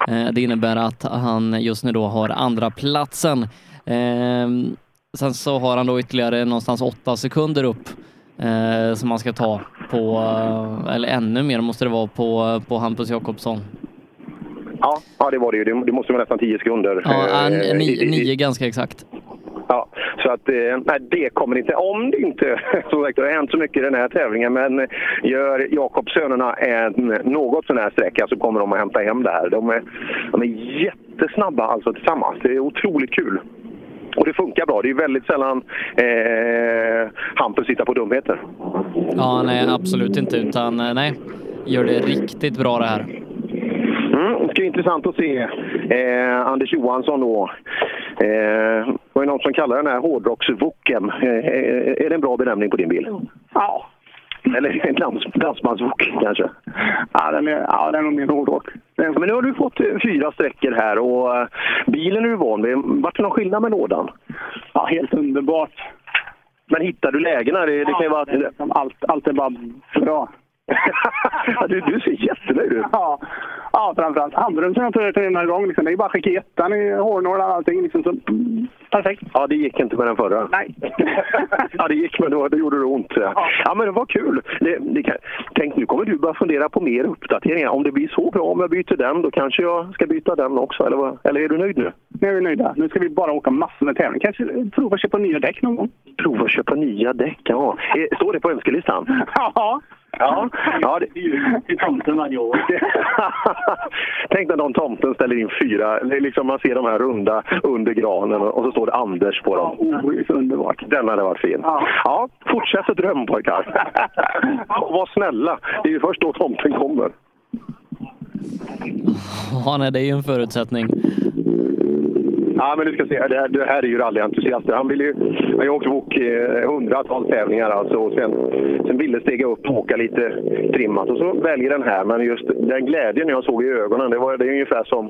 Eh, Det innebär att han just nu då har andra platsen. Ehm, Sen så har han då ytterligare någonstans 8 sekunder upp eh, som man ska ta på, eh, eller ännu mer måste det vara på, på Hampus Jakobsson. Ja, ja det var det ju. Det, måste vara nästan 10 sekunder. Ja, nio, nio ganska exakt. Ja, så att eh, nej, det kommer inte. Om det inte som sagt, det har hänt så mycket i den här tävlingen, men gör Jakobssönerna en något sån här sträcka så kommer de att hämta hem det här. De är, de är jättesnabba alltså tillsammans. Det är otroligt kul. Och det funkar bra. Det är väldigt sällan eh, Hampus hittar på dumheter. Ja, nej absolut inte, utan eh, nej, gör det riktigt bra det här. Mm, det ska bli intressant att se eh, Anders Johansson då. Eh, var ju någon som kallar den här hårdrocksvoken. Eh, är det en bra benämning på din bil? Ja. Eller en dans, dansbandsvok kanske? Ja, den är, ja, den är min hårdrock. Men nu har du fått eh, fyra sträckor här och eh, bilen är du van vid. Vart det någon skillnad med lådan? Ja, helt underbart. Men hittar du lägena? Det, det kan ju vara... det är liksom allt, allt är bara bra. Ja, du, du ser jättenöjd ut. Ja, ja framförallt handbromsen jag tror jag igång. Liksom. Det är bara att skicka ettan i hårnålar och allting. Liksom. Så, perfekt. Ja, det gick inte med den förra. Nej. ja, det gick, men då, då gjorde det ont. Ja, men det var kul. Det, det kan, tänk, nu kommer du börja fundera på mer uppdateringar. Om det blir så bra om jag byter den, då kanske jag ska byta den också. Eller, vad? eller är du nöjd nu? Nu är vi nöjda. Nu ska vi bara åka massor med tävling. Kanske prova att köpa nya däck någon gång. Prova att köpa nya däck, ja. Eh, Står det på önskelistan? Ja. Ja, ja det... Till tomten varje år. Tänk när de tomten ställer in fyra, det är liksom man ser de här runda under granen och så står det Anders på dem. Ja, det är så underbart. Den hade varit fin. Ja, fortsätt att drömma pojkar. Och var snälla. Det är ju först då tomten kommer. Ja, nej, det är ju en förutsättning. Ja, men du ska se. Det här, det här är ju rallyentusiaster. Han vill ju... Han har ju åkt bok eh, hundratals tävlingar alltså. Och sen, sen ville stiga upp och åka lite trimmat. Och så väljer den här. Men just den glädjen jag såg i ögonen, det var det är ungefär som...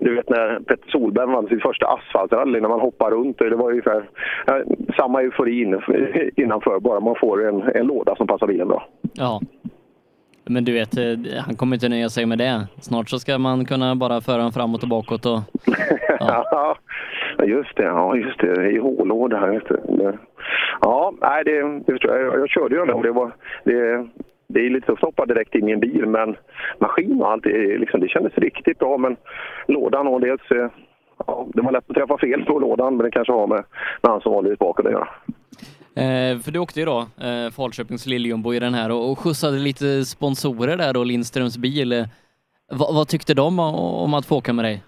Du vet när Petter Solberg vann sitt första asfaltrally, när man hoppar runt. Det var ungefär ja, samma eufori innanför, bara man får en, en låda som passar bilen bra. Ja. Men du vet, eh, han kommer inte nöja sig med det. Snart så ska man kunna bara föra den framåt och bakåt och... Ja. Ja, just det. Ja, just det. Ju hållåda här. Du. Det- Ja, nej, det, det förstår jag. Jag körde ju den det var... Det, det är lite att stoppa direkt in i en bil, men maskin och allt, det, liksom, det kändes riktigt bra. Men lådan och dels... eh, Ja, det var lätt att träffa fel på lådan, men det kanske har med, med han som var lite bakom att göra. Eh, för du åkte ju då, eh, Falköpings Liljumbo i den här och, och skjutsade lite sponsorer där då, Lindströms bil. Eh, vad, vad tyckte de om, om att få åka med dig?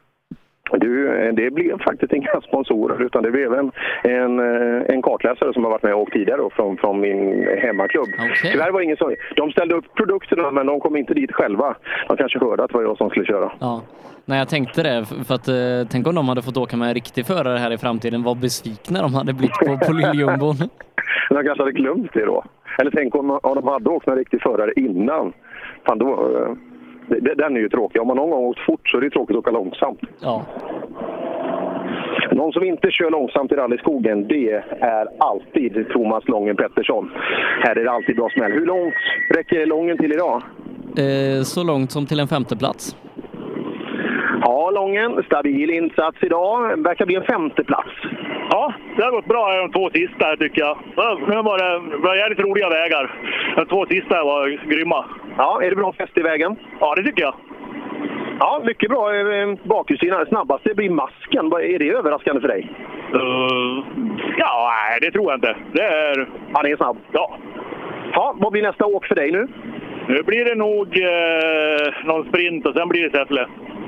Du, eh, det blev faktiskt inga sponsorer utan det blev en, en, eh, en kartläsare som har varit med och åkt tidigare då, från, från min hemmaklubb. Tyvärr var det ingen som... De ställde upp produkterna men de kom inte dit själva. De kanske hörde att det var jag som skulle köra. Ja. Nej, jag tänkte det, för att eh, tänk om de hade fått åka med en riktig förare här i framtiden, vad besvikna de hade blivit på, på Liljumbon. De kanske hade glömt det då. Eller tänk om, om de hade åkt med en riktig förare innan. Fan, då, eh, det, det- den är ju tråkig. Om man någon gång åkt fort så är det tråkigt att åka långsamt. Ja. Någon som inte kör långsamt i rallyskogen, det är alltid Thomas Lången Pettersson. Här är det alltid bra smäll. Hur långt räcker Lången till idag? Eh, så långt som till en femteplats. Ja, Lången, stabil insats idag. Verkar bli en femte plats. Ja, det har gått bra de två sista tycker jag. Ja, Nu var det, var jävligt roliga vägar. De två sista var grymma. Ja, är det bra fäste i vägen? Ja, det tycker jag. Ja, mycket bra eh, bakhjulsdrivna. Snabbaste blir masken. Är det överraskande för dig? Uh, ja, nej, det tror jag inte. Det är... Han är snabb? Ja. Ja, vad blir nästa åk för dig nu? Nu blir det nog eh, någon sprint och sen blir det Säffle.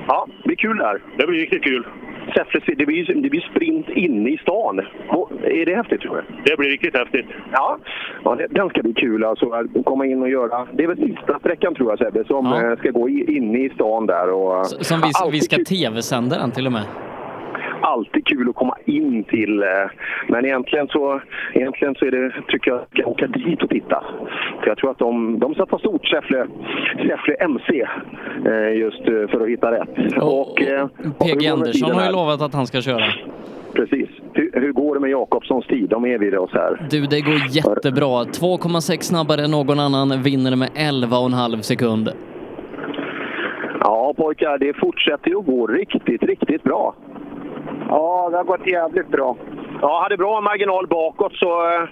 Ja, det blir kul där. Det blir riktigt kul. Säffle, det blir, det blir sprint inne i stan. Och, är det häftigt tror jag? Det blir riktigt häftigt. Ja, ja det, den ska bli kul alltså. Att komma in och göra... Det är väl sista sträckan tror jag Sebbe, som Ja. eh, ska gå inne i stan där. Och, Som vi, vi ska tv-sända den till och med. Alltid kul att komma in till. eh, Men egentligen så, egentligen så är det, tycker jag, att jag ska åka dit och titta. För jag tror att de, de satsar stort, Säffle, Säffle MC, eh, just eh, för att hitta rätt. Och, hur går PG Andersson har ju lovat att han ska köra. Precis. Hur, hur går det med Jakobssons tid? De erbjuder oss här. Du, det går jättebra. 2,6 snabbare än någon annan, vinner med 11,5 sekund. Ja pojkar, det fortsätter ju att gå riktigt, riktigt bra. Ja, det har gått jävligt bra. Ja, hade bra marginal bakåt så eh,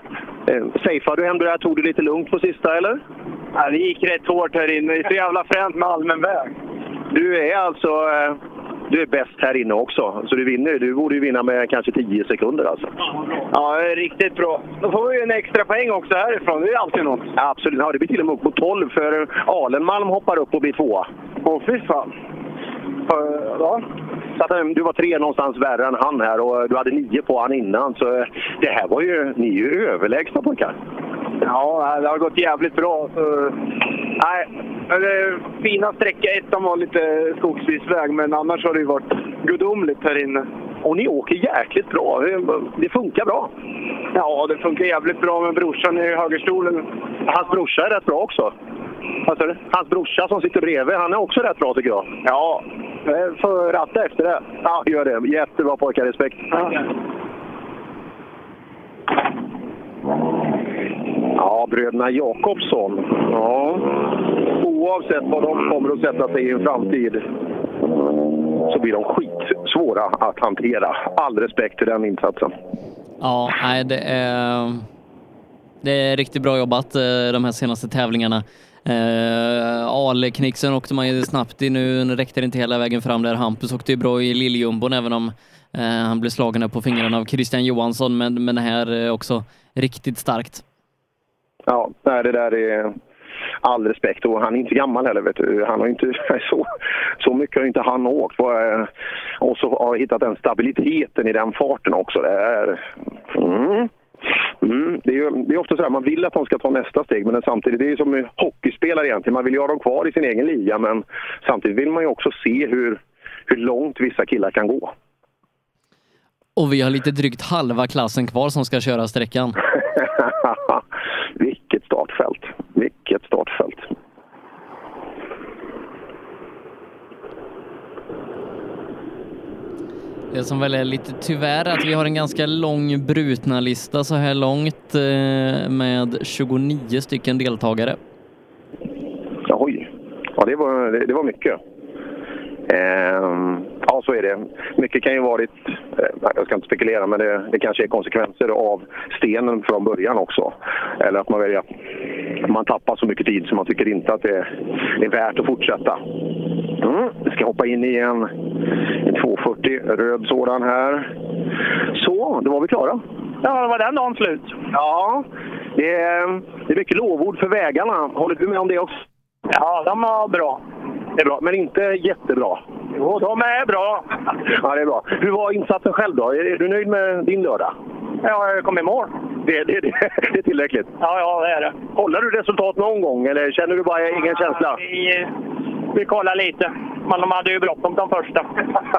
eh, safeade du ändå där. Tog du lite lugnt på sista eller? Ja, det gick rätt hårt här inne. Det är så jävla fränt med allmän väg. Du är alltså eh, du är bäst här inne också, så du vinner. Du borde ju vinna med kanske 10 sekunder alltså. Ja, det är riktigt bra. Då får vi ju en extra poäng också härifrån. Det är alltid något. Ja, absolut, ja, det blir till och med upp på 12 för Alenmalm hoppar upp och blir tvåa. Åh, fy fan. Ja. Så att, eh, du var tre någonstans värre än han här och eh, du hade nio på han innan. Så eh, det här var ju, ni är ju överlägsna pojkar. Ja, det har gått jävligt bra. Så... Nej, det är fina sträcka. Ettan var lite skogsvisväg, men annars har det ju varit gudomligt här inne. Och ni åker jäkligt bra. Det- Det funkar bra. Ja, det funkar jävligt bra med brorsan i högerstolen. Hans brorsa är rätt bra också. Vad sa du? Hans brorsa som sitter bredvid, han är också rätt bra tycker jag. Ja, får ratta efter det. Ja, gör det. Jättebra pojkar, respekt. Ja, bröderna Jakobsson. Ja. Oavsett vad de kommer att sätta sig i en framtid så blir de skitsvåra att hantera. All respekt till den insatsen. Ja, nej, det är, det är riktigt bra jobbat eh, de här senaste tävlingarna. Eh, Aleknixen åkte man ju snabbt i nu, nu räckte det inte hela vägen fram där. Hampus åkte ju bra i lilljumbon även om eh, han blev slagen på fingrarna av Christian Johansson, men, men det här är också riktigt starkt. Ja, det där är all respekt. Och han är inte gammal heller. Vet du. Han har inte, så, så mycket har inte han åkt. Och eh, så har hittat den stabiliteten i den farten också. Det är, mm. Mm. Det, är ju, det är ofta så här, man vill att de ska ta nästa steg, men samtidigt, det är som hockeyspelare egentligen. Man vill ju ha dem kvar i sin egen liga, men samtidigt vill man ju också se hur, hur långt vissa killar kan gå. Och vi har lite drygt halva klassen kvar som ska köra sträckan. Vilket startfält. Vilket startfält. Det som väl är lite tyvärr är att vi har en ganska lång brutna lista så här långt eh, med 29 stycken deltagare. Oj. Ja, det var, det, det var mycket. Ehm, ja, så är det. Mycket kan ju varit, eh, jag ska inte spekulera, men det, det kanske är konsekvenser av stenen från början också. Eller att man väljer att man tappar så mycket tid så man tycker inte att det är värt att fortsätta. Mm. Vi ska hoppa in i en, en 240 röd sådan här. Så, då var vi klara. Ja, det var den dagen slut. Ja, det är, det är mycket lovord för vägarna. Håller du med om det också? Ja, de var bra. Det är bra, men inte jättebra. Jo, de är bra. Ja, det är bra. Hur var insatsen själv då? Är, du nöjd med din lördag? Ja, jag kom i mål. Det, det, det, det är tillräckligt? Ja, ja, det är det. Kollar du resultat någon gång eller känner du bara ingen känsla? Vi, vi kollar lite. Men de hade ju bråttom de första.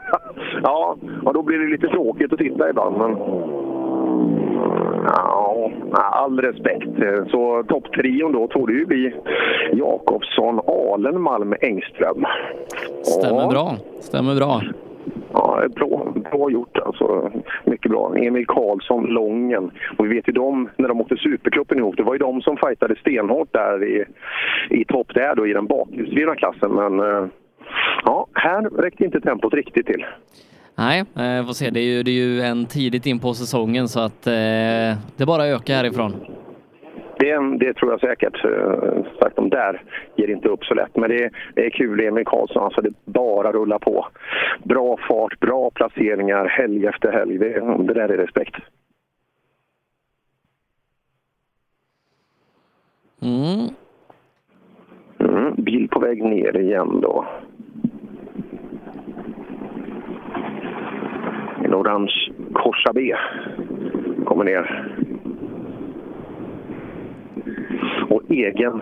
ja, och då blir det lite tråkigt att titta ibland. Men... Ja, all respekt. Så topptrion då tog det ju bli Jakobsson, Alen, Malm, Engström. Stämmer Ja. bra. Stämmer bra. Ja, bra, bra gjort alltså. Mycket bra. Emil Karlsson, Lången. Och vi vet ju de, när de åkte Supercupen ihop, det var ju de som fightade stenhårt där i, i topp där då i den bakhjulsdrivna klassen. Men eh, ja, här räckte inte tempot riktigt till. Nej, eh, får se. Det är, ju, det är ju en tidigt in på säsongen så att eh, det bara ökar härifrån. Det, det tror jag säkert. Eh, Sagt, de där ger inte upp så lätt. Men det, det är kul, Emil Karlsson. Alltså det bara rullar på. Bra fart, bra placeringar, helg efter helg. Det, det där är respekt. Mm. Mm, bil på väg ner igen då. En orange Corsa B kommer ner. Och egen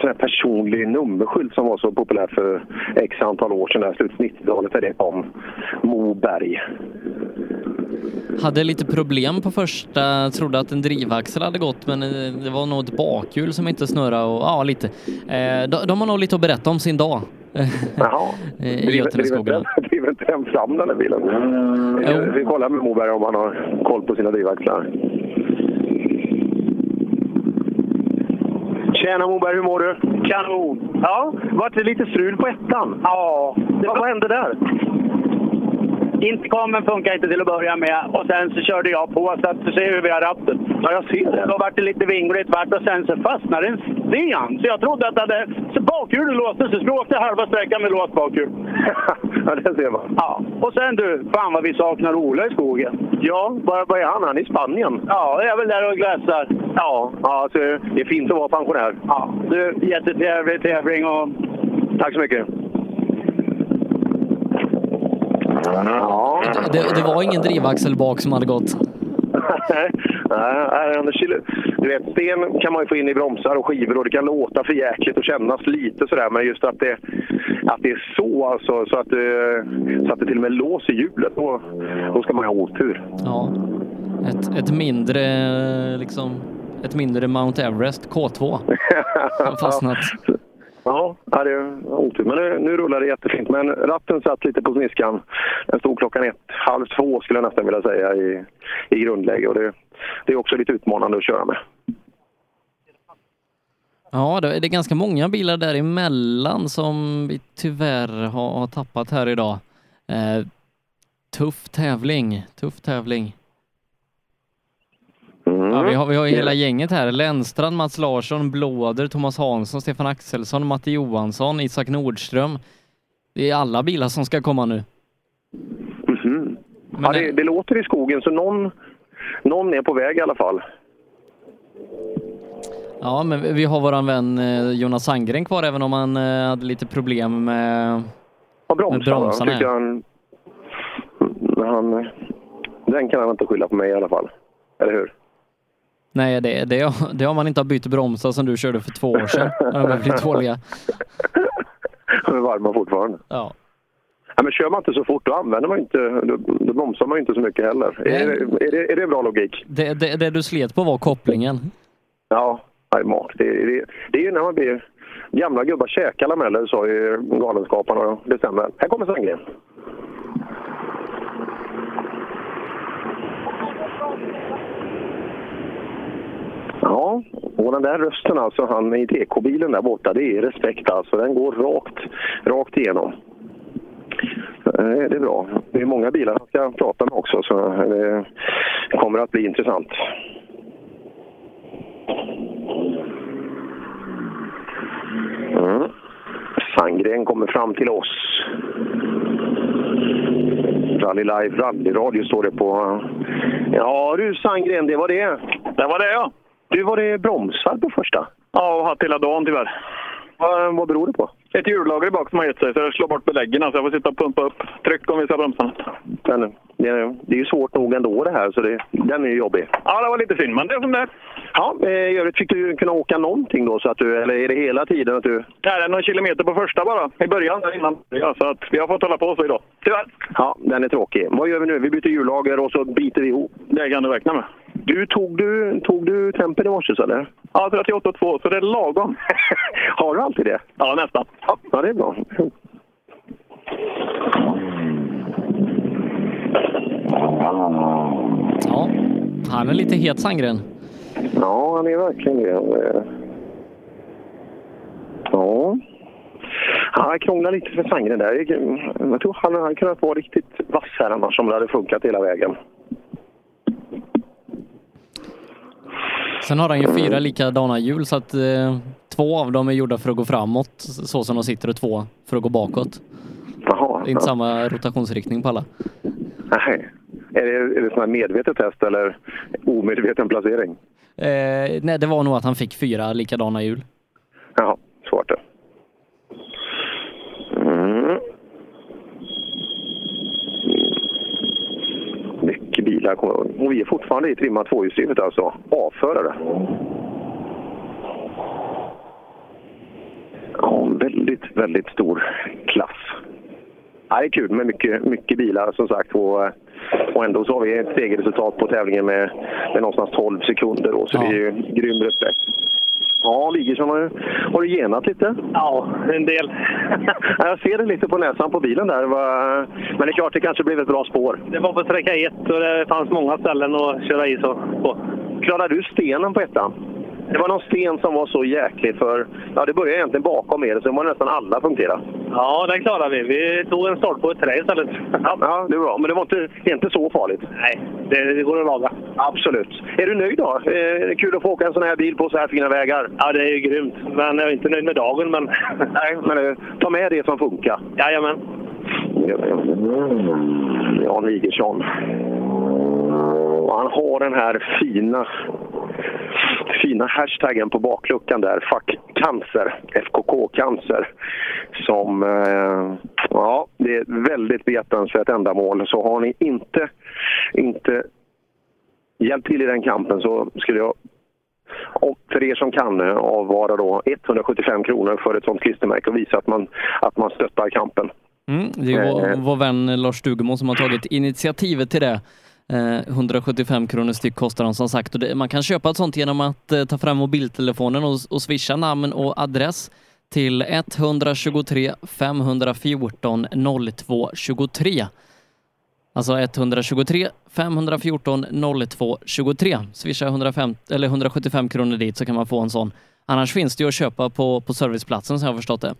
sån här personlig nummerskylt som var så populärt för x antal år sedan, slutet 90-talet, där det kom. Moberg. Hade lite problem på första, trodde att en drivaxel hade gått men eh, det var nog ett bakhjul som inte snurrade och ja, lite. Eh, de, de har nog lite att berätta om sin dag. Jaha. Driver inte den fram den här bilen? Vi kollar med Moberg om han har koll på sina drivaxlar. Tjena Moberg, hur mår du? Kanon! Ja, vart det lite strul på ettan? Ja. Det, vad hände där? Intercomen funkar inte till att börja med och sen så körde jag på så att du ser hur vi har ratten. Ja, jag ser det. Då vart det lite vingligt vart och sen så fastnade en sten. Så jag trodde att det hade... Så bakhjulet låste sig, så vi åkte halva sträckan med låst bakhjul. ja, det ser man. Ja, och sen du, fan vad vi saknar Ola i skogen. Ja, var, var är han? Han är i Spanien. Ja, jag är väl där och glassar. Ja, ja alltså, det är fint att vara pensionär. Ja, du, jättetrevlig tävling och... Tack så mycket. Ja. Det, det var ingen drivaxel bak som hade gått. Nej, Anders, du vet, sten kan man ju få in i bromsar och skivor och det kan låta för jäkligt och kännas lite sådär. Men just att det, att det är så alltså, så att, det, så att det till och med låser hjulet, då, då ska man ha otur. Ja. Ett, ett mindre, liksom, ett mindre Mount Everest K2 har fastnat. Ja, ja, det är otur. Men nu, nu rullar det jättefint. Men ratten satt lite på sniskan. Den stod klockan ett, halv två skulle jag nästan vilja säga i, i grundläge. Och det, det är också lite utmanande att köra med. Ja, det är ganska många bilar däremellan som vi tyvärr har, har tappat här idag. Eh, tuff tävling, tuff tävling. Ja, vi har, vi har ju hela gänget här. Lennstrand, Mats Larsson, Blåder, Thomas Hansson, Stefan Axelsson, Matte Johansson, Isak Nordström. Det är alla bilar som ska komma nu. Mhm. Ja, det, det låter i skogen, så någon, någon är på väg i alla fall. Ja, men vi- har våran vän eh, Jonas Sandgren kvar även om han eh, hade lite problem med, Ja, bromsar, med bromsarna. tycker han, han... Den kan han inte skylla på mig i alla fall. Eller hur? Nej, det, det, det har man inte har bytt bromsar som du körde för två år sedan. De har blivit dåliga. De är varma fortfarande. Ja. Ja, men kör man inte så fort, då använder man inte, då, då bromsar man inte så mycket heller. Är, är, det, är det bra logik? Det, det, det du slet på var kopplingen. Ja, nej. Det, det, det är ju när man blir... Gamla gubbar käkar lameller, sa ju Galenskaparna. Det stämmer. Här kommer Sandgren. Ja, och den där rösten alltså, han i DK-bilen där borta, det är respekt alltså. Den går rakt, rakt igenom. Eh, det är bra. Det är många bilar han ska prata med också, så eh, det kommer att bli intressant. Mm. Sandgren kommer fram till oss. Rally Live rallyradio står det på. Ja du Sandgren, det var det. Det var det ja. Du, var det bromsar på första? Ja, och haft hela dagen tyvärr. Vad, vad beror det på? Ett hjullager bak som har gett sig, så det slår bort beläggen. Så jag får sitta och pumpa upp tryck om vi ska bromsa. Men, det, är, det är ju svårt nog ändå det här, så det, den är ju jobbig. Ja, det var lite synd, men det är som det är. Ja, eh, i övrigt fick du kunna åka någonting då, så att du, eller är det hela tiden att du... Nej, det är någon kilometer på första bara, i början där innan. Ja, så att vi har fått hålla på så idag. Tyvärr. Ja, den är tråkig. Vad gör vi nu? Vi byter hjullager och så biter vi ihop. Det kan du räkna med. Du, tog du, tog du tempen i morse, eller? Ja, 38,2, så det är lagom. Har du alltid det? Ja, nästan. Ja, det är bra. Ja, han är lite het Sandgren. Ja, han är verkligen det. Ja. Han krånglar lite för Sandgren där. Jag tror han hade kunnat vara riktigt vass här annars om det hade funkat hela vägen. Sen har han ju fyra likadana hjul så att eh, två av dem är gjorda för att gå framåt så som de sitter och två för att gå bakåt. Jaha. Det är inte samma rotationsriktning på alla. Nej. Är det, är det sån här medvetet test eller omedveten placering? Eh, nej, det var nog att han fick fyra likadana hjul. Jaha, svårt det. Mm. Kommer Och vi är fortfarande i trimma tvåhjulsdrivet alltså. Avförare. Ja, väldigt, väldigt stor klass. Ja, det är kul med mycket, mycket bilar som sagt. Och, och ändå så har vi ett segerresultat på tävlingen med, med någonstans 12 sekunder. Då, så det är ju grym respekt. Ja, Wigersson har, har du genat lite? Ja, en del. Ja, Jag ser det lite på näsan på bilen där. Men det är klart, det kanske blev ett bra spår. Det var på sträcka ett och det fanns många ställen att köra i så på. Klarar du stenen på ettan? Det var någon sten som var så jäklig för... Ja, det började egentligen bakom er, så var nästan alla punktera. Ja, den klarade vi. Vi tog en start på ett trä istället. Ja, det var bra. Men det var inte, det är inte så farligt. Nej, det, det går att laga. Absolut. Är du nöjd då? Eh, Är kul att få åka en sån här bil på så här fina vägar? Ja, det är ju grymt. Men jag är inte nöjd med dagen, men... Nej, men eh, ta med det som funkar. Jajamän. Jan Wigersson. Han har den här fina, fina hashtaggen på bakluckan där. Fuck cancer. FKK-cancer. Som, eh, ja, det är ett väldigt behjärtansvärt ändamål. Så har ni inte, inte hjälpt till i den kampen så skulle jag och för er som kan eh, avvara då 175 kronor för ett sånt klistermärke och visa att man, att man stöttar kampen. Mm, det är vår, Eh. vår vän Lars Stugemo som har tagit initiativet till det. Eh, 175 kronor styck kostar de som sagt och det, man kan köpa ett sånt genom att eh, ta fram mobiltelefonen och, och swisha namn och adress till 123 514 02 23. Alltså 123 514 02 23. Swisha 150, eller 175 kronor dit så kan man få en sån. Annars finns det ju att köpa på, på serviceplatsen som jag har förstått det.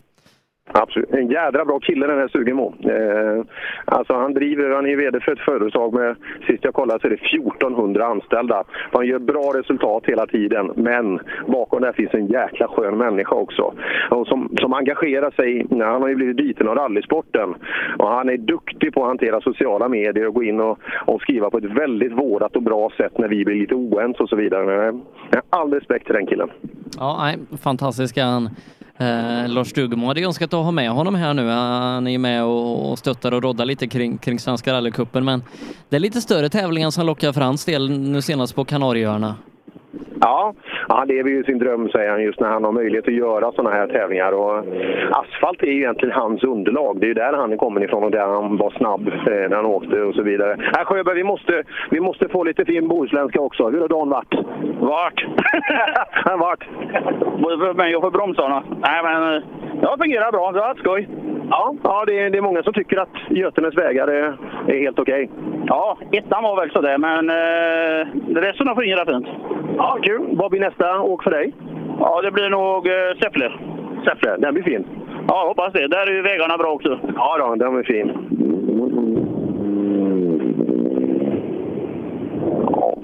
Absolut. En jädra bra kille den här Sugemo. Eh, alltså han driver, han är VD för ett företag med, sist jag kollade så är det 1400 anställda. Han gör bra resultat hela tiden, men bakom det finns en jäkla skön människa också. Och som, som engagerar sig, ja, han har ju blivit biten av rallysporten. Och han är duktig på att hantera sociala medier och gå in och, och skriva på ett väldigt vårdat och bra sätt när vi blir lite oense och så vidare. Men, Jag har all respekt till den killen. Ja, nej, fantastiska han. Eh, Lars Stugemo hade önskat att ha med honom här nu. Han är ju med och, och stöttar och roddar lite kring, kring Svenska rallycupen, men det är lite större tävlingar som lockar för hans del nu senast på Kanarieöarna. Ja, han lever ju sin dröm säger han just när han har möjlighet att göra sådana här tävlingar. Och asfalt är ju egentligen hans underlag. Det är ju där han kommer ifrån och där han var snabb eh, när han åkte och så vidare. Äh, Sjöberg, vi måste, vi måste få lite fin bohuslänska också. Hur har dagen varit? Vart? Vart? Både för mig och för bromsarna. Nej, men eh, det har fungerat bra. Det har varit skoj. Ja, ja det, är, det är många som tycker att Götenes vägar är, är helt okej. Ja, ettan var väl sådär, men eh, resten har fungerat fint. Ja, kul. Vad blir nästa åk för dig? Ja, det blir nog eh, Säffle. Säffle, den blir fin. Ja, hoppas det. Där är ju vägarna bra också. Ja, då, den är fin.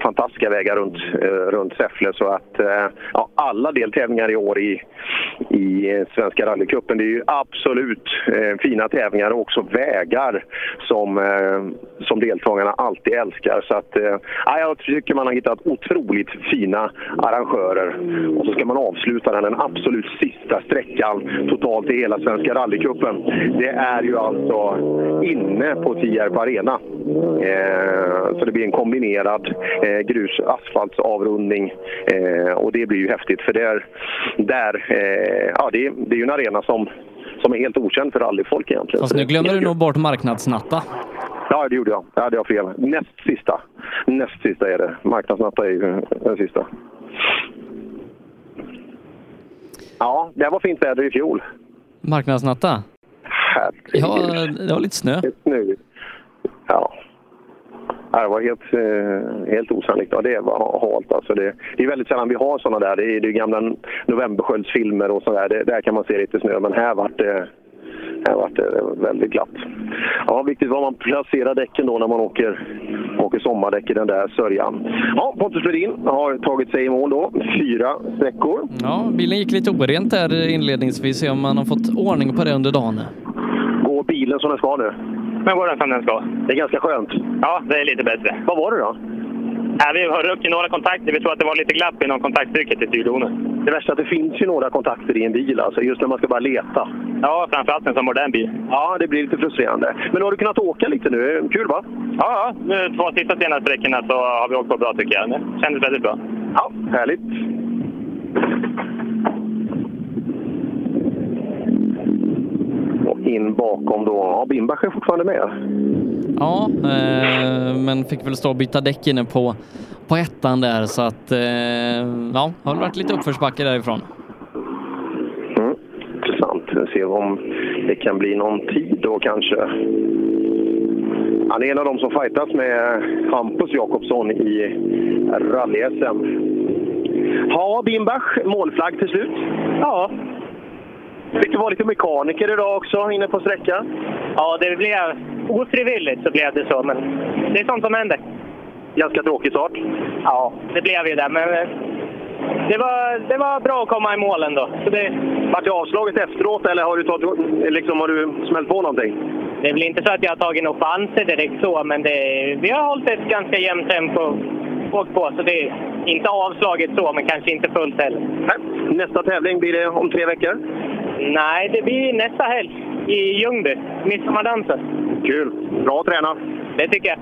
Fantastiska vägar runt, eh, runt Säffle. Så att eh, ja, alla deltävlingar i år i, i Svenska rallycupen, det är ju absolut eh, fina tävlingar och också vägar som, eh, som deltagarna alltid älskar. Så att, eh, ja, jag tycker man har hittat otroligt fina arrangörer. Och så ska man avsluta den, den absolut sista sträckan totalt i hela Svenska rallycupen. Det är ju alltså inne på Tierp Arena. Eh, så det blir en kombinerad eh, eh, grus asfaltsavrundning eh, och det blir ju häftigt för där, där eh, ja, det, är- det är ju en arena som, som är helt okänd för rallyfolk egentligen. Fast nu glömmer du nog bort marknadsnatta. Ja, det gjorde jag. Ja, det har fel. Näst sista. Näst sista är det. Marknadsnatta är ju den sista. Ja, det var fint väder i fjol. Marknadsnatta? Ja, det var lite snö. Nu. Ja. Det var helt, eh, helt osannolikt. Ja, det var halt. Alltså det, det är väldigt sällan vi har sådana där. Det är, det är gamla Novembersköldsfilmer och sådär. Det, där kan man se lite snö, men här vart det, här vart det väldigt glatt. Ja, viktigt var man placerar däcken då när man åker, åker sommardäck i den där sörjan. Ja, Pontus Ledin har tagit sig i mål då. Fyra sträckor. Ja, bilen gick lite orent där inledningsvis. Se om man har fått ordning på det under dagen. Går bilen som den ska nu? Men går den som den ska. Det är ganska skönt. Ja, det är lite bättre. Vad var det då? Ja, vi har ruckit några kontakter. Vi tror att det var lite glapp inom kontaktstycket i styrdonen. Det värsta är att det finns ju några kontakter i en bil, alltså, just när man ska bara leta. Ja, framförallt en sån modern bil. Ja, det blir lite frustrerande. Men har du kunnat åka lite nu? Kul va? Ja, ja. Nu, två sista senaste sträckorna så har vi åkt på bra tycker jag. Det kändes väldigt bra. Ja, härligt. In bakom då. Ja, Bimbach är fortfarande med. Ja, eh, men fick väl stå och byta däck inne på, på ettan där så att eh, ja, har väl varit lite uppförsbacke därifrån. Mm. Intressant. Vi ser om det kan bli någon tid då kanske. Han är en av de som fightas med Hampus Jakobsson i rally-SM. Ja, Bimbach, målflagg till slut. Ja. Fick du vara lite mekaniker idag också inne på sträckan? Ja, det blev ofrivilligt så blev det så, men det är sånt som händer. Ganska tråkig start. Ja, det blev ju det, men eh, det var, det var bra att komma i mål ändå. Så det, Vart det avslaget efteråt eller har du, tagit, liksom, har du smält på någonting? det är väl inte så att jag har tagit några chanser direkt så, men det, vi har hållit ett ganska jämnt tempo åkt på. Så det är inte avslaget så, men kanske inte fullt heller. Nästa tävling, blir det om tre veckor? Nej, det blir nästa helg i Ljungby. Midsommardansen. Kul! Bra tränat. Det tycker jag.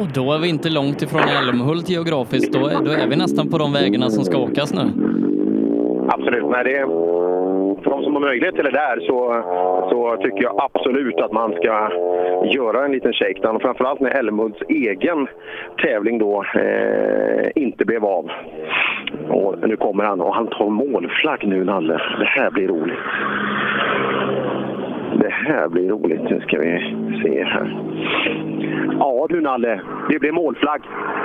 Och då är vi inte långt ifrån Älmhult geografiskt. Då är, då är vi nästan på de vägarna som ska åkas nu. Absolut. Nej, det, för de som har möjlighet till det där så, så tycker jag absolut att man ska göra en liten shakedown. Framförallt när Älmhults egen tävling då eh, inte blev av. Och nu kommer han och han tar målflagg nu, Nalle. Det här blir roligt. Det här blir roligt. Nu ska vi se här. Ja du Nalle, det blir målflagg.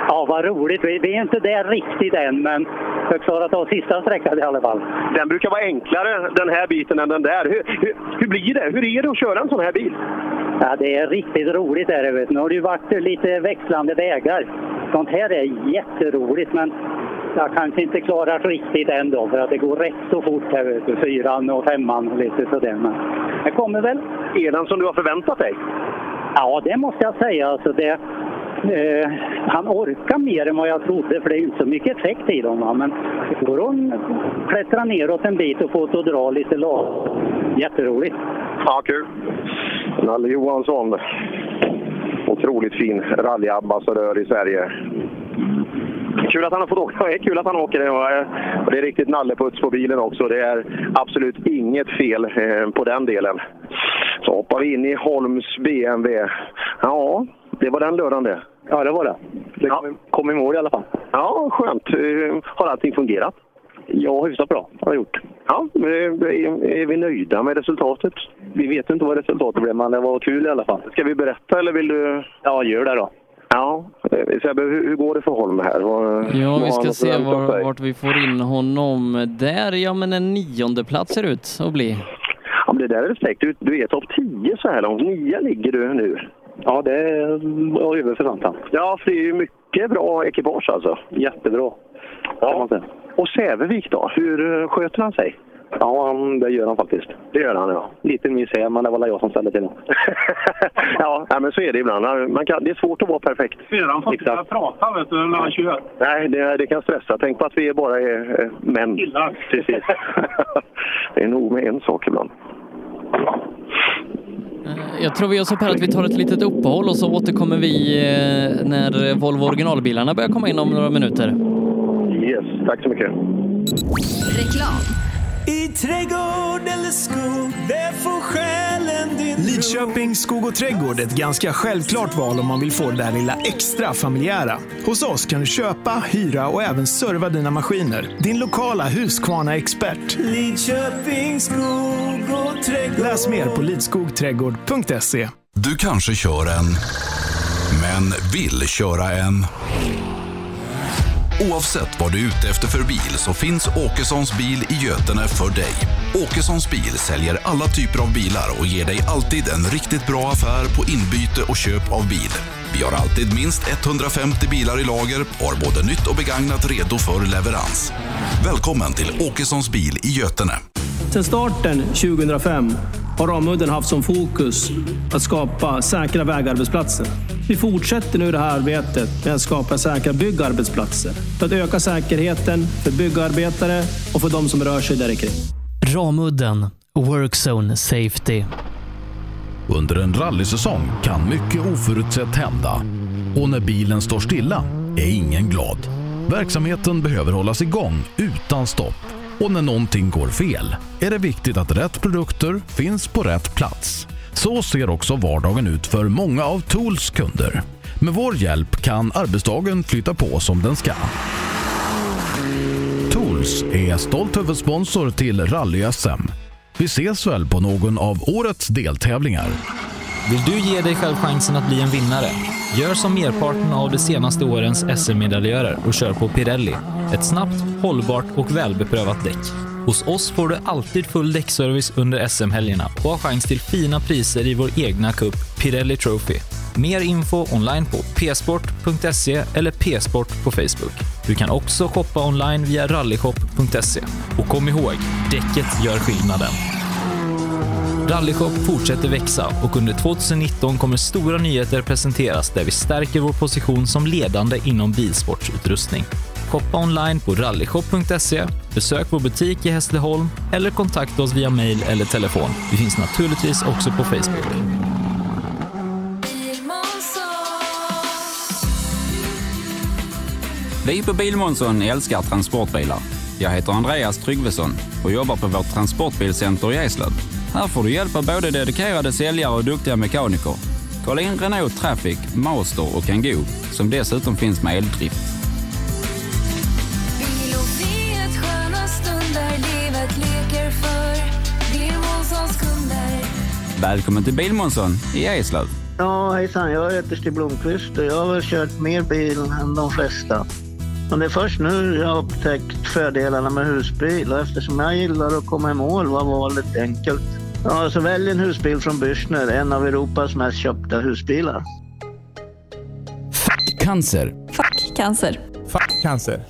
Ja, vad roligt. Vi, är inte där riktigt än, men vi har klarat av sista sträckan i alla fall. Den brukar vara enklare den här biten än den där. Hur, hur, hur blir det? Hur är det att köra en sån här bil? Ja, det är riktigt roligt. Är det, vet. Nu har det ju varit lite växlande vägar. Sånt här är jätteroligt, men jag kanske inte klarar riktigt än då, för att det går rätt så fort här, du. Fyran och femman och lite sådär. Men det kommer väl. Är den som du har förväntat dig? Ja, det måste jag säga. Alltså det, eh, han orkar mer än vad jag trodde, för det är inte så mycket effekt i dem. Va? Men går att klättra neråt en bit och få det att dra lite lag. Jätteroligt. Ja, kul. Nalle Johansson. Otroligt fin rallyambassadör i Sverige. Kul att han har fått åka. Det är kul att han åker. Och eh, och det är riktigt nalleputs på bilen också. Det är absolut inget fel eh, på den delen. Så hoppar vi in i Holms BMW. Ja, det var den lördagen det. Ja, det var det. Det kom, kom i mål i alla fall. Ja, skönt. Eh, Har allting fungerat? Ja, hyfsat bra har jag gjort. Ja, är, är vi nöjda med resultatet? Vi vet inte vad resultatet blev, men det var kul i alla fall. Ska vi berätta eller vill du? Ja, gör det då. Ja, Sebbe, hur, går det för Holm här? Ja, vi ska se var, vart vi får in honom. Där, ja men en nionde plats ser ut att bli. Ja, men det där är respekt. Du, du är topp 10 så här långt. Nio ligger du nu. Ja, det var över förväntan. Ja, för det är ju mycket bra ekipage alltså. Jättebra. Ja. Och Sävevik då, hur sköter han sig? Ja, han, det gör han faktiskt. Det gör han, ja. Liten miss här, men det var jag som ställde till honom. ja, nej, men så är det ibland. Man kan, det är svårt att vara perfekt. Sedan får inte prata vet du, när han kör. Nej, det, det kan stressa. Tänk på att vi bara är eh, män. Killar. Precis. det är nog med en sak ibland. Jag tror vi gör så här att vi tar ett litet uppehåll och så återkommer vi eh, när Volvo originalbilarna börjar komma in om några minuter. Yes, tack så mycket. Reklam. I trädgård eller skog, där får själen din Lidköping skog och trädgård är ett ganska självklart val om man vill få det där lilla extra familjära. Hos oss kan du köpa, hyra och även serva dina maskiner. Din lokala Husqvarna-expert. Lidköping skog och trädgård. Läs mer på lidskogträdgård.se. Du kanske kör en, men vill köra en. Oavsett vad du är ute efter för bil så finns Åkessons bil i Götene för dig. Åkessons bil säljer alla typer av bilar och ger dig alltid en riktigt bra affär på inbyte och köp av bil. Vi har alltid minst 150 bilar i lager och har både nytt och begagnat redo för leverans. Välkommen till Åkessons bil i Götene. Sedan starten 2005 har Ramudden haft som fokus att skapa säkra vägarbetsplatser. Vi fortsätter nu det här arbetet med att skapa säkra byggarbetsplatser för att öka säkerheten för byggarbetare och för de som rör sig där kring. Ramudden Workzone Safety. Under en rallysäsong kan mycket oförutsett hända. Och när bilen står stilla är ingen glad. Verksamheten behöver hållas igång utan stopp. Och när någonting går fel är det viktigt att rätt produkter finns på rätt plats. Så ser också vardagen ut för många av Tools kunder. Med vår hjälp kan arbetsdagen flytta på som den ska. Tools är stolt huvudsponsor till Rally-SM. Vi ses väl på någon av årets deltävlingar. Vill du ge dig själv chansen att bli en vinnare? Gör som merparten av de senaste årens SM-medaljörer och kör på Pirelli. Ett snabbt, hållbart och välbeprövat däck. Hos oss får du alltid full däckservice under SM-helgerna och har chans till fina priser i vår egna cup Pirelli Trophy. Mer info online på psport.se eller psport på Facebook. Du kan också shoppa online via rallyshop.se. Och kom ihåg, däcket gör skillnaden. Rallyshop fortsätter växa och under 2019 kommer stora nyheter presenteras där vi stärker vår position som ledande inom bilsportsutrustning. Shoppa online på rallyshop.se, besök vår butik i Hässleholm eller kontakta oss via mail eller telefon. Vi finns naturligtvis också på Facebook. Vi på Bilmånsson älskar transportbilar. Jag heter Andreas Tryggvesson och jobbar på vårt transportbilcenter i Eslöv. Här får du hjälp av både dedikerade säljare och duktiga mekaniker. Kolla in Renault Traffic, Master och Kangoo som dessutom finns med eldrift. Välkommen till Bilmånsson i Eslöv. Ja, hejsan. Jag heter Stig Blomqvist och jag har väl kört mer bil än de flesta. Och det är först nu jag har upptäckt fördelarna med husbil och eftersom jag gillar att komma i mål var valet enkelt. Ja, så välj en husbil från Bürstner, en av Europas mest köpta husbilar. Cancer. Fuck cancer. Fuck cancer.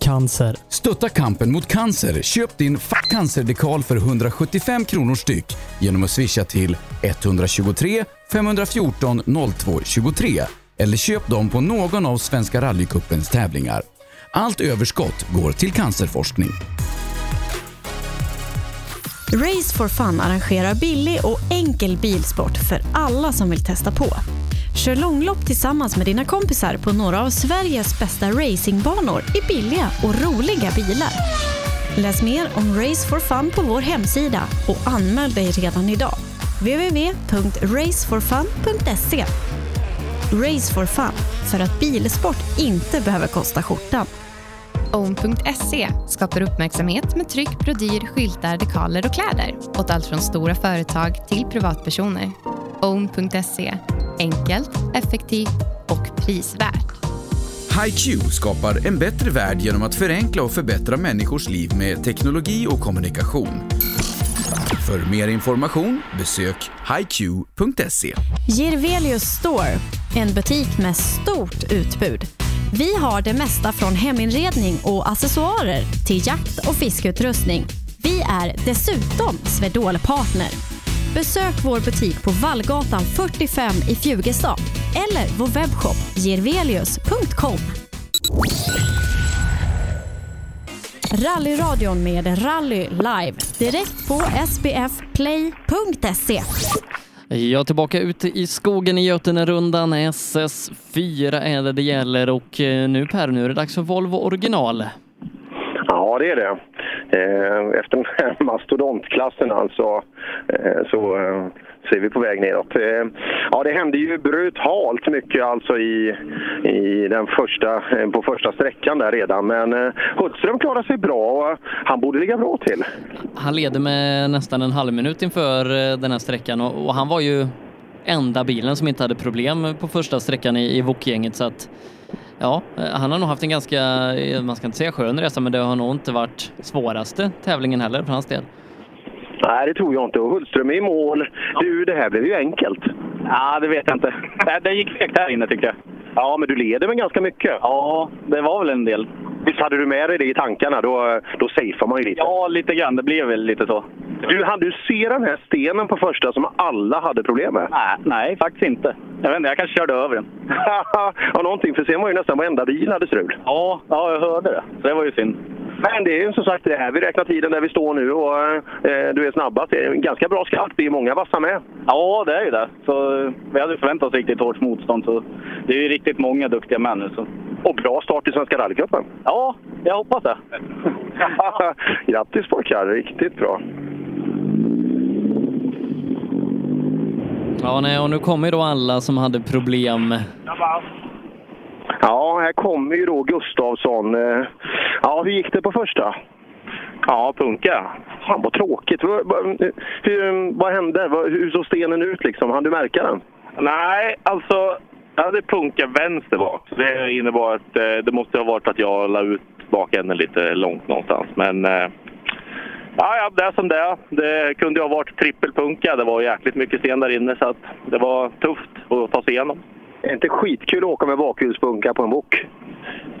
Cancer. Stötta kampen mot cancer. Köp din Fuck cancer-dekal för 175 kronor styck genom att swisha till 123 514 02 23 eller köp dem på någon av Svenska rallycupens tävlingar. Allt överskott går till cancerforskning. Race for Fun arrangerar billig och enkel bilsport för alla som vill testa på. Kör långlopp tillsammans med dina kompisar på några av Sveriges bästa racingbanor i billiga och roliga bilar. Läs mer om Race for Fun på vår hemsida och anmäl dig redan idag. www.raceforfun.se Race for Fun, för att bilsport inte behöver kosta skjortan. Own.se skapar uppmärksamhet med tryck, brodyr, skyltar, dekaler och kläder åt allt från stora företag till privatpersoner. Own.se enkelt, effektivt och prisvärt. HiQ skapar en bättre värld genom att förenkla och förbättra människors liv med teknologi och kommunikation. För mer information besök hiq.se. Girvelius Store, en butik med stort utbud. Vi har det mesta från heminredning och accessoarer till jakt och fiskeutrustning. Vi är dessutom Swedol partner. Besök vår butik på Vallgatan 45 i Fjugestad eller vår webbshop girvelius.com. Rallyradion med Rally Live direkt på sbfplay.se. Jag är tillbaka ute i skogen i Götenerundan. SS4 är det det gäller och eh, nu Per, nu är det dags för Volvo original. Ja, det är det. Eh, efter den här mastodontklassen alltså, eh, så eh, så är vi på väg nedåt. Ja, det hände ju brutalt mycket alltså i, i den första, på första sträckan där redan. Men Hultström klarade sig bra och han borde ligga bra till. Han leder med nästan en halv minut inför den här sträckan och, och han var ju enda bilen som inte hade problem på första sträckan i, i Wok-gänget så att ja, eh, han har nog haft en ganska, eh, man ska inte säga skön resa, men det har nog inte varit svåraste tävlingen heller för hans del. Nej, det tror jag inte. Och Hudström är i mål. Du, det här blev ju enkelt. Ja, det vet jag inte. Det, det gick fegt här inne tycker jag. Ja, men du leder med ganska mycket. Ja, det var väl en del. Visst hade du med dig det i tankarna? Då, då safear man ju lite. Ja, lite grann. Det blev väl lite så. Du, hann du se den här stenen på första som alla hade problem med? Nej, nej faktiskt inte. Jag vet inte, jag kanske körde över den. ja, någonting. För sen var ju nästan varenda bil hade strul. Ja, ja, jag hörde det. Så det var ju synd. Men det är ju som sagt det här. Vi räknar tiden där vi står nu och eh, du är snabbast. Det är en ganska bra skarp. Det är många vassa med. Ja, det är ju det. Så vi hade förväntat oss riktigt hårt motstånd. Så det är ju riktigt många duktiga män nu. Så. Och bra start i Svenska rallycupen. Ja, jag hoppas det. Grattis pojkar! Riktigt bra. Ja, nej, och nu kommer ju då alla som hade problem. Ja, här kommer ju då Gustavsson. Eh, Ja, hur gick det på första? Ja, punka. Fan vad tråkigt. Hur, vad hände? Hur såg stenen ut liksom? Hann du märka den? Nej, alltså jag hade punkat vänster bak. Det innebar att eh, det måste ha varit att jag la ut bakänden lite långt någonstans. Men eh, ja, ja, det är som det är. Det kunde ju ha varit trippelpunka. Det var jäkligt mycket sten där inne så att det var tufft att ta sig igenom. Är det inte skitkul att åka med bakhjulspunka på en bok?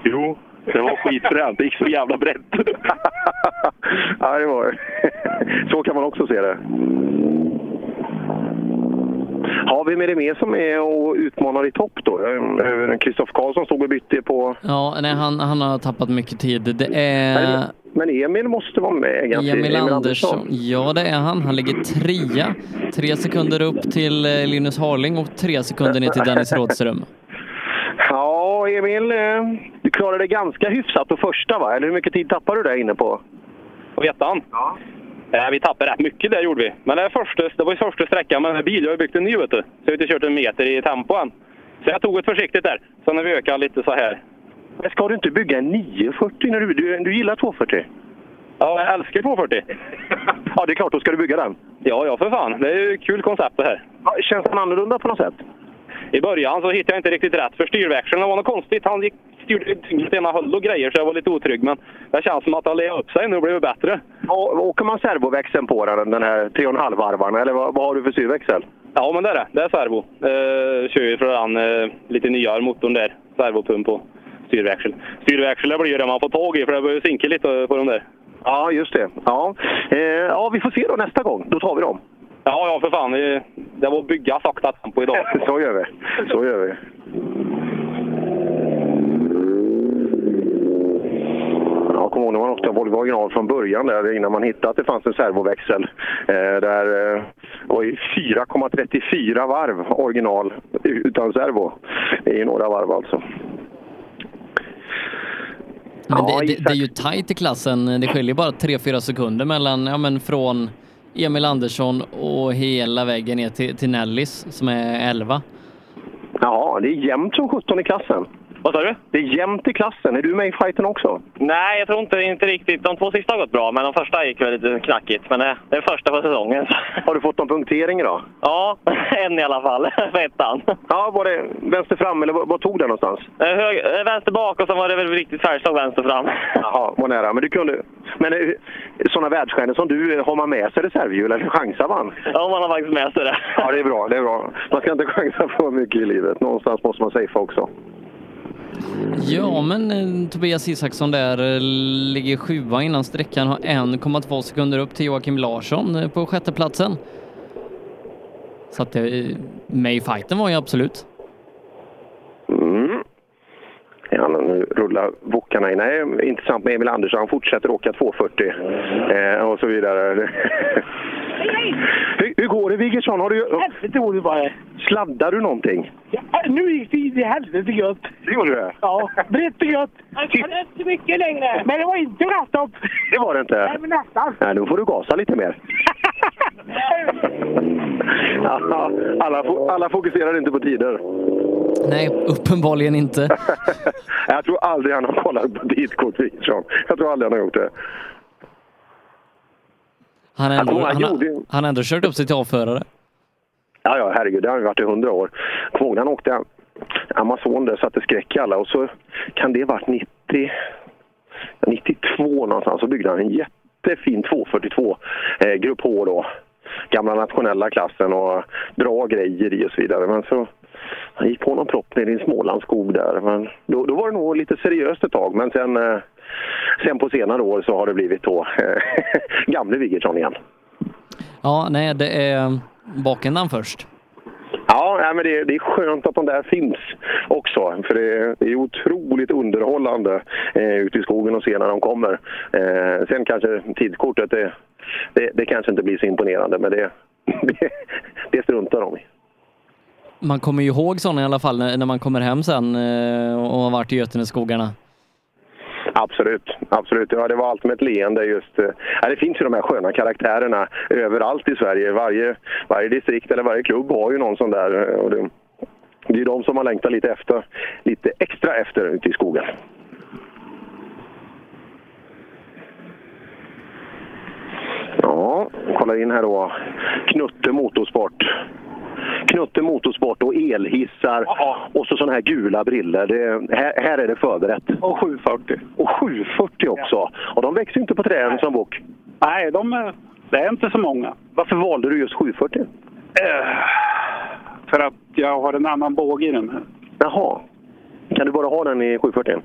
Jo, det var skitfränt. Det gick så jävla brett. ja, det var det. Så kan man också se det. Har vi med det mer som är och utmanar i topp då? Kristoffer Karlsson stod och bytte på... Ja, nej, han, han har tappat mycket tid. Det är Men Emil måste vara med ganska Emil Andersson. Ja, det är han. Han ligger trea. Tre sekunder upp till eh, Linus Harling och tre sekunder ner till Dennis Rådström. Ja, Emil, eh, du klarade det ganska hyfsat på första va? Eller hur mycket tid tappade du där inne på? På ettan? Ja. Eh, vi tappade rätt mycket där gjorde vi. Men det, är första, det var ju första sträckan med den här bilen. Jag har byggt en ny vet du. Så jag har inte kört en meter i tempo än. Så jag tog ett försiktigt där. Så när vi ökade lite så här. Men ska du inte bygga en 940 när du, du, du gillar 240? Ja, jag älskar 240. ja, det är klart. Då ska du bygga den. Ja, ja för fan. Det är ju kul koncept det här. Ja, känns den annorlunda på något sätt? I början så hittade jag inte riktigt rätt för styrväxeln. Det var något konstigt. Han gick, styrde tyngst ena håll och grejer så jag var lite otrygg. Men det känns som att han levde upp sig nu och blivit bättre. Ja, åker man servoväxeln på den, den här 3,5 varvarna eller vad, vad har du för styrväxel? Ja, men det är det. Det är servo. Eh, kör ju från den eh, lite nyare motorn där. Servopump på styrväxel. Det blir det man får tag i för det börjar sinka lite på de där. Ja, just det. Ja. Eh, ja, vi får se då nästa gång. Då tar vi dem. Ja, ja för fan. Det, det var bygga sakta tempo idag. Så gör vi. Så gör vi. Ja, kommer ihåg när man åkte Volvo original från början där innan man hittade att det fanns en servoväxel. Eh, där eh, var ju 4,34 varv original utan servo. Det är några varv alltså. Men Ja, det, det, Isak. det är ju tajt i klassen. Det skiljer bara 3-4 sekunder mellan, ja men från Emil Andersson och hela vägen ner till, till Nellis som är 11. Ja, det är jämnt som 17 i klassen. Vad sa du? Det är jämnt i klassen. Är du med i fighten också? Nej, jag tror inte, inte riktigt. De två sista har gått bra, men de första gick väl lite knackigt. Men det, det är första på säsongen. Har du fått någon punktering idag? Ja, en i alla fall. För ettan. Ja, var det vänster fram eller vad, vad tog den någonstans? Eh, Hög, eh, vänster bak och sen var det väl riktigt färgslag vänster fram. Jaha, var nära. Men du kunde... Men eh, sådana världsstjärnor som du, har man med sig reservhjul eller chansar man? Ja, man har faktiskt med sig det. Ja, det är bra. Det är bra. Man ska inte chansa för mycket i livet. Någonstans måste man safea också. Ja, men eh, Tobias Isaksson där eh, ligger sjua innan sträckan har 1,2 sekunder upp till Joakim Larsson eh, på sjätteplatsen. Så att det, med i fighten var ju absolut. Mm. Ja, nu rullar bokarna in. Nej, intressant med Emil Andersson. Han fortsätter åka 240 eh, och så vidare. hur, hur går det Wiggersson? Har du... Helvete går det bara. Sladdar du någonting? Ja, nu gick det in i helvete gött. Det gjorde det? Ja, brett och gött. Jag kan inte mycket längre. Men det var inte rätt upp. Det var det inte? Nej, men nästan. Nej, då får du gasa lite mer. Alla, fo- alla fokuserar inte på tider. Nej, uppenbarligen inte. Jag tror aldrig han har kollat på tidkort, Wiggersson. Jag tror aldrig han har gjort det. Han ändå, han, han gjorde- ändå kört upp sig till avförare. Ja, ja, herregud, det har han varit i hundra år. Kommer han åkte Amazon där, satte skräck i alla och så kan det ha varit 90, 92 någonstans, så byggde han en jättefin 242 eh, Grupp H då. Gamla nationella klassen och bra grejer i och så vidare. Men så han gick på någon propp nere i en Smålandsskog där. Men då, då var det nog lite seriöst ett tag, men sen, eh, sen på senare år så har det blivit då eh, gamle Wiggersson igen. Ja, nej, det är bakändan först. Ja, nej, men det, det är skönt att de där finns också. För det, det är otroligt underhållande eh, ute i skogen och se när de kommer. Eh, sen kanske tidskortet, det, det, det kanske inte blir så imponerande, men det, det, det struntar de i. Man kommer ju ihåg sådana i alla fall när, när man kommer hem sen eh, och har varit i Göteneskogarna. Absolut, absolut. Ja, det var allt med ett leende just. Eh, ja, det finns ju de här sköna karaktärerna överallt i Sverige. Varje, varje distrikt eller varje klubb har ju någon sån där. Eh, och det, det är de som man längtar lite, efter, lite extra efter ute i skogen. Ja, kollar in här då. Knutte Motorsport. Knutte Motorsport och elhissar och så sådana här gula briller. Det, här, här är det förberett. Och 740. Och 740 också. Och de växer inte på träden som bok. Nej, de är, det är inte så många. Varför valde du just 740? Eh, för att jag har en annan båge i den här. Jaha. Kan du bara ha den i 740?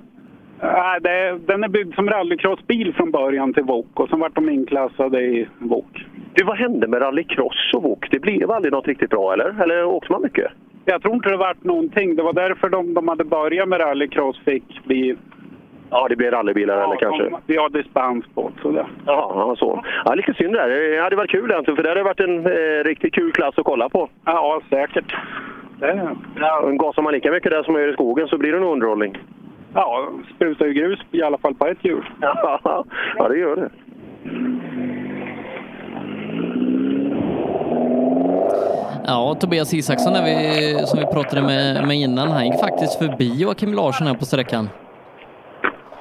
Nej, det den är byggd som rallycrossbil från början till Wok och sen vart de inklassade i Wok. Du, vad hände med rallycross och wok? Det blev aldrig något riktigt bra, eller? Eller åkte man mycket? Jag tror inte det vart någonting. Det var därför de, de hade börjat med rallycross fick bli... Ja, det blev rallybilar eller kanske? Vi har dispens på det. ja, så. Ja, lite synd där. Det hade varit kul egentligen, för det hade varit en eh, riktigt kul klass att kolla på. Ja, säkert. Det, Ja, gasar man lika mycket där som man gör i skogen så blir det nog underhållning. ja, sprutar ju grus i alla fall på ett hjul. Ja, ja det gör det. Ja, Tobias Isaksson där vi, som vi pratade med, med innan, han gick faktiskt förbi Joakim Larsson här på sträckan.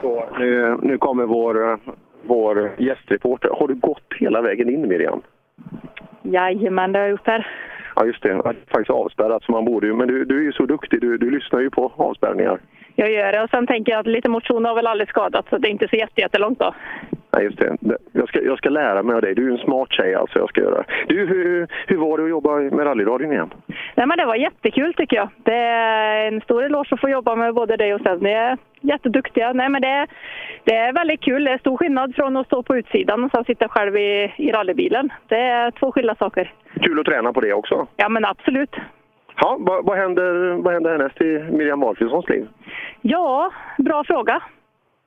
Så, nu, nu kommer vår, vår gästreporter. Har du gått hela vägen in, Miriam? Jajamän, det har jag gjort här. Ja, just det. Det är faktiskt avspärrat, så man borde ju. Men du, du är ju så duktig. Du, du lyssnar ju på avspärrningar. Jag gör det och sen tänker jag att lite motion har väl aldrig skadat så det är inte så jätte- jättelångt då. Nej, just det. Jag ska, jag ska lära mig av dig. Du är en smart tjej, alltså. Jag ska göra. Du, hur, hur var det att jobba med rallyradion igen? Nej men det var jättekul tycker jag. Det är en stor eloge att få jobba med både dig och Sven. Ni är jätteduktiga. Nej men det, det är väldigt kul. Det är stor skillnad från att stå på utsidan och sen sitta själv i, i rallybilen. Det är två skilda saker. Kul att träna på det också. Ja men absolut. Ja, vad, vad, händer, vad händer härnäst i Miriam Wahlfridssons liv? Ja, bra fråga.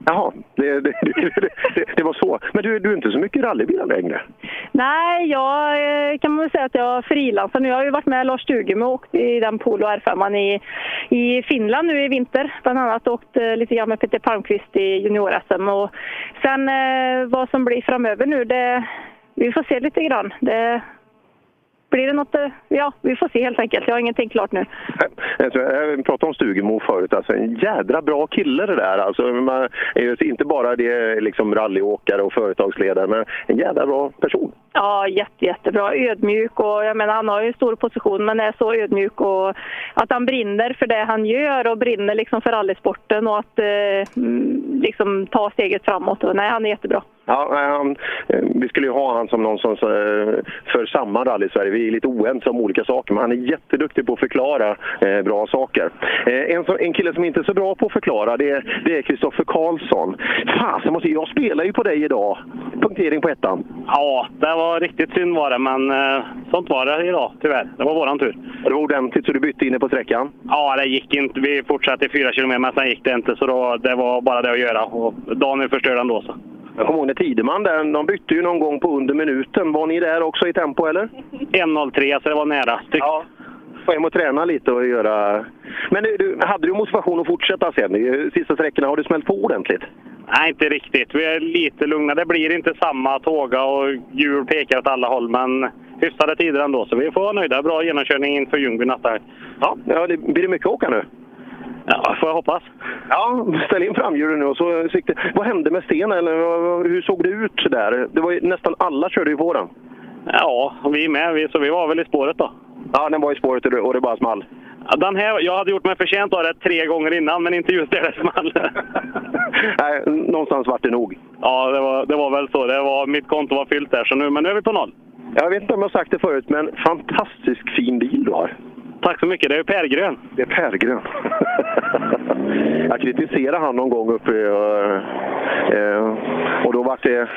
Jaha, det, det, det, det, det var så. Men du, du är inte så mycket rallybilar längre? Nej, jag eh, kan man väl säga att jag frilansar nu. Jag har ju varit med Lars Stugemo och åkt i den Polo R5 i, i Finland nu i vinter. Bland annat åkt eh, lite grann med Peter Palmqvist i junior-SM. Och sen eh, vad som blir framöver nu, det, vi får se lite grann. Det, blir det något... Eh, ja, vi får se helt enkelt. Jag har ingenting klart nu. Jag tror- eh, Jag pratade om Stugemo förut. Alltså, en jädra bra kille det där. Alltså, man inte bara det liksom rallyåkare och företagsledare, men en jädra bra person. Ja, jätte, jättebra. Ödmjuk och jag menar han har ju en stor position men är så ödmjuk och att han brinner för det han gör och brinner liksom för rallysporten och att eh, mm, liksom ta steget framåt. Och, nej, han är jättebra. Ja, han, eh, vi skulle ju ha han som någon som eh, för samman rally i Sverige. Vi är lite oense om olika saker, men han är jätteduktig på att förklara eh, bra saker. Eh, en, som, en kille som inte är så bra på att förklara, det är det är Kristoffer Karlsson. Fasen, måste- jag spelar ju på dig idag. Punktering på ettan. Ja, det var riktigt synd var det, men eh, sånt var det idag tyvärr. Det var våran tur. Det var ordentligt så du bytte inne på sträckan? Ja, det gick inte. Vi fortsatte i fyra kilometer, men sen gick det inte. Så då, det var bara det att göra. Och Daniel förstörde ändå. Så. Jag kommer ihåg när Tideman där, de bytte ju någon gång på under minuten. Var ni där också i tempo eller? 1.03, så det var nära. Ja. Få hem och träna lite och göra... Men du, hade du motivation att fortsätta sen? Sista sträckorna, har du smält på ordentligt? Nej, inte riktigt. Vi är lite lugna. Det blir inte samma tåga och hjul pekar åt alla håll, men hyfsade tider ändå. Så vi får vara nöjda. Bra genomkörning inför Ljungby helg. Ja, ja det, blir det mycket åka nu? Ja, får jag hoppas. Ja, ställ in framhjulen nu och så. Vad hände med Sten? Eller hur såg det ut där? Det var ju, nästan alla körde ju på den. Ja, vi med. Vi, så vi var väl i spåret då. Ja, den var i spåret och det bara small. Den här, jag hade gjort mig förtjänt av det tre gånger innan, men inte just där det small. Nej, någonstans vart det nog. Ja, det var, det var väl så. Det var, mitt konto var fyllt där, så nu, men nu är vi på noll. Jag vet inte om jag har sagt det förut, men fantastiskt fin bil du har. Tack så mycket. Det är pärgrön. Det är pärgrön. jag kritiserade han någon gång uppe i, eh, eh, och då var det...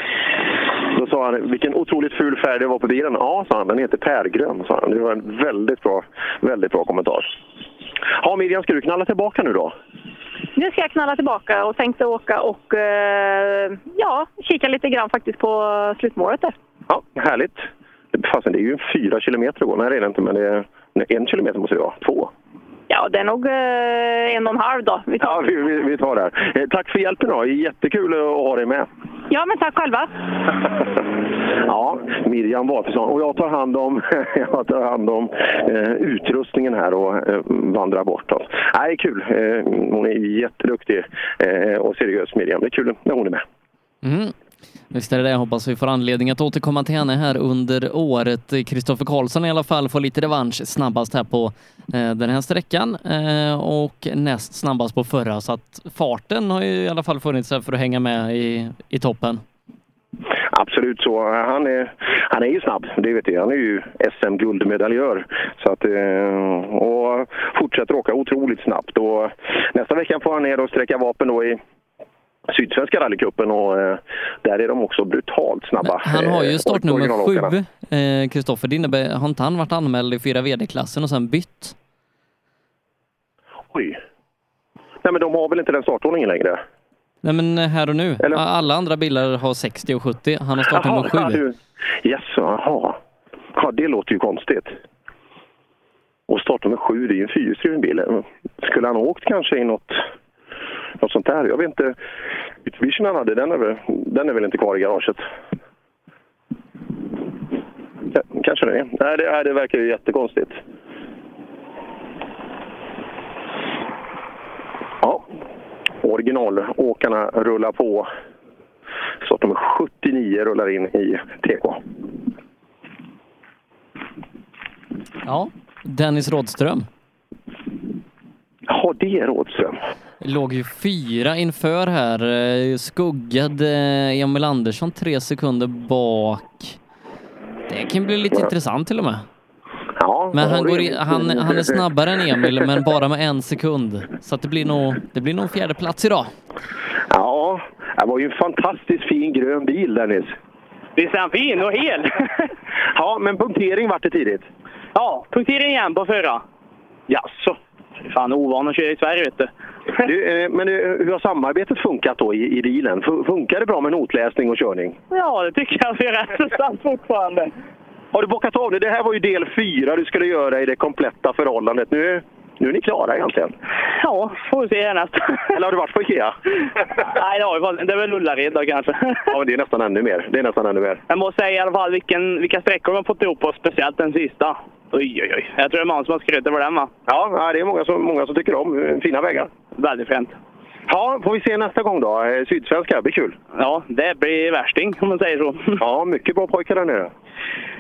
Då sa han, vilken otroligt ful färg det var på bilen. Ja, sa han, den heter pärgrön, sa han. Det var en väldigt bra, väldigt bra kommentar. Ja, Miriam, ska du knalla tillbaka nu då? Nu ska jag knalla tillbaka och tänkte åka och eh, ja, kika lite grann faktiskt på slutmålet där. Ja, härligt. Fasen, det är ju fyra kilometer att gå. Nej, det är det inte, men det är nej, en kilometer måste det vara. Två. Ja, det är nog eh, en och en halv då. Vi tar. Ja, vi, vi, vi tar det här. Eh, Tack för hjälpen då. Jättekul att ha dig med. Ja, men tack själva. Ja, Miriam Walfridsson. Och jag tar hand om, jag tar hand om eh, utrustningen här och eh, vandrar bort. Då. Nej, kul. Eh, hon är jätteduktig eh, och seriös, Miriam. Det är kul när hon är med. Mm. Visst är det det. Jag hoppas vi får anledning att återkomma till henne här under året. Kristoffer Karlsson i alla fall får lite revansch snabbast här på eh, den här sträckan eh, och näst snabbast på förra. Så att farten har ju i alla fall funnits här för att hänga med i, i toppen. Absolut så. Han är, han är ju snabb, det vet jag. Han är ju SM-guldmedaljör. Så att, eh, och fortsätter åka otroligt snabbt. Och nästa vecka får han ner och sträcka vapen då i Sydsvenska rallycupen och eh, där är de också brutalt snabba. Han har ju eh, startnummer sju, eh, Kristoffer. Det innebär, har inte han varit anmäld i fyra VD-klassen och sen bytt? Oj. Nej men de har väl inte den startordningen längre? Nej men här och nu. Alla andra bilar har 60 och 70. Han har startnummer Jaha, sju. Jaså, jaha. Ja, det låter ju konstigt. Och startnummer sju, det är ju en fyrhjulsdriven bil. Skulle han ha åkt kanske i något, något sånt där? Jag vet inte. Utvision han hade, den är, väl, den är väl inte kvar i garaget? K kanske det är. Nej, det, nej, det verkar ju jättekonstigt. Ja, originalåkarna rullar på. Startnummer 79 rullar in i TK. Ja, Dennis Rådström. Ja, det är Rådström. Låg ju fyra inför här. eh, Skuggade Emil Andersson tre sekunder bak. Det kan bli lite intressant till och med. Ja, Men han, ja, går in, han, han är snabbare än Emil, men bara med en sekund. Så att det blir nog, det blir nog fjärde plats idag. Ja, det var ju en fantastiskt fin grön bil, Dennis. Visst är han fin och hel? ja, men punktering vart det tidigt. Ja, punktering igen på förra. Jaså? Fan, ovan att köra i Sverige vet du. Du, eh, men eh, hur har samarbetet funkat då i, i bilen? Fu- Funkar det bra med notläsning och körning? Ja, det tycker jag är rätt så sant fortfarande. Har du bockat av det? Det här var ju del fyra du skulle göra i det kompletta förhållandet. Nu, nu är ni klara egentligen. Ja, får vi se härnäst. Eller har du varit på Ikea? Nej, det har vi faktiskt. Det är väl Ullared då kanske. Ja, men det är nästan ännu mer. Det är nästan ännu mer. Jag måste säga i alla fall vilken, vilka sträckor de har fått ihop och speciellt den sista. Oj, oj, oj. Jag tror det är många som har skrytit över den va? Ja, det är många som, många som tycker om. Eh, Fina vägar. Väldigt fint. Ja, får vi se nästa gång då. Eh, Sydsvenska, det blir kul. Ja, det blir värsting om man säger så. Ja, mycket bra pojkar där nere.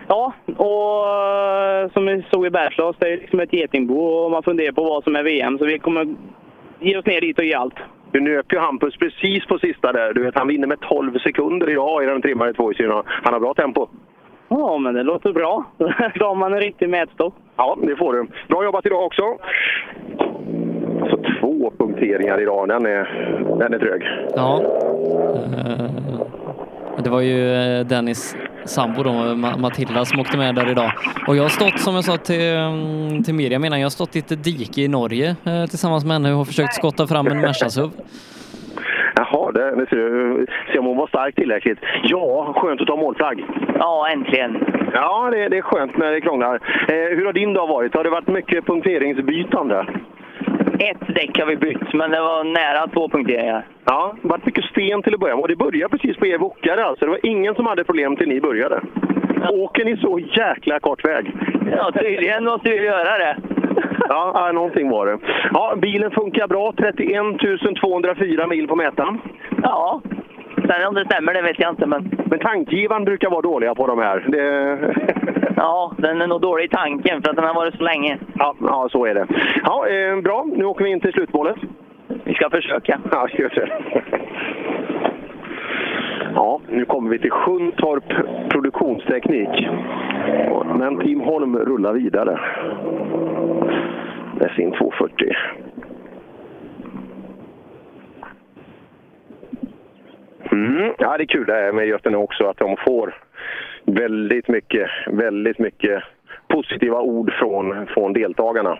Ja, och eh, som vi såg i Bergslags, det är liksom ett getingbo och man funderar på vad som är VM. Så vi kommer ge oss ner dit och ge allt. Nu nöp ju Hampus precis på sista där. Du vet, han vinner med 12 sekunder idag i den trimmade tvåhjulsdrivna. Han har bra tempo. Ja, men det låter bra. Då har man en riktig mätstock. Ja, det får du. Bra jobbat idag också. Så två punkteringar idag. Den är, den är trög. Ja. Eh, Det var ju eh, Dennis sambo då, Ma- Matilda, som åkte med där idag. Och jag har stått, som jag sa till, mm, till Miriam innan, jag har stått i ett dike i Norge eh, tillsammans med henne och har försökt skotta fram en Merca-SUV. Jaha, det, det ser du. Se om hon var stark tillräckligt. Ja, skönt att ta målflagg. Ja, äntligen. Ja, det, det är skönt när det krånglar. Eh, hur har din dag varit? Har det varit mycket punkteringsbytande? Ett däck har vi bytt, men det var nära två punkteringar. Ja, det varit mycket sten till att börja med. Och det började precis på er wockare alltså. Det var ingen som hade problem till ni började. Åker ni så jäkla kort väg? Ja, tydligen måste vi göra det. Ja, någonting var det. Ja, bilen funkar bra. 31 204 mil på mätaren. Ja, sen om det stämmer det vet jag inte. Men, Men tankgivaren brukar vara dåliga på de här. Det... ja, den är nog dålig i tanken för att den har varit så länge. Ja, ja så är det. Ja, eh, bra. Nu åker vi in till slutmålet. Vi ska försöka. Ja, gör det. Ja, nu kommer vi till Sjuntorp Produktionsteknik. Men Team Holm rullar vidare med sin 240. Mm, ja, det är kul det här med Götene också, att de får väldigt mycket, väldigt mycket positiva ord från, från deltagarna.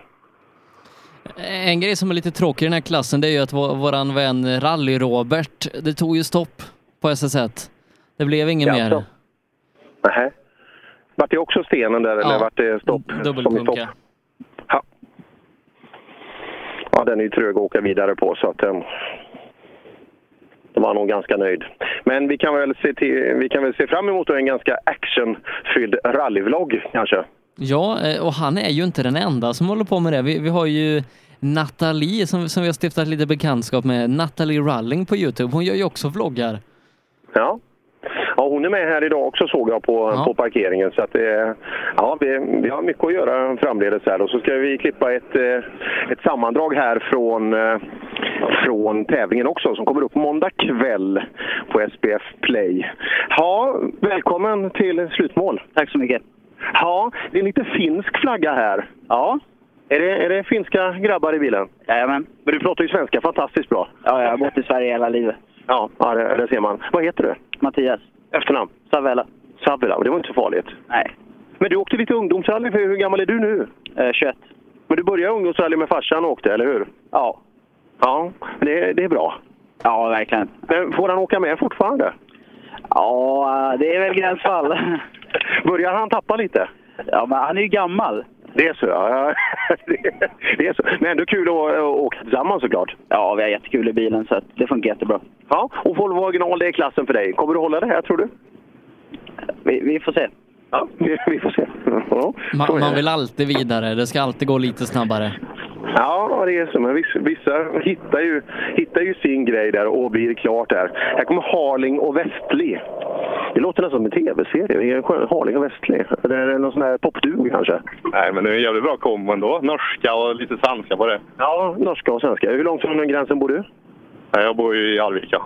En grej som är lite tråkig i den här klassen det är ju att vår, våran vän Rally-Robert, det tog ju stopp på SS1. Det blev inget mer. Nähä. Vart det också stenen där eller vart det stopp? Som i stopp? Dubbelpunka. Ja. Ja, den är ju trög att åka vidare på så att den... Då var nog ganska nöjd. Men vi kan väl se, till, vi kan väl se fram emot en ganska actionfylld rallyvlogg kanske. Ja, eh, och han är ju inte den enda som håller på med det. Vi, vi har ju Nathalie som, som vi har stiftat lite bekantskap med, Nathalie Ralling på Youtube. Hon gör ju också vloggar. Ja. Ja, hon är med här idag också såg jag på, på parkeringen. Så att det, ja, vi, vi har mycket att göra framledes här. Och så ska vi klippa ett, eh, ett sammandrag här från, eh, från tävlingen också som kommer upp måndag kväll på SPF Play. Ja, välkommen till slutmål. Tack så mycket. Ja, det är lite finsk flagga här. Ja. Är det, är det finska grabbar i bilen? Jajamän. Men du pratar ju svenska fantastiskt bra. Ja, jag har bott i Sverige hela livet. Ja, ja det, det ser man. Vad heter du? Mattias. Efternamn? Savela. Savela, det var inte så farligt. Nej. Men du åkte lite ungdomsrally, för hur gammal är du nu? Eh, 21. Men du började ungdomsrally med farsan och åkte, eller hur? Ja. Ja, det, det är bra. Ja, verkligen. Men får han åka med fortfarande? Ja, det är väl gränsfall. Börjar han tappa lite? Ja, men han är ju gammal. Det är så, ja. Det- är så. Men ändå kul att, att åka tillsammans såklart. Ja, vi har jättekul i bilen så att det funkar jättebra. Ja, och Volvo original, det är klassen för dig. Kommer du hålla det här, tror du? Vi, vi får se. Ja, vi, vi får se. Ja, Man, man vill alltid vidare, det ska alltid gå lite snabbare. Ja, det är så. Men vissa, vissa hittar, ju, hittar ju sin grej där och blir klart där. Här kommer Harling och Westli. Det låter nästan som en tv-serie. Harling och Westli. Eller någon sån här popduo kanske? Nej, men det är en jävligt bra kombo ändå. Norska och lite svenska på det. Ja, norska och svenska. Hur långt från den gränsen bor du? Jag bor ju i Arvika.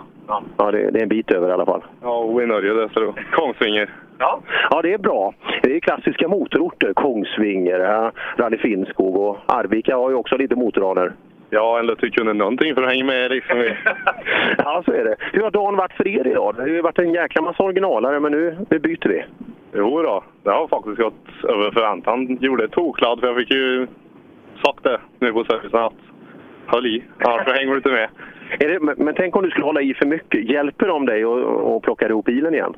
Ja, det, det är en bit över i alla fall. Ja, och i Norge det, så. Kongsvinger. Ja. ja, det är bra. Det är klassiska motororter. Kongsvinger, ja, Rally Finnskog och Arvika har ju också lite motorbanor. Ja, eller att du kunde någonting för att hänga med liksom. Ja, så är det. Hur har dagen varit för er idag? Det har ju varit en jäkla massa originalare, men nu, nu byter vi. Jo då, det har faktiskt gått över förväntan. Gjorde ett toklad för jag fick ju sagt det nu på servicen att höll i. Annars så hänger du inte med. Det, men, men tänk om du skulle hålla i för mycket. Hjälper de dig att plocka ihop bilen igen?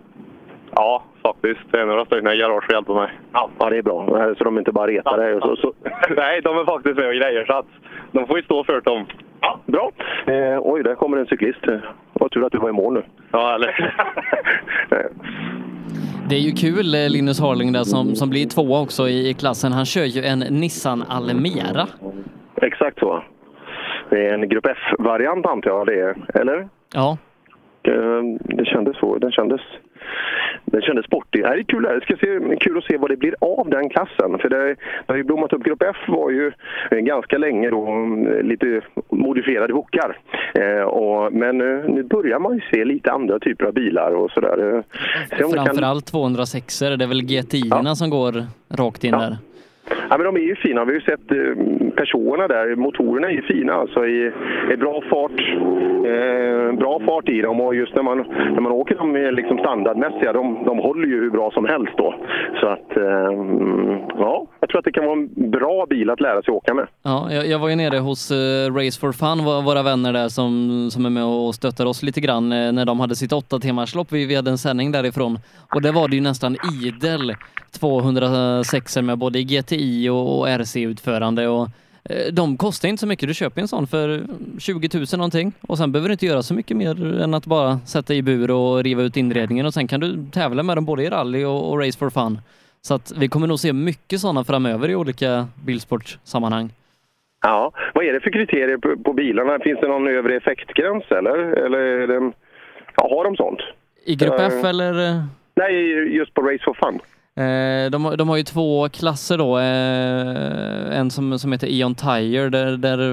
Ja, faktiskt. Det är några stycken i garaget som hjälper mig. Ja, det är bra. Så de inte bara retar dig. Så, så. Nej, de är faktiskt med och grejer så att de får ju stå för dem. Ja, bra. Eh, oj, där kommer en cyklist. Vad tur att du var i mål nu. Ja, eller? Det är ju kul, eh, Linus Harling där som, som blir tvåa också i, i klassen. Han kör ju en Nissan Almera. Exakt så. Det är en Grupp F-variant antar jag det är, eller? Ja. Eh, Det kändes så. Den kändes, den kändes sportig. Det här är kul, det ska se, kul att se vad det blir av den klassen. För det, det har ju blommat upp. Grupp F var ju eh, ganska länge då eh, lite modifierade hookar. Eh, och, men eh, nu börjar man ju se lite andra typer av bilar och sådär. Det kan- Framförallt 206 det är väl GTI-erna som går rakt in där. Ja, men de är ju fina. Vi har ju sett eh, personerna där. Motorerna är ju fina alltså. I, i bra fart. Eh, bra fart i dem och just när man, när man åker dem är liksom standardmässiga, de, de håller ju hur bra som helst då. Så att, eh, ja, jag tror att det kan vara en bra bil att lära sig åka med. Ja, jag, jag var ju nere hos eh, Race for Fun, våra vänner där som, som är med och stöttar oss lite grann eh, när de hade sitt åtta timmarslopp. Vi, vi hade en sändning därifrån och där var det ju nästan idel 206 med både GTI och, och RC-utförande och eh, de kostar inte så mycket. Du köper en sån för 20 000 någonting och sen behöver du inte göra så mycket mer än att bara sätta i bur och riva ut inredningen och sen kan du tävla med dem både i rally och, Race for Fun. Så att vi kommer nog se mycket sådana framöver i olika bilsportsammanhang. Ja, vad är det för kriterier på, på bilarna? Finns det någon övre effektgräns eller? eller är det, ja, har de sånt? I Grupp F eller? eh, Nej, just på Race for Fun. Eh, de, har- de har ju två klasser då. Eh, en som, som heter Eon Tire där, där,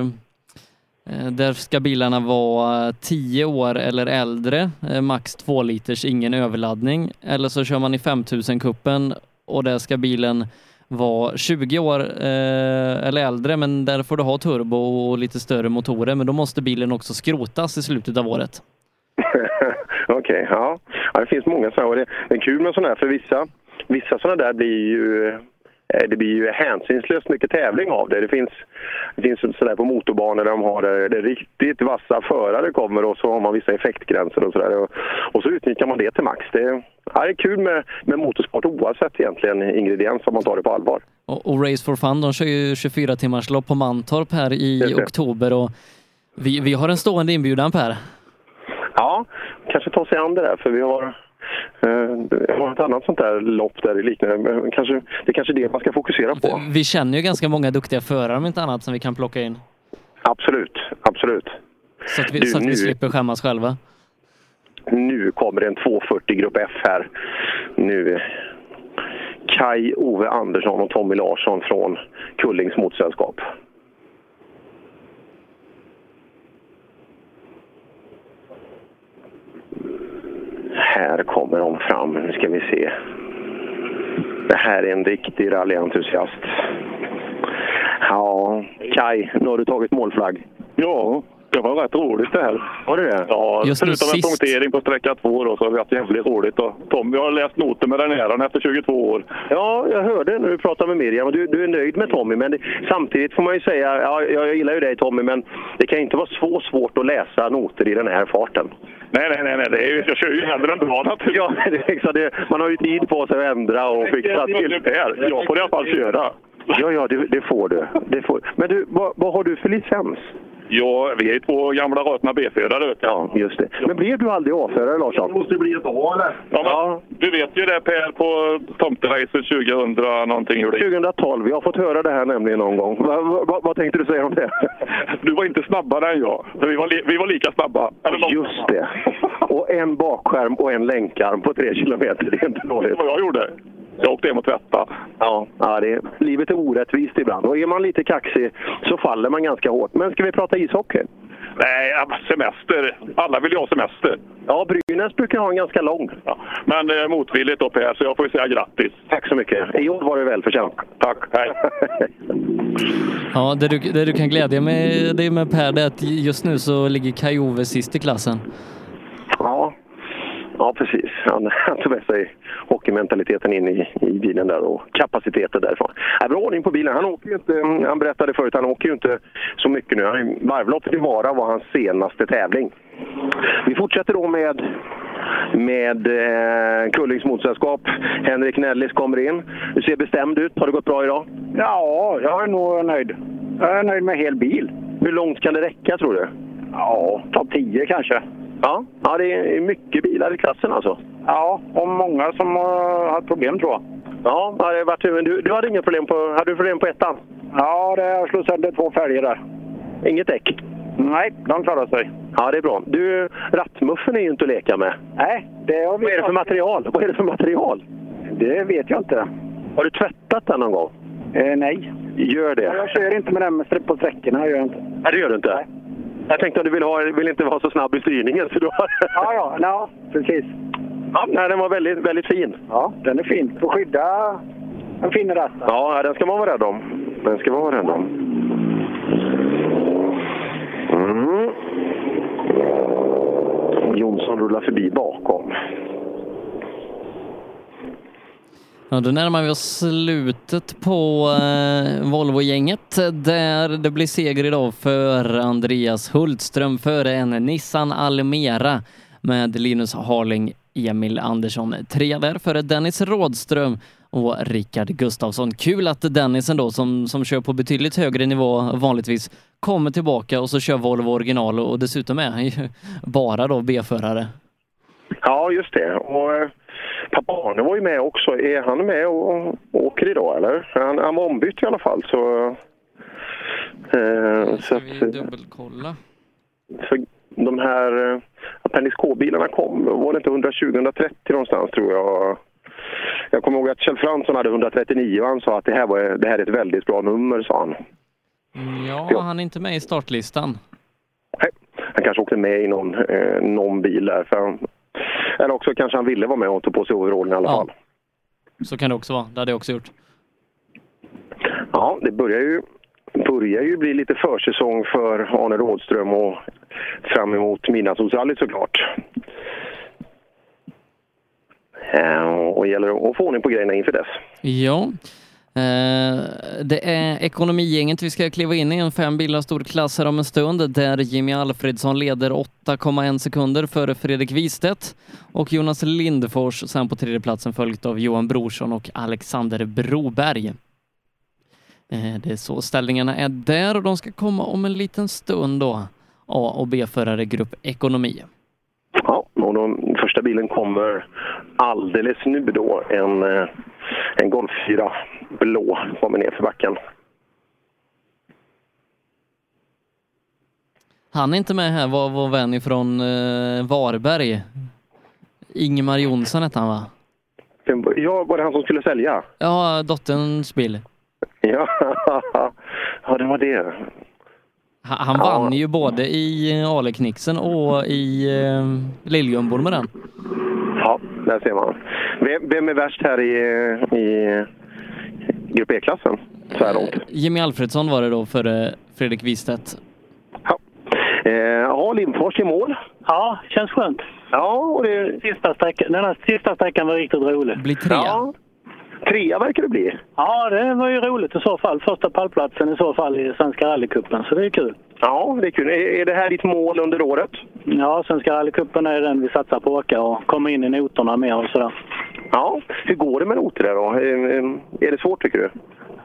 eh, där ska bilarna vara 10 år eller äldre, max 2 liters, ingen överladdning. Eller så kör man i 5000-kuppen och där ska bilen vara 20 år eh, eller äldre men där får du ha turbo och lite större motorer men då måste bilen också skrotas i slutet av året. Okej, ja. ja. Det finns många sådana. det är kul med sådana här, för vissa, vissa sådana där blir ju... eh, Det blir ju hänsynslöst mycket tävling av det. Det finns, det finns sådär på motorbanor där de har det, det riktigt vassa förare kommer och så har man vissa effektgränser och sådär. Och, och så utnyttjar man det till max. Det, ja, det är kul med, med motorsport oavsett egentligen ingrediens om man tar det på allvar. Och, och Race for Fun, de kör ju 24 timmars lopp på Mantorp här i oktober och vi, vi har en stående inbjudan Per. Ja, kanske ta sig an det där för vi har, eh, vi har ett annat sånt där lopp där det liknar. Kanske, det är kanske det man ska fokusera på. Vi känner ju ganska många duktiga förare om inte annat som vi kan plocka in. Absolut, absolut. Så att vi, Du, så att nu- vi slipper skämmas själva. Nu kommer en 240 Grupp F här. Nu Kai Ove Andersson och Tommy Larsson från Kullings Motorsällskap. Här kommer de fram. Nu ska vi se. Det här är en riktig rallyentusiast. Ja, Kai, nu har du tagit målflagg. Ja, det var rätt roligt det här. Var det det? Ja, Just förutom en sist. punktering på sträcka två då, så har vi haft jävligt roligt. Och Tommy har läst noter med den här efter 22 år. Ja, jag hörde när du pratade med Miriam. Du, du är nöjd med Tommy, men det, samtidigt får man ju säga, ja, jag gillar ju dig Tommy, men det kan inte vara så svårt att läsa noter i den här farten. Nej, nej, nej, nej. Det är ju, jag kör ju hellre än bra naturligtvis. Ja, det, är exakt det, man har ju tid på sig att ändra och fixa till. Per, jag får i alla fall köra. Ja, ja, det, det får du. Det får. Men du, vad, vad har du för licens? Ja, vi är ju två gamla rötna B-förare. Ja, just det. Men blev du aldrig A-förare, Larsson? måste bli ett A, eller? Ja, men, Du vet ju det Per på Tomteracet 2000 någonting. hur det gick. 2012. Jag har fått höra det här nämligen någon gång. Va, va, va, vad tänkte du säga om det? Du var inte snabbare än jag. Vi var, li, vi var lika snabba. Eller. Just det. Och en bakskärm och en länkarm på tre kilometer. Det är inte dåligt. Det var jag gjorde. Jag åkte hem och tvättade. Ja, ja det, livet är orättvist ibland. Och är man lite kaxig så faller man ganska hårt. Men ska vi prata ishockey? Nej, semester. Alla vill ju ha semester. Ja, Brynäs brukar ha en ganska lång. Ja. Men eh, motvilligt då Per, så jag får ju säga grattis. Tack så mycket. I år var det välförtjänt. Tack. Hej. Ja, det du, det du kan glädja med, dig med Per det är att just nu så ligger Kai Ove sist i klassen. Ja, ja precis. Han, han tog med sig hockeymentaliteten in i, i bilen där och kapaciteten därifrån. Ja, bra ordning på bilen. Han, åker ju inte, han berättade förut, han åker ju inte så mycket nu. Varvloppet i Vara var hans senaste tävling. Vi fortsätter då med med eh, Kullings motorsällskap. Henrik Nellis kommer in. Du ser bestämd ut. Har det gått bra idag? Ja, jag är nog nöjd. Jag är nöjd med hel bil. Hur långt kan det räcka tror du? Ja, topp 10 kanske. Ja, ja det är mycket bilar i klassen alltså. Ja, och många som har haft problem tror jag. Ja, det har varit, men du, du hade inga problem på, hade du problem på ettan? Ja, det, jag slog sönder två fälgar där. Inget däck? Nej, de klarar sig. Ja, det är bra. Du, rattmuffen är ju inte att leka med. Nej, det har vi Vad är det för material? Vad är det för material? Det vet jag inte. Har du tvättat den någon gång? Eh, nej. Gör det. Ja, Jag kör inte med den på sträckorna. Gör jag inte. Nej, det gör du inte? Nej. Jag tänkte att du vill, ha, vill inte vara så snabb i styrningen. Så du har... Ja, ja, ja, precis. Ja, nej, den var väldigt, väldigt fin. Ja, den är fin. Får skydda en fin ratt. Ja, den ska man vara rädd om. Den ska man vara rädd om. Mm. Jonsson rullar förbi bakom. Ja, då närmar vi oss slutet på eh, Volvo-gänget där det blir seger idag för Andreas Hultström före en Nissan Almera med Linus Harling, Emil Andersson. Trea där före Dennis Rådström och Rickard Gustafsson. Kul att Dennis ändå som, som kör på betydligt högre nivå vanligtvis kommer tillbaka och så kör Volvo original och dessutom är han ju bara då B-förare. Ja, just det. Och eh, eh, Arne var ju med också. Är han med och, och åker idag eller? Han, han var ombytt i alla fall. Så, eh, så vi dubbelkolla? För de här eh, Appendix K-bilarna kom, var det inte 120-130 någonstans tror jag. Jag kommer ihåg att Kjell Fransson hade 139 och han sa att det här, var, det här är ett väldigt bra nummer, sa han. Mm, Ja, han är inte med i startlistan. Han kanske åkte med i någon, eh, någon bil där. För han, eller också kanske han ville vara med och ta på sig overallen i alla Ja. fall. Så kan det också vara. Det hade jag också gjort. Ja, det börjar ju, börjar ju bli lite försäsong för Arne Rådström och fram emot midnattsrallyt såklart. Eh, Och det gäller att få ordning på grejerna inför dess. Ja. Eh, det är ekonomigänget vi ska kliva in i, en fem bilar stor klass här om en stund där Jimmy Alfredsson leder 8,1 sekunder före Fredrik Wistedt och Jonas Lindfors sen på tredje platsen följt av Johan Brorsson och Alexander Broberg. Eh, det är så ställningarna är där och de ska komma om en liten stund då. A och B-förare grupp ekonomi. Ja, och den första bilen kommer alldeles nu då. En, eh, en Golf 4 blå kommer ner för backen. Han är inte med här, var vår vän ifrån eh, Varberg. Ingemar Jonsson hette han va? Ja, var det han som skulle sälja? Ja, dotterns bil. Ja, ja det var det. Han, han Ja. vann ju både i eh, Ale-knixen och i eh, Lilljumbon med den. Ja, där ser man. Vem, vem är värst här i, i Grupp E-klassen så här långt? Jimmy Alfredsson var det då före Fredrik Wistedt. Eh, ja, Lindfors i mål. Ja, känns skönt. Ja, och det... Sista sträckan, den här sista sträckan var riktigt rolig. Blir trea. Ja. Trea verkar det bli. Ja, det var ju roligt i så fall. Första pallplatsen i så fall i Svenska rallycupen, så det är kul. Ja, det är kul. Är, det här ditt mål under året? Ja, Svenska rallycupen är den vi satsar på att åka och komma in i noterna mer och sådär. Ja, hur går det med noter där då? Är, det svårt tycker du?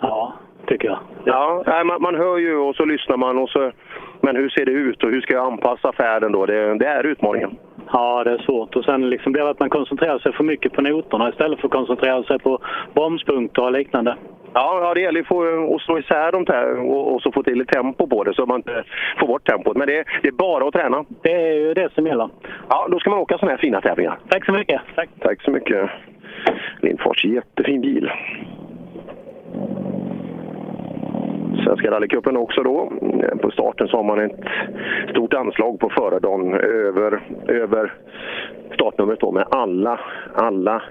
Ja, tycker jag. Ja, nej, man, man hör ju och så lyssnar man och så... Men hur ser det ut och hur ska jag anpassa färden då? Det, det är utmaningen. Ja, det är svårt. Och sen liksom blir det att man koncentrerar sig för mycket på noterna istället för att koncentrera sig på bromspunkter och liknande. Ja, ja det gäller att få- att slå isär dem där och, och så få till ett tempo på det så man inte får bort tempot. Men det, det är bara att träna. Det är ju det som gäller. Ja, då ska man åka sådana här fina tävlingar. Tack så mycket. Tack. Tack så mycket. Lindfors, jättefin bil. Svenska rallycupen också då. På starten så har man ett stort anslag på förardagen över, över startnumret då med alla, alla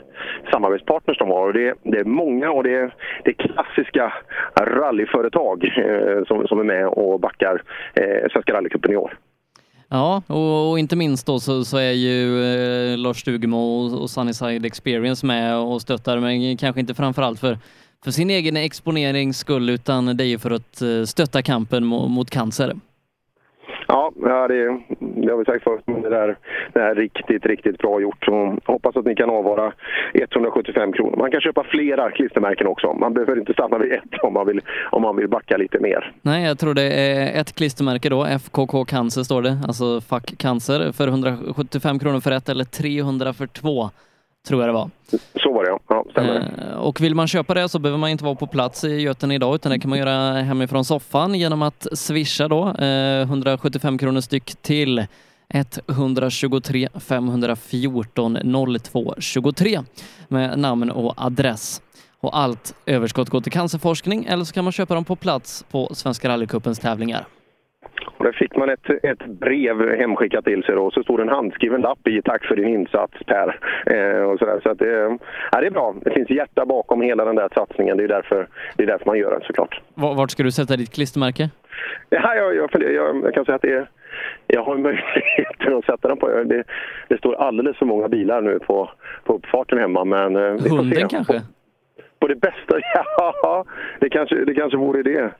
samarbetspartners de har. Och det, det är många och det är, det är klassiska rallyföretag eh, som, som är med och backar eh, Svenska rallycupen i år. Ja, och, och inte minst då så, så är ju eh, Lars Stugemo och, och Sunnyside Experience med och stöttar, men kanske inte framförallt för, för sin egen exponerings skull, utan det är ju för att eh, stötta kampen mo, mot cancer. Ja, det, det har vi sagt förut. men Det, där, det är riktigt, riktigt bra gjort. Så hoppas att ni kan avvara 175 kronor. Man kan köpa flera klistermärken också. Man behöver inte stanna vid ett om man vill, om man vill backa lite mer. Nej, jag tror det är ett klistermärke då. FKK Cancer står det, alltså fack cancer för 175 kronor för ett eller 300 för två, tror jag det var. Så var det ja. ja. Eh, Och vill man köpa det så behöver man inte vara på plats i Göten idag utan det kan man göra hemifrån soffan genom att swisha då eh, 175 kronor styck till 123 514 02 23 med namn och adress. Och allt överskott går till cancerforskning eller så kan man köpa dem på plats på Svenska rallycupens tävlingar. Och där fick man ett, ett brev hemskickat till sig då, och så stod en handskriven lapp i tack för din insats Per. Eh, och så där. så att det, ja, det är bra. Det finns hjärta bakom hela den där satsningen. Det är därför, det är därför man gör den såklart. Va- Vart ska du sätta ditt klistermärke? Ja, jag, jag, jag, jag kan säga att det är, jag har möjligheter att sätta den på. Det, det står alldeles för många bilar nu på, på uppfarten hemma. Men, eh, Hunden kanske? På det bästa? Ja, det kanske, det kanske vore det.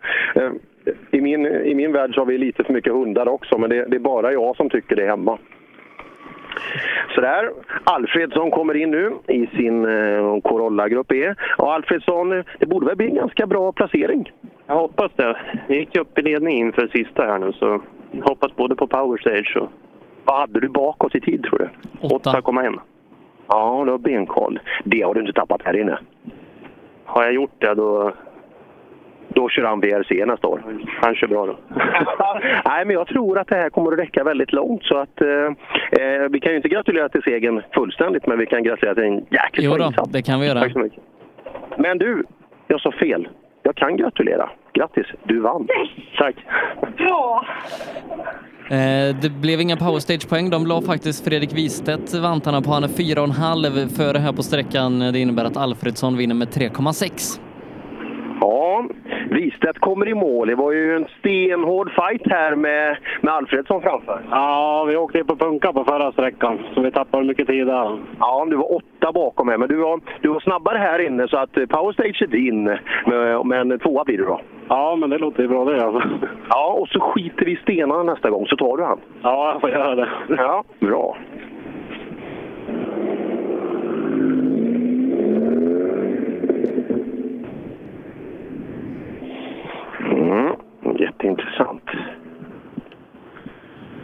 I min, I min värld så har vi lite för mycket hundar också, men det, det är bara jag som tycker det hemma. Sådär. Alfredsson kommer in nu i sin eh, Corolla Grupp E. Och Alfredsson, det borde väl bli en ganska bra placering? Jag hoppas det. Jag gick upp i ledning inför sista här nu så jag hoppas både på power stage och... Vad hade du bakåt i tid tror du? 8,1. Ja, du har benkoll. Det har du inte tappat här inne. Har jag gjort det då... Då kör han VRC nästa år. Han kör bra då. Nej, men jag tror att det här kommer att räcka väldigt långt. Så att, eh, eh, vi kan ju inte gratulera till segern fullständigt, men vi kan gratulera till en jäkligt bra insats. det kan vi göra. Tack så mycket. Men du, jag sa fel. Jag kan gratulera. Grattis, du vann. Tack. Bra! Eh, det blev inga powerstage-poäng. De la faktiskt Fredrik Wistedt vantarna på. Han är 4,5 före här på sträckan. Det innebär att Alfredsson vinner med 3,6. Ja, Wistedt kommer i mål. Det var ju en stenhård fight här med, med Alfredsson framför. Ja, vi åkte på punka på förra sträckan, så vi tappade mycket tid där. Ja, du var åtta bakom här, men du var, du var snabbare här inne så att eh, powerstage är din. Men, men tvåa blir du då. Ja, men det låter ju bra det alltså. Ja, och så skiter vi i stenarna nästa gång så tar du han. Ja, jag får göra det. Ja, bra. Mm, jätteintressant.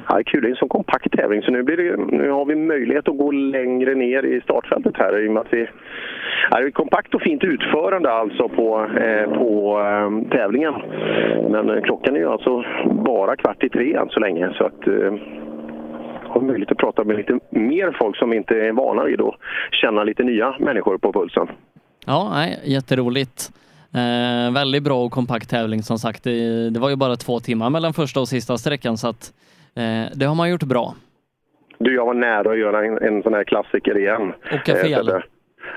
Ja, det är kul. Det är en så kompakt tävling så nu, blir det, nu har vi möjlighet att gå längre ner i startfältet här i och med att vi... Ja, det är ett kompakt och fint utförande alltså på, eh, på eh, tävlingen. Men eh, klockan är ju alltså bara kvart i tre än så länge så att eh, har möjlighet att prata med lite mer folk som inte är vana vid att känna lite nya människor på pulsen. Ja, nej, jätteroligt. Eh, väldigt bra och kompakt tävling som sagt. Det, det var ju bara två timmar mellan första och sista sträckan så att eh, det har man gjort bra. Du, jag var nära att göra en, en sån här klassiker igen. Åka fel. Eh, att,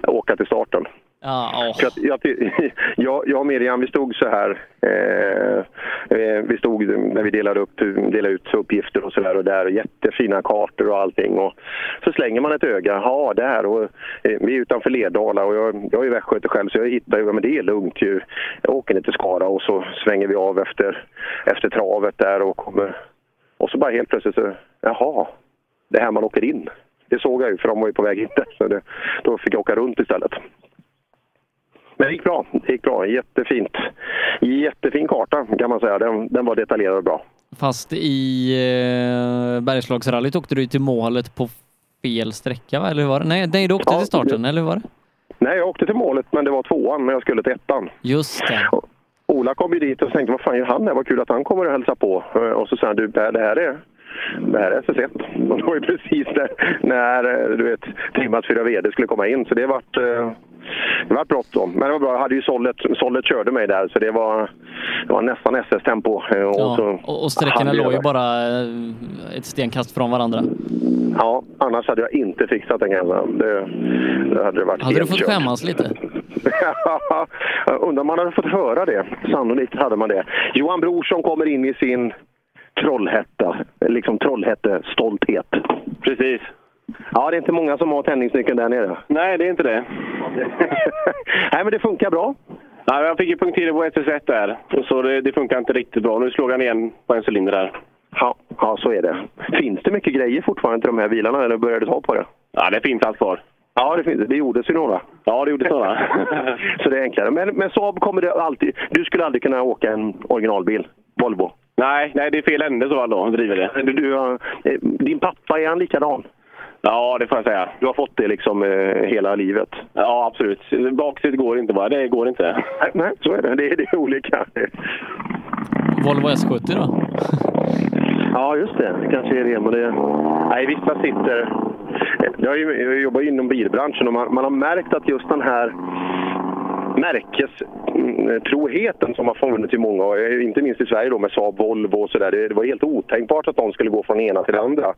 eh, åka till starten. Ja, oh. Jag, jag, jag och Miriam, vi stod så här. Eh, eh, vi stod när vi delade, upp, delade ut uppgifter och så där och där. Jättefina kartor och allting. Och så slänger man ett öga. Ja, där. Och, eh, vi är utanför Lerdala och jag, jag är västgöte själv så jag hittar ju, men det är lugnt ju. Jag åker ner till Skara och så svänger vi av efter, efter travet där och kommer. Och så bara helt plötsligt så, jaha, det är här man åker in. Det såg jag ju för de var ju på väg hit. Så det, då fick jag åka runt istället. Men det gick bra. Det gick bra. Jättefint. Jättefin karta kan man säga. Den, den var detaljerad och bra. Fast i eh, Bergslagsrallyt åkte du till målet på fel sträcka, va? eller hur var det? Nej, nej du åkte till starten, eller hur var det? Nej, jag åkte till målet men det var tvåan men jag skulle till ettan. Just det. Ola kom ju dit och tänkte vad fan gör han här? Vad kul att han kommer och hälsa på. Eh, Och så sa han, du Per, det här är det här är SS1. Och det var ju precis när, när eh, du vet, Trimmas 4 VD skulle komma in. Så det vart, eh, det vart bråttom. Men det var bra. Jag hade ju Sollet, Sollet körde mig där så det var, det var nästan SS-tempo. Eh, Och, Ja, så och, sträckorna låg ju bara ett stenkast från varandra. Ja, annars hade jag inte fixat den grejen. Det, det hade det varit Hade du fått kört. skämmas lite? Undrar om man hade fått höra det. Sannolikt hade man det. Johan Brorsson kommer in i sin Trollhätta, liksom Trollhätte-stolthet. Precis. Ja, det är inte många som har tändningsnyckeln där nere. Nej, det är inte det. Nej, men det funkar bra. Ja, jag fick ju punkterat på SS1 där. Så det, det funkar inte riktigt bra. Nu slog han igen på en cylinder där. Ja, ja, så är det. Finns det mycket grejer fortfarande till de här bilarna eller börjar du ta på det? Ja, det finns allt kvar. Ja, det finns det. Gjordes ju några. Ja, det gjordes några. så det är enklare. Men med Saab kommer det alltid... Du skulle aldrig kunna åka en originalbil, Volvo? Nej, nej, det är fel ände så då, driver det. Du, du, har- eh, din pappa, är han likadan? Ja, det får jag säga. Du har fått det liksom eh, hela livet? Ja, absolut. Baksätet går inte bara. Det går inte. Nej, nej så är det. Det är, det är olika. Volvo S70 då? Ja, just det. Det kanske är det. Men det... Nej, vissa sitter... Jag, är ju- jag jobbar ju inom bilbranschen och man, man har märkt att just den här märkestroheten som har funnits i många år, inte minst i Sverige då med Saab, Volvo och sådär. Det, det var helt otänkbart att de skulle gå från ena till det andra.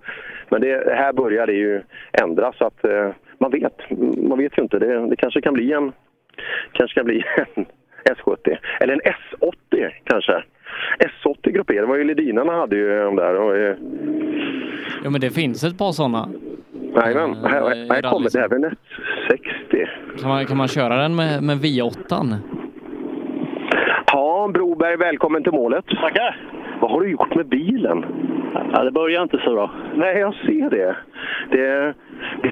Men det, här börjar det ju ändras så att eh, man vet. Man vet ju inte. Det, det kanske kan bli en kanske kan bli en S70. Eller en S80 kanske. S80 Grupp E, det var ju Ledinarna hade ju de där. Och, eh, Ja, men det finns ett par sådana. Jajamän, här, här kommer det här med en S60. Kan man, kan man köra den med, med V8? Ja, Broberg, välkommen till målet. Tackar. Vad har du gjort med bilen? Ja, det börjar inte så bra. Nej, jag ser det. det,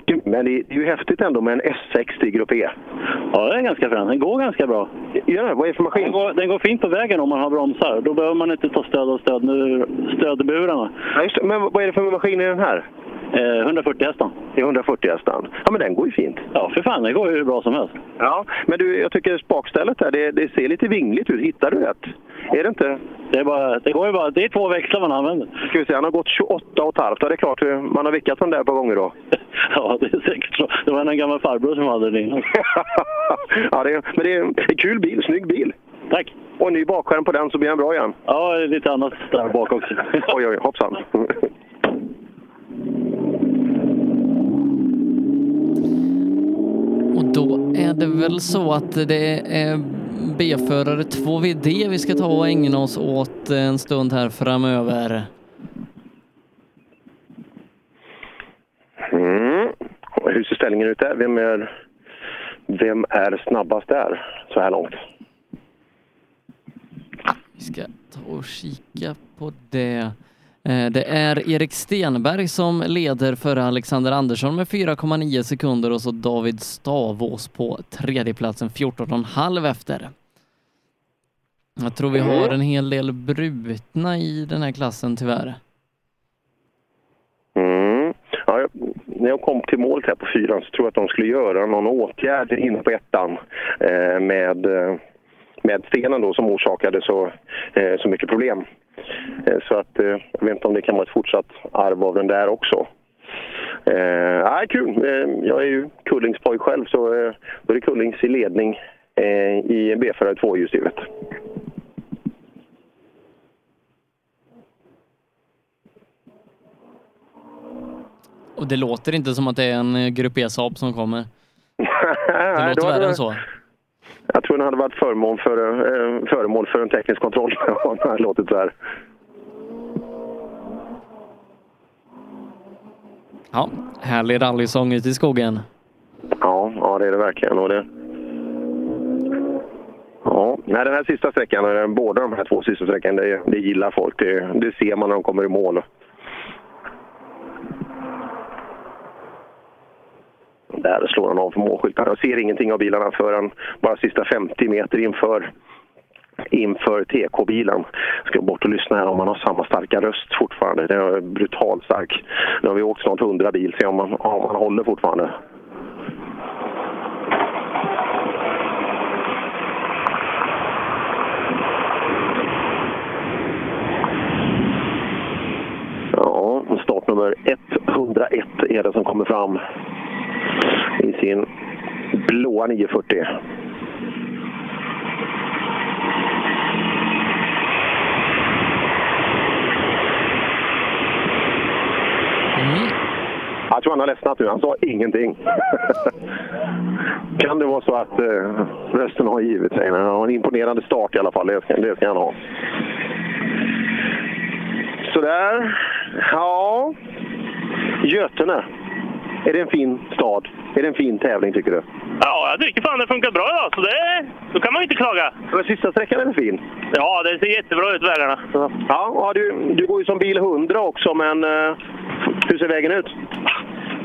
det men det är ju häftigt ändå med en S60 Grupp E. Ja, den är ganska frän. Den går ganska bra. Ja, vad är det för maskin? Den går, den går fint på vägen om man har bromsar. Då behöver man inte ta stöd av stöd, stödburarna. Ja, just det. Men vad är det för maskin i den här? Eh, 140 hästar. Det är 140 hästar. Ja, men den går ju fint. Ja, för fan. Den går ju hur bra som helst. Ja, men du, jag tycker spakstället där, det, det ser lite vingligt ut. Hittar du rätt? Är det inte? Det, är bara, det går ju bara... Det är två växlar man använder. Ska vi se, han har gått 28 och ett halvt. Ja, det är klart, man har vickat från där ett par gånger då. Ja, det är säkert så. Det var en gammal farbror som hade den innan. ja, det är, men det är en kul bil, snygg bil. Tack. Och en ny bakskärm på den så blir han bra igen. Ja, lite annat där bak också. oj, oj, hoppsan. Och då är det väl så att det är B-förare 2VD vi ska ta och ägna oss åt en stund här framöver. Mm. Hur ser ställningen ut där? Vem är, vem är snabbast där så här långt? Vi ska ta och kika på det. Eh, Det är Erik Stenberg som leder före Alexander Andersson med 4,9 sekunder och så David Stavås på tredjeplatsen 14,5 efter. Jag tror vi har en hel del brutna i den här klassen tyvärr. Mm. Ja, jag, när jag kom till målet här på fyran så tror jag att de skulle göra någon åtgärd inne på ettan eh, med, eh, med stenen då som orsakade så, eh, så mycket problem. Eh, så att eh, jag vet inte om det kan vara ett fortsatt arv av den där också. Eh, kul. Eh, jag är ju Kullingspoj själv så eh, då är det Kullings i ledning eh, i B-förare 2 hjulsdrivet. Och det låter inte som att det är en Grupp E-Saab som kommer. Det låter värre än så. Jag tror den hade varit föremål för, eh, föremål för en teknisk kontroll om det hade låtit så här. Ja, härlig rallysång ute i skogen. Ja, ja, det är det verkligen. Och det... Ja, nej, den här sista sträckan, båda de här två sista sträckan, det, det gillar folk. Det, det ser man när de kommer i mål. Där slår han av för målskyltarna. Jag ser ingenting av bilarna förrän bara sista 50 meter inför, inför TK-bilen. Ska bort och lyssna här om man har samma starka röst fortfarande. Den är brutalt stark. Nu har vi åkt snart 100 bil, se om man, om man håller fortfarande. Ja, startnummer 101 är det som kommer fram i sin blåa 940. Jag tror han har ledsnat nu. Han sa ingenting. kan det vara så att eh, rösten har givit sig? Men han har en imponerande start i alla fall. Det ska, det ska han ha. Sådär. Ja. Götene. Är det en fin stad? Är det en fin tävling tycker du? Ja, jag tycker fan det funkar bra idag, så det, då kan man ju inte klaga. Men sista sträckan är väl fin? Ja, det ser jättebra ut vägarna. Ja, ja du, du går ju som bil 100 också, men eh, hur ser vägen ut?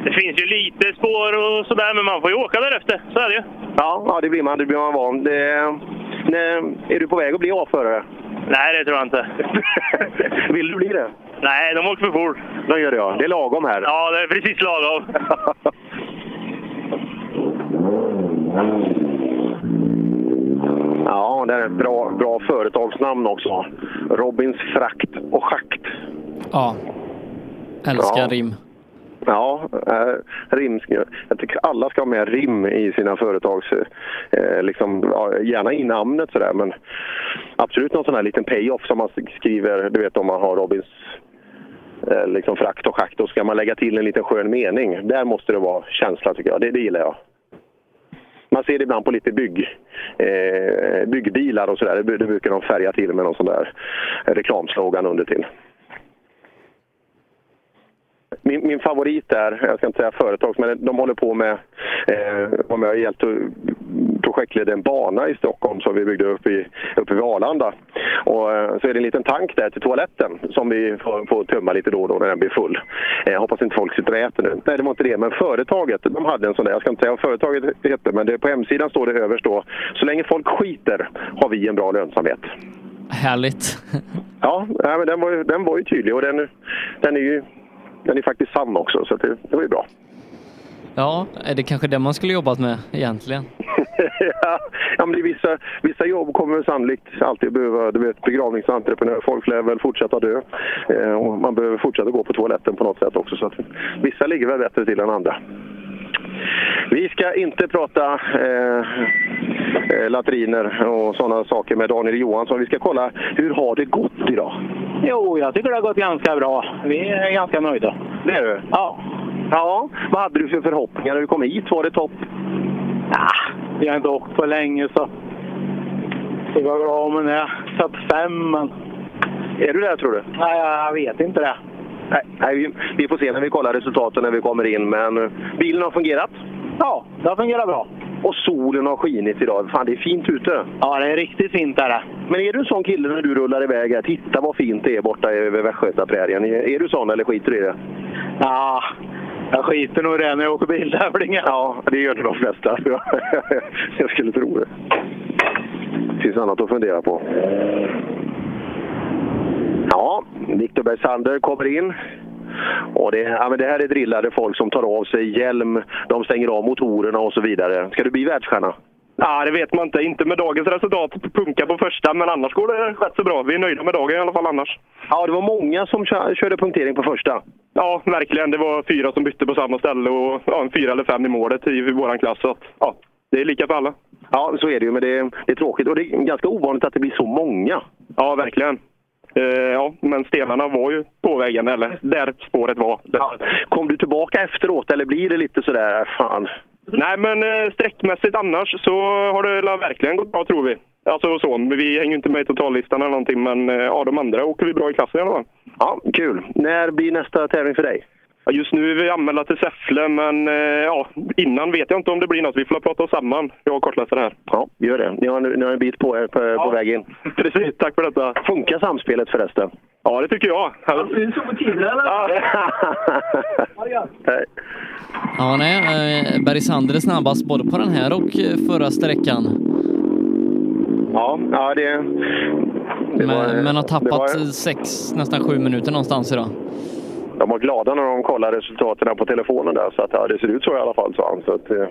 Det finns ju lite spår och sådär, men man får ju åka därefter. Så är det ju. Ja, ja det blir man, det blir man van. Det, nej, är du på väg att bli A-förare? Nej, det tror jag inte. Vill du bli det? Nej, de åker för fort. De gör det ja. Det är lagom här. Ja, det är precis lagom. Ja, det är ett bra, bra företagsnamn också. Robins frakt och schakt. Ja. Älskar Ja. rim. Ja, eh, rim. Jag tycker alla ska ha med rim i sina företags... Eh, liksom, gärna i namnet sådär, men absolut någon sån här liten pay-off som man skriver, du vet om man har Robins eh, liksom frakt och schakt, då ska man lägga till en liten skön mening. Där måste det vara känsla tycker jag, det, det gillar jag. Man ser det ibland på lite bygg, eh, byggbilar och sådär. Det, det brukar de färga till med någon sån där reklamslogan under till. Min, min favorit är, jag ska inte säga företags, men de håller på med, eh, var med och hjälpt att projektleda en bana i Stockholm som vi byggde upp i, uppe vid Arlanda. Och eh, så är det en liten tank där till toaletten som vi får, får tömma lite då och då när den blir full. Eh, hoppas inte folk sitter och äter nu. Nej, det var inte det, men företaget, de hade en sån där, jag ska inte säga vad företaget hette, men det, på hemsidan står det överst då, så länge folk skiter har vi en bra lönsamhet. Härligt. Ja, men den var, ju, den var ju tydlig och den, den är ju den är faktiskt sann också, så det, det var ju bra. Ja, är det kanske det man skulle jobbat med egentligen? ja, men vissa, vissa jobb kommer sannolikt alltid behöva, du vet, begravningsentreprenör, folk lär väl fortsätta dö. Eh, och man behöver fortsätta gå på toaletten på något sätt också. Så att vissa ligger väl bättre till än andra. Vi ska inte prata eh, eh, latriner och sådana saker med Daniel Johansson. Vi ska kolla, hur har det gått idag? Jo, jag tycker det har gått ganska bra. Vi är ganska nöjda. Det är du? Ja. Ja, vad hade du för förhoppningar när du kom hit? Var det topp? Vi har inte åkt på länge så det var bra om det är topp fem. Men... Är du där tror du? Nej, jag vet inte det. Nej, nej, vi, vi får se när vi kollar resultaten när vi kommer in. Men bilen har fungerat. Ja, det har fungerat bra. Och solen har skinit idag. Fan, det är fint ute. Ja, det är riktigt fint är det. Men är du en sån kille när du rullar iväg här? Titta vad fint det är borta över Västgötaprärien. Är, du sån eller skiter du i det? Ja, jag skiter nog i det när jag åker biltävlingar. Ja, det gör nog de flesta. jag skulle tro det. Det finns annat att fundera på. Ja, Viktor Bergsander kommer in. Och det, ja, men det här är drillade folk som tar av sig hjälm, de stänger av motorerna och så vidare. Ska du bli världsstjärna? Ja, det vet man inte. Inte med dagens resultat. Punka på första, men annars går det rätt så bra. Vi är nöjda med dagen i alla fall annars. Ja, det var många som kö- körde punktering på första. Ja, verkligen. Det var fyra som bytte på samma ställe och ja, en fyra eller fem i målet i vår klass. Så att, ja, det är lika för alla. Ja, så är det ju, men det är, det är tråkigt. Och det är ganska ovanligt att det blir så många. Ja, verkligen. Eh, ja, men stenarna var ju på vägen, eller där spåret var. Kom du tillbaka efteråt eller blir det lite sådär, fan? Nej, men eh, sträckmässigt annars så har det verkligen gått bra tror vi. Alltså så, vi hänger ju inte med i totallistan eller någonting, men eh, ja, de andra åker vi bra i klassen i alla fall. Ja, kul. När blir nästa tävling för dig? Ja, just nu är vi anmälda till Säffle, men eh, ja, innan vet jag inte om det blir något. Vi får prata oss samman, jag och kartläsare här. Ja, gör det. Ni har, ni har en bit på er på, på väg in. Precis, tack för detta. Funkar samspelet förresten? Ja, det tycker jag. Du såg på tiden eller? Nej. Ja, nej, eh, Bergsander är snabbast både på den här och eh, förra sträckan. Ja, ja det... det Men, var- men har tappat var- sex, nästan sju minuter någonstans idag. De var glada när de kollade resultaten på telefonen där, så att ja, det ser ut så i alla fall, sa han. Så att, eh,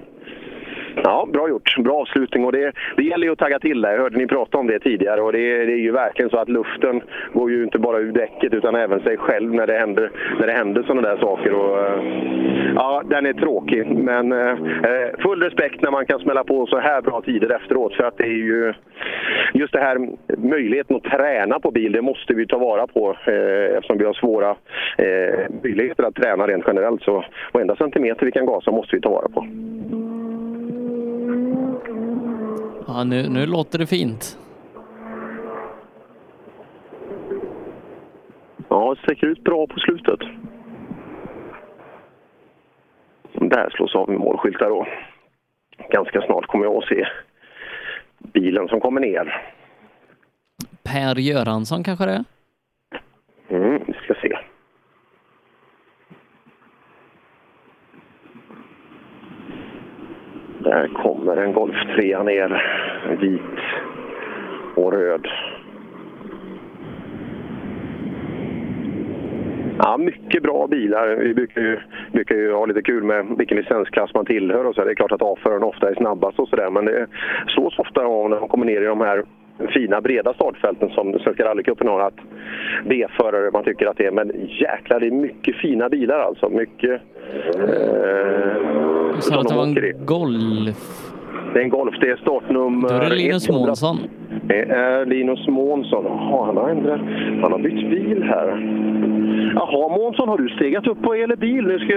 ja, bra gjort. Bra avslutning och det, det gäller ju att tagga till där. Jag hörde ni prata om det tidigare och det, det är ju verkligen så att luften går ju inte bara ur däcket utan även sig själv när det händer, när det händer sådana där saker. Och, eh, ja, den är tråkig, men eh, eh, full respekt när man kan smälla på så här bra tider efteråt för att det är ju just det här möjligheten att träna på bil, det måste vi ta vara på eh, eftersom vi har svåra eh, möjligheter att träna rent generellt. Så varenda centimeter vi kan gasa måste vi ta vara på. Ja, nu, nu låter det fint. Ja, det sticker ut bra på slutet. där slås av med målskyltar då. Ganska snart kommer jag att se bilen som kommer ner. Per Göransson kanske det är? Mm, vi ska se. Där kommer en Golf 3 ner. Vit och röd. Ja, mycket bra bilar. Vi brukar ju, brukar ju ha lite kul med vilken licensklass man tillhör. Och så. Det är klart att A-föraren ofta är snabbast och sådär, men det slås ofta av när man kommer ner i de här fina breda startfälten som Svenska rallycupen har att B-förare man tycker att det är. Men jäklar, det är mycket fina bilar alltså. Mycket... Eh, du sa att det var en Golf. det är en Golf. Det är startnummer... Då är det Linus 100. Månsson. Det är Linus Månsson. Jaha, han har ändrat. Han har bytt bil här. Jaha, Månsson, har du stegat upp på el eller bil? Nu, ska,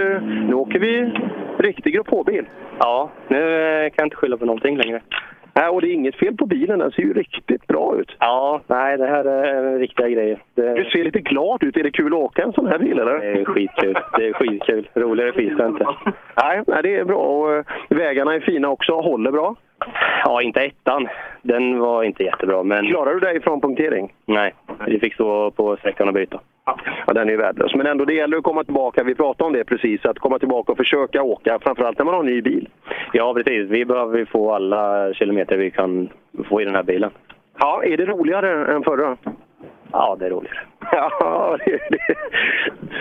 nu åker vi riktig grupp H-bil. Ja, nu kan jag inte skylla på någonting längre. Nej, och det är inget fel på bilen. Den ser ju riktigt bra ut. Ja, nej, det här är riktiga grejer. Det, Du ser lite glad ut. Är det kul att åka en sån här bil, eller? det är skitkul. Det är skitkul. Roligare finns det inte. Nej, nej, det är bra. Och, eh, vägarna är fina också. Håller bra. Ja, inte ettan. Den var inte jättebra, men... Klarar du dig från punktering? Nej, vi fick stå på sträckan och byta. Ja, den är ju värdelös. Men ändå, det gäller att komma tillbaka. Vi pratade om det precis, att komma tillbaka och försöka åka. Framförallt när man har en ny bil. Ja, precis. Vi behöver få alla kilometer vi kan få i den här bilen. Ja, är det roligare än förra? Ja, det är roligare. Ja, det, det,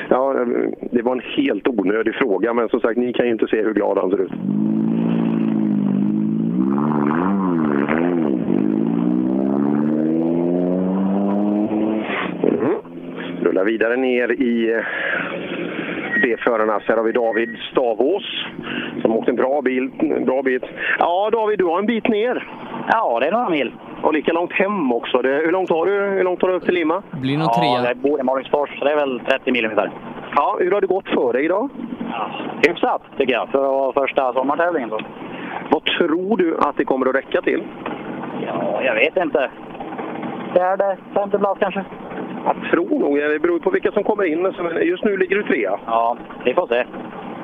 ja, det var en helt onödig fråga, men som sagt, ni kan ju inte se hur glad han ser ut. Rullar vidare ner i eh, B-förarnas. Här har vi David Stavås som åkt en bra, bil, en bra bit. Ja, David, du har en bit ner. Ja, det är några mil. Och lika långt hem också. Det, hur, långt har du, hur långt har du upp till Lima? Blir nog Ja, jag bor i Malungsfors, så det är väl 30 mil ungefär. Ja, hur har det gått för dig idag? Hyfsat, tycker jag, för första sommartävlingen. Så. Vad tror du att det kommer att räcka till? Ja, jag vet inte. Fjärde, femte plats kanske? Jag tror nog, det beror på vilka som kommer in. Just nu ligger du trea. Ja, vi får se.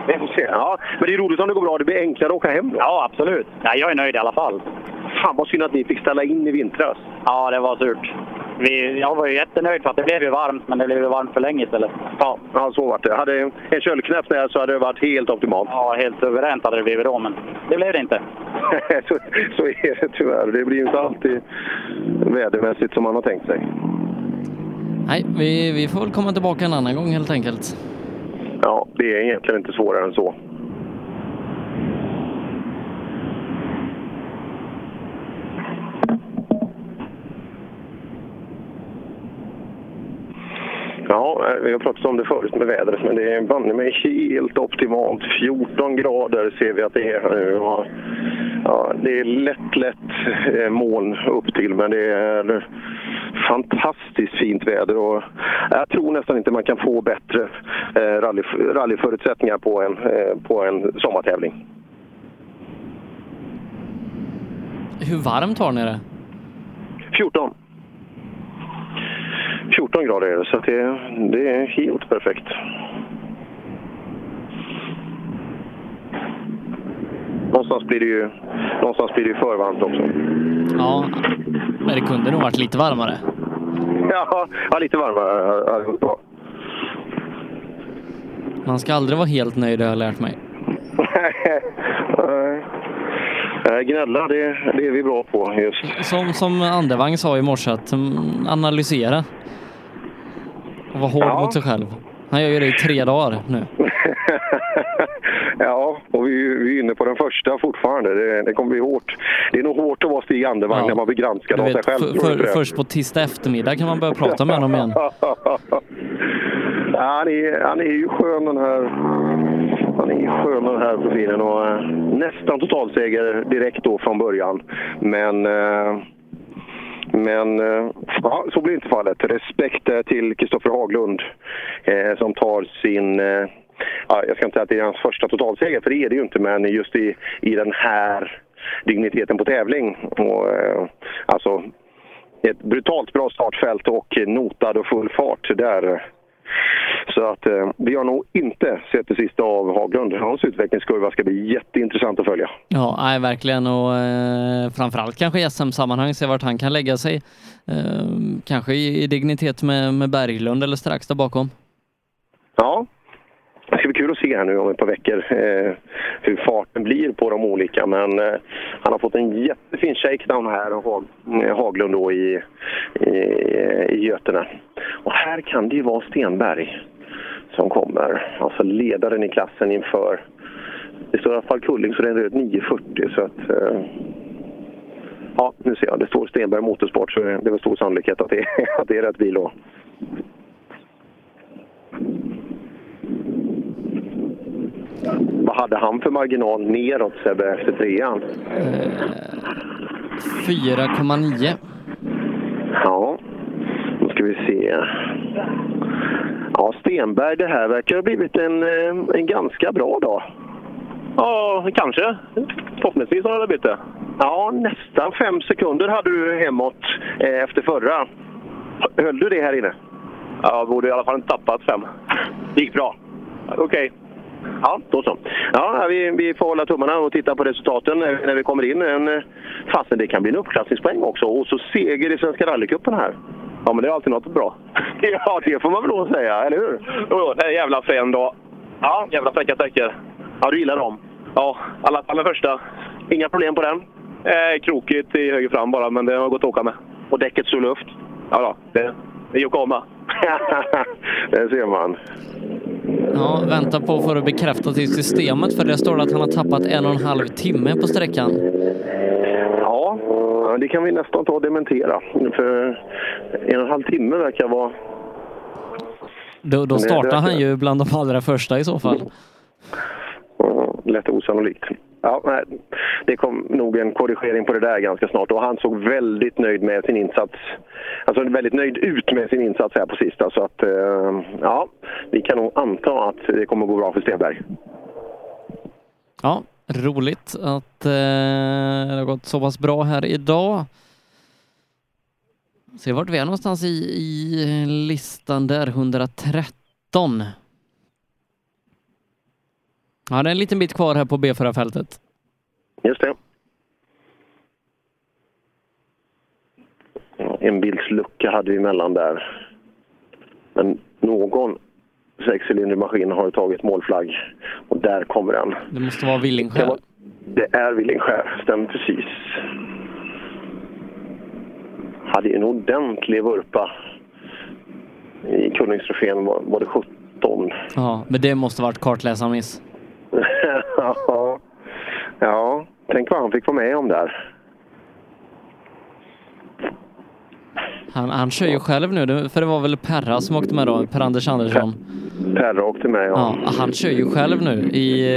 Vi får se. Ja, men det är roligt om det går bra. Det blir enklare att åka hem då. Ja, absolut. Nej, jag är nöjd i alla fall. Fan vad synd att ni fick ställa in i vintras. Ja, det var surt. Vi, jag var ju jättenöjd för att det blev ju varmt, men det blev ju varmt för länge istället. Ja, ja så var det. Hade en köldknäpp där så hade det varit helt optimalt. Ja, helt suveränt hade det blivit då, men det blev det inte. så, så är det tyvärr. Det blir ju inte alltid vädermässigt som man har tänkt sig. Nej, vi, vi får väl komma tillbaka en annan gång helt enkelt. Ja, det är egentligen inte svårare än så. Ja, eh, vi har pratat om det förut med vädret, men det är banne mig helt optimalt. 14 grader ser vi att det är här nu. Ja, det är lätt, lätt eh, moln upp till, men det är fantastiskt fint väder. Och jag tror nästan inte man kan få bättre eh, rally, rallyförutsättningar på en, eh, på en sommartävling. Hur varmt har ni det? 14. 14 grader är det, så det, det är helt perfekt. Någonstans blir det ju, någonstans blir det ju för varmt också. Ja, men det kunde nog varit lite varmare. Ja, ja lite varmare hade- gått bra. Man ska aldrig vara helt nöjd har jag lärt mig. Nej. Nej, Gnälla, det, det är vi bra på just. Som, som Andevang sa i morse, att mm, analysera. Och vara hård Ja. mot sig själv. Han gör ju det i tre dagar nu. Ja, och vi, vi är inne på den första fortfarande. Det, det kommer bli hårt. Det är nog hårt att vara Stig Andevang Ja. när man blir granskad av sig själv. för, för, först på tisdag eftermiddag kan man börja prata med honom igen. Ja, han, är, han är ju skön den här. Han är ju skön den här profilen och eh, nästan totalseger direkt då från början. Men, eh, men eh, ja, så blir inte fallet. Respekt till Kristoffer Haglund eh, som tar sin eh, Ja, jag ska inte säga att det är hans första totalseger, för det är det ju inte, men just i, i den här digniteten på tävling. Och, eh, alltså, ett brutalt bra startfält och notad och full fart. Där, Så att eh, vi har nog inte sett det sista av Haglund. Hans utvecklingskurva ska bli jätteintressant att följa. Ja, nej, verkligen och eh, framförallt kanske i SM-sammanhang se vart han kan lägga sig. Eh, kanske i, i dignitet med, med Berglund eller strax där bakom. Ja, det ska bli kul att se här nu om ett par veckor eh, hur farten blir på de olika. Men eh, han har fått en jättefin shakedown här Hag, Haglund då i, i, i Götene. Och här kan det ju vara Stenberg som kommer. Alltså ledaren i klassen inför... Det står i alla fall Kulling så det är en röd 940 så att... Eh, ja, nu ser jag. Det står Stenberg Motorsport så det är väl stor sannolikhet att det, att det är rätt bil då. Vad hade han för marginal neråt Sebbe efter trean? 4,9. Ja, då ska vi se. Ja, Stenberg, det här verkar ha blivit en, eh, en ganska bra dag. Ja, kanske. Förhoppningsvis har det blivit det. Ja, nästan fem sekunder hade du hemåt eh, efter förra. Höll du det här inne? Ja, jag borde i alla fall inte tappat fem. Det gick bra. Okej. Ja, då så. Ja, vi, vi får hålla tummarna och titta på resultaten när, vi kommer in. En, eh, fasen, det kan bli en uppklassningspoäng också. Och så seger i Svenska rallycupen här. Ja, men det är alltid något bra. ja, det får man väl då säga, eller hur? Jo, det är jävla frän dag. Ja, jävla fräcka sträckor. Ja, du gillar dem? Ja, i alla fall den första. Inga problem på den? Eh, krokigt i höger fram bara, men det har gått att åka med. Och däcket står luft? Ja, då, det, det att komma. det ser man. Ja, vänta på för att bekräfta till systemet för det står att han har tappat en och en halv timme på sträckan. Ja, det kan vi nästan ta och dementera. För en och en halv timme verkar vara... Då, då startar han ju bland de allra första i så fall. Ja, lätt osannolikt. Ja, nej, det kom nog en korrigering på det där ganska snart och han såg väldigt nöjd med sin insats. Alltså väldigt nöjd ut med sin insats här på sista så att eh, ja, vi kan nog anta att det kommer gå bra för Stenberg. Ja, roligt att eh, det har gått så pass bra här idag. Se vart vi är någonstans i, i listan där, 113. Ja, det är en liten bit kvar här på B4-fältet. Just det. En bildslucka hade vi emellan där. Men någon sexcylindrig maskin har tagit målflagg och där kommer den. Det måste vara var, det är Villingskär, stämmer precis. Hade en ordentlig vurpa i Kullingstrofén. Var, var det 17? Ja, men det måste varit kartläsarmiss. Ja. ja, tänk vad han fick vara med om där. Han, han kör ju själv nu, för det var väl Perra som åkte med då, Per-Anders Andersson. Perra åkte med, ja. Ja, han kör ju själv nu i,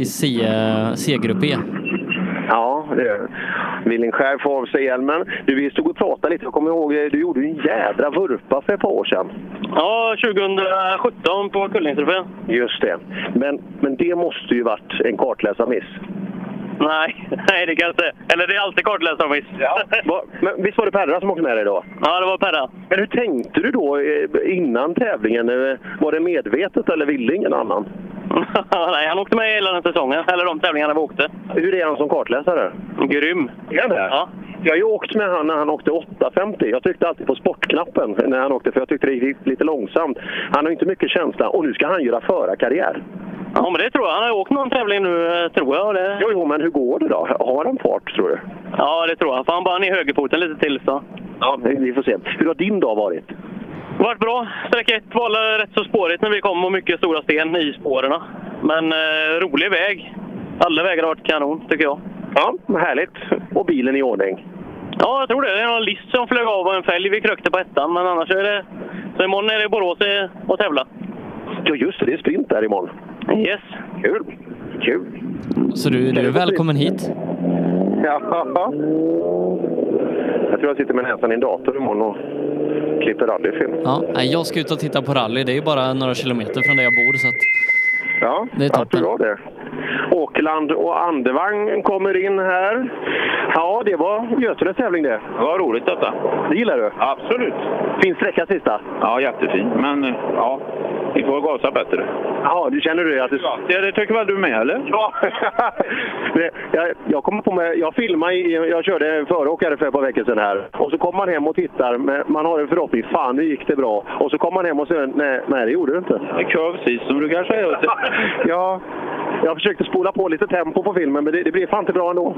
i C-grupp E. Villingskär får av sig hjälmen. Du, vi stod och pratade lite. Jag kommer ihåg, du gjorde en jädra vurpa för ett par år sedan. Ja, 2017 på Kullingstrofén. Just det. Men, men det måste ju varit en kartläsarmiss. Nej, nej det kan inte. Eller det är alltid kartläsarmiss. Ja. Men visst var det Perra som åkte med dig då? Ja, det var Perra. Men hur tänkte du då eh, innan tävlingen? Eh, Var det medvetet eller ville ingen annan? nej, han åkte med hela den säsongen. Eller de tävlingarna vi åkte. Hur är han som kartläsare? Grym. Är han det? Ja. Jag har ju åkt med han när han åkte 850. Jag tryckte alltid på sportknappen när han åkte för jag tyckte det gick lite långsamt. Han har inte mycket känsla och nu ska han göra förarkarriär. Ja, men det tror jag. Han har åkt någon tävling nu, eh, tror jag. Det... Jo, jo, men hur går det då? Har han fart, tror du? Ja, det tror jag. Får han bara ner högerfoten lite till så. Ja, vi får se. Hur har din dag varit? Det varit bra. Sträcka 1 var rätt så spårigt när vi kom och mycket stora sten i spåren. Men eh, rolig väg. Alla vägar har varit kanon, tycker jag. Ja, härligt. Och bilen i ordning? Ja, jag tror det. Det är någon list som flög av och en fälg vi krökte på ettan. Men annars är det... Så imorgon är det Borås och tävla. Ja, just det. Det är sprint där imorgon. Yes. Kul. Kul. Så du, du är välkommen hit. Ja. Jag tror jag sitter med näsan i en dator imorgon och klipper rallyfilm. Ja, jag ska ut och titta på rally. Det är ju bara några kilometer från där jag bor så att Ja, det är toppen. bra det. Åkerland och Andevang kommer in här. Ja, det var Götenes tävling det. Det var roligt detta. Det gillar du? Absolut. Fin sträcka sista. Ja, jättefin. Men eh, ja, vi får gasa bättre. Ja, du känner du? Att du... Ja, det tycker väl du med, eller? Ja. Jag, jag kommer på mig, jag filmade, i- jag körde föråkare för ett par veckor sedan här. Och så kommer man hem och tittar, men man har en förhoppning, fan nu gick det bra. Och så kommer man hem och säger, nej, nej det gjorde det inte. Det kör precis som du kanske är. ja, jag försökte spola på lite tempo på filmen, men det, det blev fan inte bra ändå.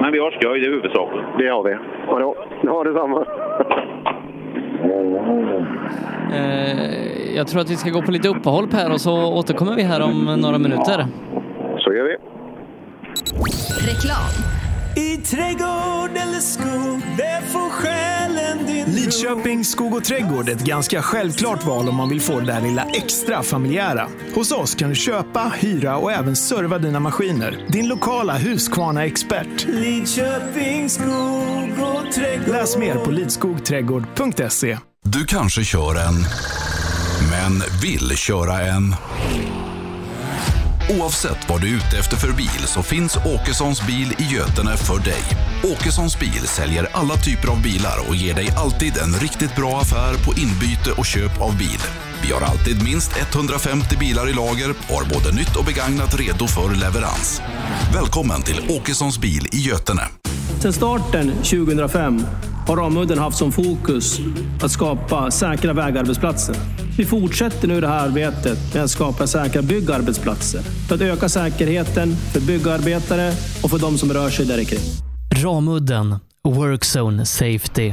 Men vi har skoj, det är huvudsaken. Det har vi. Ja, då. ja detsamma. Eh, jag tror att vi ska gå på lite uppehåll Per och så återkommer vi här om några minuter. Så gör vi. Reklam. I trädgård eller skog, där får själen din Lidköping skog och trädgård är ett ganska självklart val om man vill få det där lilla extra familjära. Hos oss kan du köpa, hyra och även serva dina maskiner. Din lokala Husqvarna-expert. Lidköping skog och trädgård. Läs mer på lidskogträdgård.se. Du kanske kör en, men vill köra en. Oavsett vad du är ute efter för bil så finns Åkessons bil i Götene för dig. Åkessons bil säljer alla typer av bilar och ger dig alltid en riktigt bra affär på inbyte och köp av bil. Vi har alltid minst 150 bilar i lager och har både nytt och begagnat redo för leverans. Välkommen till Åkessons bil i Götene. Sedan starten 2005 har Ramudden haft som fokus att skapa säkra vägarbetsplatser. Vi fortsätter nu det här arbetet med att skapa säkra byggarbetsplatser för att öka säkerheten för byggarbetare och för de som rör sig där kring. Ramudden Workzone Safety.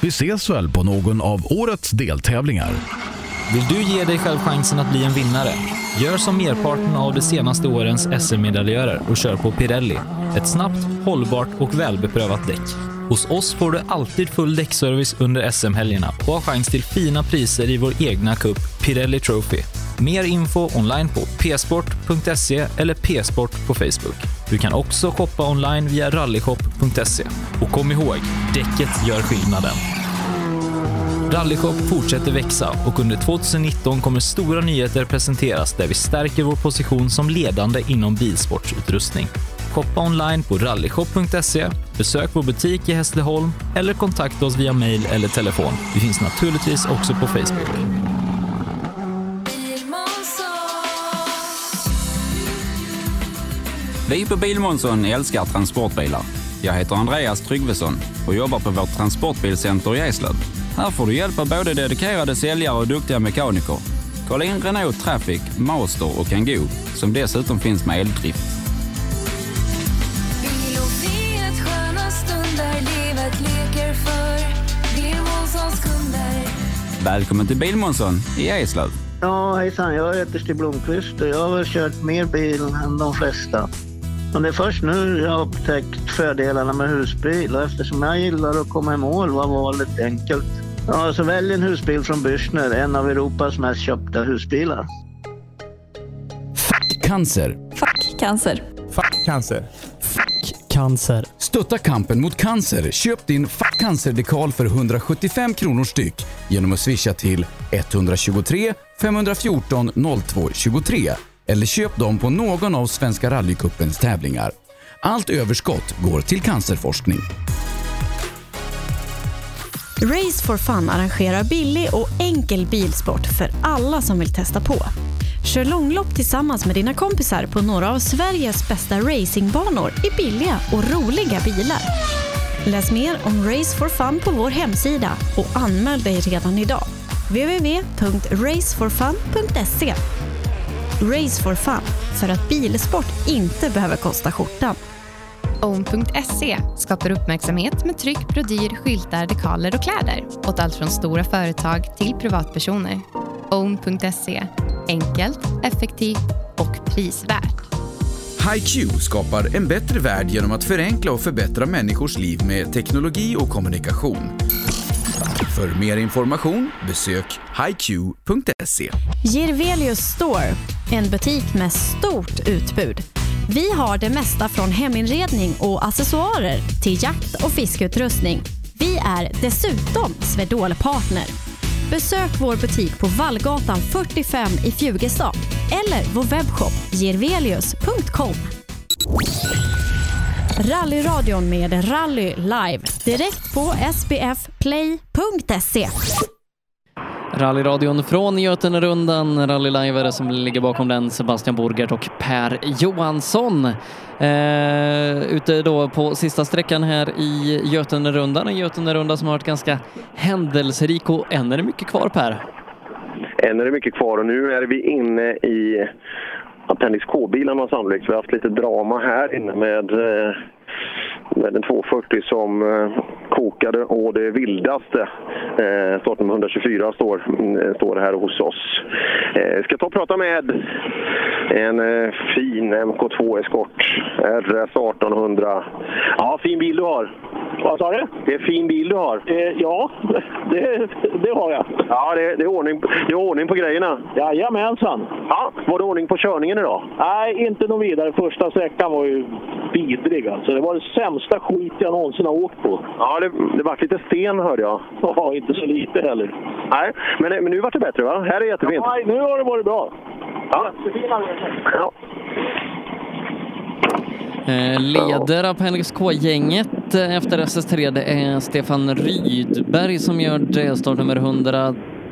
Vi ses väl på någon av årets deltävlingar. Vill du ge dig själv chansen att bli en vinnare? Gör som merparten av de senaste årens SM-medaljörer och kör på Pirelli. Ett snabbt, hållbart och välbeprövat däck. Hos oss får du alltid full däckservice under SM-helgerna och har chans till fina priser i vår egna cup Pirelli Trophy. Mer info online på psport.se eller psport på Facebook. Du kan också shoppa online via rallyshop.se. Och kom ihåg, däcket gör skillnaden. Rallyshop fortsätter växa och under 2019 kommer stora nyheter presenteras där vi stärker vår position som ledande inom bilsportsutrustning. Shoppa online på rallyshop.se, besök vår butik i Hässleholm eller kontakta oss via mail eller telefon. Vi finns naturligtvis också på Facebook. Vi på Bilmånsson älskar transportbilar. Jag heter Andreas Tryggvesson och jobbar på vårt transportbilcenter i Eslöv. Här får du hjälp av både dedikerade säljare och duktiga mekaniker. Kolla in Renault Traffic, Master och Kangoo som dessutom finns med eldrift. Välkommen till Bilmånsson i Eslöv. Ja, hejsan. Jag heter Stig Blomqvist och jag har väl kört mer bil än de flesta. Och det är först nu jag har upptäckt fördelarna med husbil och eftersom jag gillar att komma i mål var valet enkelt. Ja, så välj en husbil från Bürstner, en av Europas mest köpta husbilar. Cancer. Cancer. Cancer. Cancer. Stötta kampen mot cancer. Köp din cancerdekal för 175 kronor styck genom att swisha till 123 514 02 23 eller köp dem på någon av Svenska rallycupens tävlingar. Allt överskott går till cancerforskning. Race for Fun arrangerar billig och enkel bilsport för alla som vill testa på. Kör långlopp tillsammans med dina kompisar på några av Sveriges bästa racingbanor i billiga och roliga bilar. Läs mer om Race for Fun på vår hemsida och anmäl dig redan idag. www.raceforfun.se Race for Fun, för att bilsport inte behöver kosta skjortan. Own.se skapar uppmärksamhet med tryck, brodyr, skyltar, dekaler och kläder åt allt från stora företag till privatpersoner. Own.se enkelt, effektivt och prisvärt. HiQ skapar en bättre värld genom att förenkla och förbättra människors liv med teknologi och kommunikation. För mer information besök hiq.se. Girvelius Store, en butik med stort utbud. Vi har det mesta från heminredning och accessoarer till jakt och fiskeutrustning. Vi är dessutom Swedol-partner. Besök vår butik på Vallgatan 45 i Fjugestad eller vår webbshop girvelius.com. Rallyradion med Rally Live direkt på sbfplay.se. Rallyradion från Götenerundan, Rally Live är det som ligger bakom den, Sebastian Borgert och Per Johansson. Eh, ute då på sista sträckan här i Götenerundan, en Götenerunda som har varit ganska händelserik och än är det mycket kvar Per. Än är det mycket kvar och nu är vi inne i Appendix K-bilarna sannolikt. Vi har haft lite drama här inne med, eh, med en 240 som eh, kokade och det vildaste. Eh, startnummer 124 står, mm, står här hos oss. Eh, ska ta och prata med en eh, fin MK2 Escort RS 1800. Ja, fin bil du har. Vad sa du? Det är fin bil du har. ja, det, det har jag. Ja, det, det, är ordning, det är ordning på grejerna. Jajamensan. Ja, var det ordning på körningen idag? Nej, inte någon vidare. Första sträckan var ju vidrig alltså. Det var det sämsta skit jag någonsin har åkt på. Ja, det, det var lite sten hörde jag. Ja, inte så lite heller. Nej, men, men nu vart det bättre va? Här är jättefint. Nej, nu har det varit bra. Ja. Ja. Eh, leder Appendix K-gänget eh, efter SS3 det är Stefan Rydberg som gör det, startnummer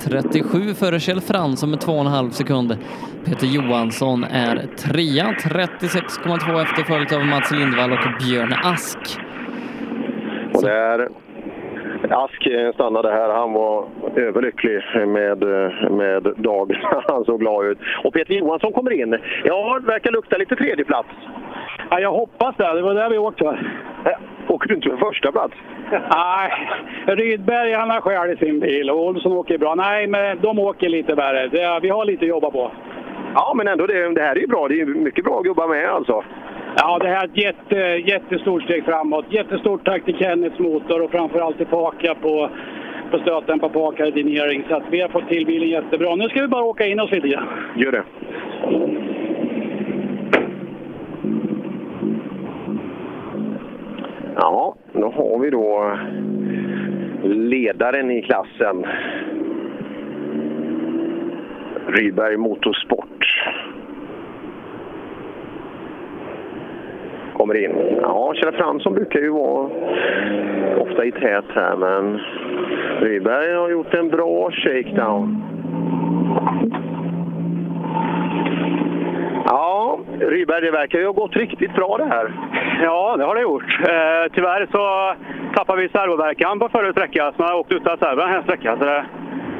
137 före Kjell Fransson med 2,5 sekund. Peter Johansson är trea, 36,2 efter följt av Mats Lindvall och Björn Ask. Och där Ask eh, stannade här. Han var överlycklig med, eh, med dagen. Han såg glad ut. Och Peter Johansson kommer in. Ja, det verkar lukta lite tredjeplats. Ja, jag hoppas det. Det var där vi åkte. Åker du inte för första plats? Nej, Rydberg han har själv i sin bil och Olsson åker bra. Nej, men de åker lite värre. Det, vi har lite att jobba på. Ja, men ändå, det, det här är ju bra. Det är mycket bra att jobba med alltså. Ja, det här är ett jätte, jättestort steg framåt. Jättestort tack till Kennets motor och framförallt till Paka på, på stötdämpar på Paka Engineering. Så att vi har fått till bilen jättebra. Nu ska vi bara åka in oss lite grann. Gör det. Ja, då har vi då ledaren i klassen. Rydberg Motorsport. Kommer in. Ja, Kjell Fransson brukar ju vara ofta i tät här, men Rydberg har gjort en bra shakedown. Ja, Rydberg, det verkar ju ha gått riktigt bra det här. Ja, det har det gjort. Eh, tyvärr så tappade vi servoverkan på förra sträckan, så jag har åkt utan servo den här sträckan. Så det,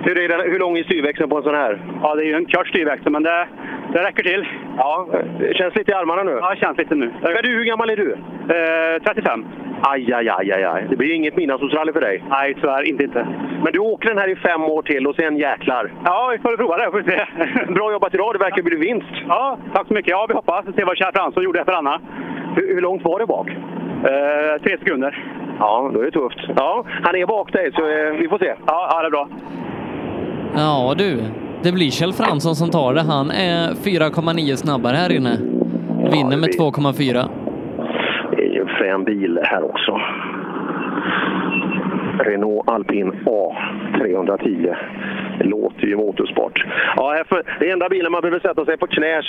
hur, är det, hur lång är styrväxeln på en sån här? Ja, det är ju en kort styrväxel, men det, det räcker till. Ja, det känns lite i armarna nu? Ja, det känns lite nu. Men du, hur gammal är du? Eh, 35. Aj, aj, aj, aj, aj. Det blir inget midnattssolsrally för dig. Nej, tyvärr inte. inte. Men du åker den här i fem år till och sen jäklar. Ja, vi får prova det. Får se. Bra jobbat idag. Det verkar bli vinst. Ja, tack så mycket. Ja, vi hoppas. Se vad Kjell Fransson gjorde för Anna. Hur, hur långt var det bak? Eh, tre sekunder. Ja, då är det tufft. Ja, han är bak dig, så eh, vi får se. Ja, ja, det är bra. Ja du, det blir Kjell Fransson som tar det. Han är 4,9 snabbare här inne. Vinner med 2,4. Det är ju en frän bil här också. Renault Alpine A 310. Det låter ju motorsport. Ja, det är enda bilen man behöver sätta sig på knä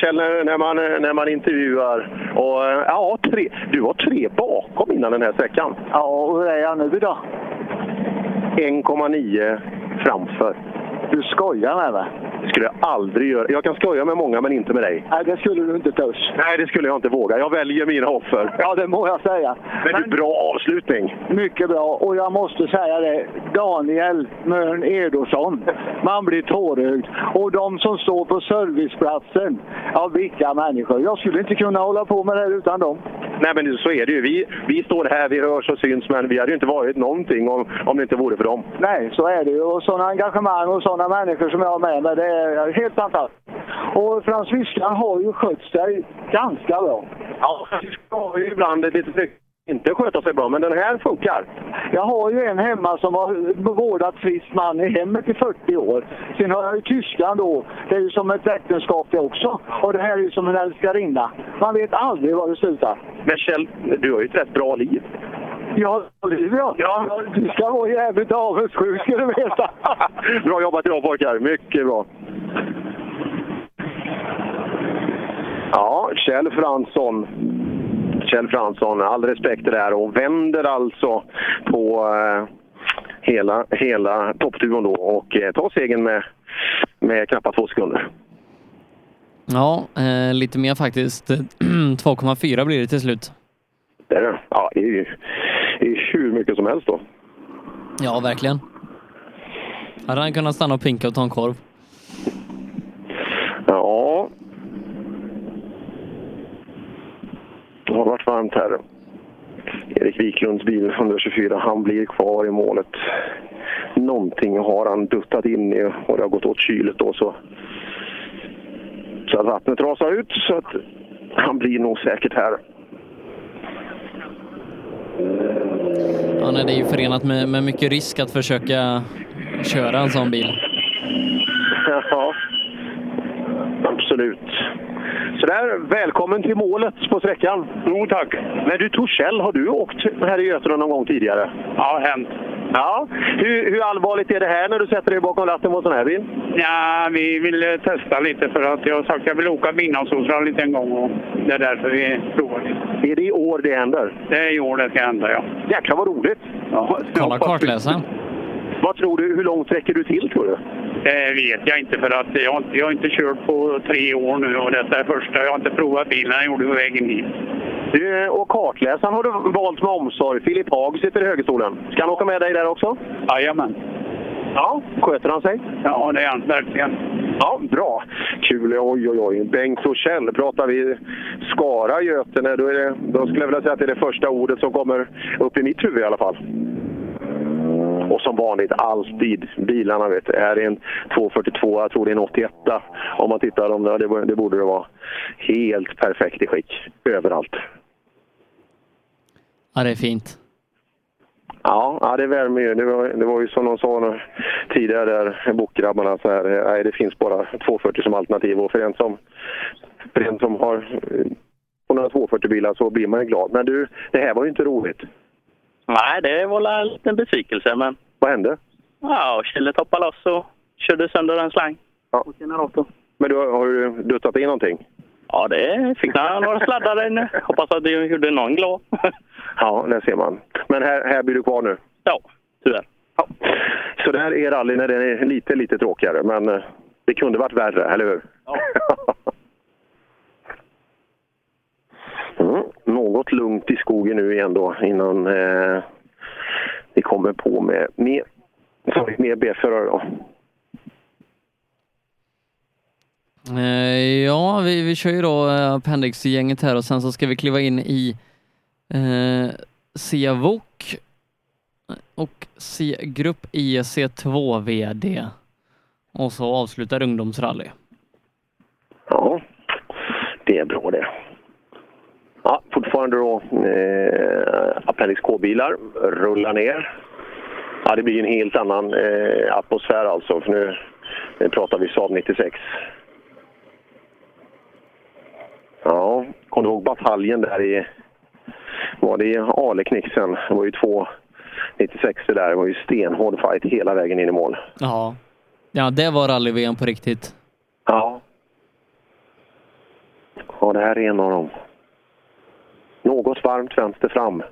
när, man, när man intervjuar. Och, eh, ja, tre, du var tre bakom innan den här sträckan. Ja, hur är jag nu då? 1,9 framför. Du skojar med mig? Det skulle jag aldrig göra. Jag kan skoja med många, men inte med dig. Nej, det skulle du inte törs. Nej, det skulle jag inte våga. Jag väljer mina offer. Ja, det må jag säga. Men, du, bra avslutning. Mycket bra. Och jag måste säga det, Daniel Mörn Edosson. Man blir tårögd. Och de som står på serviceplatsen, ja vilka människor. Jag skulle inte kunna hålla på med det här utan dem. Nej, men så är det ju. Vi, vi står här, vi hörs och syns, men vi hade ju inte varit någonting om, om det inte vore för dem. Nej, så är det ju. Och sådana engagemang och sådana människor som jag har med mig, är helt fantastiskt. Och Frans Fiskaren har ju skött sig ganska bra. Ja, Fiskaren har ju ibland litet tryck inte sköta sig bra, men den här funkar. Jag har ju en hemma som har vårdat frisk man i hemmet i 40 år. Sen har jag ju tyskan då. Det är ju som ett äktenskap det också. Och det här är ju som en älskarinna. Man vet aldrig var det slutar. Men Kjell, du har ju ett rätt bra liv. Ja, liv ja. Du ska vara jävligt avundsjuk ska du veta. bra jobbat idag pojkar, mycket bra. Ja, Kjell Fransson. Kjell Fransson, all respekt det här och vänder alltså på eh, hela, hela toppduon då och eh, tar segern med, med knappt två sekunder. Ja, eh, lite mer faktiskt. 2,4 blir det till slut. Det är det. Ja, det är ju det är hur mycket som helst då. Ja, verkligen. Hade han kunnat stanna och pinka och ta en korv? Ja. Det har varit varmt här. Erik Wiklunds bil 124, han blir kvar i målet. Någonting har han duttat in i och det har gått åt kylet då så, så att vattnet rasar ut så att han blir nog säkert här. Ja, nej, det är ju förenat med, med mycket risk att försöka köra en sån bil. Ja, absolut. Så där, välkommen till målet på sträckan. Jo, tack. Men du Torssell, har du åkt här i Götene någon gång tidigare? Ja, hänt. Ja. Hur, hur allvarligt är det här när du sätter dig bakom ratten på en sån här bil? Ja, vi vill eh, testa lite för att jag har sagt att jag vill åka Midnattssolsrallyt en gång och det är därför vi provar lite. Är det i år det händer? Det är i år det ska hända, ja. Jäklar vad roligt! Ja. Kolla kartläsaren. Vad tror du, hur långt räcker du till tror du? Det vet jag inte för att jag, har inte- jag har inte kört på tre år nu och detta är första. Jag har inte provat bilen, jag gjorde på vägen hit. Du, och kartläsaren har du valt med omsorg. Filip Haag sitter i högerstolen. Ska han åka med dig där också? Jajamän. Ja, sköter han sig? Ja, det är han verkligen. Ja, bra. Kul. Oj, oj, oj. Bengt Torssell, pratar vi Skara, Götene, då, är det, då skulle jag vilja säga att det är det första ordet som kommer upp i mitt huvud i alla fall. Och som vanligt, alltid bilarna. Vet, du. är det en 242, jag tror det är en 81 om man tittar om det, det, borde- det borde det vara. Helt perfekt i skick, överallt. Ja, det är fint. Ja, ja det värmer ju. Det var, det var ju som de sa tidigare där, bokgrabbarna, så här, nej, det finns bara 240 som alternativ. Och för en som, för en som har på några 240-bilar så blir man ju glad. Men du, det här var ju inte roligt. Nej, det var väl en liten besvikelse, men Vad hände? ja, Kjelle toppade loss och körde sönder en slang. Ja. på generatorn. Men du, har du duttat in någonting? Ja, det fick några, några sladdar där inne. Hoppas att det gjorde någon glad. Ja, det ser man. Men här, här blir du kvar nu? Ja, tyvärr. Ja. Så det här är rally när den är lite, lite tråkigare. Men eh, det kunde varit värre, eller hur? Ja. Mm, något lugnt i skogen nu igen då innan eh, vi kommer på med mer, sorry, mer B-förare. Då. Eh, ja, vi, vi kör ju då eh, Appendix-gänget här och sen så ska vi kliva in i eh, C-VOK och C-grupp IC2 VD. Och så avslutar ungdomsrally. Ja, det är bra det. Ja, fortfarande då eh, Appendix K-bilar rullar ner. Ja, det blir en helt annan eh, atmosfär alltså. För nu, nu pratar vi Saab 96. Ja, kom du ihåg bataljen där i... Var det i Aleknixen? Det var ju två 96 där. Det var ju stenhård fight hela vägen in i mål. Ja, ja det var rally-VM på riktigt. Ja. Ja, det här är en av dem. Något varmt vänster fram.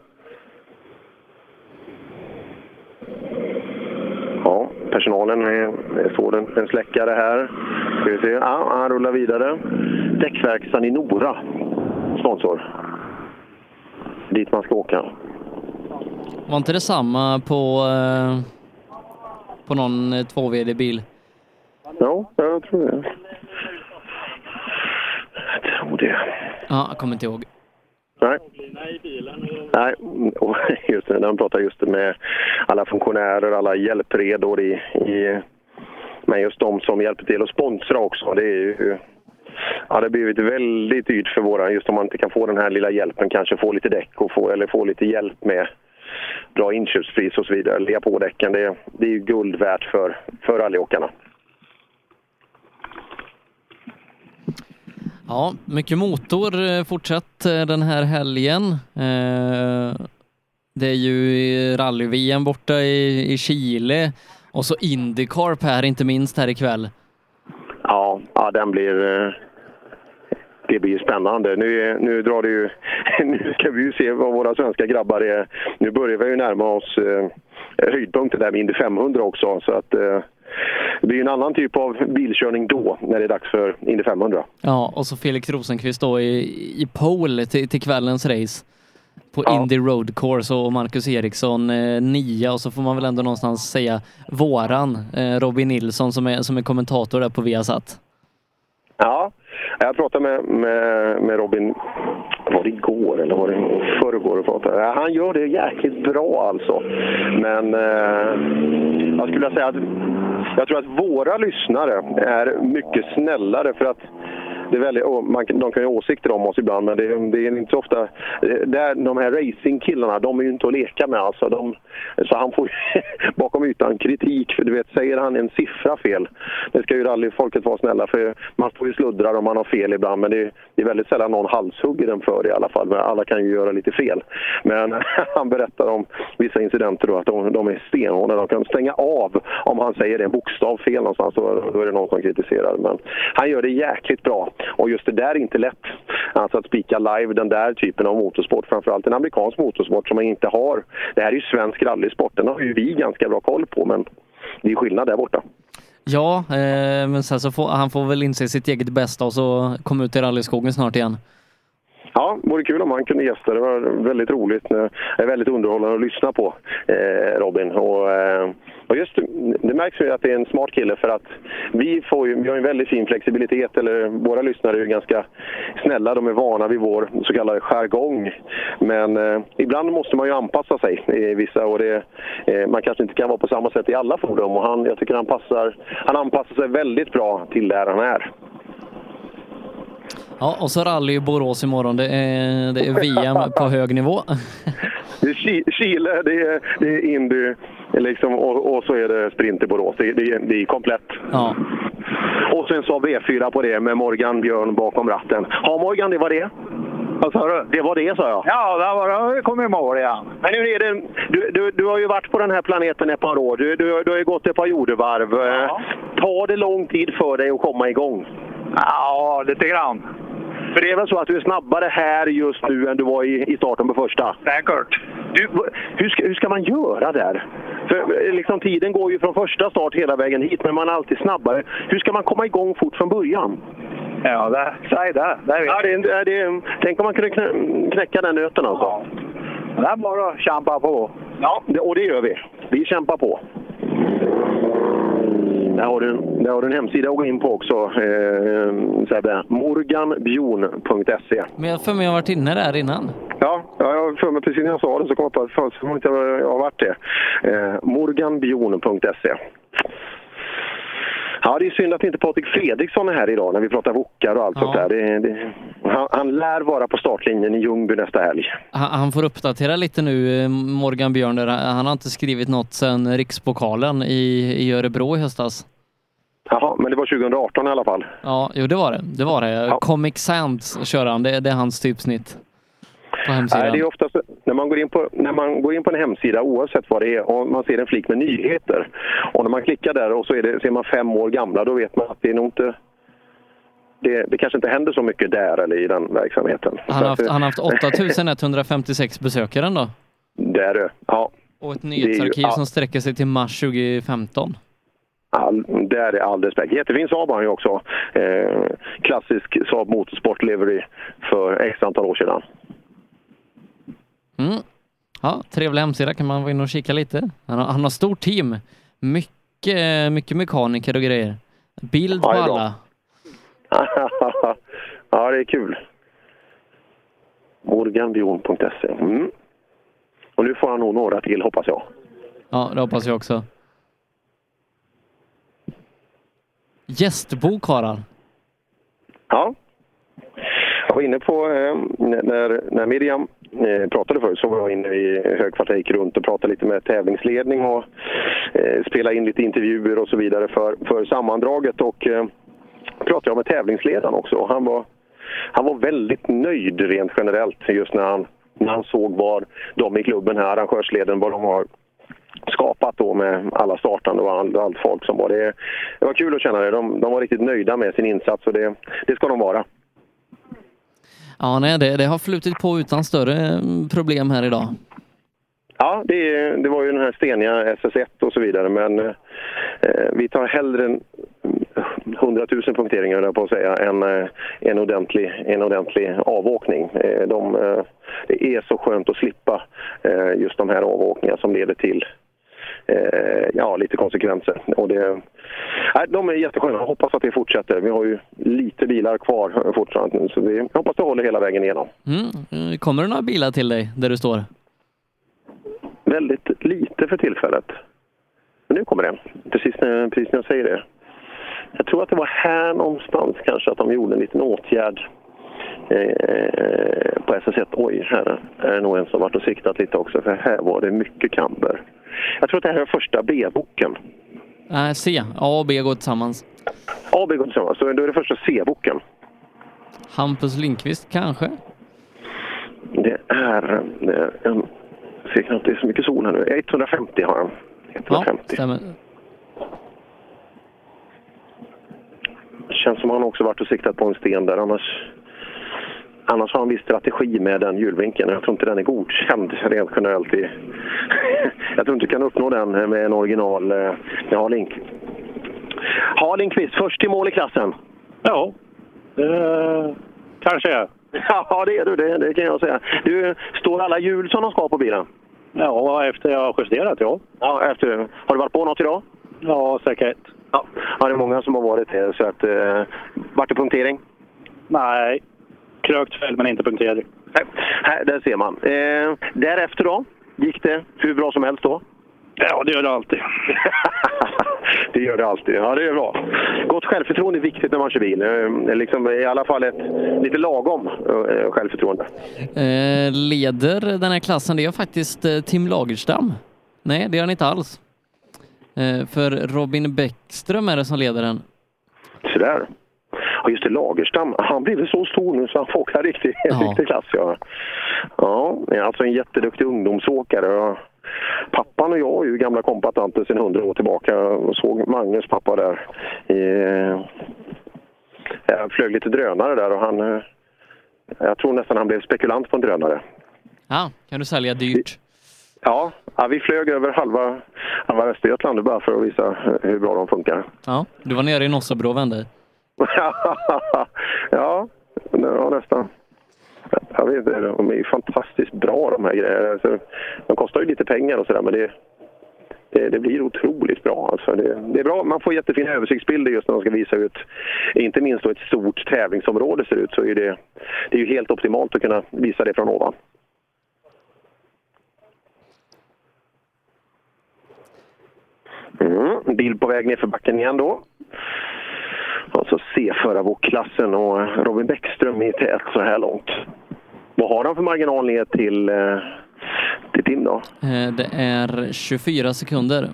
Ja, personalen är, står en, en släckare här. Ska vi se. Ja, han rullar vidare. Däckverkstan i Nora, sponsor. Dit man ska åka. Var inte det samma på, eh, på någon eh, 2VD-bil? Ja, jag tror det. Jag tror det. Ja, jag kommer inte ihåg. Nej. Nej, just det, när de pratar just med alla funktionärer, alla hjälpredor i, i, Men just de som hjälper till att sponsra också, det är ju... Ja, det har blivit väldigt dyrt för våra, just om man inte kan få den här lilla hjälpen, kanske få lite däck och få, eller få lite hjälp med bra inköpspris och så vidare, lägga på däcken. Det, det är ju guld värt för, för rallyåkarna. Ja, mycket motor eh, fortsatt eh, den här helgen. Eh, det är ju rally-VM borta i, i Chile och så Indycar Per, inte minst här ikväll. Ja, ja den blir... Det blir spännande. Nu, nu drar det ju... Nu ska vi ju se vad våra svenska grabbar är. Nu börjar vi ju närma oss höjdpunkten där med Indy 500 också. Så att eh, det blir en annan typ av bilkörning då, när det är dags för Indy 500. Ja, och så Felix Rosenqvist då i, i pole till, till kvällens race på Indy Road Course och Marcus Eriksson eh, nia och så får man väl ändå någonstans säga våran eh, Robin Nilsson som är, som är kommentator där på Viasat. Ja, jag pratade med, med, med Robin, var det igår eller var det förrgår? och pratade. Ja, Han gör det jäkligt bra alltså. Men eh, jag skulle säga att jag tror att våra lyssnare är mycket snällare för att det är väldigt, och man, de kan ju ha åsikter om oss ibland, men det, är- det är inte så ofta... Där, de här racingkillarna, de är ju inte att leka med. Alltså. De, så han får bakom ytan kritik. För du vet, säger han en siffra fel, det ska ju rallyfolket vara snälla för. Man får ju sluddra om man har fel ibland, men det är, det är väldigt sällan någon halshugger den för i alla fall. Men alla kan ju göra lite fel. Men han berättar om vissa incidenter då, att de, de är stenhårda. De kan stänga av om han säger en bokstav fel någonstans. Då, då är det någon som kritiserar. Men han gör det jäkligt bra. Och just det där är inte lätt. Alltså att spika live den där typen av motorsport. Framförallt en amerikansk motorsport som man inte har. Det här är ju svensk rallysport. Den har ju vi ganska bra koll på. Men det är skillnad där borta. Ja, eh, men sen så får han får väl inse sitt eget bästa och så komma ut i rallyskogen snart igen. Ja, vore kul om han kunde gästa. Det var väldigt roligt. Det är väldigt underhållande att lyssna på eh, Robin. Och, eh, och just det märks ju att det är en smart kille för att vi, får ju, vi har en väldigt fin flexibilitet. Eller våra lyssnare är ganska snälla. De är vana vid vår så kallade jargong. Men eh, ibland måste man ju anpassa sig i vissa och det, eh, man kanske inte kan vara på samma sätt i alla fordon. Och han, jag tycker han, passar, han anpassar sig väldigt bra till där han är. Ja, och så rally i Borås imorgon. Det är, det är VM på hög nivå. Det är Chi- Chile, det är, det är Indy liksom, och, och så är det sprint i Borås. Det, det, är- det är komplett. Ja. Och sen så V4 på det med Morgan Björn bakom ratten. Ja, Morgan, det var det. Vad sa du? Det var det, sa jag. Ja, där var det kom i mål igen. Men hur är det? Du, du, du har ju varit på den här planeten ett par år. Du, du, du har ju gått ett par jordevarv. Ja. Tar det lång tid för dig att komma igång? Ja, lite grann. För det är väl så att du är snabbare här just nu än du var i, i starten på första? Säkert. Du, hur, ska, hur ska man göra där? För eh, liksom, tiden går ju från första start hela vägen hit, men man är alltid snabbare. Hur ska man komma igång fort från början? Ja, det, säg det. det Ja, det, är- det, tänk om man kunde knä- knäcka den nöten alltså. Det är bara att kämpa på. Ja, det, och det gör vi. Vi kämpar på. Där har du, där har du en hemsida att gå in på också, eh, Sebbe. Morganbjon.se. Men jag för mig jag har varit inne där innan. Ja, ja, jag har för mig precis när jag sa det så kom jag på att inte jag har varit det. Eh, Morganbjon.se. Ja, det är synd att inte Patrik Fredriksson är här idag när vi pratar wokar och allt sånt där. Det, det, han, han lär vara på startlinjen i Ljungby nästa helg. Han, han får uppdatera lite nu, eh, Morgan Björn. där. Han har inte skrivit något sedan Rikspokalen i, i Örebro i höstas. Jaha, men det var 2018 i alla fall. Ja, jo det var det. Det var det. Comic Sans kör han. Det, det är hans typsnitt på hemsidan. Nej, det är ofta så, när, man går in på, när man går in på en hemsida, oavsett vad det är, och man ser en flik med nyheter. Och när man klickar där och så är, det, så är man fem år gamla, då vet man att det är nog inte... Det, det kanske inte händer så mycket där eller i den verksamheten. Han har haft, att- han har haft 8156 besökare ändå. Där du. Ja. Och ett Det är ju- nyhetsarkiv ja. som sträcker sig till mars 2015. All, där är all respekt. Jättefin Saab har han ju också. Eh, klassisk Saab Motorsport Livery för x antal år sedan. Mm. Ja, trevlig hemsida kan man gå in och kika lite. Han har, han har stort team. Mycket, mycket mekaniker och grejer. Bild på Ja, alla. ja, det är kul. Morganbjon.se. Mm. Och nu får han nog några till, hoppas jag. Ja, det hoppas jag också. Gästbok har han. Ja. Jag var inne på, eh, när, när Miriam Eh, pratade förut så var jag inne i Högkvarteret, gick runt och pratade lite med tävlingsledning och eh, spelade in lite intervjuer och så vidare för, för sammandraget. Och eh, pratade jag med tävlingsledaren också och han var, han var väldigt nöjd rent generellt just när han, när han såg vad de i klubben här, arrangörsleden, vad de har skapat då med alla startande och all, allt folk som var. Det, det var kul att känna det. De, de var riktigt nöjda med sin insats och det, det ska de vara. Ja, nej, det, det har flutit på utan större mm, problem här idag. Ja, det, det var ju den här steniga SS1 och så vidare, men eh, eh vi tar hellre 100 000 mm, punkteringar, höll jag på att säga, än eh, en, ordentlig, en ordentlig avåkning. Eh, de, eh, det är så skönt att slippa eh, just de här avåkningarna som leder till eh, ja, lite konsekvenser. Och det, nej, de är jättesköna. Jag hoppas att det fortsätter. Vi har ju lite bilar kvar fortfarande så vi hoppas det håller hela vägen igenom. Mm. eh, Kommer det några bilar till dig där du står? Väldigt lite för tillfället. Men nu kommer det. Precis när, precis när jag säger det. Jag tror att det var här någonstans kanske att de gjorde en liten åtgärd eh, på SS1. Oj, här är det nog en som varit och siktat lite också, för här var det mycket kamber. Jag tror att det här är första B-boken. Äh, C. A och B går tillsammans. A och B går tillsammans, så då är det första C-boken. Hampus Lindqvist kanske? Det är en... Ser knappt det är så mycket sol här nu. 150 har han. 150. Ja, stämmer. känns som han också varit och siktat på en sten där. Annars, annars har han viss strategi med den hjulvinkeln. Jag tror inte den är godkänd rent generellt. I, jag tror inte du kan uppnå den med en original eh, med Harlink. Harlinkvist, först till mål i klassen. Ja, det kanske är. Ja, det är du. Det, det kan jag säga. Du, står alla hjul som de ska på bilen? Ja, efter jag har justerat, ja. Ja, efter. Har du varit på något idag? Ja. Ja, ja det är många som har varit det. Så att, eh, vart det punktering? Nej, krökt fälg men inte punktering. Nej, här, där ser man. Eh, därefter då? Gick det hur bra som helst då? Ja, det gör det alltid. det gör det alltid. Ja, det är bra. Gott självförtroende är viktigt när man kör bil. Eh, liksom, I alla fall ett lite lagom eh, självförtroende. Eh, leder den här klassen, det är faktiskt eh, Tim Lagerstam. Nej, det gör han inte alls. Eh, för Robin Bäckström är det som leder den. Sådär. Ja, just det, Lagerstam. Han blev så stor nu så han får åka riktig, Ja. riktig klass. Ja. ja, är alltså en jätteduktig ungdomsåkare. Pappan och jag är ju gamla kompatanter sedan hundra år tillbaka. Jag såg Magnus pappa där. I, jag flög lite drönare där och han... eh, Jag tror nästan han blev spekulant på en drönare. Ja, kan du sälja dyrt? Ja, ja vi flög över halva, halva Östergötland bara för att visa hur bra de funkar. Ja, du var nere i Nossabro och vände. ja, ja, nästan. Jag vet inte, de är ju fantastiskt bra de här grejerna. Alltså, de kostar ju lite pengar och sådär men det, det, det blir otroligt bra. Alltså, det, det är bra, man får jättefina översiktsbilder just när de ska visa ut, inte minst då ett stort tävlingsområde ser ut, så är det, det är ju helt optimalt att kunna visa det från ovan. Mm, en bil på väg ner för backen igen då. Alltså C-förarvågklassen och Robin Bäckström i tät så här långt. Vad har han för marginal ner till, eh, till Tim då? Eh, det är 24 sekunder.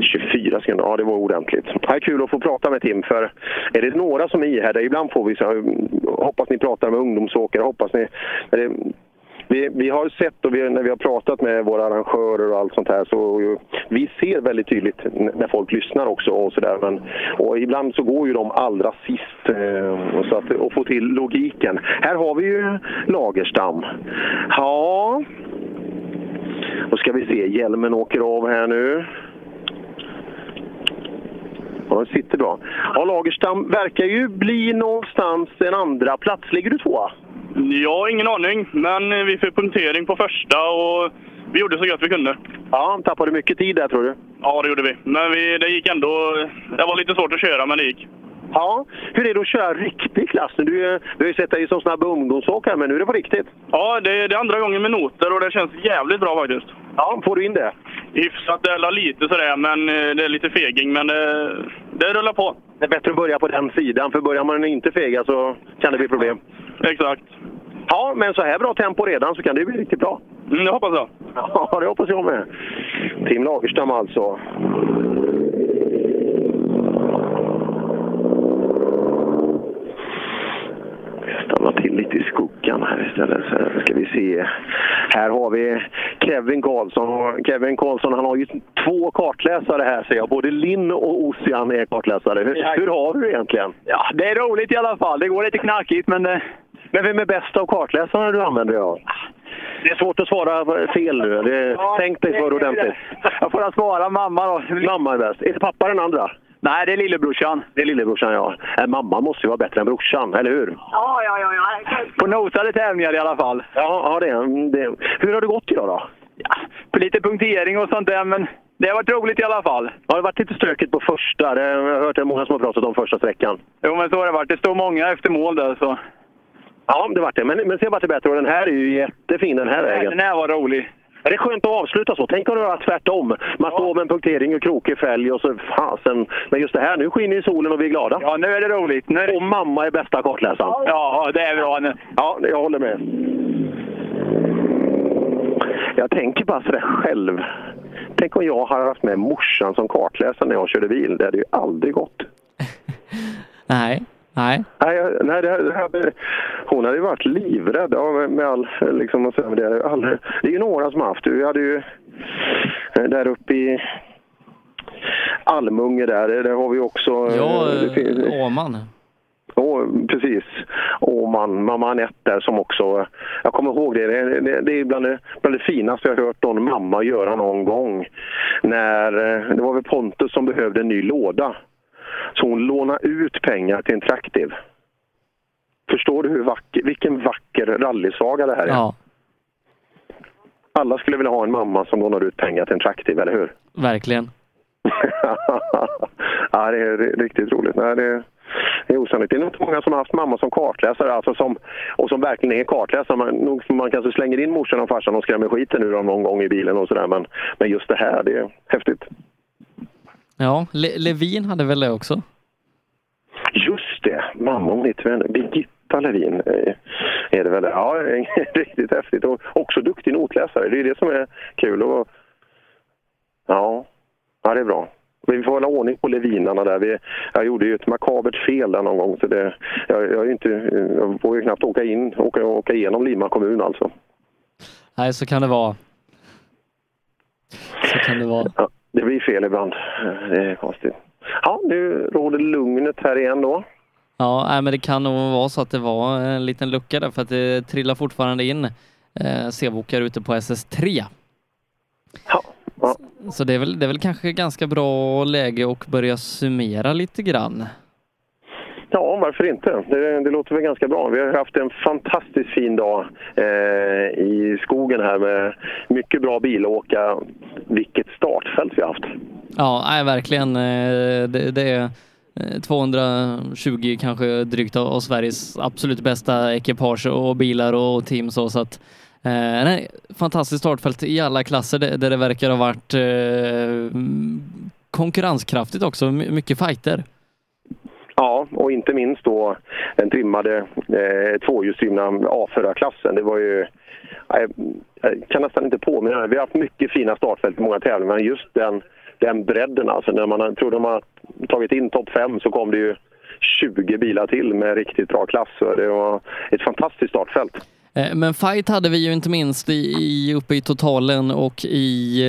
24 sekunder, ja det var ordentligt. Det är kul att få prata med Tim för är det några som är ihärdiga, ibland får vi så här, hoppas ni pratar med ungdomsåkare, hoppas ni vi, vi har sett och vi, när vi har pratat med våra arrangörer och allt sånt här så vi ser väldigt tydligt när folk lyssnar också och sådär. Men och ibland så går ju de allra sist eh, och så att, och få till logiken. Här har vi ju Lagerstam. Ja, då ska vi se, hjälmen åker av här nu. Ja, den sitter bra. Ja, Lagerstam verkar ju bli någonstans en andra plats. Ligger du tvåa? Jag har ingen aning, men vi fick punktering på första och vi gjorde så gott vi kunde. Ja, tappade mycket tid där tror du? Ja, det gjorde vi. Men vi, det gick ändå... Det var lite svårt att köra, men det gick. Ja, hur är det att köra riktig klass nu? Du, är- du har ju sett dig som snabb ungdomsåkare, men nu är det på riktigt. Ja, det, det är andra gången med noter och det känns jävligt bra faktiskt. Ja, får du in det? hyfsat. Är lite sådär, men eh, det är lite feging. Men det, det rullar på. Det är bättre att börja på den sidan, för börjar man inte fega så kan det bli problem. Exakt. Ja, men så här bra tempo redan så kan det bli riktigt bra. Mm, det hoppas jag. Ja, det hoppas jag med. Tim Lagerstam alltså. stanna till lite i skuggan här istället. Så ska vi se. Här har vi Kevin Karlsson. Kevin Karlsson han har ju två kartläsare här ser jag. Både Linn och Ossian är kartläsare. Hur, hur har du det egentligen? Ja, det är roligt i alla fall. Det går lite knackigt, men... eh, Men vem är bäst av kartläsarna du använder dig av? Det är svårt att svara fel nu. Det, tänk dig för ordentligt. Jag får svara mamma då. Mamma är bäst. Är pappa den andra? Nej, det är lillebrorsan. Det är lillebrorsan, ja. Äh, mamma måste ju vara bättre än brorsan, eller hur? Ja, ja, ja. ja. På nosade tävlingar i alla fall. Ja, ja det, det. Hur har det gått idag då? På lite punktering och sånt där, men det har varit roligt i alla fall. Har det varit lite stökigt på första? Det, jag har hört det många som har pratat om första sträckan. Jo, men så har det varit. Det står många efter mål där, så... Ja, det vart det. Men, men sen vart det bättre och den här är ju jättefin den här vägen. Den här var rolig. Ja, Det är skönt att avsluta så. Tänk om det var tvärtom. Man står med en punktering och krokig fälg och så fasen. Men just det här, nu skiner ju solen och vi är glada. Ja, nu är det roligt. Nu är det... Och mamma är bästa kartläsaren. Ja, det är bra nu. Ja, jag håller med. Jag tänker bara sådär själv. Tänk om jag hade haft med morsan som kartläsare när jag körde bil. Det hade ju aldrig gått. Nej, nej. Nej, nej det, det hade, hon hade ju varit livrädd ja, med, all... Liksom, så, men det, aldrig, det är ju några som har haft det. Vi hade ju eh, där uppe i Almunge där, där har vi också... Ja, eh, det finns- Åman. Ja, precis. Och man, mamma Anette där som också... Jag kommer ihåg det. Det, det, det är bland det, bland det finaste jag hört någon mamma göra någon gång. När, eh, det var väl Pontus som behövde en ny låda. Så hon lånade ut pengar till en traktiv. Förstår du hur vacker, vilken vacker rallysaga det här är? Ja, Alla skulle vilja ha en mamma som lånar ut pengar till en traktiv, eller hur? verkligen. ja, det är ri- riktigt roligt. Nej, det, det är osannolikt. Det är nog inte många som har haft mamma som kartläsare alltså som, och som verkligen är kartläsare. Man, nog, man kanske slänger in morsan och farsan och skrämmer skiten ur dem någon gång i bilen och sådär. Men, men just det här, det är häftigt. Ja, Le Levin hade väl det också? Just det, mamma hon heter väl Birgitta Levin. eh, Är det väl? Ja, riktigt häftigt. Och också duktig notläsare. Det är det som är kul. Och, ja, ja, det är bra. Vi får hålla ordning på levinarna där. Vi, jag gjorde ju ett makabert fel där någon gång. Så det, jag, jag, är inte, jag får ju knappt åka in, åka, åka igenom Lima kommun alltså. Nej, så kan det vara. Så kan det vara. Ja, det blir fel ibland. Det är konstigt. Ja, nu råder lugnet här igen då. Ja, men det kan nog vara så att det var en liten lucka där för att det trillar fortfarande in eh, C-bokar ute på SS3. Så det är, väl, det är väl kanske ganska bra läge att börja summera lite grann. Varför inte? Det, det låter väl ganska bra. Vi har haft en fantastiskt fin dag eh, i skogen här med mycket bra bilåka. Vilket startfält vi har haft. Ja, nej, verkligen. Eh, det, det är eh, 220 kanske drygt av Sveriges absolut bästa ekipage och bilar och team så, så att eh, nej, fantastiskt startfält i alla klasser där det verkar ha varit eh, konkurrenskraftigt också. Mycket fighter. Ja, och inte minst då den trimmade eh, tvåhjulsdrivna A4-klassen. Det var ju... Jag, jag kan nästan inte påminna mig. Vi har haft mycket fina startfält i många tävlingar, men just den, den bredden alltså. När man trodde man tagit in topp fem så kom det ju 20 bilar till med riktigt bra klass. Så det var ett fantastiskt startfält. Eh, men fight hade vi ju inte minst i, i, uppe i totalen och i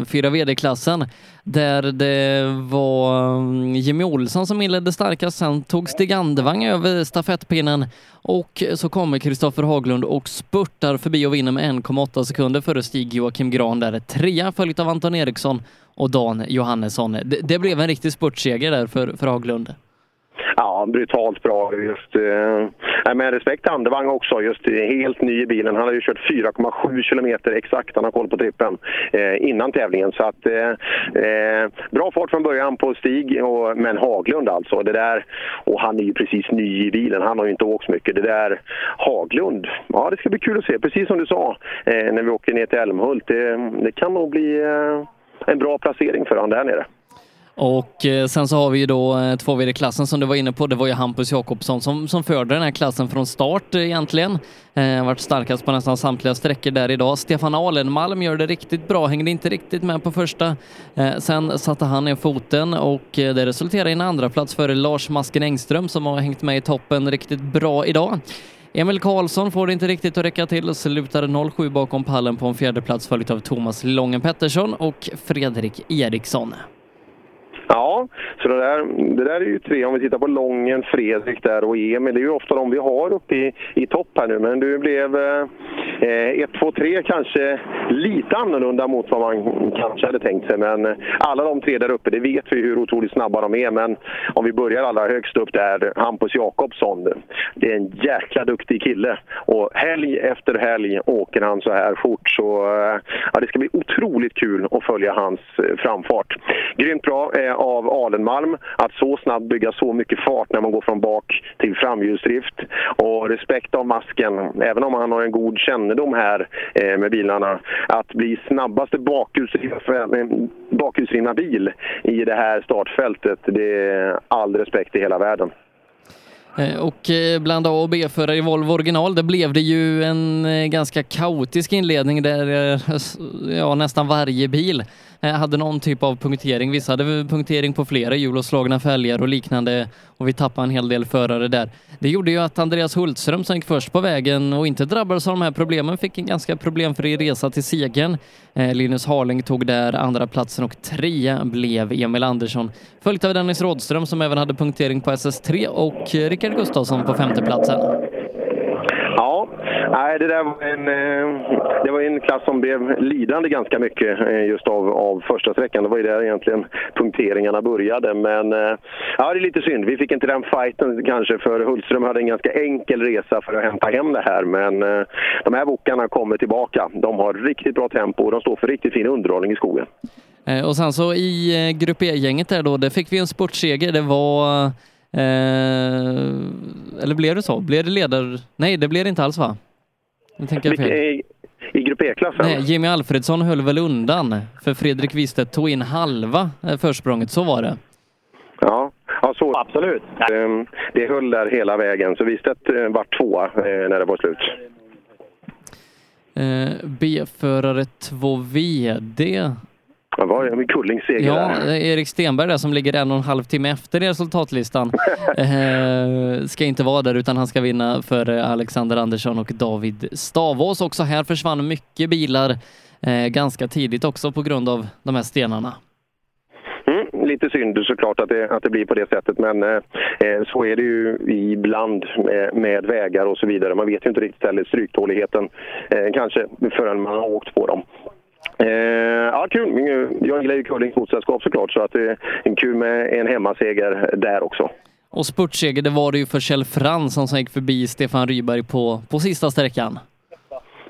eh, 4 VD-klassen där det var mm, Jimmy Olsson som inledde starkast, sen tog Stig Andevang över stafettpinnen och så kommer Kristoffer Haglund och spurtar förbi och vinner med 1,8 sekunder före Stig Joakim Gran där. Trea följt av Anton Eriksson och Dan Johannesson. Det, det blev en riktig spurtseger där för, för Haglund ja, brutalt bra. Just, eh, men respekt till Andevang också, just helt ny i bilen. Han har ju kört 4,7 kilometer exakt, han har koll på trippen, eh, innan tävlingen. Så att, eh, eh, bra fart från början på Stig, och, men Haglund alltså. Det där, och han är ju precis ny i bilen, han har ju inte åkt så mycket. Det där Haglund, ja det ska bli kul att se. Precis som du sa eh, när vi åker ner till Älmhult, det, det kan nog bli eh, en bra placering för honom där nere. Och eh, sen så har vi ju då eh, två klassen som du var inne på. Det var ju Hampus Jakobsson som, som förde den här klassen från start eh, egentligen. Eh, varit starkast på nästan samtliga sträckor där idag. Stefan Alenmalm gör det riktigt bra, hängde inte riktigt med på första. Eh, sen satte han ner foten och eh, det resulterade i en andra plats för Lars Masken Engström som har hängt med i toppen riktigt bra idag. Emil Karlsson får det inte riktigt att räcka till och slutade 07 bakom pallen på en fjärde plats följt av Thomas Lången Pettersson och Fredrik Eriksson. Ja, så det där, det där är ju tre. Om vi tittar på Lången, Fredrik där och Emil. Det är ju ofta de vi har uppe i, i topp här nu. Men du blev 1, 2, 3 kanske lite annorlunda mot vad man kanske hade tänkt sig. Men eh, alla de tre där uppe, det vet vi hur otroligt snabba de är. Men om vi börjar allra högst upp där, Hampus Jakobsson. Det är en jäkla duktig kille. Och helg efter helg åker han så här fort. Så eh, ja, det ska bli otroligt kul att följa hans eh, framfart. Grymt bra av Alenmalm att så snabbt bygga så mycket fart när man går från bak till framhjulsdrift. Och respekt av masken, även om han har en god kännedom här eh, med bilarna, att bli snabbaste bakhjulsdrivna eh, bil i det här startfältet, det är all respekt i hela världen. Eh, och eh, bland A och B-förare i Volvo original, det blev det ju en ganska kaotisk inledning där ja, nästan varje bil Eh, hade någon typ av punktering. Vissa hade punktering på flera hjul och slagna fälgar och liknande och vi tappade en hel del förare där. Det gjorde ju att Andreas Hultström som gick först på vägen och inte drabbades av de här problemen fick en ganska problemfri resa till segern. Eh, Linus Harling tog där andra platsen och trea blev Emil Andersson. Följt av Dennis Rådström som även hade punktering på SS3 och eh, Rickard Gustafsson på femteplatsen. Nej, det där var en, eh, det var en klass som blev lidande ganska mycket eh, just av, av första sträckan. Det var ju där egentligen punkteringarna började. Men eh, ja, det är lite synd. Vi fick inte den fighten kanske för Hultström hade en ganska enkel resa för att hämta hem det här. Men de här bokarna kommer tillbaka. De har riktigt bra tempo och de står för riktigt fin underhållning i skogen. Och sen så i Grupp E-gänget där då, där fick vi en spurtseger. Det var Eh, eller blev det så? Blev det ledar... Nej, det blev det inte alls va? Nu tänker jag fel. I, i Grupp E-klassen? Nej, Jimmy Alfredsson höll väl undan för Fredrik Wistedt tog in halva eh, försprånget, så var det. Ja, ja så, absolut. Det, det höll där hela vägen, så Wistedt eh, var tvåa när det var slut. B-förare 2 VD var det? Med Kullings seger Ja. Erik Stenberg där som ligger en och en halv timme efter i resultatlistan eh, ska inte vara där utan han ska vinna för Alexander Andersson och David Stavås. Också här försvann mycket bilar eh, ganska tidigt också på grund av de här stenarna. Mm, lite synd såklart att det, att det blir på det sättet men eh, så är det ju ibland med, med, vägar och så vidare. Man vet ju inte riktigt heller stryktåligheten eh, kanske förrän man har åkt på dem. Eh, ja, kul. Jag gillar ju curling fotsällskap såklart, så att det är kul med en hemmaseger där också. Och spurtseger, det var det ju för Kjell Fransson som gick förbi Stefan Ryberg på, på sista sträckan.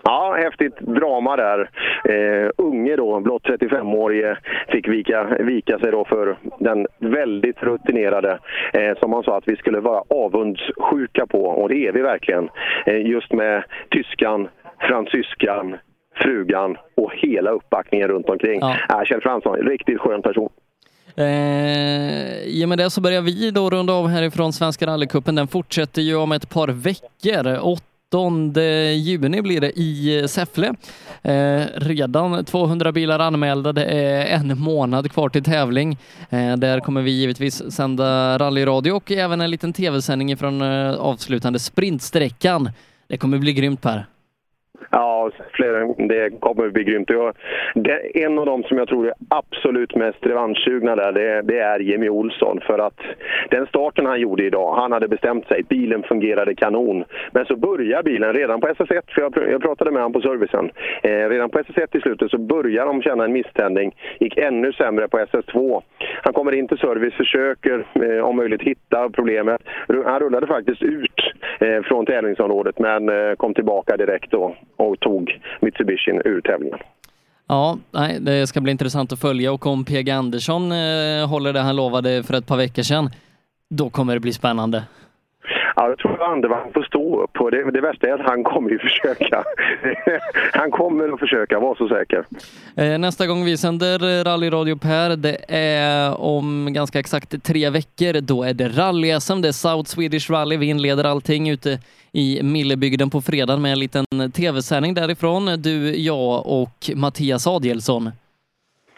Ja, häftigt drama där. Eh, unge då, blott 35-årige, fick vika, vika sig då för den väldigt rutinerade eh, som man sa att vi skulle vara avundsjuka på, och det är vi verkligen. Eh, just med tyskan, fransyskan, frugan och hela uppbackningen runt omkring. Ja. Äh, Kjell Fransson, riktigt skön person. Eh, I och med det så börjar vi då runda av härifrån Svenska rallycupen. Den fortsätter ju om ett par veckor. 8 juni blir det i Säffle. Eh, redan 200 bilar anmälda. Det är en månad kvar till tävling. Eh, där kommer vi givetvis sända rallyradio och även en liten tv-sändning från eh, avslutande sprintsträckan. Det kommer bli grymt Per. Ja, fler, det kommer bli grymt. Jag, det, en av dem som jag tror är absolut mest revanschsugna där, det, det är Jimmy Olsson. För att den starten han gjorde idag, han hade bestämt sig. Bilen fungerade kanon. Men så börjar bilen redan på SS1, för jag, jag pratade med honom på servicen. Eh, redan på SS1 i slutet så börjar de känna en misständning. Gick ännu sämre på SS2. Han kommer in till service, försöker eh, om möjligt hitta problemet. Han rullade faktiskt ut eh, från tävlingsområdet men eh, kom tillbaka direkt då och tog Mitsubishin ur tävlingen. Ja, nej, det ska bli intressant att följa och om PG Andersson eh, håller det han lovade för ett par veckor sedan, då kommer det bli spännande. Ja, jag tror Andevang får stå upp och det, det värsta är att han kommer ju försöka. han kommer att försöka, var så säker. Eh, Nästa gång vi sänder rallyradio Per, det är om ganska exakt tre veckor. Då är det rally-SM, det är South Swedish Rally. Vi inleder allting ute i Millebygden på fredag med en liten tv-sändning därifrån. Du, jag och Mattias Adielsson.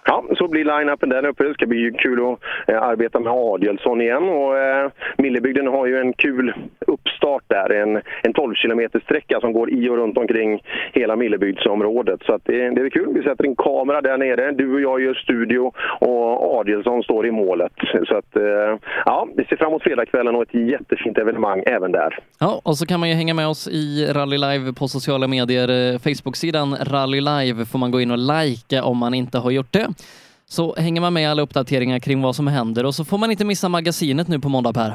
Ja, så blir line-upen där uppe. Det ska bli kul att eh, arbeta med Adielsson igen. Och, eh, Millebygden har ju en kul uppstart där. En, en 12 km sträcka som går i och runt omkring hela Millebygdsområdet. Så att det, det är kul. Vi sätter en kamera där nere. Du och jag gör studio och Adielsson står i målet. Så att, eh, ja, vi ser fram emot fredagskvällen och ett jättefint evenemang även där. Ja, och så kan man ju hänga med oss i Rally Live på sociala medier. Eh, Facebook-sidan Rally Live får man gå in och likea om man inte har gjort det. Så hänger man med i alla uppdateringar kring vad som händer och så får man inte missa magasinet nu på måndag Per.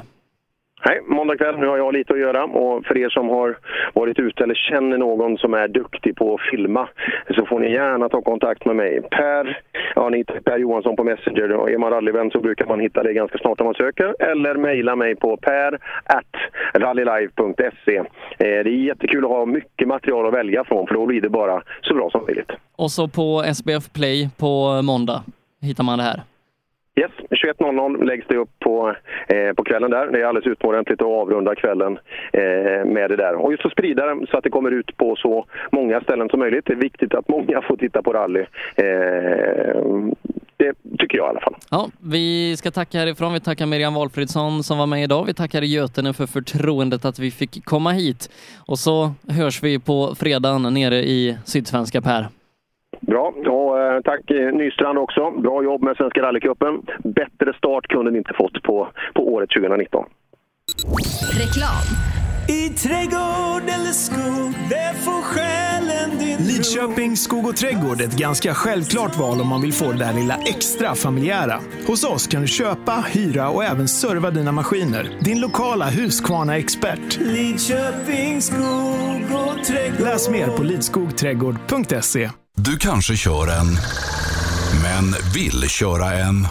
Hej, måndag kväll. Nu har jag lite att göra och för er som har varit ute eller känner någon som är duktig på att filma så får ni gärna ta kontakt med mig. Per, ja, ni hittar Per Johansson på Messenger och är man rallyvän så brukar man hitta det ganska snart om man söker eller mejla mig på per at rallylive.se. Eh, Det är jättekul att ha mycket material att välja från för då blir det bara så bra som möjligt. Och så på SBF Play på måndag hittar man det här. Yes, 21.00 läggs det upp på, eh, på kvällen där. Det är alldeles utomordentligt att avrunda kvällen eh, med det där. Och just att sprida det så att det kommer ut på så många ställen som möjligt. Det är viktigt att många får titta på rally. Eh, det tycker jag i alla fall. Ja, vi ska tacka härifrån. Vi tackar Miriam Walfridsson som var med idag. Vi tackar Götene för förtroendet att vi fick komma hit. Och så hörs vi på fredagen nere i Sydsvenska Per. Bra, och eh, tack eh, Nystrand också. Bra jobb med Svenska rallycupen. Bättre start kunde ni inte fått på, på året 2019. Reklam. I trädgård eller skog, där får själen din Lidköping skog och trädgård är ett ganska självklart val om man vill få det där lilla extra familjära. Hos oss kan du köpa, hyra och även serva dina maskiner. Din lokala Husqvarna-expert. Lidköping skog och trädgård. Läs mer på lidskogträdgård.se. Du kanske kör en, men vill köra en.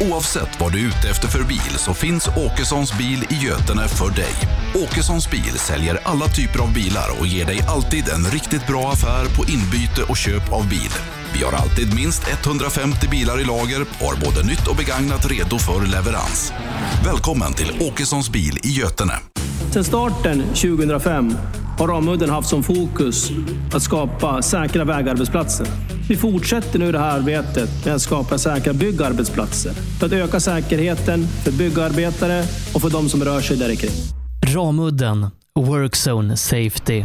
Oavsett vad du är ute efter för bil så finns Åkessons bil i Götene för dig. Åkessons bil säljer alla typer av bilar och ger dig alltid en riktigt bra affär på inbyte och köp av bil. Vi har alltid minst 150 bilar i lager och har både nytt och begagnat redo för leverans. Välkommen till Åkessons bil i Götene. Sedan starten 2005 har Ramudden haft som fokus att skapa säkra vägarbetsplatser. Vi fortsätter nu det här arbetet med att skapa säkra byggarbetsplatser för att öka säkerheten för byggarbetare och för de som rör sig där kring. Ramudden Workzone Safety.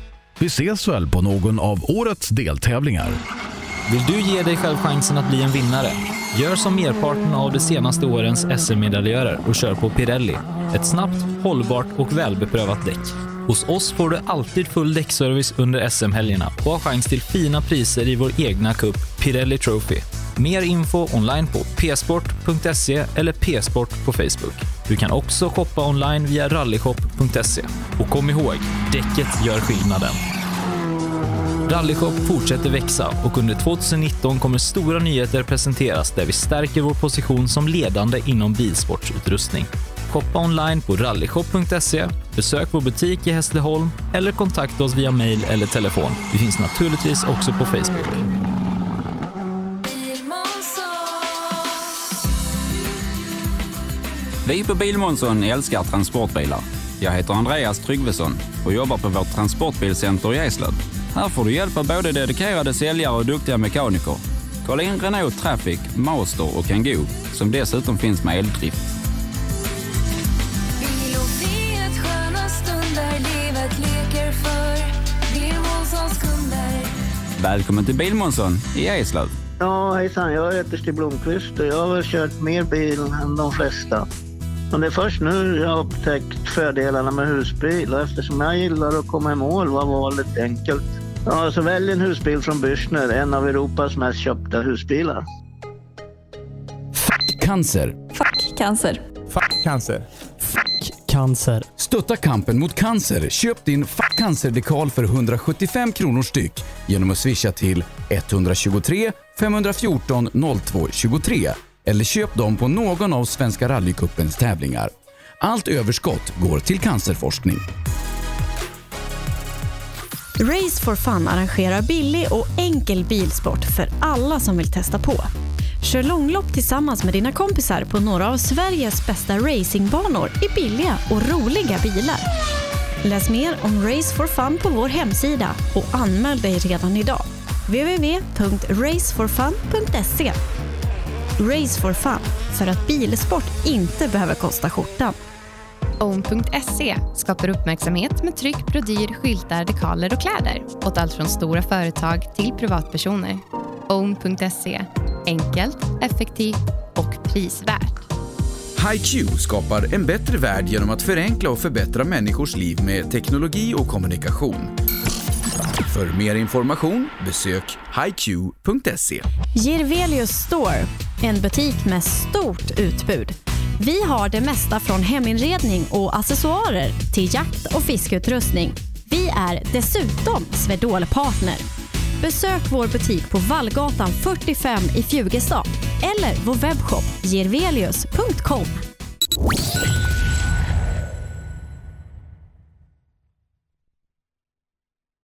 Vi ses väl på någon av årets deltävlingar. Vill du ge dig själv chansen att bli en vinnare? Gör som merparten av de senaste årens SM-medaljörer och kör på Pirelli. Ett snabbt, hållbart och välbeprövat däck. Hos oss får du alltid full däckservice under SM-helgerna och har chans till fina priser i vår egna cup Pirelli Trophy. Mer info online på psport.se eller psport på Facebook. Du kan också shoppa online via rallyshop.se. Och kom ihåg, däcket gör skillnaden. Rallyshop fortsätter växa och under 2019 kommer stora nyheter presenteras där vi stärker vår position som ledande inom bilsportsutrustning. Shoppa online på rallyshop.se, besök vår butik i Hässleholm eller kontakta oss via mail eller telefon. Vi finns naturligtvis också på Facebook. Vi på Bilmånsson älskar transportbilar. Jag heter Andreas Tryggvesson och jobbar på vårt transportbilcenter i Eslöv. Här får du hjälp av både dedikerade säljare och duktiga mekaniker. Kolla in Renault Traffic, Master och Kangoo som dessutom finns med eldrift. Välkommen till Bilmånsson i Eslöv. Ja, hejsan. Jag heter Stig Blomqvist och jag har väl kört mer bil än de flesta. Men det är först nu jag har upptäckt fördelarna med husbil och eftersom jag gillar att komma i mål var valet enkelt. Ja, så välj en husbil från Bürstner, en av Europas mest köpta husbilar. Cancer. Fuck cancer. Fuck cancer. Cancer. Stötta kampen mot cancer. Köp din Fuck cancer-dekal för 175 kronor styck genom att swisha till 123 514 02 23 eller köp dem på någon av Svenska rallycupens tävlingar. Allt överskott går till cancerforskning. Race for Fun arrangerar billig och enkel bilsport för alla som vill testa på. Kör långlopp tillsammans med dina kompisar på några av Sveriges bästa racingbanor i billiga och roliga bilar. Läs mer om Race for Fun på vår hemsida och anmäl dig redan idag. www.raceforfun.se Race for Fun, för att bilsport inte behöver kosta skjortan. Own.se skapar uppmärksamhet med tryck, brodyr, skyltar, dekaler och kläder åt allt från stora företag till privatpersoner. Own.se enkelt, effektivt och prisvärt. HiQ skapar en bättre värld genom att förenkla och förbättra människors liv med teknologi och kommunikation. För mer information besök hiq.se. Girvelius Store, en butik med stort utbud. Vi har det mesta från heminredning och accessoarer till jakt och fiskeutrustning. Vi är dessutom Swedol-partner. Besök vår butik på Vallgatan 45 i Fjugestad eller vår webbshop girvelius.com.